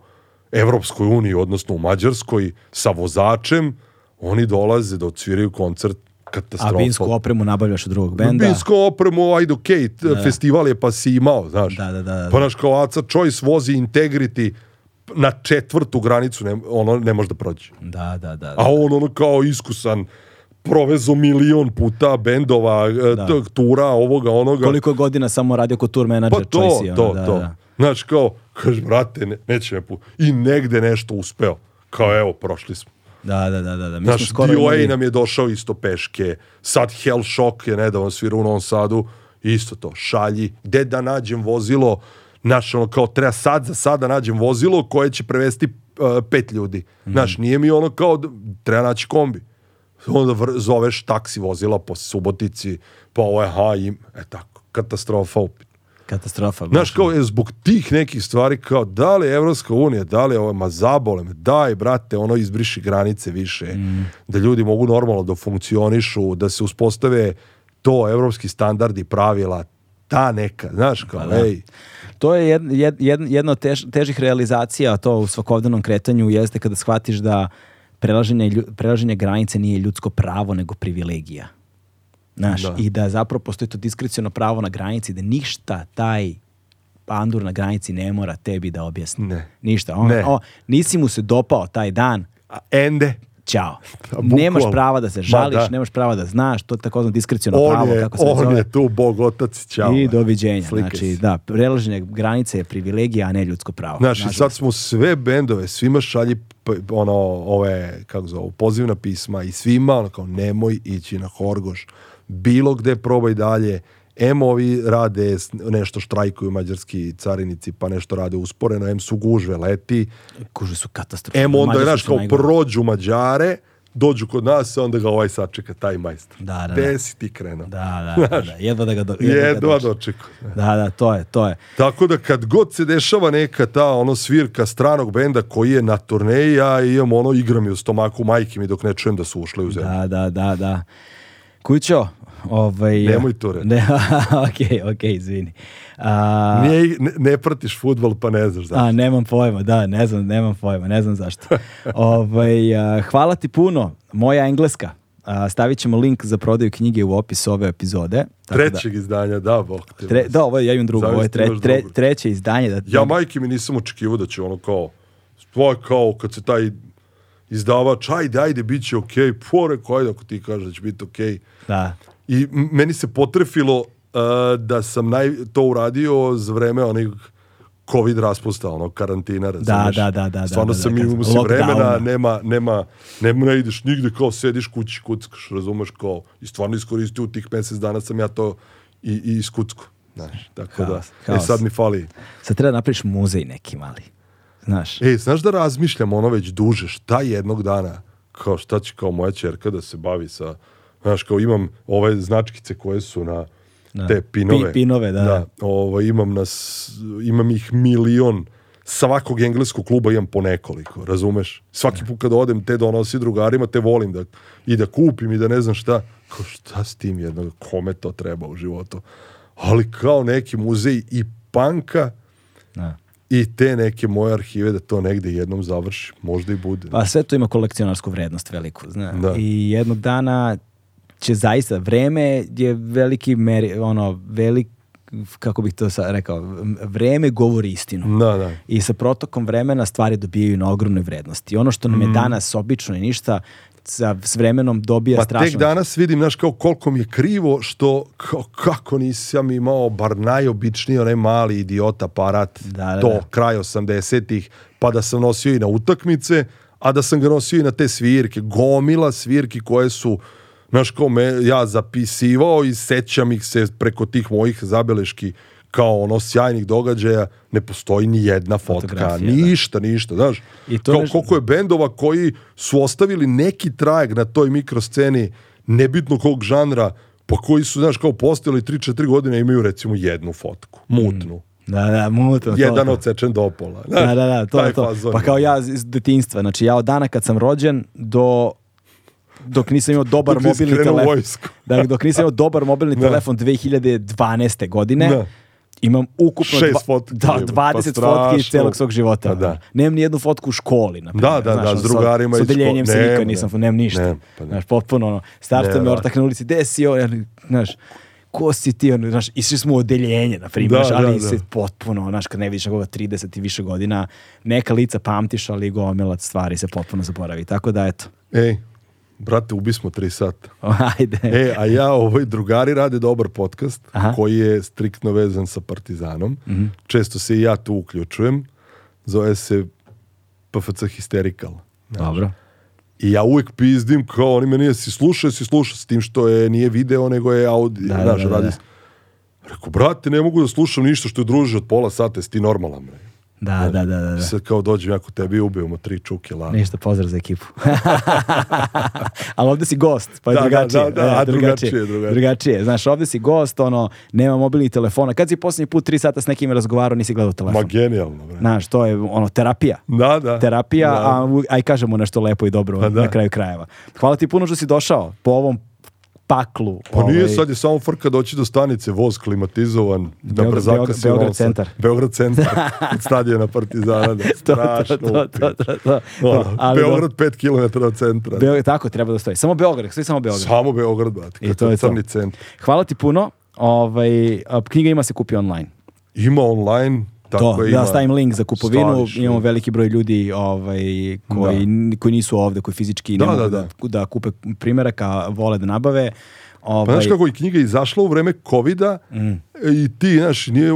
Evropskoj uniji, odnosno u Mađarskoj, sa vozačem, oni dolaze da odsviraju koncert katastrofa. A binsku opremu nabavljaš od drugog benda. Binsku opremu, ajde, okej, okay, da, festival je pa si imao, znaš. Da, da, da. da. Pa naš kao Aca Choice vozi Integrity na četvrtu granicu, ne, ono ne može da prođe. Da, da, da, da. A on ono kao iskusan, provezo milion puta bendova, e, da. tura, ovoga, onoga. Koliko godina samo radio kod tour menadžer pa to, Choice. Pa to, to, da, to. Da. da. Znaš, kao, kaže, brate, ne, neće me pu... I negde nešto uspeo. Kao, evo, prošli smo. Da, da, da, da. da mi Znaš, skoro DOA imali... nam je došao isto peške. Sad Hell Shock je nedavno svirao u Novom Sadu. Isto to, šalji. Gde da nađem vozilo? Znaš, ono, kao, treba sad za sada da nađem vozilo koje će prevesti uh, pet ljudi. Mm. Znaš, nije mi ono kao, treba naći kombi. Onda vr zoveš taksi vozila po Subotici, pa ovo je, ha, im, e tako, katastrofa upit. Katastrofa. Znaš, kao, je, zbog tih nekih stvari, kao, da li Evropska unija, da li ovo, ma zabole me, daj, brate, ono, izbriši granice više, mm. da ljudi mogu normalno da funkcionišu, da se uspostave to, evropski standardi, pravila, ta neka, znaš, kao, pa, da. ej. To je jed, jed, jedna od tež, težih realizacija, to u svakodnevnom kretanju jeste kada shvatiš da prelaženje, prelaženje granice nije ljudsko pravo, nego privilegija. Znaš, da. i da zapravo postoji to diskrecijno pravo na granici, da ništa taj pandur na granici ne mora tebi da objasni. Ne. Ništa. On, ne. O, nisi mu se dopao taj dan. A ende. Ćao. Bukval. Nemaš prava da se žališ, da. nemaš prava da znaš, to je takozvano diskrecijno pravo. Je, kako se on zove. je tu, Bog otac, ćao. I doviđenja. Slike znači, si. da, prelaženje granice je privilegija, a ne ljudsko pravo. Znaš, Znaš sad smo sve bendove, svima šalji ono, ove, kako zove, pozivna pisma i svima, ono kao, nemoj ići na Horgoš bilo gde probaj dalje, em ovi rade nešto štrajkuju mađarski carinici pa nešto rade usporeno, em su gužve leti. Gužve su katastrofe. Em onda, znaš, kao najgore. prođu Mađare, dođu kod nas, onda ga ovaj sačeka, taj majstor. Da, da, Gde da. si ti krenuo? Da, da, da, da. jedva da ga, do, jedva jedva ga dočekuje. Da, da, to je, to je. Tako da kad god se dešava neka ta ono svirka stranog benda koji je na turneji, ja imam ono, igram je u stomaku majke mi dok ne čujem da su ušli u zemlju. Da, da, da, da. Kućo, ovaj... Nemoj to reći. Ne, ok, ok, izvini. A, Nije, ne, ne pratiš futbol pa ne znaš zašto. A, nemam pojma, da, ne znam, nemam pojma, ne znam zašto. ovaj, a, hvala ti puno, moja engleska. A, stavit ćemo link za prodaju knjige u opis ove epizode. Tako da- Trećeg da, izdanja, da, bok. Te tre, da, ovo je, ja imam drugo, ovo je tre, tre, treće izdanje. Da, ja majke mi nisam očekivao da će ono kao, tvoj kao kad se taj izdavač, ajde, ajde, bit će okej, okay. pore, ajde, ako ti kažeš da će biti okej. Okay. Da. I meni se potrefilo uh, da sam naj, to uradio za vreme onih covid raspusta, ono, karantina, razumiješ? Da, da, da. da Stvarno da, da, sam da, imao da, da. si vremena, nema, nema, nema, ne ideš nigde, kao sediš kući, kuckaš, razumeš, kao, i stvarno iskoristio tih mjesec dana sam ja to i, i iskucko, znaš, tako haos, da. Haos. E, sad mi fali. Sad treba napraviš muzej neki mali. Znaš. E, znaš da razmišljam ono već duže, šta jednog dana, kao šta će kao moja čerka da se bavi sa, znaš, kao imam ove značkice koje su na da. te pinove. Pi, pinove, da. da ovo, imam, na, imam ih milion svakog engleskog kluba imam po nekoliko, razumeš? Svaki da. put kad odem te donosi drugarima, te volim da i da kupim i da ne znam šta. Kao šta s tim jednog, kome to treba u životu? Ali kao neki muzej i panka, da i te neke moje arhive da to negde jednom završi, možda i bude. Pa sve to ima kolekcionarsku vrednost veliku, zna. Da. I jednog dana će zaista, vreme je veliki, meri, ono, velik, kako bih to sad rekao, vreme govori istinu. Da, da. I sa protokom vremena stvari dobijaju na ogromnoj vrednosti. Ono što nam je mhm. danas obično i ništa, sa, s vremenom dobija pa, strašno. Pa tek danas vidim, znaš, kao koliko mi je krivo što, kao, kako nisam imao bar najobičniji onaj mali idiot aparat, da, da, to da. kraj 80-ih, pa da sam nosio i na utakmice, a da sam ga nosio i na te svirke, gomila svirki koje su znaš kao me, ja zapisivao i sećam ih se preko tih mojih zabeleški kao ono sjajnih događaja ne postoji ni jedna fotka, da. ništa, da. ništa, znaš. I to kao neš... koliko je bendova koji su ostavili neki trajeg na toj mikrosceni nebitno kog žanra, pa koji su, znaš, kao postojali 3-4 godine imaju recimo jednu fotku, mm. mutnu. Mm. Da, da, mutno. Jedan odsečen do pola. Da, da, da, da to je to. Fazon. Pa kao ja iz detinstva, znači ja od dana kad sam rođen do dok nisam imao dobar mobilni telefon. Da, dok nisam imao dobar mobilni da. telefon 2012. godine, da imam ukupno Šest dva, fotki, da, 20 pa fotki iz celog svog života. Pa da. Nemam ni jednu fotku u školi, na primjer. Da, da, da znaš, da, s drugarima. Sa, s odeljenjem se nikad nisam, nemam ništa. Nem, pa ne. Znaš, potpuno, ono, starta da. me ortak na ulici, gde si ovo, znaš, ko si ti, ono, znaš, išli smo u odeljenje, na primjer, da, ali da, da, se potpuno, znaš, kad ne vidiš nekoga 30 i više godina, neka lica pamtiš, ali gomelac stvari se potpuno zaboravi. Tako da, eto. Ej, brate, ubismo tri sata. Ajde. E, a ja, ovoj drugari rade dobar podcast Aha. koji je striktno vezan sa Partizanom. Mm -hmm. Često se i ja tu uključujem. Zove se PFC Hysterical. Znači. Dobro. I ja uvijek pizdim kao, oni meni, nije, si slušao, si slušao, s tim što je, nije video, nego je audio, da, da znaš, da, da, radi. Rekao, brate, ne mogu da slušam ništa što je druže od pola sata, jesi ti normalan, bre. Da, da, da, da, da. Sad kao dođem ja kod tebi i ubijemo tri čuke lana. Ništa, pozdrav za ekipu. Ali ovdje si gost, pa je da, da drugačije. Da, da, da, a drugačije, drugačije. Drugačije, znaš, ovde si gost, ono, nema mobilnih telefona. Kad si poslednji put tri sata s nekim razgovarao, nisi gledao telefon. Ma genijalno. Bre. Znaš, to je, ono, terapija. Da, da. Terapija, da. a aj kažemo nešto lepo i dobro pa da, na kraju krajeva. Hvala ti puno što si došao po ovom paklu. Pa ovaj... nije, sad je samo frka doći do stanice, voz klimatizovan, da Beograd, da brzaka Beograd, Beograd centar. Beograd centar, stadiona Partizana, da, strašno. to, to, to, to, to. Ali, Beograd 5 km od centra. Beograd, tako treba da stoji. Samo Beograd, stoji samo Beograd. Samo Beograd, brate, I to je crni centar. Hvala ti puno. Ovaj, knjiga ima se kupi online. Ima online, Tako to, ima... da stavim link za kupovinu, Staniš, da. imamo veliki broj ljudi ovaj, koji, da. koji nisu ovde, koji fizički da, ne da, mogu da, da. da kupe primjeraka, vole da nabave. Ovaj... Pa znaš ovaj, kako je knjiga izašla u vreme covid mm. i ti, znaš, nije e,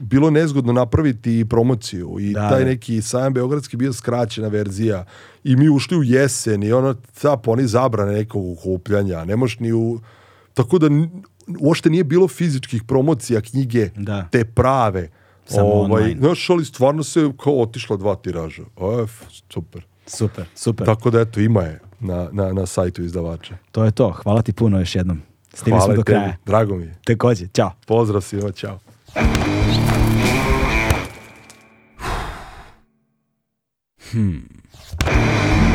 bilo nezgodno napraviti promociju i da, taj neki sajam Beogradski bio skraćena verzija i mi ušli u jesen i ono, ta poni zabrane nekog ukupljanja, ne možeš ni u... Tako da uopšte nije bilo fizičkih promocija knjige da. te prave. Samo ovaj, online. Znaš, ali stvarno se kao otišla dva tiraža. Ef, super. Super, super. Tako da eto, ima je na, na, na sajtu izdavača. To je to. Hvala ti puno još jednom. Stigli Hvala smo do tebi. kraja. Drago mi je. Takođe, čao. Pozdrav si, svima, čao. Hmm.